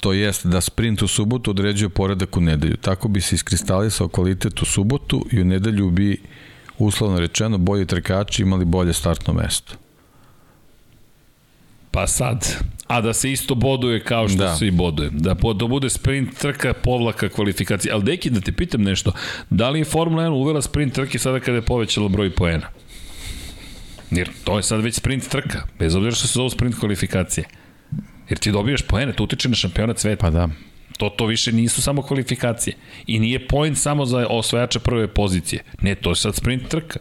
to jest da sprint u subotu određuje poredak u nedelju. Tako bi se iskristalisao kvalitet u subotu i u nedelju bi uslovno rečeno bolji trkači imali bolje startno mesto. Pa sad, a da se isto boduje kao što da. se i boduje. Da, da bude sprint trka, povlaka kvalifikacije. Ali deki, da te pitam nešto, da li je Formula 1 uvela sprint trke sada kada je povećala broj poena? Jer to je sad već sprint trka, bez obzira što se zove sprint kvalifikacije. Jer ti dobijaš poene, to utiče na šampiona sveta. Pa da. To, to više nisu samo kvalifikacije. I nije point samo za osvajača prve pozicije. Ne, to je sad sprint trka.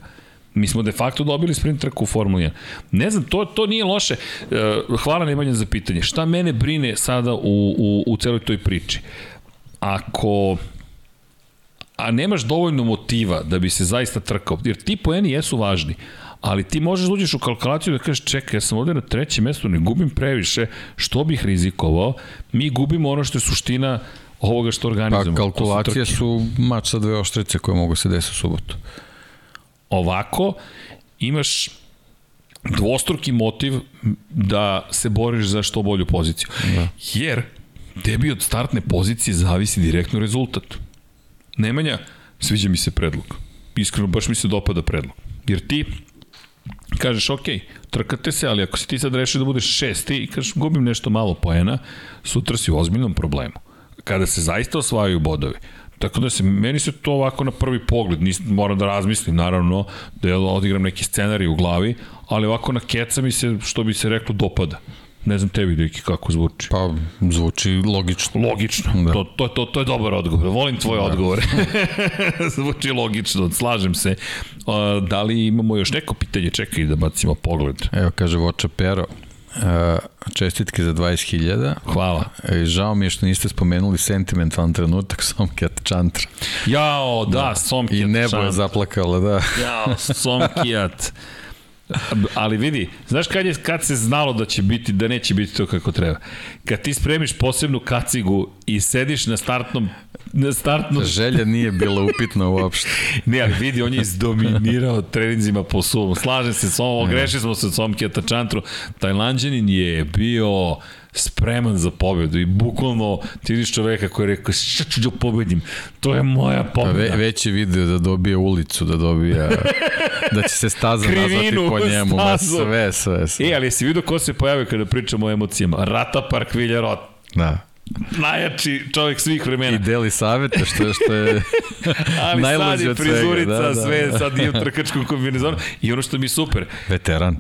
Mi smo de facto dobili sprint trku u Formuli 1. Ne znam, to, to nije loše. E, hvala Nemanja za pitanje. Šta mene brine sada u, u, u celoj toj priči? Ako a nemaš dovoljno motiva da bi se zaista trkao, jer ti poeni jesu važni, ali ti možeš da uđeš u kalkulaciju da kažeš čekaj, ja sam ovde na trećem mestu, ne gubim previše, što bih rizikovao, mi gubimo ono što je suština ovoga što organizujemo. Pa kalkulacije su, su mač sa dve oštrice koje mogu se desiti u subotu. Ovako, imaš dvostruki motiv da se boriš za što bolju poziciju. Da. Jer tebi od startne pozicije zavisi direktno rezultat. Nemanja, sviđa mi se predlog. Iskreno, baš mi se dopada predlog. Jer ti kažeš, ok, trkate se, ali ako si ti sad rešio da budeš šesti i kažeš, gubim nešto malo poena, sutra si u ozbiljnom problemu. Kada se zaista osvajaju bodovi, Tako da se, meni se to ovako na prvi pogled, nis, moram da razmislim naravno, da ja odigram neki scenarij u glavi, ali ovako na keca mi se, što bi se reklo, dopada. Ne znam tebi, Deki, kako zvuči. Pa, zvuči logično. Logično, da. to, to, to, to je dobar odgovor. Volim tvoje da. odgovore. <laughs> zvuči logično, slažem se. da li imamo još neko pitanje? Čekaj da bacimo pogled. Evo, kaže Voča Pero, čestitke za 20.000. Hvala. I žao mi je što niste spomenuli sentimentalan trenutak <laughs> Somkijat Čantra. Jao, da, da. Somkijat I nebo je zaplakala, da. Jao, Somkijat. Ali vidi, znaš kad, je, kad se znalo da će biti, da neće biti to kako treba? Kad ti spremiš posebnu kacigu i sediš na startnom na startnom... Želja nije bila upitna uopšte. <laughs> ne, ali vidi, on je izdominirao treninzima po suvom. Slažem se s ovom, ogrešili smo se s ovom Kjeta Čantru. Tajlanđanin je bio spreman za pobedu i bukvalno ti vidiš čoveka koji je rekao šta ću da pobedim, to je moja pobeda. Ve, već je video da dobije ulicu, da dobija, <laughs> da će se staza nazvati po njemu, ma sve, sve, sve. E, ali jesi vidio ko se pojavio kada pričamo o emocijama? Rata Park Villarot. Da najjači čovjek svih vremena. I deli savete, što je, što je <laughs> Ali sad je frizurica, da, da, sve, sad nije u trkačkom kombinezonu. I ono što mi je super. Veteran.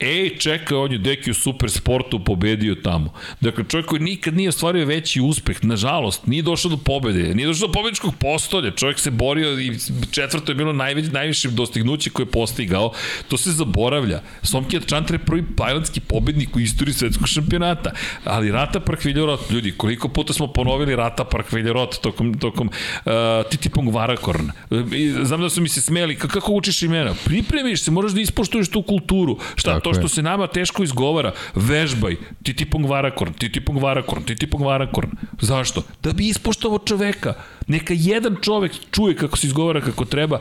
Ej, čekaj, on je deki u super sportu pobedio tamo. Dakle, čovjek koji nikad nije ostvario veći uspeh, nažalost, nije došao do pobede, nije došao do pobedničkog postolja. Čovjek se borio i četvrto je bilo najveći, najviše dostignuće koje je postigao. To se zaboravlja. Somkijat Čantar je prvi tajlandski pobednik u istoriji svetskog šampionata. Ali Rata Parkviljorot, ljudi, koliko puta smo ponovili Rata Park Viljerot tokom, tokom uh, Titipong Varakorn. I, znam da su mi se smeli, kako učiš imena? Pripremiš se, moraš da ispoštuješ tu kulturu. Šta, Tako to što je. se nama teško izgovara, vežbaj, Titipong Varakorn, Titipong Varakorn, Titipong Varakorn. Zašto? Da bi ispoštovao čoveka. Neka jedan čovek čuje kako se izgovara kako treba,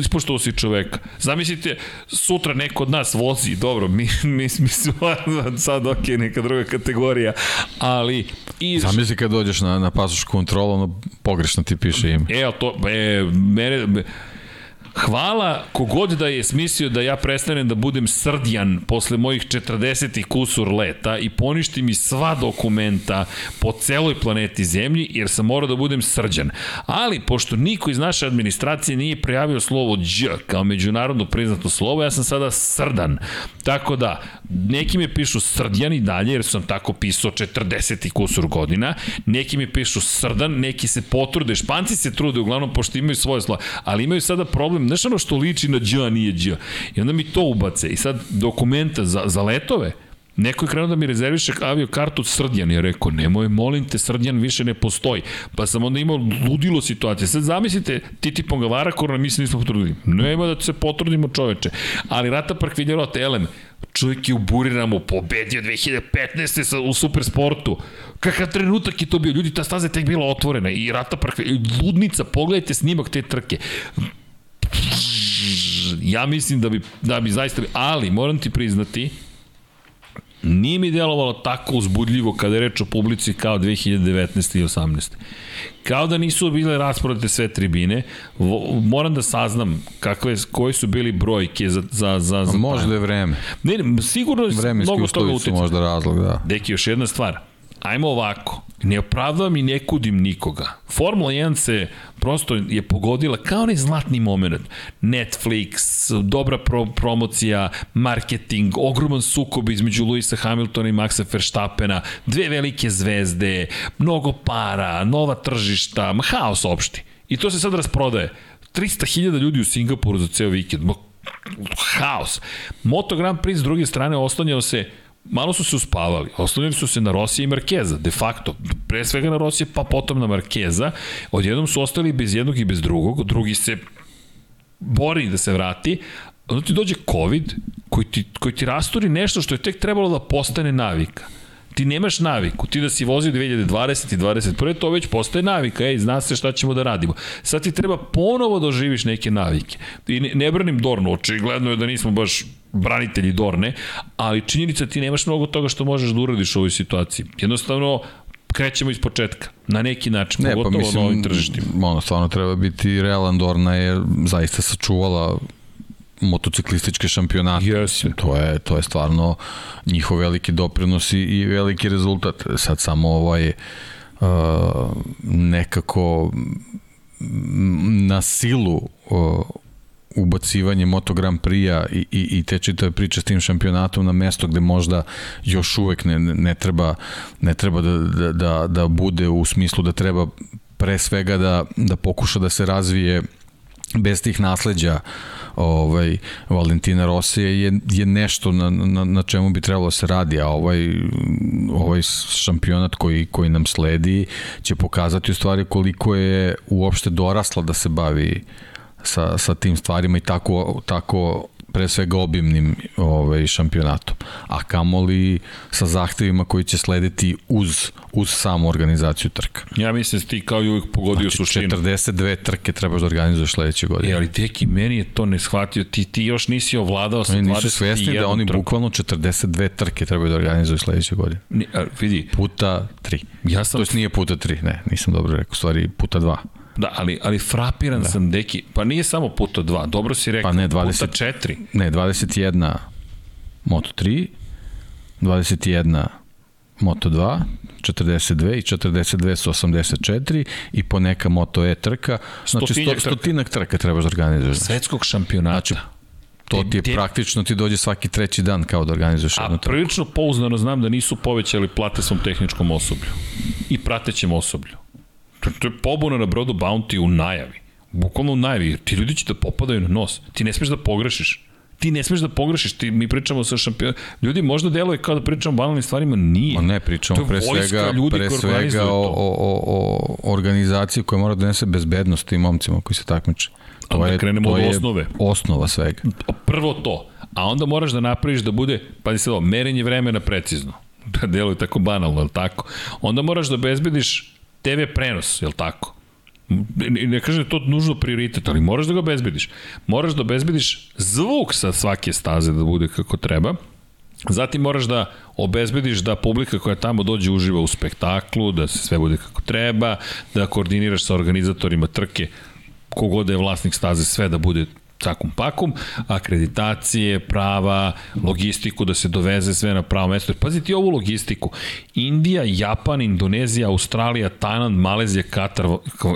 ispoštovao si čoveka. Zamislite, sutra neko od nas vozi, dobro, mi, mi, mi smo sad ok, neka druga kategorija, ali... I... Zamisli kad dođeš na, na pasošku kontrolu, ono pogrešno ti piše ime. E, to, e, mene, Hvala kogod da je smislio da ja prestanem da budem srdjan posle mojih 40 kusur leta i poništi mi sva dokumenta po celoj planeti Zemlji jer sam morao da budem srđan. Ali, pošto niko iz naše administracije nije prijavio slovo Đ kao međunarodno priznato slovo, ja sam sada srdan. Tako da, neki mi pišu srdjan i dalje jer sam tako pisao 40 kusur godina, neki mi pišu srdan, neki se potrude, španci se trude uglavnom pošto imaju svoje slovo, ali imaju sada problem znaš ono što liči na dž, nije dž. I onda mi to ubace. I sad dokumenta za, za letove, Neko je krenuo da mi rezerviše avio kartu Srdjan. Ja rekao, nemoj, molim te, Srdjan više ne postoji. Pa sam onda imao ludilo situacije. Sad zamislite, Titi Pongavara, korona, mi se nismo potrudili. Nema da se potrudimo čoveče. Ali Rata Park Viljerot, elem, čovjek je u Buriramu pobedio 2015. Sa, u Supersportu. Kakav trenutak je to bio? Ljudi, ta staza je tek bila otvorena i Rata Park, ludnica, pogledajte snimak te trke ja mislim da bi, da bi zaista, ali moram ti priznati, nije mi delovalo tako uzbudljivo kada je reč o publici kao 2019. i 18. Kao da nisu bile rasporedite sve tribine, moram da saznam kakve, koji su bili brojke za, za, za, za Možda je vreme. Ne, ne sigurno je mnogo toga utice. možda razlog, da. Deki, još jedna stvar ajmo ovako, ne opravdavam i ne kudim nikoga. Formula 1 se prosto je pogodila kao onaj zlatni moment. Netflix, dobra pro promocija, marketing, ogroman sukob između Luisa Hamiltona i Maxa Verstappena, dve velike zvezde, mnogo para, nova tržišta, haos opšti. I to se sad rasprodaje. 300.000 ljudi u Singapuru za ceo vikend. Haos. Moto Grand Prix s druge strane oslanjao se malo su se uspavali. Oslanjali su se na Rosija i Markeza, de facto. Pre svega na Rosija, pa potom na Markeza. Odjednom su ostali bez jednog i bez drugog. Drugi se bori da se vrati. Onda ti dođe COVID koji ti, koji ti rasturi nešto što je tek trebalo da postane navika ti nemaš naviku, ti da si vozio 2020 i 21. to već postaje navika, ej, zna se šta ćemo da radimo. Sad ti treba ponovo da oživiš neke navike. I ne, ne branim Dornu, očigledno je da nismo baš branitelji Dorne, ali činjenica ti nemaš mnogo toga što možeš da uradiš u ovoj situaciji. Jednostavno, krećemo iz početka, na neki način, ne, pa pogotovo pa mislim, na ovim tržištima. Ono, stvarno treba biti realan, Dorna je zaista sačuvala motociklističke šampionate. Yes. To je, to je stvarno njihov veliki doprinos i, i veliki rezultat. Sad samo ovaj uh, nekako na silu uh, ubacivanje Moto Grand Prix-a i, i, i te čitave priče s tim šampionatom na mesto gde možda još uvek ne, ne treba, ne treba da, da, da, da bude u smislu da treba pre svega da, da pokuša da se razvije bez tih nasleđa ovaj, Valentina Rosija je, je nešto na, na, na čemu bi trebalo da se radi, a ovaj, ovaj šampionat koji, koji nam sledi će pokazati u stvari koliko je uopšte dorasla da se bavi sa, sa tim stvarima i tako, tako pre svega obimnim ovaj, šampionatom, a kamoli sa zahtevima koji će slediti uz, uz samu organizaciju trka. Ja mislim da ti kao i uvijek pogodio znači, suštinu. 42 trke trebaš da organizuješ sledeće godine. E, ali teki, meni je to ne shvatio, ti, ti još nisi ovladao sa 21 Nisu svesni da oni trku. bukvalno 42 trke trebaju da organizuju sledeće godine. Ni, a, vidi. Puta 3. Ja sam... To jest nije puta 3, ne, nisam dobro rekao, stvari puta 2. Da, ali, ali frapiran da. sam, deki, pa nije samo puta 2, dobro si rekao, pa ne, 20, puta 4. Ne, 21 Moto 3, 21 Moto 2, 42 i 42 su 84 i po neka Moto E trka, znači stotinjak, sto, stotinak trka trebaš da organizuješ. Svetskog šampionata. Znači, To ti je te, praktično ti dođe svaki treći dan kao da organizuješ jednu trku. A prilično pouzdano znam da nisu povećali plate svom tehničkom osoblju i pratećem osoblju. To, to je pobuna na brodu Bounty u najavi. Bukvalno u najavi. Ti ljudi će da popadaju na nos. Ti ne smeš da pogrešiš. Ti ne smeš da pogrešiš. Ti, mi pričamo sa šampionom. Ljudi možda deluje kao da pričamo o banalnim stvarima. Nije. Ma ne, pričamo pre svega, ljudi pre svega o, o, o, o organizaciji koja mora da donese bezbednost tim momcima koji se takmiče. To onda je, krenemo to od osnove. osnova svega. Prvo to. A onda moraš da napraviš da bude, pa se ovo, merenje vremena precizno. <laughs> Da deluje tako banalno, je tako? Onda moraš da bezbediš TV prenos, je li tako? Ne, kažem da to nužno prioritet, ali moraš da ga obezbediš. Moraš da obezbediš zvuk sa svake staze da bude kako treba. Zatim moraš da obezbediš da publika koja tamo dođe uživa u spektaklu, da se sve bude kako treba, da koordiniraš sa organizatorima trke kogod je vlasnik staze, sve da bude cakum pakum, akreditacije, prava, logistiku, da se doveze sve na pravo mesto. Pazi ti ovu logistiku. Indija, Japan, Indonezija, Australija, Tajland, Malezija, Katar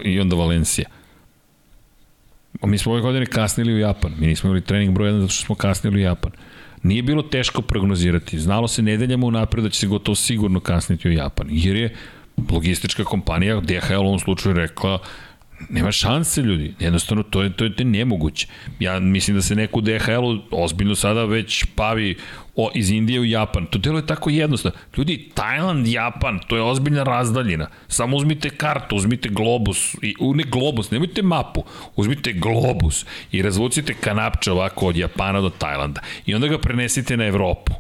i onda Valencija. Mi smo ove godine kasnili u Japan. Mi nismo imali trening broj 1 zato što smo kasnili u Japan. Nije bilo teško prognozirati. Znalo se nedeljama u napred da će se gotovo sigurno kasniti u Japan. Jer je logistička kompanija DHL u ovom slučaju rekla Nema šanse ljudi, jednostavno to je, to je, nemoguće. Ja mislim da se neko u DHL-u ozbiljno sada već pavi o, iz Indije u Japan. To delo je tako jednostavno. Ljudi, Tajland, Japan, to je ozbiljna razdaljina. Samo uzmite kartu, uzmite globus, i, ne globus, nemojte mapu, uzmite globus i razvucite kanapče ovako od Japana do Tajlanda i onda ga prenesite na Evropu.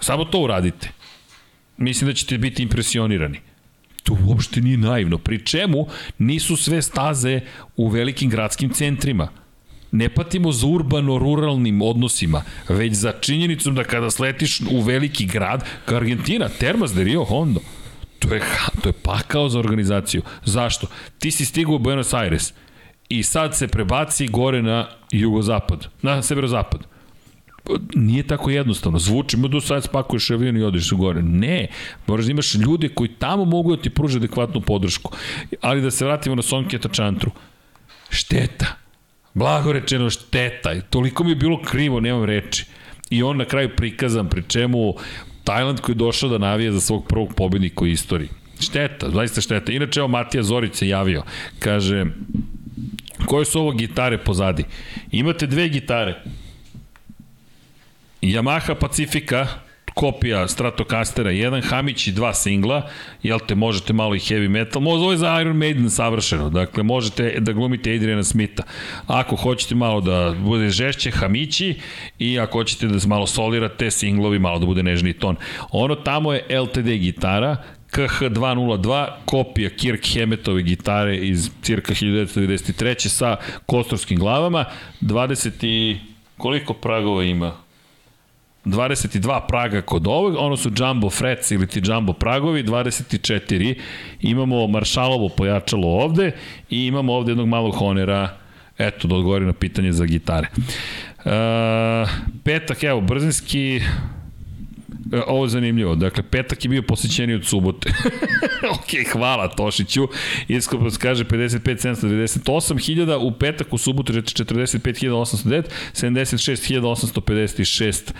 Samo to uradite. Mislim da ćete biti impresionirani. To uopšte nije naivno. Pri čemu nisu sve staze u velikim gradskim centrima. Ne patimo za urbano-ruralnim odnosima, već za činjenicom da kada sletiš u veliki grad, kao Argentina, Termas de Rio Hondo, to je, to je pakao za organizaciju. Zašto? Ti si stigao u Buenos Aires i sad se prebaci gore na jugozapad, na severozapad nije tako jednostavno. Zvuči mu da sad spakuješ avion i odiš gore. Ne, moraš da imaš ljude koji tamo mogu da ti pruže adekvatnu podršku. Ali da se vratimo na Sonketa Čantru. Šteta. Blago rečeno šteta. Toliko mi je bilo krivo, nemam reči. I on na kraju prikazan, pri čemu Tajland koji je došao da navije za svog prvog pobednika u istoriji. Šteta, zaista šteta. Inače, evo Matija Zorić se javio. Kaže, koje su ovo gitare pozadi? Imate dve gitare. Yamaha Pacifica, kopija Stratocastera, jedan Hamić i dva singla, jel te, možete malo i heavy metal, možda ovo je za Iron Maiden savršeno, dakle, možete da glumite Adriana Smitha. Ako hoćete malo da bude žešće, Hamići, i ako hoćete da malo solirate, singlovi, malo da bude nežni ton. Ono tamo je LTD gitara, KH202, kopija Kirk Hammettove gitare iz cirka 1993. sa kostorskim glavama, 20 i koliko pragova ima? 22 praga kod ovog, ono su jumbo frets ili ti jumbo pragovi, 24. Imamo maršalovo pojačalo ovde i imamo ovde jednog malog honera, eto da odgovorim na pitanje za gitare. Uh, petak, evo, brzinski, E, ovo je zanimljivo. Dakle, petak je bio posjećeniji od subote. <laughs> ok, hvala Tošiću. Iskopros kaže 55.798 hiljada, u petak u subotu 45.809, 76.856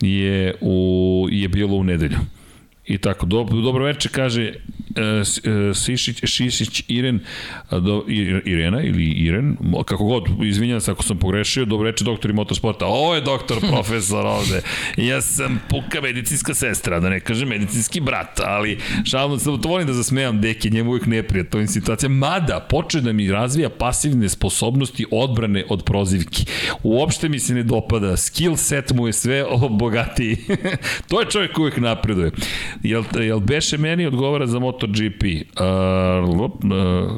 je, u, je bilo u nedelju. I tako, dobro, dobro večer kaže e, Sišić, Šišić Iren, do, Irena ili Iren, kako god, izvinjam se ako sam pogrešio, dobro doktor i motosporta, ovo je doktor <laughs> profesor ovde, ja sam puka medicinska sestra, da ne kažem medicinski brat, ali šalno sam, to volim da zasmejam deke, njemu uvijek neprijat ovim situacija, mada poče da mi razvija pasivne sposobnosti odbrane od prozivki. Uopšte mi se ne dopada, skill set mu je sve bogatiji. <laughs> to je čovjek uvijek napreduje. Jel, jel Beše meni odgovara za MotoGP? Uh, uh,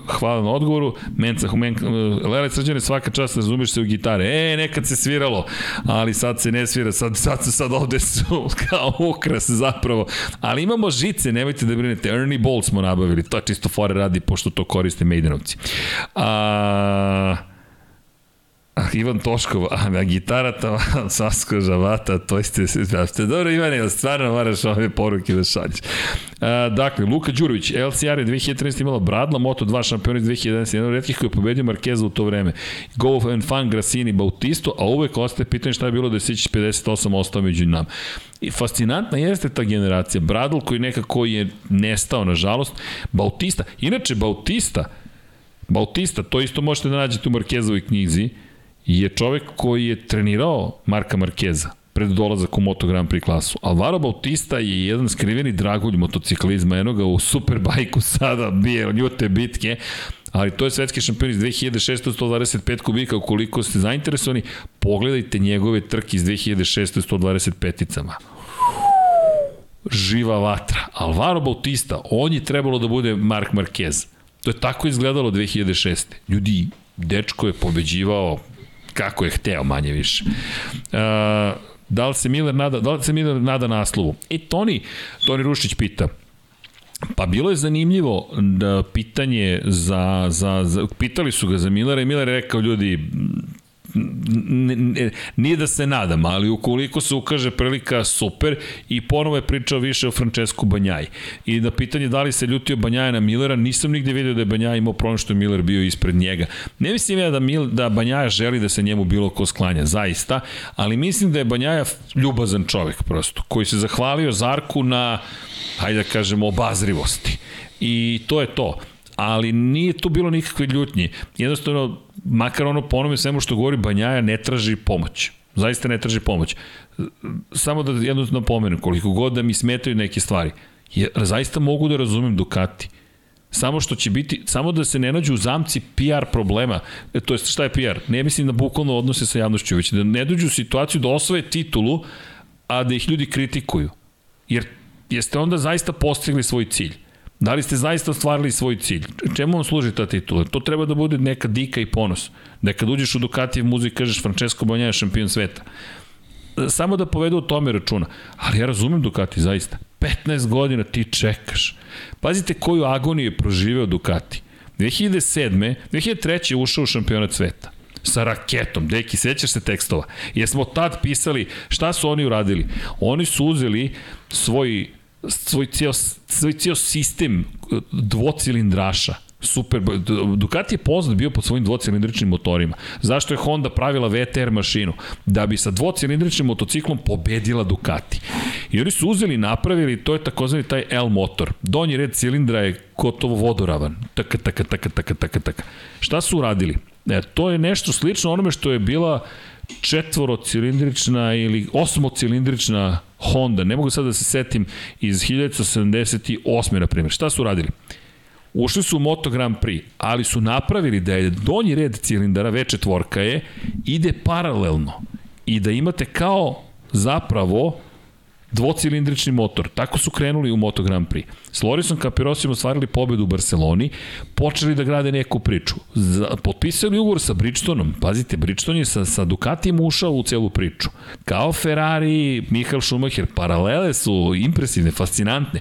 hvala na odgovoru. Menca, men, uh, Lele Srđane, svaka čast razumeš se u gitare. E, nekad se sviralo, ali sad se ne svira, sad, sad se sad ovde su kao ukras zapravo. Ali imamo žice, nemojte da brinete. Ernie Ball smo nabavili, to čisto fore radi, pošto to koriste Maidenovci. Ah, <laughs> Ivan Toškov, a na gitara ta <laughs> Sasko Žavata, to ste se ste dobro Ivane, stvarno moraš ove poruke da šalješ. A, dakle, Luka Đurović, LCR je 2013 imala Bradla, Moto2 šampion iz 2011, jedan od redkih koji je pobedio Markeza u to vreme. Go and Fan, Grasini, Bautisto, a uvek ostaje pitanje šta je bilo da je Sić 58 ostao među nam. I fascinantna jeste ta generacija. Bradl koji nekako je nestao, nažalost. Bautista, inače Bautista, Bautista, to isto možete da nađete u Markezovoj knjizi, je čovek koji je trenirao Marka Markeza pred dolazak u Moto Grand Prix klasu. Alvaro Bautista je jedan skriveni dragulj motociklizma, enoga u Superbajku <laughs> sada bije ljute bitke, ali to je svetski šampion iz 2600 125 kubika, ukoliko ste zainteresovani, pogledajte njegove trke iz 2600 125-icama živa vatra. Alvaro Bautista, on je trebalo da bude Mark Marquez. To je tako izgledalo 2006. Ljudi, dečko je pobeđivao kako je hteo manje više. Uh, da li se Miller nada, da li se Miller nada naslovu? E, Toni, Toni Rušić pita, Pa bilo je zanimljivo da pitanje za, za, za pitali su ga za Millera i Miller je rekao ljudi nije da se nadam, ali ukoliko se ukaže prilika, super, i ponovo je pričao više o Francesku Banjaj. I na pitanje da li se ljutio Banjaja na Millera, nisam nigde vidio da je Banjaj imao problem što je Miller bio ispred njega. Ne mislim ja da, Mil, da Banjaja želi da se njemu bilo ko sklanja, zaista, ali mislim da je Banjaja ljubazan čovek prosto, koji se zahvalio Zarku na, hajde da kažemo, obazrivosti. I to je to ali nije tu bilo nikakve ljutnje. Jednostavno, makar ono po onome svemu što govori Banjaja ne traži pomoć. Zaista ne traži pomoć. Samo da jedno napomenem, koliko god da mi smetaju neke stvari, je, zaista mogu da razumem Ducati. Samo što će biti, samo da se ne nađu u zamci PR problema, e, to je šta je PR? Ne mislim da bukvalno odnose sa javnošću, već da ne dođu u situaciju da osvoje titulu, a da ih ljudi kritikuju. Jer jeste onda zaista postigli svoj cilj. Da li ste zaista ostvarili svoj cilj? Čemu vam služi ta titula? To treba da bude neka dika i ponos. Da kad uđeš u Ducatijev muzej kažeš Francesco Banja je šampion sveta. Samo da povedu o tome računa. Ali ja razumem Ducati, zaista. 15 godina ti čekaš. Pazite koju agoniju je proživeo Ducati. 2007. 2003. je ušao u šampionat sveta sa raketom. Deki, sećaš se tekstova? Jesmo tad pisali šta su oni uradili? Oni su uzeli svoj svoj cijel, svoj cijel sistem dvocilindraša super, Ducati je poznat bio pod svojim dvocilindričnim motorima. Zašto je Honda pravila VTR mašinu? Da bi sa dvocilindričnim motociklom pobedila Ducati. I oni su uzeli napravili, to je takozvani taj L motor. Donji red cilindra je gotovo vodoravan. Taka, taka, taka, taka, taka, taka. Šta su uradili? E, to je nešto slično onome što je bila četvorocilindrična ili osmocilindrična Honda, ne mogu sad da se setim, iz 1978. na primjer. Šta su radili? Ušli su u Moto Grand Prix, ali su napravili da je donji red cilindara, V4 je, ide paralelno i da imate kao zapravo dvocilindrični motor. Tako su krenuli u Moto Grand Prix. S Lorisom Capirosijem ostvarili pobedu u Barceloni, počeli da grade neku priču. potpisali ugovor sa Bridgestoneom. Pazite, Bridgestone je sa, sa Ducatijem ušao u celu priču. Kao Ferrari, Michael Schumacher, paralele su impresivne, fascinantne.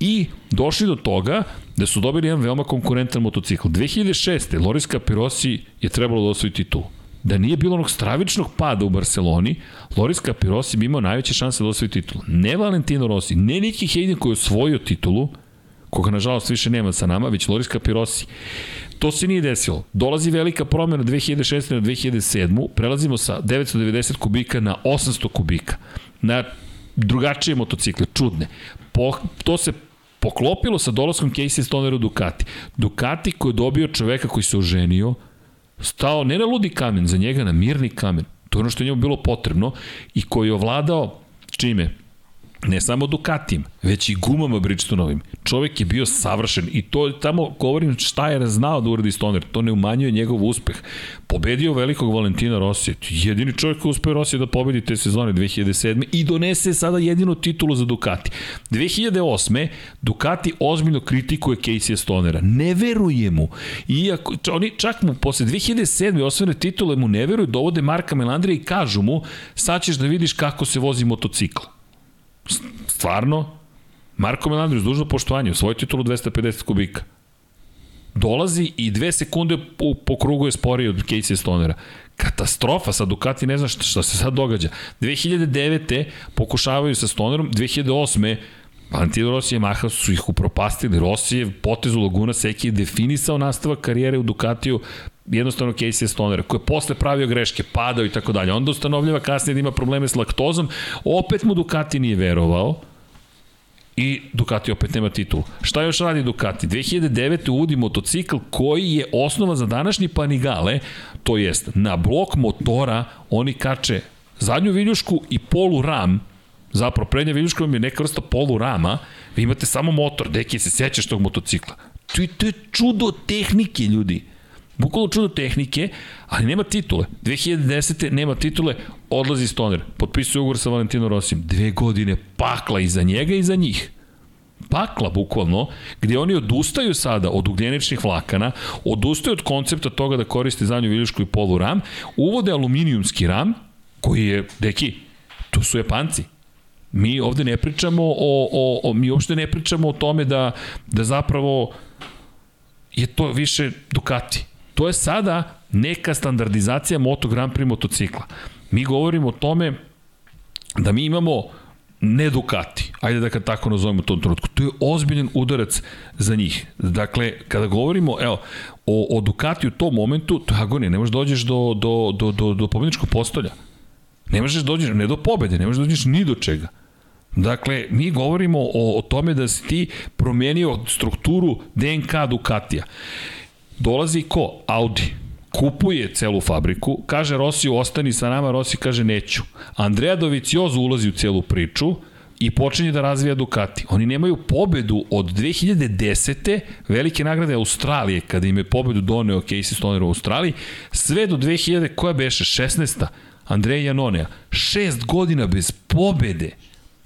I došli do toga da su dobili jedan veoma konkurentan motocikl. 2006. Loris Capirosi je trebalo da osvoji titulu da nije bilo onog stravičnog pada u Barceloni, Loris Capirosi bi imao najveće šanse da osvoji titulu. Ne Valentino Rossi, ne Niki Hayden koji je osvojio titulu, koga nažalost više nema sa nama, već Loris Capirosi. To se nije desilo. Dolazi velika promjena 2016. na 2007. Prelazimo sa 990 kubika na 800 kubika. Na drugačije motocikle, čudne. Po, to se poklopilo sa dolaskom Casey Stonera u Ducati. Ducati koji je dobio čoveka koji se oženio, stao ne na ludi kamen, za njega na mirni kamen. To je ono što je njemu bilo potrebno i koji je ovladao čime? Ne samo Ducatijem, već i gumama Bridgestonovim. Čovek je bio savršen i to tamo govorim šta je znao da uradi Stoner, to ne umanjuje njegov uspeh. Pobedio velikog Valentina Rosija, jedini čovjek koji uspeo Rosija da pobedi te sezone 2007. i donese sada jedinu titulu za Ducati. 2008. Ducati ozbiljno kritikuje Casey Stonera, ne veruje mu. Iako, oni čak mu posle 2007. osvene titule mu ne veruju, dovode Marka Melandrija i kažu mu sad ćeš da vidiš kako se vozi motocikl stvarno, Marko Melandrius, dužno poštovanje, svoj titulu 250 kubika. Dolazi i dve sekunde po, po krugu je sporiji od Casey Stonera. Katastrofa, sa Ducati ne zna šta, se sad događa. 2009. pokušavaju sa Stonerom, 2008. Valentino Rossi i Maha su ih upropastili. Rossi je potez u Laguna Seki definisao nastavak karijere u Ducatiju jednostavno Casey Stoner, koji je posle pravio greške, padao i tako dalje. Onda ustanovljava kasnije da ima probleme s laktozom, opet mu Ducati nije verovao, i Ducati opet nema titul. Šta još radi Ducati? 2009. uvodi motocikl koji je osnova za današnji Panigale, to jest na blok motora oni kače zadnju viljušku i polu ram, zapravo prednja viljuška vam je neka vrsta polu rama, vi imate samo motor, deki se sećaš tog motocikla. To je, to je čudo tehnike, ljudi. Bukvalo čudo tehnike, ali nema titule. 2010. nema titule, odlazi Stoner, potpisuje ugovor sa Valentino Rosim. Dve godine pakla i za njega i za njih pakla bukvalno, gde oni odustaju sada od ugljeničnih vlakana, odustaju od koncepta toga da koriste zadnju viljušku i polu ram, uvode aluminijumski ram, koji je, deki, to su Japanci. Mi ovde ne pričamo o, o, o mi uopšte ne pričamo o tome da, da zapravo je to više Ducati. To je sada neka standardizacija Moto Grand Prix motocikla. Mi govorimo o tome da mi imamo ne Ducati, ajde da kad tako nazovemo u tom trenutku, to je ozbiljen udarac za njih. Dakle, kada govorimo, evo, o, o Ducati u tom momentu, to je agonija, ne možeš da dođeš do, do, do, do, do pobedničkog postolja. Ne možeš da dođeš, ne do pobede, ne možeš da dođeš ni do čega. Dakle, mi govorimo o, o tome da si ti promenio strukturu DNK Ducatija. Dolazi ko? Audi. Kupuje celu fabriku, kaže Rossi ostani sa nama, Rossi kaže neću. Andrea Doviciozo ulazi u celu priču, i počinje da razvija Ducati. Oni nemaju pobedu od 2010. velike nagrade Australije, kada im je pobedu doneo Casey Stoner u Australiji, sve do 2000, koja beše, 16. Andreja Janonea. Šest godina bez pobede.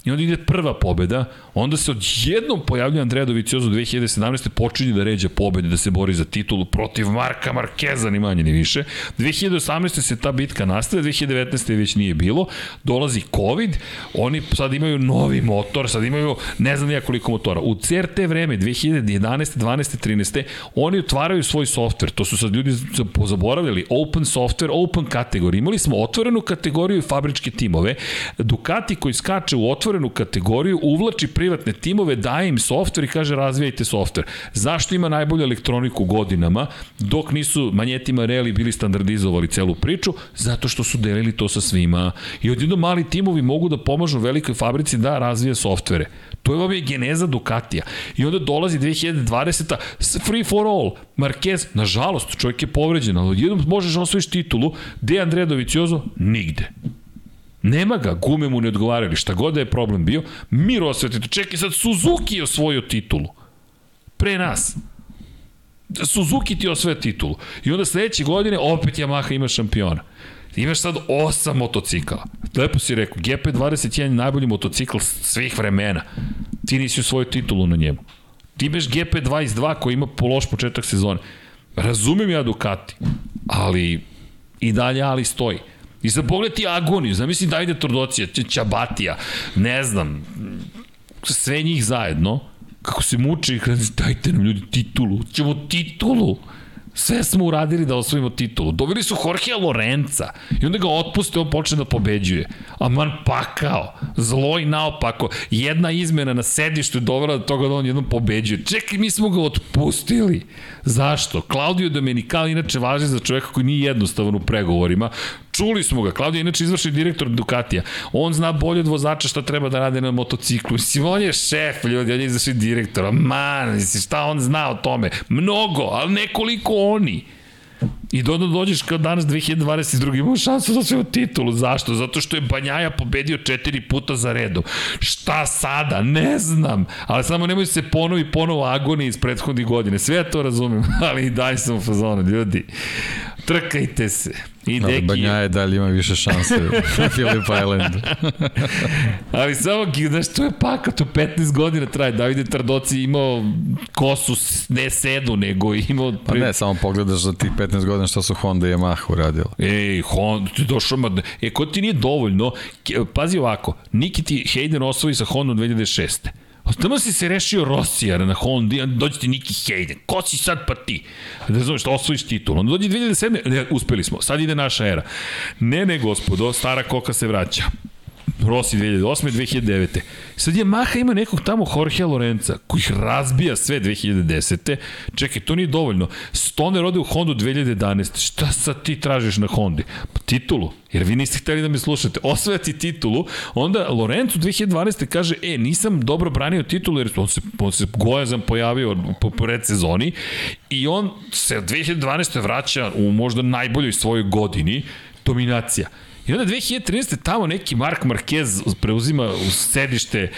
I onda ide prva pobeda, onda se odjednom pojavljuje Andrea Doviciozo 2017. počinje da ređa pobede, da se bori za titulu protiv Marka Markeza, ni manje ni više. 2018. se ta bitka nastavlja, 2019. već nije bilo, dolazi COVID, oni sad imaju novi motor, sad imaju ne znam nija koliko motora. U CRT vreme, 2011. 12. 13. oni otvaraju svoj softver, to su sad ljudi pozaboravili, open software, open kategoriju. Imali smo otvorenu kategoriju i fabričke timove, Ducati koji skače u otvorenu otvorenu kategoriju, uvlači privatne timove, daje im softver i kaže razvijajte softver. Zašto ima najbolju elektroniku godinama, dok nisu manjetima Reli bili standardizovali celu priču? Zato što su delili to sa svima. I odjedno mali timovi mogu da pomažu velikoj fabrici da razvije softvere. To je ovo je geneza Ducatija. I onda dolazi 2020. Free for all. Marquez, nažalost, čovjek je povređen, ali odjednom možeš osvojiš titulu. De Andrea Doviciozo? Nigde. Nema ga, gume mu ne odgovarali, šta god da je problem bio, Miro osvetio, čekaj sad Suzuki je osvojio titulu. Pre nas. Suzuki ti osvoja titulu. I onda sledeće godine opet Yamaha ima šampiona. Imaš sad osam motocikala. Lepo si rekao, GP21 je najbolji motocikl svih vremena. Ti nisi osvojio titulu na njemu. Ti imaš GP22 koji ima po loš početak sezone. Razumem ja Ducati, ali i dalje ali stoji. I sad pogledaj agoniju, zamisli Davide Tordocija, Čabatija, ne znam, sve njih zajedno, kako se muče i kada dajte nam ljudi titulu, ćemo titulu. Sve smo uradili da osvojimo titulu. Doveli su Jorgea Lorenza i onda ga otpuste, on počne da pobeđuje. A man pakao, zlo i naopako. Jedna izmena na sedištu je dovela do toga da on jednom pobeđuje. Čekaj, mi smo ga otpustili. Zašto? Claudio Domenicali inače važi za čoveka koji nije jednostavan u pregovorima Čuli smo ga, Claudio je inače izvršni direktor Ducatija. On zna bolje od vozača šta treba da rade na motociklu. Mislim, on je šef, ljudi, on je izvršni direktor. Man, mislim, šta on zna o tome? Mnogo, ali nekoliko oni. I do, do, dođeš kao danas 2022. imamo šansu za svoju titulu. Zašto? Zato što je Banjaja pobedio četiri puta za redom. Šta sada? Ne znam. Ali samo nemoj se ponovi ponovo agoni iz prethodnih godine. Sve ja to razumem, <laughs> ali i daj sam u fazonu, ljudi. Trkajte se. I Ali Deki... Banja je dalje ima više šanse na <laughs> Philip Islandu. <laughs> Ali samo, znaš, to je paka, to 15 godina traje. Davide Tardoci imao kosu, ne sedu, nego imao... Pre... Pa ne, samo pogledaš za tih 15 godina što su Honda i Yamaha uradili. Ej, Honda, ti došao, ma... E, kod ti nije dovoljno, pazi ovako, Nikiti Hayden osvoji sa Hondom 2006. Tamo si se rešio Rosijara na Honda, dođe ti Niki Hayden. Ko si sad pa ti? Da znaš, što osvojiš titul. Onda dođe 2007. Ne, uspeli smo. Sad ide naša era. Ne, ne, gospodo, stara koka se vraća. Rossi 2008. 2009. Sad je Maha ima nekog tamo Jorge Lorenza koji ih razbija sve 2010. Čekaj, to nije dovoljno. Stoner ode u Hondu 2011. Šta sad ti tražiš na Hondi? Pa titulu. Jer vi niste hteli da me slušate. Osvajati titulu, onda Lorenzo 2012. kaže, e, nisam dobro branio titulu jer on se, on se gojazan pojavio po predsezoni i on se 2012. vraća u možda najboljoj svojoj godini dominacija. I onda 2013. tamo neki Mark Marquez preuzima u sedište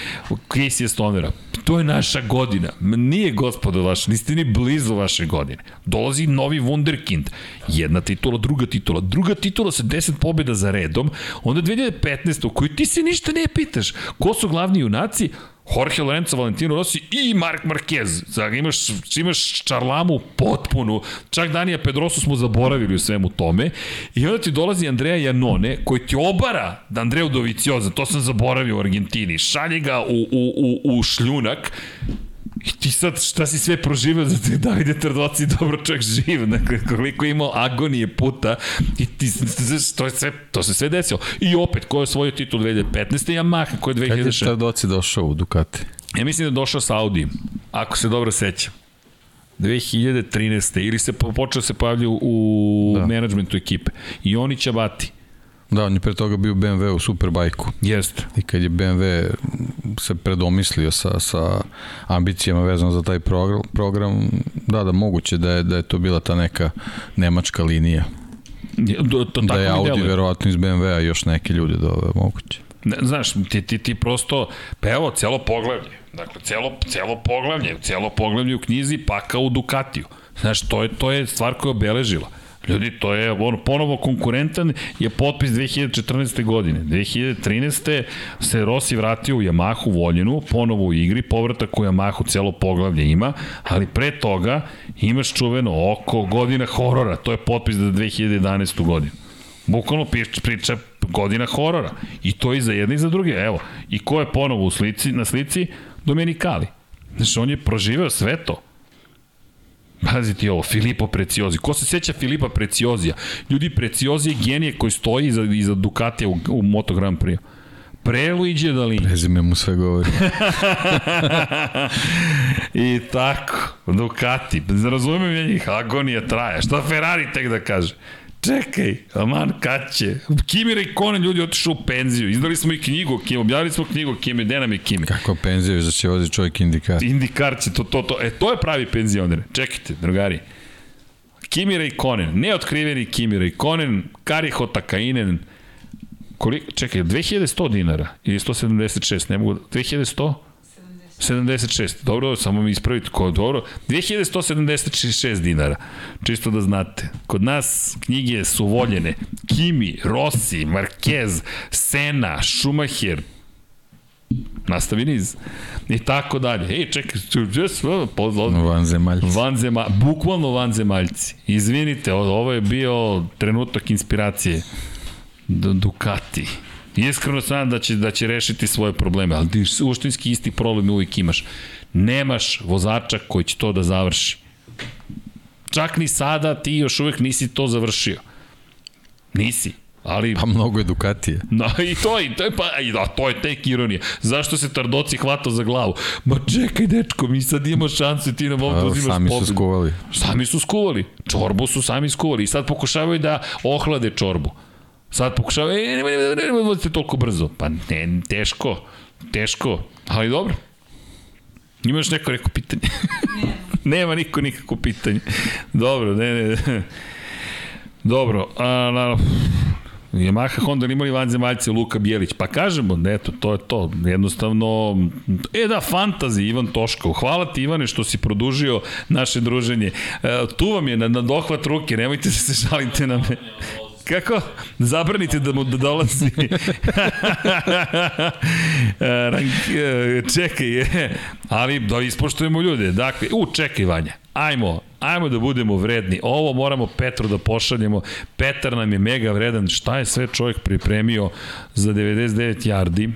Casey Stonera. To je naša godina. Nije gospodo vaša, niste ni blizu vaše godine. Dolazi novi wunderkind. Jedna titula, druga titula. Druga titula sa 10 pobjeda za redom. Onda 2015. u kojoj ti se ništa ne pitaš. Ko su glavni junaci? Jorge Lorenzo, Valentino Rossi i Mark Marquez. Znači, imaš, imaš čarlamu potpunu. Čak Danija Pedrosu smo zaboravili u svemu tome. I onda ti dolazi Andreja Janone, koji ti obara da Andreju Dovicioza, to sam zaboravio u Argentini, šalje ga u, u, u, u šljunak I ti sad šta si sve proživao za te Davide Trdoci dobro čovjek živ, dakle koliko je imao agonije puta i ti, to, je sve, to se sve desilo. I opet, ko je osvojio titul 2015. Yamaha, ko je 2006. Kad je Trdoci došao u Ducati? Ja mislim da je došao sa Audi, ako se dobro sećam. 2013. ili se počeo da se pojavlja u da. menadžmentu ekipe. I oni će bati. Da, on je pre toga bio BMW u Superbajku. Jeste. I kad je BMW se predomislio sa, sa ambicijama vezano za taj program, program, da, da, moguće da je, da je to bila ta neka nemačka linija. To, to, da je Audi deluje. verovatno iz BMW-a još neki ljudi da je moguće. Ne, znaš, ti, ti, ti prosto, pa evo, celo poglavlje, dakle, celo, celo poglavlje, celo poglavlje u knjizi, pa kao u Ducatiju. Znaš, to je, to je stvar koja je obeležila. Ljudi, to je ono, ponovo konkurentan je potpis 2014. godine. 2013. se Rossi vratio u Yamahu Voljenu, ponovo u igri, povratak u Yamahu celo poglavlje ima, ali pre toga imaš čuveno oko godina horora, to je potpis za 2011. godinu. Bukvalno priča godina horora. I to i za jedne i za druge. Evo, i ko je ponovo u slici, na slici? Domenikali. Znači, on je proživeo sve to. Pazi ti ovo, Filipo Preciozi. Ko se seća Filipa Preciozija? Ljudi, Preciozi je genije koji stoji iza, iza Ducatija u, u Moto Grand Prix. Pre Luigi Dalini. Prezime mu sve govori. <laughs> I tako, Ducati. Razumem ja njih, agonija traje. Šta Ferrari tek da kaže? Čekaj, aman, kad će? Kimi Rekonen ljudi otišao u penziju. Izdali smo i knjigu Kimi, objavili smo knjigu Kimi, gde nam je Kimi? Kako penziju, za će vozi čovjek indikar? Indikar će, to, to, to. E, to je pravi penzioner. Čekajte, drugari. Kimi Rekonen, neotkriveni Kimi Rekonen, Kariho Takainen, koliko, čekaj, 2100 dinara ili 176, ne mogu, 2100? 76. Dobro, samo mi ispravite ko dobro. 2176 dinara. Čisto da znate. Kod nas knjige su voljene. Kimi, Rossi, Marquez, Sena, Schumacher, nastavi niz. I tako dalje. Ej, čekaj, just, vanzemaljci. Vanzema, bukvalno vanzemaljci. Izvinite, ovo je bio trenutak inspiracije. Ducati. Iskreno sam da će, da će rešiti svoje probleme, ali ti suštinski isti problem uvijek imaš. Nemaš vozača koji će to da završi. Čak ni sada ti još uvijek nisi to završio. Nisi. Ali, pa mnogo edukatije. <laughs> No, i to, i to je, pa, i da, to je tek ironija. Zašto se Tardoci hvata za glavu? Ma čekaj, dečko, mi sad imamo šansu ti nam ovdje uzimaš Sami pobedu. su skuvali. Sami su skuvali. Čorbu su sami skuvali i sad pokušavaju da ohlade čorbu. Sad pokušava, e, nemoj, nemoj, nemoj, vozite toliko brzo. Pa ne, teško, teško, ali dobro. Ima još neko neko pitanje? Nema. Niko nikako pitanje. Dobro, ne, ne. Dobro, a, naravno, Yamaha Honda imali vanzemaljce Luka Bjelić. Pa kažemo, eto, to je to. Jednostavno, e da, fantazi Ivan Toškov. Hvala ti Ivane što si produžio naše druženje. E, tu vam je na, na dohvat ruke, nemojte se se žalite na me. Kako? Zabranite da mu da dolazi. <laughs> E, čekaj, je. ali da ispoštujemo ljude. Dakle, u, čekaj Vanja. Ajmo, ajmo da budemo vredni. Ovo moramo Petru da pošaljemo. Petar nam je mega vredan. Šta je sve čovjek pripremio za 99 yardi?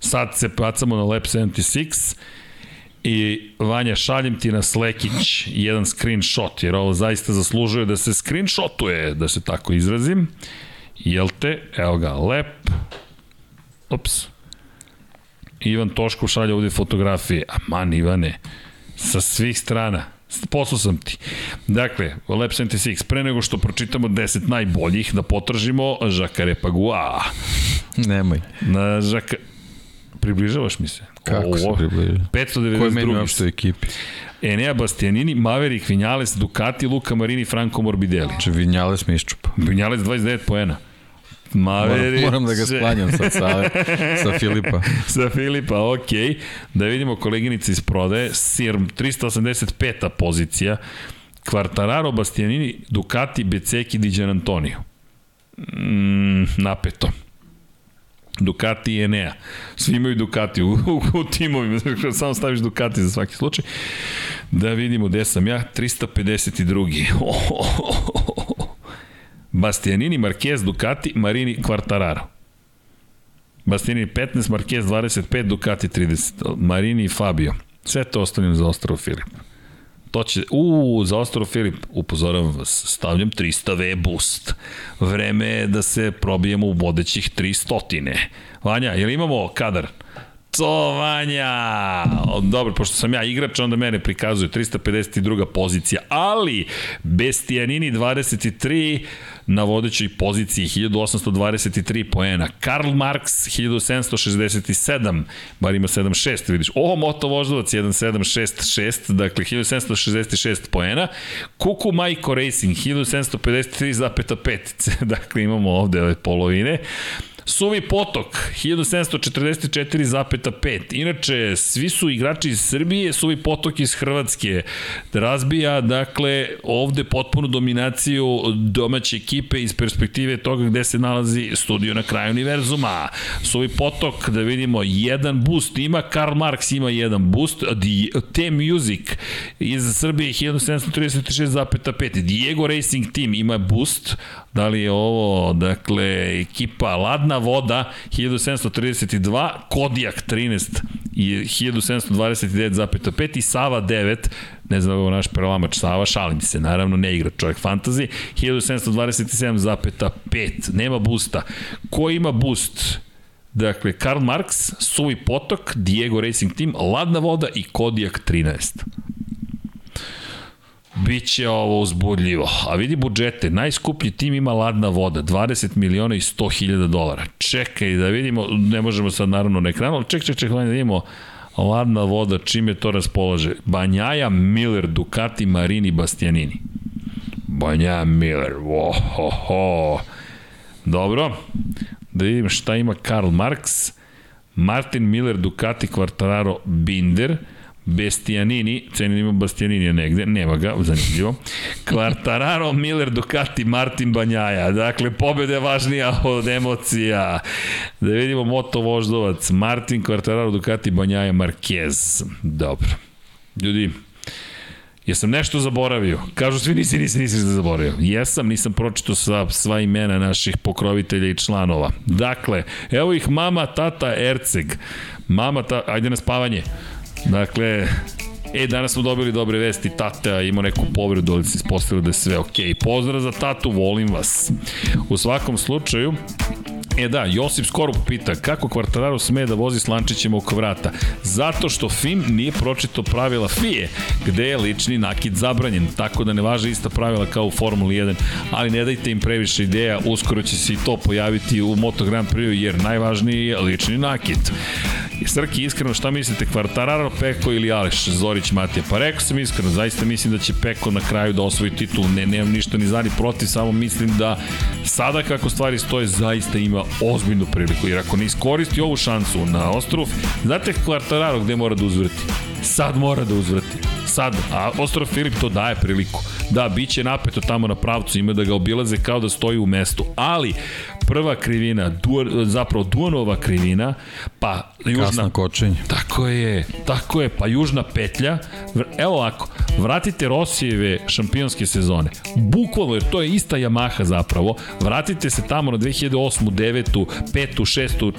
Sad se pacamo na lap 76 i Vanja šaljem ti na Slekić jedan screenshot, jer ovo zaista zaslužuje da se screenshotuje, da se tako izrazim. Jel te? Evo ga, lep. Ups. Ivan Toškov šalja ovde fotografije. man, Ivane, sa svih strana. Poslao sam ti. Dakle, Lab 76, pre nego što pročitamo 10 najboljih, da potražimo Žakare Pagua. Nemoj. Na Žaka... Približavaš mi se? Kako Ovo, se približava? 592. Koji meni uopšte ekipi? Enea Bastianini, Maverick Vinales, Ducati, Luka Marini, Franco Morbidelli. Znači Vinales mi iščupa. Vinales 29 poena. Maverick. Moram, moram da ga sklanjam sad sa, sa <laughs> Filipa. sa Filipa, ok. Da vidimo koleginice iz prodaje. Sirm, 385. pozicija. Quartararo, Bastianini, Ducati, Beceki, Diđan Antonio. Mm, napeto. Ducati i Enea. Svi imaju Ducati u, u, u timovima, <laughs> samo staviš Ducati za svaki slučaj. Da vidimo gde sam ja, 352. Oh, oh, oh, Bastianini, Marquez, Ducati, Marini, Quartararo. Bastianini 15, Marquez 25, Ducati 30, Marini i Fabio. Sve to ostavljam za Ostrov Filip. To će, u, za Ostrov Filip, upozoravam vas, stavljam 300 V boost. Vreme je da se probijemo u vodećih 300. Vanja, jel imamo kadar? To, Vanja! Dobro, pošto sam ja igrač, onda mene prikazuje 352. pozicija, ali Bestijanini 23, na vodećoj poziciji 1823 poena. Karl Marx 1767, bar ima 76, vidiš. O, Moto Voždovac 1766, dakle 1766 poena. Kuku Majko Racing 1753,5, dakle imamo ovde ove polovine. Suvi potok, 1744,5. Inače, svi su igrači iz Srbije, Suvi potok iz Hrvatske. Razbija, dakle, ovde potpunu dominaciju domaće ekipe iz perspektive toga gde se nalazi studio na kraju univerzuma. Suvi potok, da vidimo, jedan boost ima, Karl Marx ima jedan boost, T Music iz Srbije 1736,5. Diego Racing Team ima boost, da li je ovo, dakle, ekipa Ladna voda 1732, Kodijak 13 i 1729,5 i Sava 9, ne znam ovo naš prelamač Sava, šalim se, naravno ne igra čovjek fantazi, 1727,5, nema boosta. Ko ima boost? Dakle, Karl Marx, Suvi Potok, Diego Racing Team, Ladna voda i Kodijak 13. Biće ovo uzbudljivo. A vidi budžete, najskuplji tim ima ladna voda, 20 miliona i 100 hiljada dolara. Čekaj da vidimo, ne možemo sad naravno na ekranu, ali ček, ček, ček, da vidimo ladna voda, čime to raspolaže. Banjaja, Miller, Ducati, Marini, Bastianini. Banjaja, Miller, ho. Dobro, da vidim šta ima Karl Marx, Martin Miller, Ducati, Quartararo, Binder, Bestianini, cenim ima Bastianini negde, nema ga, zanimljivo. Quartararo, Miller, Ducati, Martin Banjaja. Dakle, pobjeda je važnija od emocija. Da vidimo Moto Voždovac, Martin, Quartararo, Ducati, Banjaja, Marquez. Dobro. Ljudi, Jesam nešto zaboravio? Kažu svi nisi, nisi, nisi zaboravio. Jesam, nisam pročito sva, sva imena naših pokrovitelja i članova. Dakle, evo ih mama, tata, Erceg. Mama, ta, ajde na spavanje. Dakle, E, danas smo dobili dobre vesti, tata ima neku povredu, ali se ispostavilo da je sve okej. Okay. Pozdrav za tatu, volim vas. U svakom slučaju, E da, Josip Skorup pita kako Kvartararo sme da vozi s lančićima oko vrata. Zato što FIM nije pročito pravila FIE, gde je lični nakid zabranjen, tako da ne važe ista pravila kao u Formuli 1, ali ne dajte im previše ideja, uskoro će se i to pojaviti u Moto Grand Prix, jer najvažniji je lični nakid. I Srki, iskreno, šta mislite, Kvartararo, Peko ili Aleš, Zorić, Matija? Pa rekao sam iskreno, zaista mislim da će Peko na kraju da osvoji titul, ne, nemam ništa ni zani protiv, samo mislim da sada kako stvari stoje, zaista ima ozbiljnu priliku, jer ako ne iskoristi ovu šansu na ostrovu, znate Kvartararo gde mora da uzvrti? Sad mora da uzvrati. Sad, a Ostrov Filip to daje priliku. Da, bit će napeto tamo na pravcu, ima da ga obilaze kao da stoji u mestu. Ali, prva krivina, du, zapravo Duanova krivina, pa južna... Kasna kočenje. Tako je, tako je, pa južna petlja. Evo ovako, vratite Rosijeve šampionske sezone. Bukvalno, jer to je ista Yamaha zapravo. Vratite se tamo na 2008. 9. 5. 6.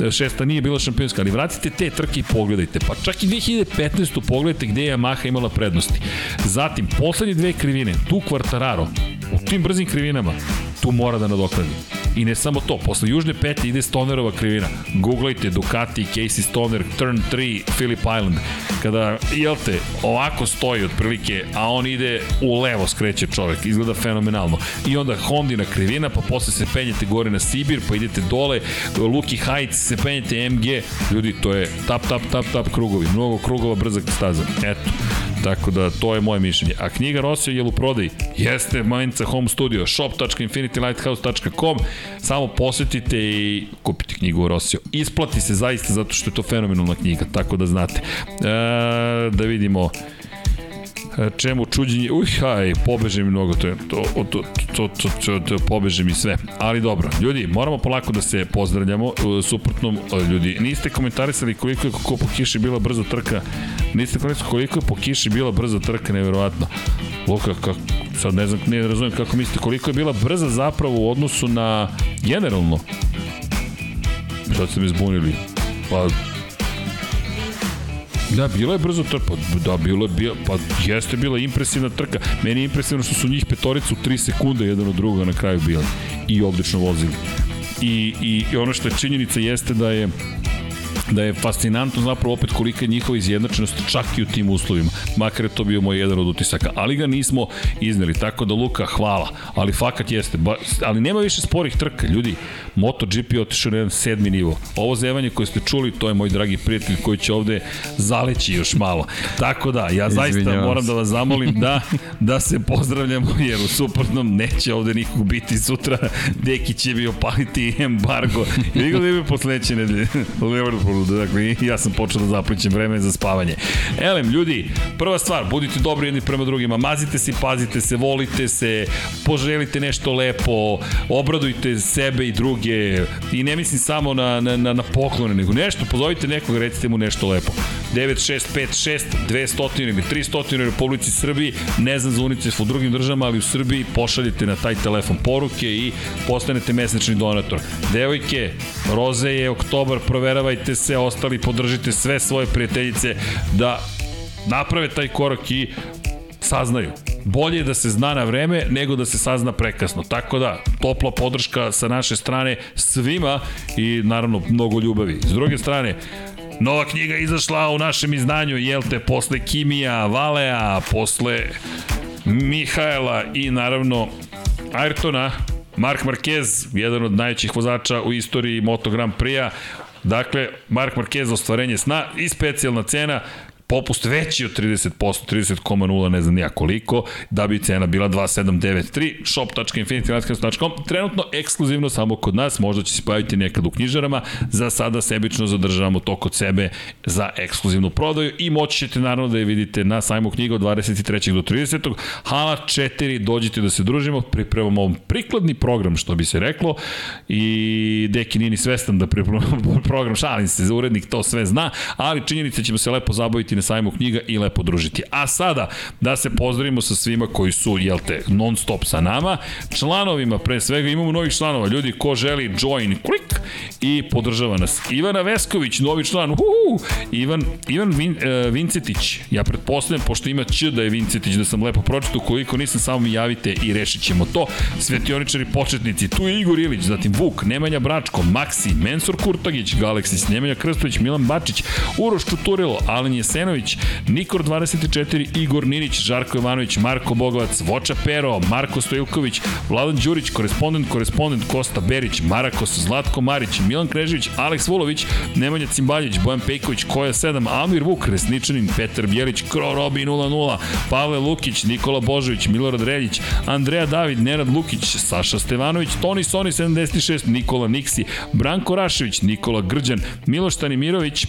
4. Šesta nije bila šampionska, ali vratite te trke i pogledajte. Pa čak i 2015. pogledajte gde je Yamaha imala prednosti. Zatim, poslednje dve krivine, tu Quartararo, u tim brzim krivinama, tu mora da nadoknadi. I ne samo to, posle južne petlje ide Stonerova krivina. Googlajte Ducati, Casey Stoner, Turn 3, Phillip Island. Kada, jel te, ovako stoji otprilike, a on ide u levo skreće čovek, izgleda fenomenalno. I onda Hondina krivina, pa posle se penjete gore na Sibir, pa idete dole, Luki Heights, se penjete MG. Ljudi, to je tap, tap, tap, tap krugovi. Mnogo krugova, brzak staza. Eto. Tako da to je moje mišljenje. A knjiga Rosio je u prodaji? Jeste, Mainca Home Studio, shop.infinitylighthouse.com samo posetite i kupite knjigu Rosio. Isplati se zaista zato što je to fenomenalna knjiga, tako da znate. E, da vidimo čemu čuđenje, uj, haj, pobeže mi mnogo, to, je, to, to, to, to, to, to, pobeže mi sve. Ali dobro, ljudi, moramo polako da se pozdravljamo, suprotno, ljudi, niste komentarisali koliko je kako po kiši bila brzo trka, niste komentarisali koliko je po kiši bila brzo trka, nevjerovatno. Luka, kako, sad ne znam, ne razumijem kako mislite, koliko je bila brza zapravo u odnosu na generalno. Sad ste me zbunili. Pa, Da, bila je brzo trka, da, bilo je, bila, pa jeste bila impresivna trka. Meni je impresivno što su njih petoricu 3 sekunde jedan od druga na kraju bili i odlično vozili. I, i, i ono što je činjenica jeste da je da je fascinantno zapravo opet kolika je njihova izjednačenost čak i u tim uslovima. Makar je to bio moj jedan od utisaka, ali ga nismo izneli. Tako da Luka, hvala. Ali fakat jeste. Ba, ali nema više sporih trka. Ljudi, MotoGP je otišao na jedan sedmi nivo. Ovo zevanje koje ste čuli, to je moj dragi prijatelj koji će ovde zaleći još malo. Tako da, ja zaista Izvinjavam moram da vas zamolim da, da se pozdravljamo, jer u suprotnom neće ovde nikog biti sutra. Deki će bi opaliti embargo. I ga da bi posleće nedelje. Liverpoolu, dakle, ja sam počeo da zaplićem vreme za spavanje. Elem, ljudi, prva stvar, budite dobri jedni prema drugima, mazite se, pazite se, volite se, poželite nešto lepo, obradujte sebe i druge, i ne mislim samo na, na, na, na poklone, nego nešto, pozovite nekog, recite mu nešto lepo. 9656 200 ili 300 u Republici Srbiji, ne znam za UNICEF u drugim državama, ali u Srbiji pošaljite na taj telefon poruke i postanete mesečni donator. Devojke, roze je oktobar, proveravajte se, ostali podržite sve svoje prijateljice da naprave taj korak i saznaju. Bolje je da se zna na vreme nego da se sazna prekasno. Tako da, topla podrška sa naše strane svima i naravno mnogo ljubavi. S druge strane, Nova knjiga izašla u našem izdanju, jel te, posle Kimija, Valea, posle Mihajla i naravno Ayrtona, Mark Marquez, jedan od najvećih vozača u istoriji Moto Grand Prix-a, Dakle, Mark Marquez ostvarenje sna i specijalna cena popust veći od 30%, 30,0 ne znam nija koliko, da bi cena bila 2793, shop.infinitylighthouse.com, trenutno ekskluzivno samo kod nas, možda će se pojaviti nekad u knjižarama, za sada sebično zadržavamo to kod sebe za ekskluzivnu prodaju i moći ćete naravno da je vidite na sajmu knjiga od 23. do 30. Hala 4, dođite da se družimo, pripremamo prikladni program, što bi se reklo, i Deki nije ni svestan da pripremamo <laughs> program, šalim se, urednik to sve zna, ali činjenica ćemo se lepo zabaviti na sajmu knjiga i lepo družiti. A sada, da se pozdravimo sa svima koji su, jel te, non stop sa nama, članovima pre svega, imamo novih članova, ljudi ko želi join, klik i podržava nas. Ivana Vesković, novi član, uhu, Ivan, Ivan Vin, uh, Vincetić, ja pretpostavljam, pošto ima Č da je Vincetić, da sam lepo pročitao, koliko nisam, samo mi javite i rešit ćemo to. Svetioničari početnici, tu je Igor Ilić, zatim Vuk, Nemanja Bračko, Maksi, Mensur Kurtagić, Galeksis, Nemanja Krstović, Milan Bačić, Uroš Čuturilo, Alen Jesenović, Nikor 24, Igor Ninić, Žarko Jovanović, Marko Bogovac, Voča Pero, Marko Stojilković, Vladan Đurić, korespondent, korespondent Kosta Berić, Marakos, Zlatko Marić, Milan Krežević, Aleks Vulović, Nemanja Cimbaljić, Bojan Pejković, Koja 7, Almir Vuk, Resničanin, Petar Bjelić, Kro Robi 00, Pavle Lukić, Nikola Božović, Milorad Reljić, Andreja David, Nenad Lukić, Saša Stevanović, Toni Soni 76, Nikola Niksi, Branko Rašević, Nikola Grđan, Miloš Tanimirović,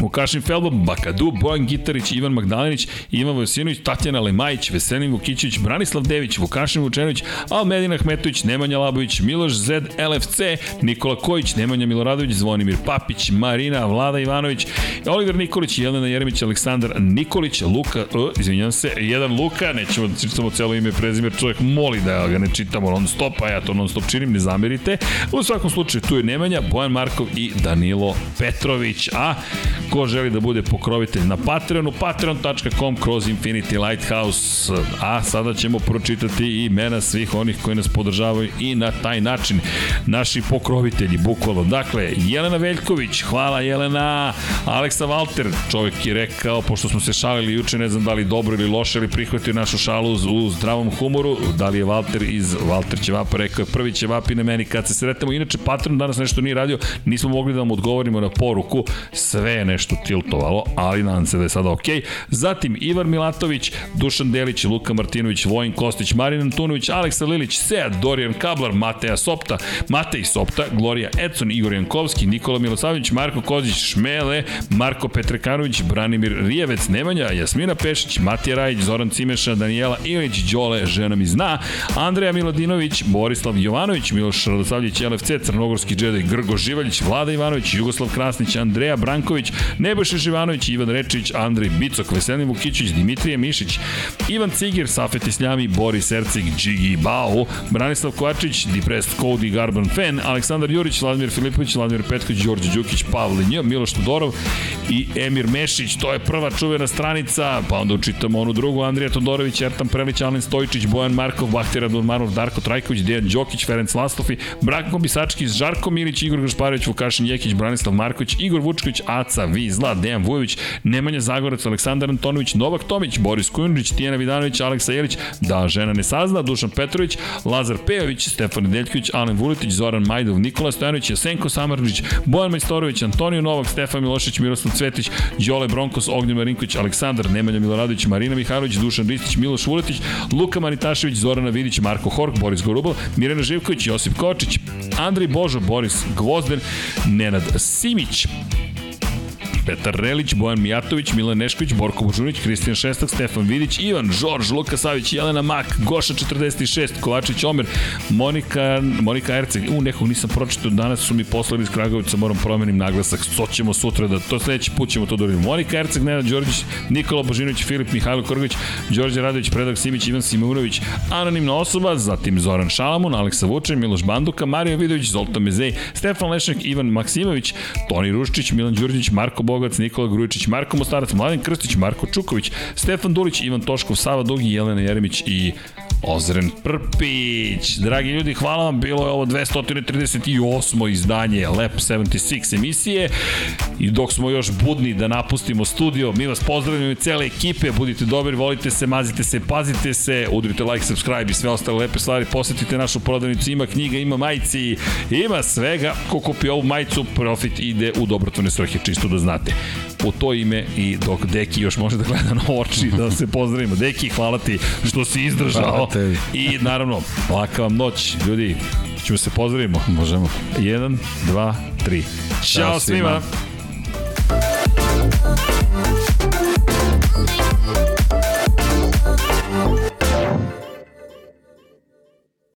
Vukašin Felbo, Bakadu, Bojan Gitarić, Ivan Magdalenić, Ivan Vojsinović, Tatjana Lemajić, Veselin Vukićević, Branislav Dević, Vukašin Vučenović, Almedin Ahmetović, Nemanja Labović, Miloš Zed, LFC, Nikola Kojić, Nemanja Miloradović, Zvonimir Papić, Marina, Vlada Ivanović, Oliver Nikolić, Jelena Jeremić, Aleksandar Nikolić, Luka, uh, izvinjam se, jedan Luka, nećemo da čitamo celo ime i prezime, čovjek moli da ga ne čitamo non stop, a ja to non stop činim, ne zamerite. U svakom slučaju tu je Nemanja, Bojan Markov i Danilo Petrović, a ko želi da bude pokrovitelj na Patreonu, patreon.com kroz Infinity Lighthouse, a sada ćemo pročitati imena svih onih koji nas podržavaju i na taj način naši pokrovitelji, bukvalo. Dakle, Jelena Veljković, hvala Jelena, Aleksa Valter, čovjek je rekao, pošto smo se šalili juče, ne znam da li dobro ili loše, ali prihvatio našu šalu u zdravom humoru, da li je Valter iz Valter Ćevapa rekao je prvi Ćevapi na meni kad se sretemo. Inače, Patreon danas nešto nije radio, nismo mogli da vam odgovorimo na poruku, sve je nešto tiltovalo, ali nadam se da je sada ok. Zatim Ivan Milatović, Dušan Delić, Luka Martinović, Vojin Kostić, Marin Antunović, Aleksa Lilić, Sead, Dorijan Kablar, Mateja Sopta, Matej Sopta, Gloria Edson, Igor Jankovski, Nikola Milosavljević, Marko Kozić, Šmele, Marko Petrekanović, Branimir Rijevec, Nemanja, Jasmina Pešić, Matija Rajić, Zoran Cimeša, Danijela Ilić, Đole, žena mi zna, Andreja Miladinović, Borislav Jovanović, Miloš Radosavljević, LFC, Crnogorski džedaj, Grgo Živaljić, Vlada Ivanović, Jugoslav Krasnić, Andreja Branković, Nebojša Živanović, Ivan Rečić, Andrej Bicok, Veselin Vukićić, Dimitrije Mišić, Ivan Cigir, Safet Isljami, Boris Ercik, Džigi Bao, Branislav Kovačić, Depressed Cody, Garban Fan, Aleksandar Jurić, Vladimir Filipović, Vladimir Petković, Đorđe Đukić, Pavle Nj, Miloš Todorov i Emir Mešić, to je prva čuvena stranica, pa onda učitamo onu drugu, Andrija Todorović, Ertan Prelić, Alen Stojičić, Bojan Markov, Bahtir Radmanov, Darko Trajković, Dejan Đokić, Ferenc Lastofi, Branko Bisački, Žarko Milić, Igor Gašparović, Vukašin Jekić, Branislav Marković, Igor Vučković, Aca, Vizla, Dejan Vujović, Nemanja Zagorac, Aleksandar Antonović, Novak Tomić, Boris Kujundžić, Tijena Vidanović, Aleksa Jelić, da žena ne sazna, Dušan Petrović, Lazar Pejović, Stefan Nedeljković, Alen Vuletić, Zoran Majdov, Nikola Stojanović, Jasenko Samarđić, Bojan Majstorović, Antonio Novak, Stefan Milošić, Miroslav Cvetić, Đole Bronkos, Ognjen Marinković, Aleksandar, Nemanja Miloradović, Marina Mihajlović, Dušan Ristić, Miloš Vuletić, Luka Manitašević, Zorana Vidić, Marko Hork, Boris Gorubal, Mirena Živković, Josip Kočić, Andrej Božo, Boris Gvozden, Nenad Simić, Petar Relić, Bojan Mijatović, Milan Nešković, Borko Božunić, Kristijan Šestak, Stefan Vidić, Ivan, Žorž, Luka Savić, Jelena Mak, Goša 46, Kovačić Omer, Monika, Monika Erceg, u nekog nisam pročitao, danas su mi poslali iz Kragovica, moram promenim naglasak, to ćemo sutra da, to sledeći put ćemo to da. Monika Erceg, Nenad Đorđić, Nikola Božinović, Filip Mihajlo Korgović, Đorđe Radović, Predrag Simić, Ivan Simunović, anonimna osoba, zatim Zoran Šalamun, Aleksa Vučin, Miloš Banduka, Mario Vidović, Zoltan Mezej, Stefan Lešnik, Ivan Maksimović, Toni Ruščić, Milan Đurđić, Marko Bogac, Nikola Grujičić, Marko Mostarac, Mladen Krstić, Marko Čuković, Stefan Dulić, Ivan Toškov, Sava Dugi, Jelena Jeremić i Ozren Prpić. Dragi ljudi, hvala vam, bilo je ovo 238. izdanje Lab 76 emisije. I dok smo još budni da napustimo studio, mi vas pozdravljamo i cele ekipe, budite dobri, volite se, mazite se, pazite se, udrite like, subscribe i sve ostale lepe stvari, posetite našu prodavnicu, ima knjiga, ima majici, ima svega, ko kupi ovu majicu, profit ide u dobrotvorne svrhe, čisto da znate gledate. Po to ime i dok Deki još može da gleda na oči, da se pozdravimo. Deki, hvala ti što si izdržao. I naravno, laka vam noć, ljudi. Ćemo se pozdravimo. Možemo. Jedan, dva, tri. Ćao, Ćao svima.